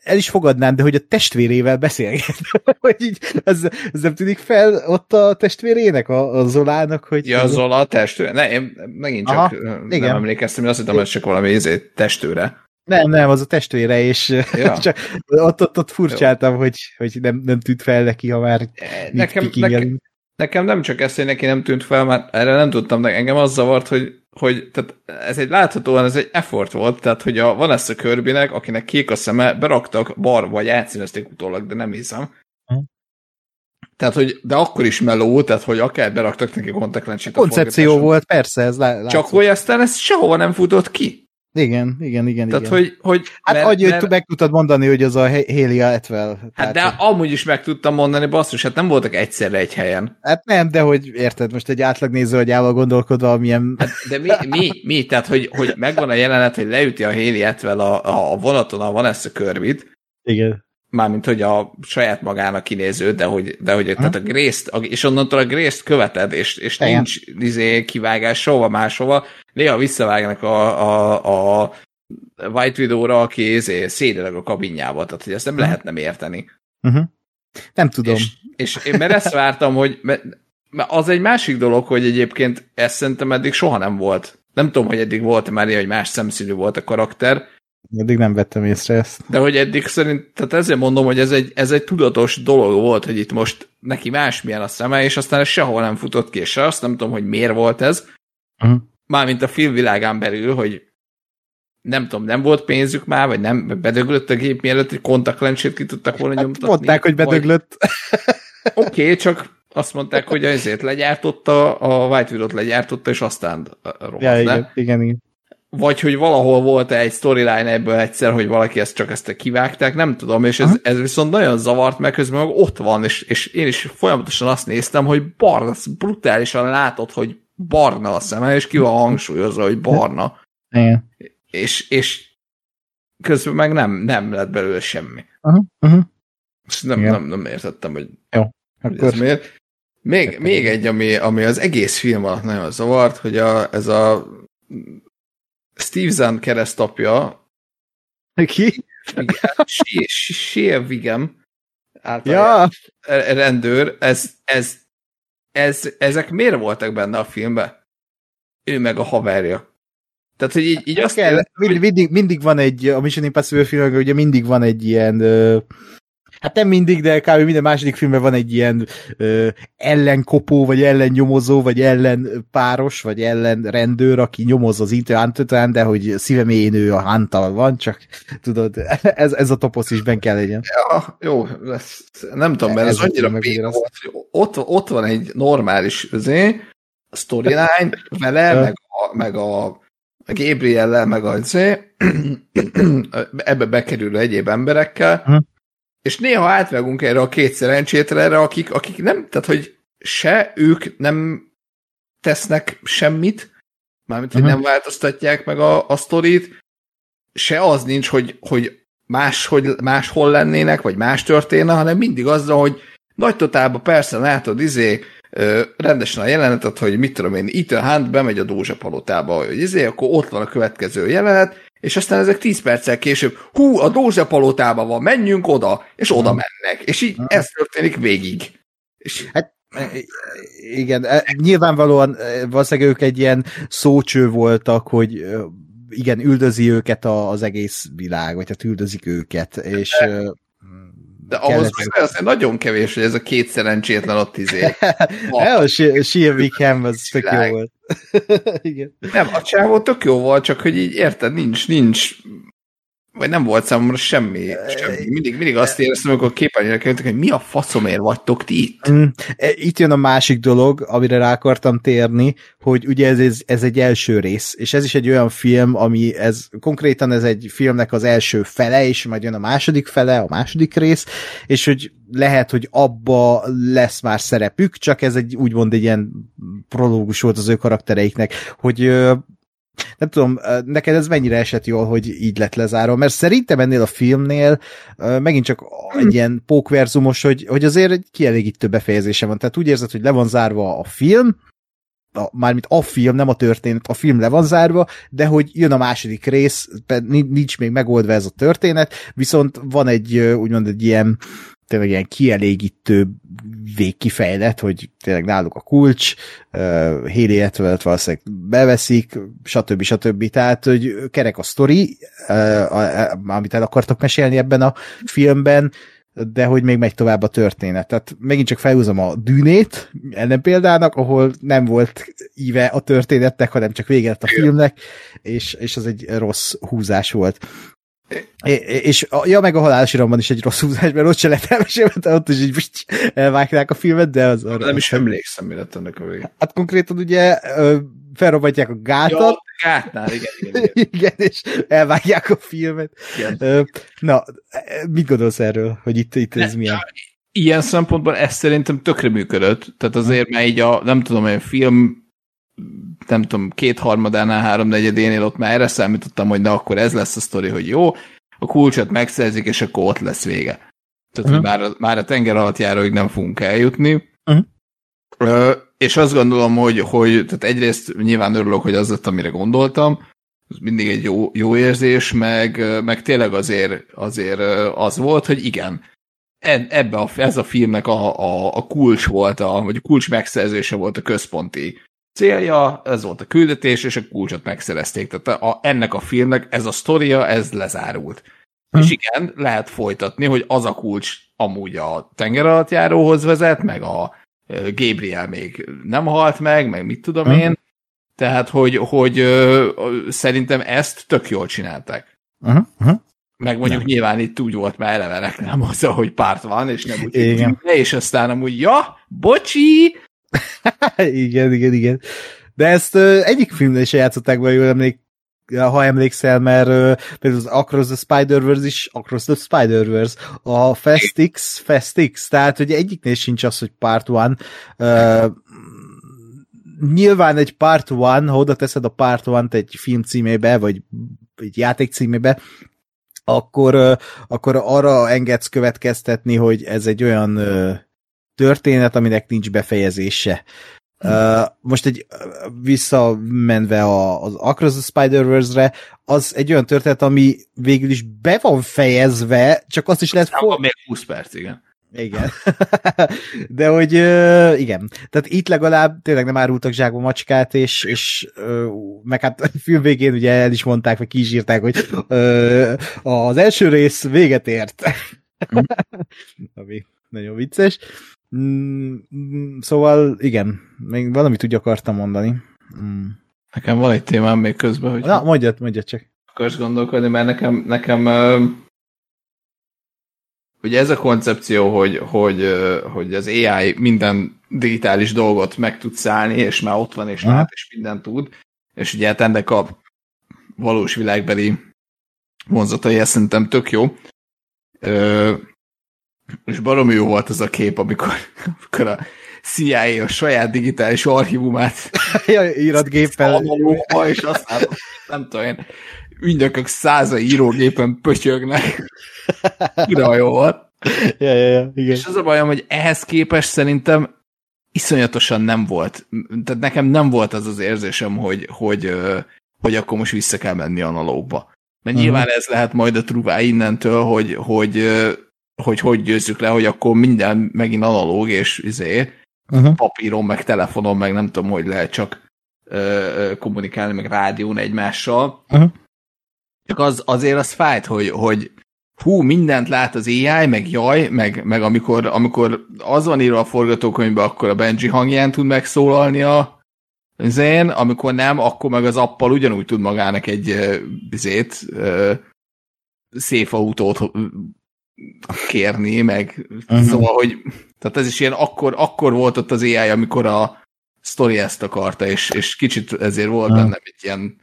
el is fogadnám, de hogy a testvérével beszélget. hogy így, ez, ez nem tűnik fel ott a testvérének, a, a Zolának, hogy... Ja, Zola a testőre? Ne, én megint csak Aha, nem igen. emlékeztem, hogy azt hittem, hogy csak valami izé, testőre. Nem, nem, az a testvére, és Ja. csak ott, ott, ott furcsáltam, hogy, hogy nem, nem tűnt fel neki, ha már Nekem, nekem, nekem, nekem nem csak ez, hogy neki nem tűnt fel, mert erre nem tudtam, de engem az zavart, hogy, hogy tehát ez egy láthatóan ez egy effort volt, tehát hogy a Vanessa Kirbynek, akinek kék a szeme, beraktak bar, vagy átszínezték utólag, de nem hiszem. Hm. Tehát, hogy, de akkor is meló, tehát, hogy akár beraktak neki kontaktlencsét. a Koncepció forgatáson. volt, persze, ez lá, látszott. Csak hogy aztán ez sehova nem futott ki. Igen, igen, igen. Tehát, igen. hogy, hogy Hát mert- annyi, hogy mert- tu- meg tudtad mondani, hogy az a He- Hélia Etvel. Hát de hogy- amúgy is meg tudtam mondani, basszus, hát nem voltak egyszerre egy helyen. Hát nem, de hogy érted, most egy átlag néző agyával gondolkodva, milyen... Hát, de mi, mi, mi? Tehát, hogy, hogy megvan a jelenet, hogy leüti a Haley Atwell a, a vonaton a Vanessa Körbit, Igen. Mármint, hogy a saját magának kinéző, de hogy, de hogy tehát a a- és onnantól a Grace-t követed, és, és Igen. nincs izé, kivágás soha máshova. Néha visszavágnak a, a, a White Widow-ra, aki izé, szédeleg a kabinjába, tehát hogy ezt nem lehet nem érteni. Uh-huh. Nem tudom. És, és én mert ezt vártam, hogy mert, mert az egy másik dolog, hogy egyébként ezt szerintem eddig soha nem volt. Nem tudom, hogy eddig volt már ilyen, hogy más szemszínű volt a karakter, Eddig nem vettem észre ezt. de hogy eddig szerint, tehát ezért mondom, hogy ez egy, ez egy tudatos dolog volt, hogy itt most neki másmilyen a szeme, és aztán ez sehol nem futott ki, és se azt nem tudom, hogy miért volt ez. Uh-huh. Mármint a filmvilágán belül, hogy nem tudom, nem volt pénzük már, vagy nem, bedöglött a gép mielőtt, hogy kontaktlencsét ki tudtak volna Hát nyomtatni. mondták, hogy bedöglött. Oké, okay, csak azt mondták, hogy ezért legyártotta, a White Widow-t legyártotta, és aztán rohadt Ja, igen, igen, igen. Vagy hogy valahol volt egy storyline ebből egyszer, hogy valaki ezt csak ezt kivágták, nem tudom, és ez, ez viszont nagyon zavart, mert közben meg ott van, és, és én is folyamatosan azt néztem, hogy barna, brutálisan látod, hogy barna a szeme, és ki van hangsúlyozva, hogy barna, igen. és, és közben meg nem, nem lett belőle semmi. Uh-huh. És nem, Igen. nem, nem értettem, hogy hogy Akkor ez miért. Még, még egy, ami, ami az egész film alatt nagyon zavart, hogy a, ez a Steve Zahn keresztapja, ki? Shea Vigem által Ja, rendőr, ez, ez, ez, ezek miért voltak benne a filmben? Ő meg a haverja. Tehát, hogy így, így azt kell, mindig, mindig, mindig van egy, a Mission Impossible filmekben ugye mindig van egy ilyen, ö, hát nem mindig, de kb. minden második filmben van egy ilyen ö, ellenkopó, vagy ellennyomozó, vagy ellenpáros, vagy ellenrendőr, aki nyomoz az után, de hogy szíveméjén ő a Huntal van, csak tudod, ez, ez a toposz is ben kell legyen. Ja, jó, ez, nem tudom, mert ez, Ez annyira hogy ott, ott van egy normális özé, storyline vele, meg a, meg a Gabriellel, meg a zé, ebbe bekerülő egyéb emberekkel, Hm. És néha átvágunk erre a két szerencsétlenre, akik, akik nem, tehát hogy se ők nem tesznek semmit, mármint, hogy Aha. nem változtatják meg a, a sztorit, se az nincs, hogy, hogy más, hogy máshol lennének, vagy más történne, hanem mindig azzal, hogy nagy totálban persze látod, izé, ö, rendesen a jelenetet, hogy mit tudom én, Ethan Hunt bemegy a Dózsa palotába, hogy izé, akkor ott van a következő jelenet, és aztán ezek 10 perccel később, hú, a Dózsa palotában van, menjünk oda, és oda mennek. És így ez történik végig. És Igen, e, nyilvánvalóan e, valószínűleg ők egy ilyen szócső voltak, hogy igen, üldözi őket az egész világ, vagy hát üldözik őket, és ö, de ahhoz azért nagyon kevés, hogy ez a két szerencsétlen ott izé. Ja, a Wickham, az tök jó volt. Igen. Nem, a csávó tök jó volt, csak hogy így érted, nincs, nincs, vagy nem volt számomra semmi, semmi. Mindig, mindig azt éreztem, amikor képernyőre kerültek, hogy mi a faszomért vagytok ti itt? Mm, e, Itt jön a másik dolog, amire rá akartam térni, hogy ugye ez, ez, ez egy első rész, és ez is egy olyan film, ami ez konkrétan ez egy filmnek az első fele, és majd jön a második fele, a második rész, és hogy lehet, hogy abba lesz már szerepük, csak ez egy úgymond egy ilyen prológus volt az ő karaktereiknek, hogy nem tudom, neked ez mennyire esett jól, hogy így lett lezárva, mert szerintem ennél a filmnél megint csak egy ilyen pókverzumos, hogy, hogy azért egy kielégítő befejezése van. Tehát úgy érzed, hogy le van zárva a film, a, mármint a film, nem a történet, a film le van zárva, de hogy jön a második rész, nincs még megoldva ez a történet, viszont van egy úgymond egy ilyen tényleg ilyen kielégítő végkifejlet, hogy tényleg náluk a kulcs, uh, Haley Atwell-t valószínűleg beveszik, stb. stb. Tehát, hogy kerek a sztori, uh, amit el akartak mesélni ebben a filmben, de hogy még megy tovább a történet. Tehát megint csak felhúzom a dűnét, ellen példának, ahol nem volt íve a történetnek, hanem csak vége lett a filmnek, és, és az egy rossz húzás volt. És a, ja, meg a halálos iramban is egy rossz húzás, mert ott se lett elmesélve, ott is így elvágták a filmet, de az arra... Nem is emlékszem, mi lett ennek a vége. Hát konkrétan ugye felrobbantják a gátat. Ja, a gátnál, igen, igen, igen. igen, és elvágják a filmet. Igen. Na, mit gondolsz erről, hogy itt, itt ez milyen? Ilyen szempontból ez szerintem tökre működött, tehát azért, mert így a, nem tudom, egy film nem tudom, kétharmadánál, háromnegyedénél ott már erre számítottam, hogy na akkor ez lesz a sztori, hogy jó, a kulcsot megszerzik, és akkor ott lesz vége. Tehát, uh-huh. már, már a tenger alatt járóig nem fogunk eljutni. Uh-huh. Ö, és azt gondolom, hogy, hogy tehát egyrészt nyilván örülök, hogy az lett, amire gondoltam, ez mindig egy jó, jó érzés, meg, meg tényleg azért, azért az volt, hogy igen, ebbe a, ez a filmnek a, a, a kulcs volt, a, vagy a kulcs megszerzése volt a központi célja, ez volt a küldetés, és a kulcsot megszerezték. Tehát a, ennek a filmnek ez a sztoria, ez lezárult. Hm. És igen, lehet folytatni, hogy az a kulcs amúgy a tengeralattjáróhoz vezet, meg a Gabriel még nem halt meg, meg mit tudom hm. én. Tehát, hogy, hogy ö, szerintem ezt tök jól csinálták. Uh-huh, uh-huh. Meg mondjuk nem. nyilván itt úgy volt már eleve nem az, hogy párt van, és nem úgy, igen. és aztán amúgy, ja, bocsi, igen, igen, igen. De ezt uh, egyik filmnél is játszották be, jól emlék, ha emlékszel, mert uh, például az Across the Spider-Verse is Across the Spider-Verse, a Fast X, Fast X, tehát hogy egyiknél sincs az, hogy Part 1. Uh, nyilván egy Part 1, ha oda teszed a Part 1 egy film címébe, vagy egy játék címébe, akkor, akkor arra engedsz következtetni, hogy ez egy olyan történet, aminek nincs befejezése. Uh, most egy visszamenve a, az Across the Spider-Verse-re, az egy olyan történet, ami végül is be van fejezve, csak azt is lehet... For... még 20 perc, igen. Igen. De hogy uh, igen. Tehát itt legalább tényleg nem árultak zsákba macskát, és, és uh, meg hát a film végén ugye el is mondták, vagy ki is írták, hogy uh, az első rész véget ért. Mm. Ami nagyon vicces. Mm, mm, szóval igen, még valamit úgy akartam mondani. Mm. Nekem van egy témám még közben, hogy... Na, mondjad, mondjad csak. Akarsz gondolkodni, mert nekem, nekem ugye ez a koncepció, hogy, hogy, hogy az AI minden digitális dolgot meg tud szállni, és már ott van, és Aha. lát, és mindent tud, és ugye hát ennek a valós világbeli vonzatai, ez szerintem tök jó. És baromi jó volt az a kép, amikor, amikor a CIA a saját digitális archívumát ja, íratgéppel és aztán nem tudom én, ügynökök száza írógépen pötyögnek. Ura jó volt. Ja, ja, ja, igen. És az a bajom, hogy ehhez képest szerintem iszonyatosan nem volt. Tehát nekem nem volt az az érzésem, hogy, hogy, hogy akkor most vissza kell menni analógba. Mert uh-huh. nyilván ez lehet majd a truvá innentől, hogy, hogy hogy hogy győzzük le, hogy akkor minden megint analóg, és izé, uh-huh. papíron, meg telefonon, meg nem tudom, hogy lehet csak ö, kommunikálni, meg rádión egymással. Uh-huh. Csak az, azért az fájt, hogy, hogy hú, mindent lát az AI, meg jaj, meg, meg amikor, amikor az van írva a forgatókönyvben, akkor a Benji hangján tud megszólalni a zén, amikor nem, akkor meg az appal ugyanúgy tud magának egy bizét, szép autót kérni, meg uh-huh. szóval, hogy tehát ez is ilyen akkor, akkor volt ott az AI, amikor a sztori ezt akarta, és, és kicsit ezért volt uh-huh. bennem egy ilyen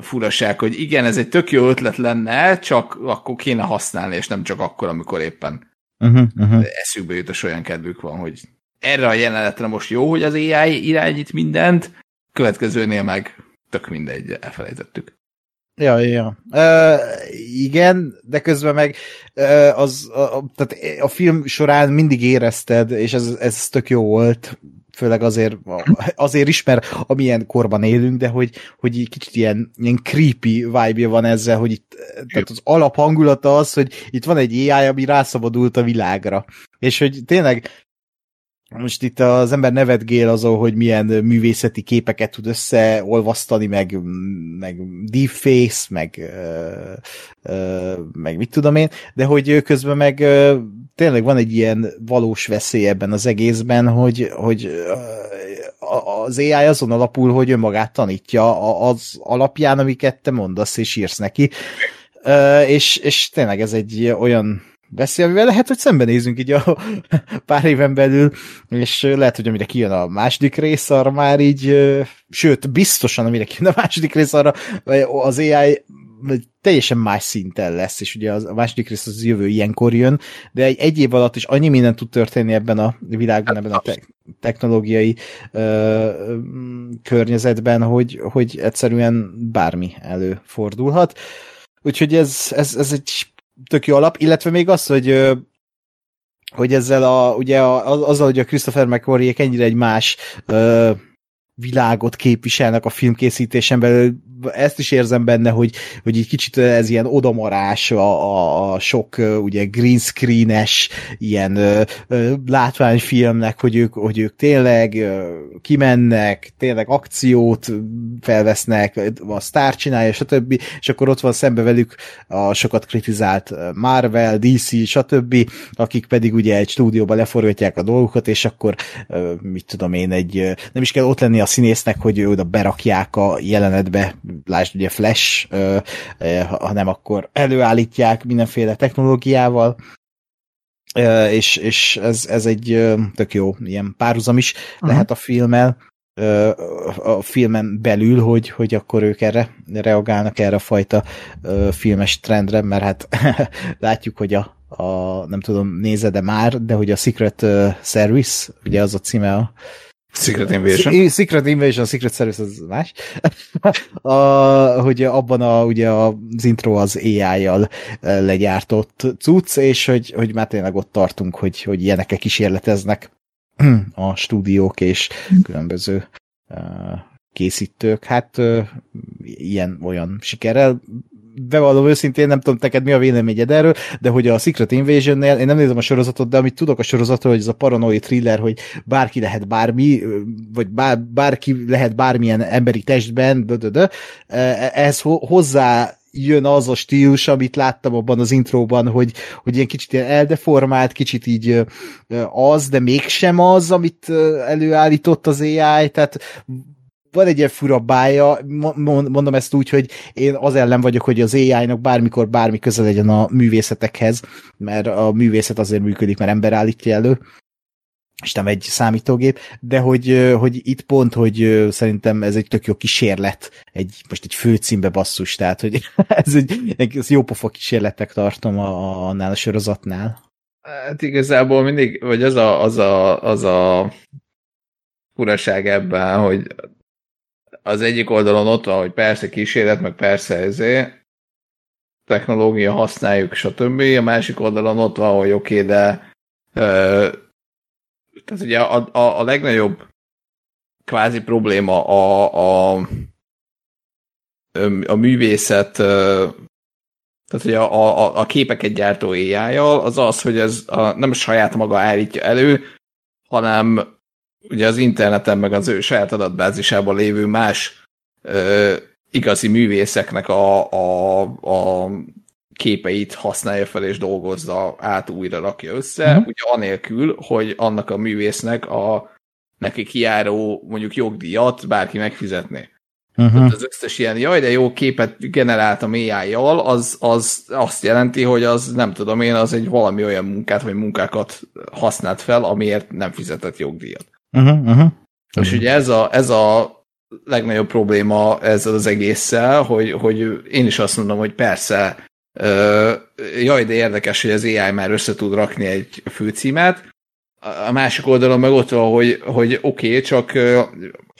furaság, hogy igen, ez egy tök jó ötlet lenne, csak akkor kéne használni, és nem csak akkor, amikor éppen uh-huh, uh-huh. eszükbe jut, és olyan kedvük van, hogy erre a jelenetre most jó, hogy az AI irányít mindent, következőnél meg tök mindegy, elfelejtettük. Ja, ja. Uh, igen, de közben meg uh, az, a, a, tehát a film során mindig érezted, és ez, ez tök jó volt, főleg azért, azért is, mert amilyen korban élünk, de hogy, hogy egy kicsit ilyen, ilyen creepy vibe van ezzel, hogy itt tehát az alaphangulata az, hogy itt van egy AI, ami rászabadult a világra. És hogy tényleg most itt az ember nevetgél azon, hogy milyen művészeti képeket tud összeolvasztani, meg, meg deepface, meg, meg mit tudom én, de hogy közben meg tényleg van egy ilyen valós veszély ebben az egészben, hogy, hogy az AI azon alapul, hogy önmagát tanítja az alapján, amiket te mondasz és írsz neki. És, és tényleg ez egy olyan veszély, amivel lehet, hogy szembenézünk így a pár éven belül, és lehet, hogy amire kijön a második rész, arra már így, sőt, biztosan amire kijön a második rész, arra az AI teljesen más szinten lesz, és ugye a második rész az jövő ilyenkor jön, de egy, egy év alatt is annyi minden tud történni ebben a világban, ebben a te- technológiai ö, környezetben, hogy, hogy egyszerűen bármi előfordulhat. Úgyhogy ez, ez, ez egy tök jó alap, illetve még az, hogy hogy ezzel a, ugye a, azzal, hogy a Christopher mcquarrie ennyire egy más ö, világot képviselnek a filmkészítésen belül, ezt is érzem benne, hogy, hogy egy kicsit ez ilyen odamarás a, a, a sok ugye green screenes ilyen ö, ö, látványfilmnek, hogy ők, hogy ők tényleg ö, kimennek, tényleg akciót felvesznek, a sztár csinálja, stb. És akkor ott van szembe velük a sokat kritizált Marvel, DC, stb., akik pedig ugye egy stúdióba leforgatják a dolgokat, és akkor mit tudom én, egy nem is kell ott lenni a színésznek, hogy ő oda berakják a jelenetbe lásd ugye Flash, ö, hanem akkor előállítják mindenféle technológiával, és, és ez, ez egy tök jó ilyen párhuzam is uh-huh. lehet a filmmel, a filmen belül, hogy, hogy akkor ők erre reagálnak erre a fajta filmes trendre, mert hát látjuk, hogy a, a nem tudom, nézede már, de hogy a Secret Service, ugye az a címe a Secret Invasion. Secret Invasion, Secret Service az más. a, hogy abban a, ugye az intro az AI-jal legyártott cucc, és hogy, hogy már tényleg ott tartunk, hogy, hogy ilyenekkel kísérleteznek a stúdiók és különböző készítők. Hát ilyen-olyan sikerrel bevallom őszintén, nem tudom neked mi a véleményed erről, de hogy a Secret Invasion-nél, én nem nézem a sorozatot, de amit tudok a sorozatról, hogy ez a paranoid thriller, hogy bárki lehet bármi, vagy bár, bárki lehet bármilyen emberi testben, de, de, ehhez hozzá jön az a stílus, amit láttam abban az intróban, hogy, hogy ilyen kicsit ilyen eldeformált, kicsit így az, de mégsem az, amit előállított az AI, tehát van egy ilyen fura bája, mondom ezt úgy, hogy én az ellen vagyok, hogy az AI-nak bármikor bármi köze legyen a művészetekhez, mert a művészet azért működik, mert ember állítja elő, és nem egy számítógép, de hogy, hogy itt pont, hogy szerintem ez egy tök jó kísérlet, egy, most egy főcímbe basszus, tehát hogy ez egy, ez jó pofa kísérletek tartom a, a, annál a sorozatnál. Hát igazából mindig, vagy az a, az a, az a furaság ebben, hogy az egyik oldalon ott van, hogy persze kísérlet, meg persze ezé, technológia használjuk, stb. A másik oldalon ott van, hogy oké, okay, de ö, tehát ugye a, a, a legnagyobb kvázi probléma a, a, a művészet, tehát ugye a, a, a képeket gyártó ai az az, hogy ez a, nem saját maga állítja elő, hanem ugye az interneten, meg az ő saját adatbázisában lévő más ö, igazi művészeknek a, a, a képeit használja fel és dolgozza át, újra rakja össze, uh-huh. ugye anélkül, hogy annak a művésznek a neki kiáró mondjuk jogdíjat bárki megfizetné. Uh-huh. Tehát az összes ilyen, jaj, de jó képet generáltam AI-jal, az, az azt jelenti, hogy az nem tudom én, az egy valami olyan munkát vagy munkákat használt fel, amiért nem fizetett jogdíjat. Uh-huh, uh-huh. És ugye ez a, ez a legnagyobb probléma ezzel az egésszel, hogy, hogy én is azt mondom, hogy persze, uh, jaj, de érdekes, hogy az AI már össze tud rakni egy főcímet, a másik oldalon meg ott van, hogy, hogy oké, okay, csak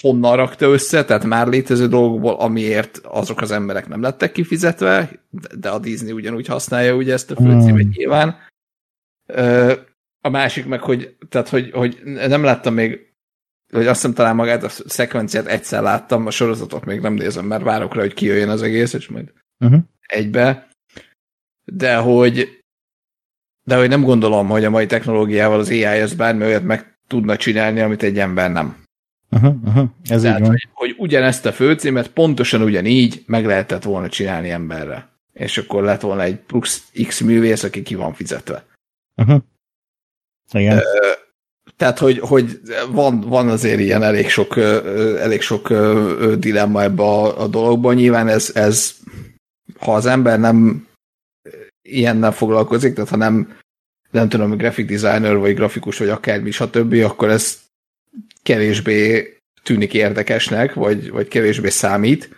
honnan rakta össze, tehát már létező dolgokból, amiért azok az emberek nem lettek kifizetve, de a Disney ugyanúgy használja ugye ezt a főcímet mm. nyilván. A másik meg, hogy, tehát, hogy, hogy nem láttam még, hogy azt hiszem talán magát a szekvenciát egyszer láttam, a sorozatot még nem nézem, mert várok rá, hogy kijöjjön az egész, és majd uh-huh. egybe. De hogy de hogy nem gondolom, hogy a mai technológiával az AI ezt bármi olyat meg tudna csinálni, amit egy ember nem. Uh-huh, uh-huh. Ez Tehát, így hogy, hogy ugyanezt a főcímet pontosan ugyanígy meg lehetett volna csinálni emberre. És akkor lett volna egy plusz X művész, aki ki van fizetve. Uh-huh. Igen. Tehát, hogy, hogy van, van azért ilyen elég sok, elég sok dilemma ebbe a, a dologban. Nyilván ez, ez, ha az ember nem ilyennel foglalkozik, tehát ha nem, nem tudom, graphic designer, vagy grafikus, vagy akármi, stb., akkor ez kevésbé tűnik érdekesnek, vagy, vagy kevésbé számít,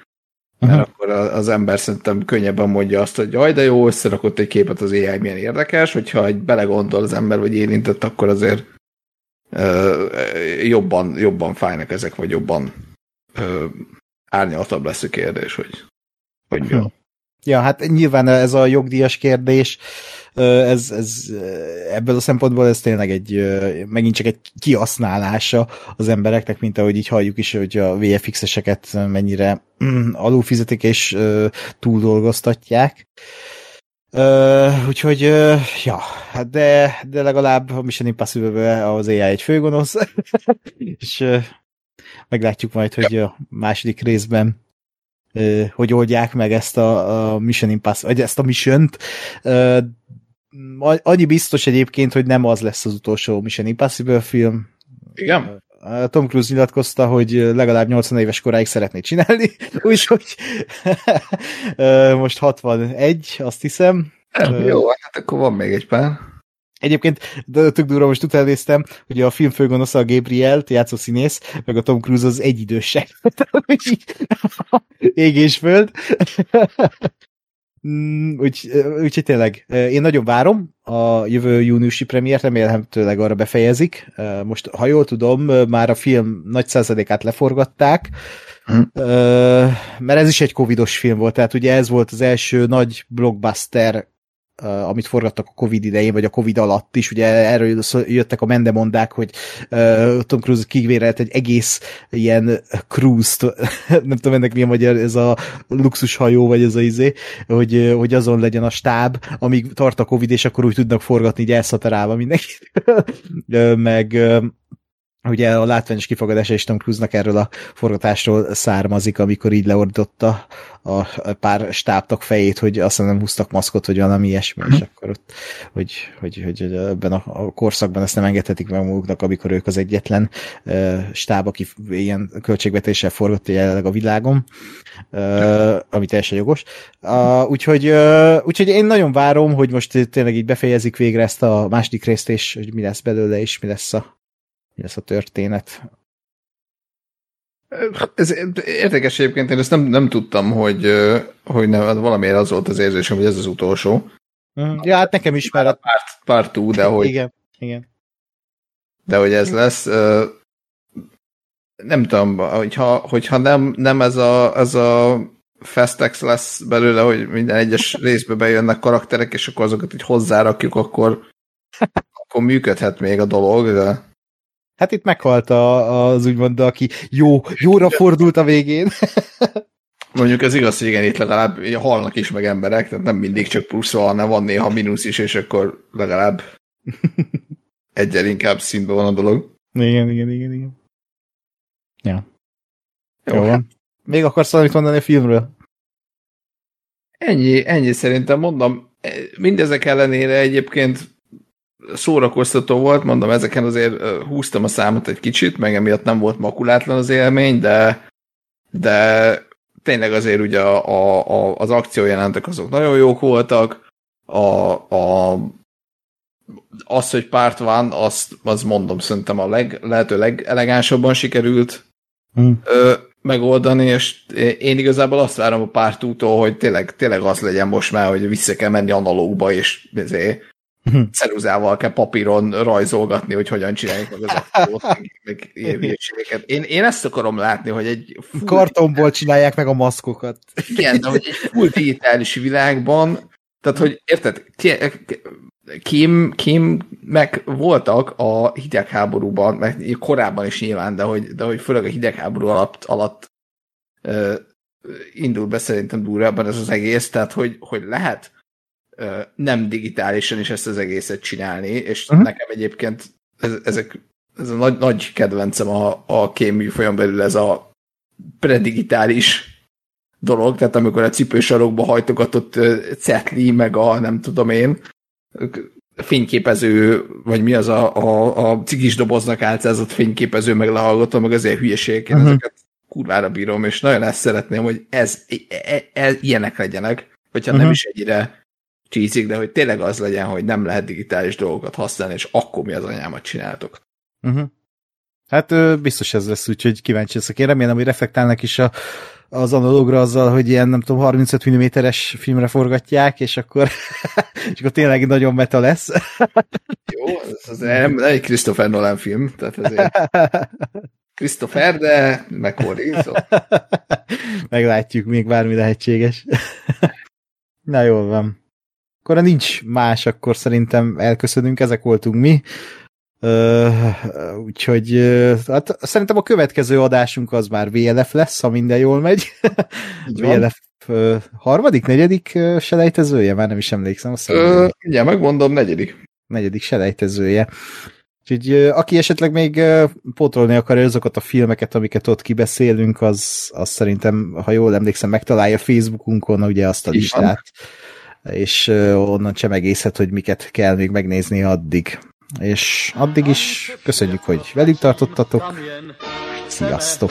mert uh-huh. akkor az ember szerintem könnyebben mondja azt, hogy jaj, de jó, összerakott egy képet az AI, milyen érdekes, hogyha egy belegondol az ember, vagy érintett, akkor azért jobban, jobban fájnak ezek, vagy jobban uh, árnyaltabb lesz a kérdés, hogy, hogy mi uh-huh. Ja, hát nyilván ez a jogdíjas kérdés, ez, ez ebből a szempontból ez tényleg egy, megint csak egy kihasználása az embereknek, mint ahogy így halljuk is, hogy a VFX-eseket mennyire mm, alulfizetik és túldolgoztatják. Uh, úgyhogy, uh, ja, hát de, de legalább a Mission Impossible az AI egy főgonosz, és uh, meglátjuk majd, hogy a második részben hogy oldják meg ezt a, a Mission Impossible, vagy ezt a mission Annyi biztos egyébként, hogy nem az lesz az utolsó Mission Impossible film. Igen? Tom Cruise nyilatkozta, hogy legalább 80 éves koráig szeretné csinálni, úgyhogy most 61, azt hiszem. Jó, hát akkor van még egy pár. Egyébként de tök durva, most utána néztem, hogy a film főgonosza a Gabriel, játszó színész, meg a Tom Cruise az egy idősek. Ég és föld. Mm, úgy, úgyhogy tényleg, én nagyon várom a jövő júniusi premiért, remélhetőleg arra befejezik. Most, ha jól tudom, már a film nagy százalékát leforgatták, hmm. mert ez is egy covidos film volt, tehát ugye ez volt az első nagy blockbuster amit forgattak a Covid idején, vagy a Covid alatt is, ugye erről jöttek a mendemondák, hogy uh, Tom Cruise kivérelt egy egész ilyen cruise-t, nem tudom ennek milyen magyar, ez a luxushajó, vagy ez a izé, hogy, hogy azon legyen a stáb, amíg tart a Covid, és akkor úgy tudnak forgatni, így elszatarálva mindenkit. meg ugye a látványos kifogadása is Tom Cruise-nak erről a forgatásról származik, amikor így leordította a pár stábtak fejét, hogy azt nem húztak maszkot, vagy valami ilyesmi, és akkor ott, hogy, hogy, hogy ebben a, korszakban ezt nem engedhetik meg maguknak, amikor ők az egyetlen stáb, aki ilyen költségvetéssel forgott jelenleg a világon, ami teljesen jogos. Úgyhogy, úgyhogy én nagyon várom, hogy most tényleg így befejezik végre ezt a második részt, és hogy mi lesz belőle, és mi lesz a mi lesz a történet. Ez érdekes egyébként, én ezt nem, nem tudtam, hogy, hogy nem, valamiért az volt az érzésem, hogy ez az utolsó. Mhm. Ja, hát nekem is már a... Part, part two, de hogy... Igen, igen. De hogy ez lesz, nem tudom, hogyha, hogyha nem, nem ez a, ez a Festex lesz belőle, hogy minden egyes részbe bejönnek karakterek, és akkor azokat így hozzárakjuk, akkor, akkor működhet még a dolog, de... Hát itt meghalt a, az úgymond, aki jó, jóra fordult a végén. Mondjuk ez igaz, hogy igen, itt legalább halnak is meg emberek, tehát nem mindig csak plusz van, hanem van néha mínusz is, és akkor legalább egyel inkább színben van a dolog. Igen, igen, igen, igen. Ja. Jó, Jó van. Még akarsz valamit mondani a filmről? Ennyi, ennyi szerintem mondom. Mindezek ellenére egyébként szórakoztató volt, mondom, ezeken azért húztam a számot egy kicsit, meg emiatt nem volt makulátlan az élmény, de, de tényleg azért ugye a, a, a, az akciójelentek azok nagyon jók voltak, a, a, az, hogy párt van, azt, az mondom, szerintem a leg, lehető legelegánsabban sikerült hmm. ö, megoldani, és én igazából azt várom a pártútól, hogy tényleg, tényleg az legyen most már, hogy vissza kell menni analógba, és ezért ceruzával kell papíron rajzolgatni, hogy hogyan csinálják meg az akciót, meg, meg ilyen hülyeségeket. Én, én ezt akarom látni, hogy egy full, Kartonból csinálják meg a maszkokat. igen, de hogy egy full digitális világban, tehát hogy érted, Kim meg voltak a hidegháborúban, meg korábban is nyilván, de hogy, de hogy főleg a hidegháború alatt, alatt uh, indul be szerintem durvában ez az egész, tehát hogy, hogy lehet nem digitálisan is ezt az egészet csinálni, és uh-huh. nekem egyébként ez, ezek, ez a nagy, nagy kedvencem a, a kém folyam belül ez a predigitális dolog, tehát amikor a cipősarokba hajtogatott cetli, meg a nem tudom én, fényképező, vagy mi az a, a, a cigis doboznak álcázott fényképező, meg lehallgató, meg hülyeség, én uh-huh. ezeket kurvára bírom, és nagyon ezt szeretném, hogy ez, ez, ez ilyenek legyenek, hogyha uh-huh. nem is egyre csízik, de hogy tényleg az legyen, hogy nem lehet digitális dolgokat használni, és akkor mi az anyámat csináltok. Uh-huh. Hát biztos ez lesz, úgyhogy kíváncsi leszek. Én remélem, hogy reflektálnak is a, az analogra azzal, hogy ilyen, nem tudom, 35 mm-es filmre forgatják, és akkor, és akkor tényleg nagyon meta lesz. Jó, ez az nem, nem egy Christopher Nolan film, tehát ezért Christopher, de szóval. Meglátjuk, még bármi lehetséges. Na jól van. Akkor nincs más, akkor szerintem elköszönünk, ezek voltunk mi. Uh, úgyhogy uh, hát szerintem a következő adásunk az már VLF lesz, ha minden jól megy. VLF uh, harmadik, negyedik uh, selejtezője? Már nem is emlékszem. Azt uh, ugye, megmondom, negyedik. Negyedik selejtezője. Úgyhogy uh, aki esetleg még uh, pótolni akarja azokat a filmeket, amiket ott kibeszélünk, az, az szerintem, ha jól emlékszem, megtalálja Facebookunkon ugye azt a listát. És onnan csemegészhet, hogy miket kell még megnézni addig. És addig is köszönjük, hogy velük tartottatok. Sziasztok! Sziasztok.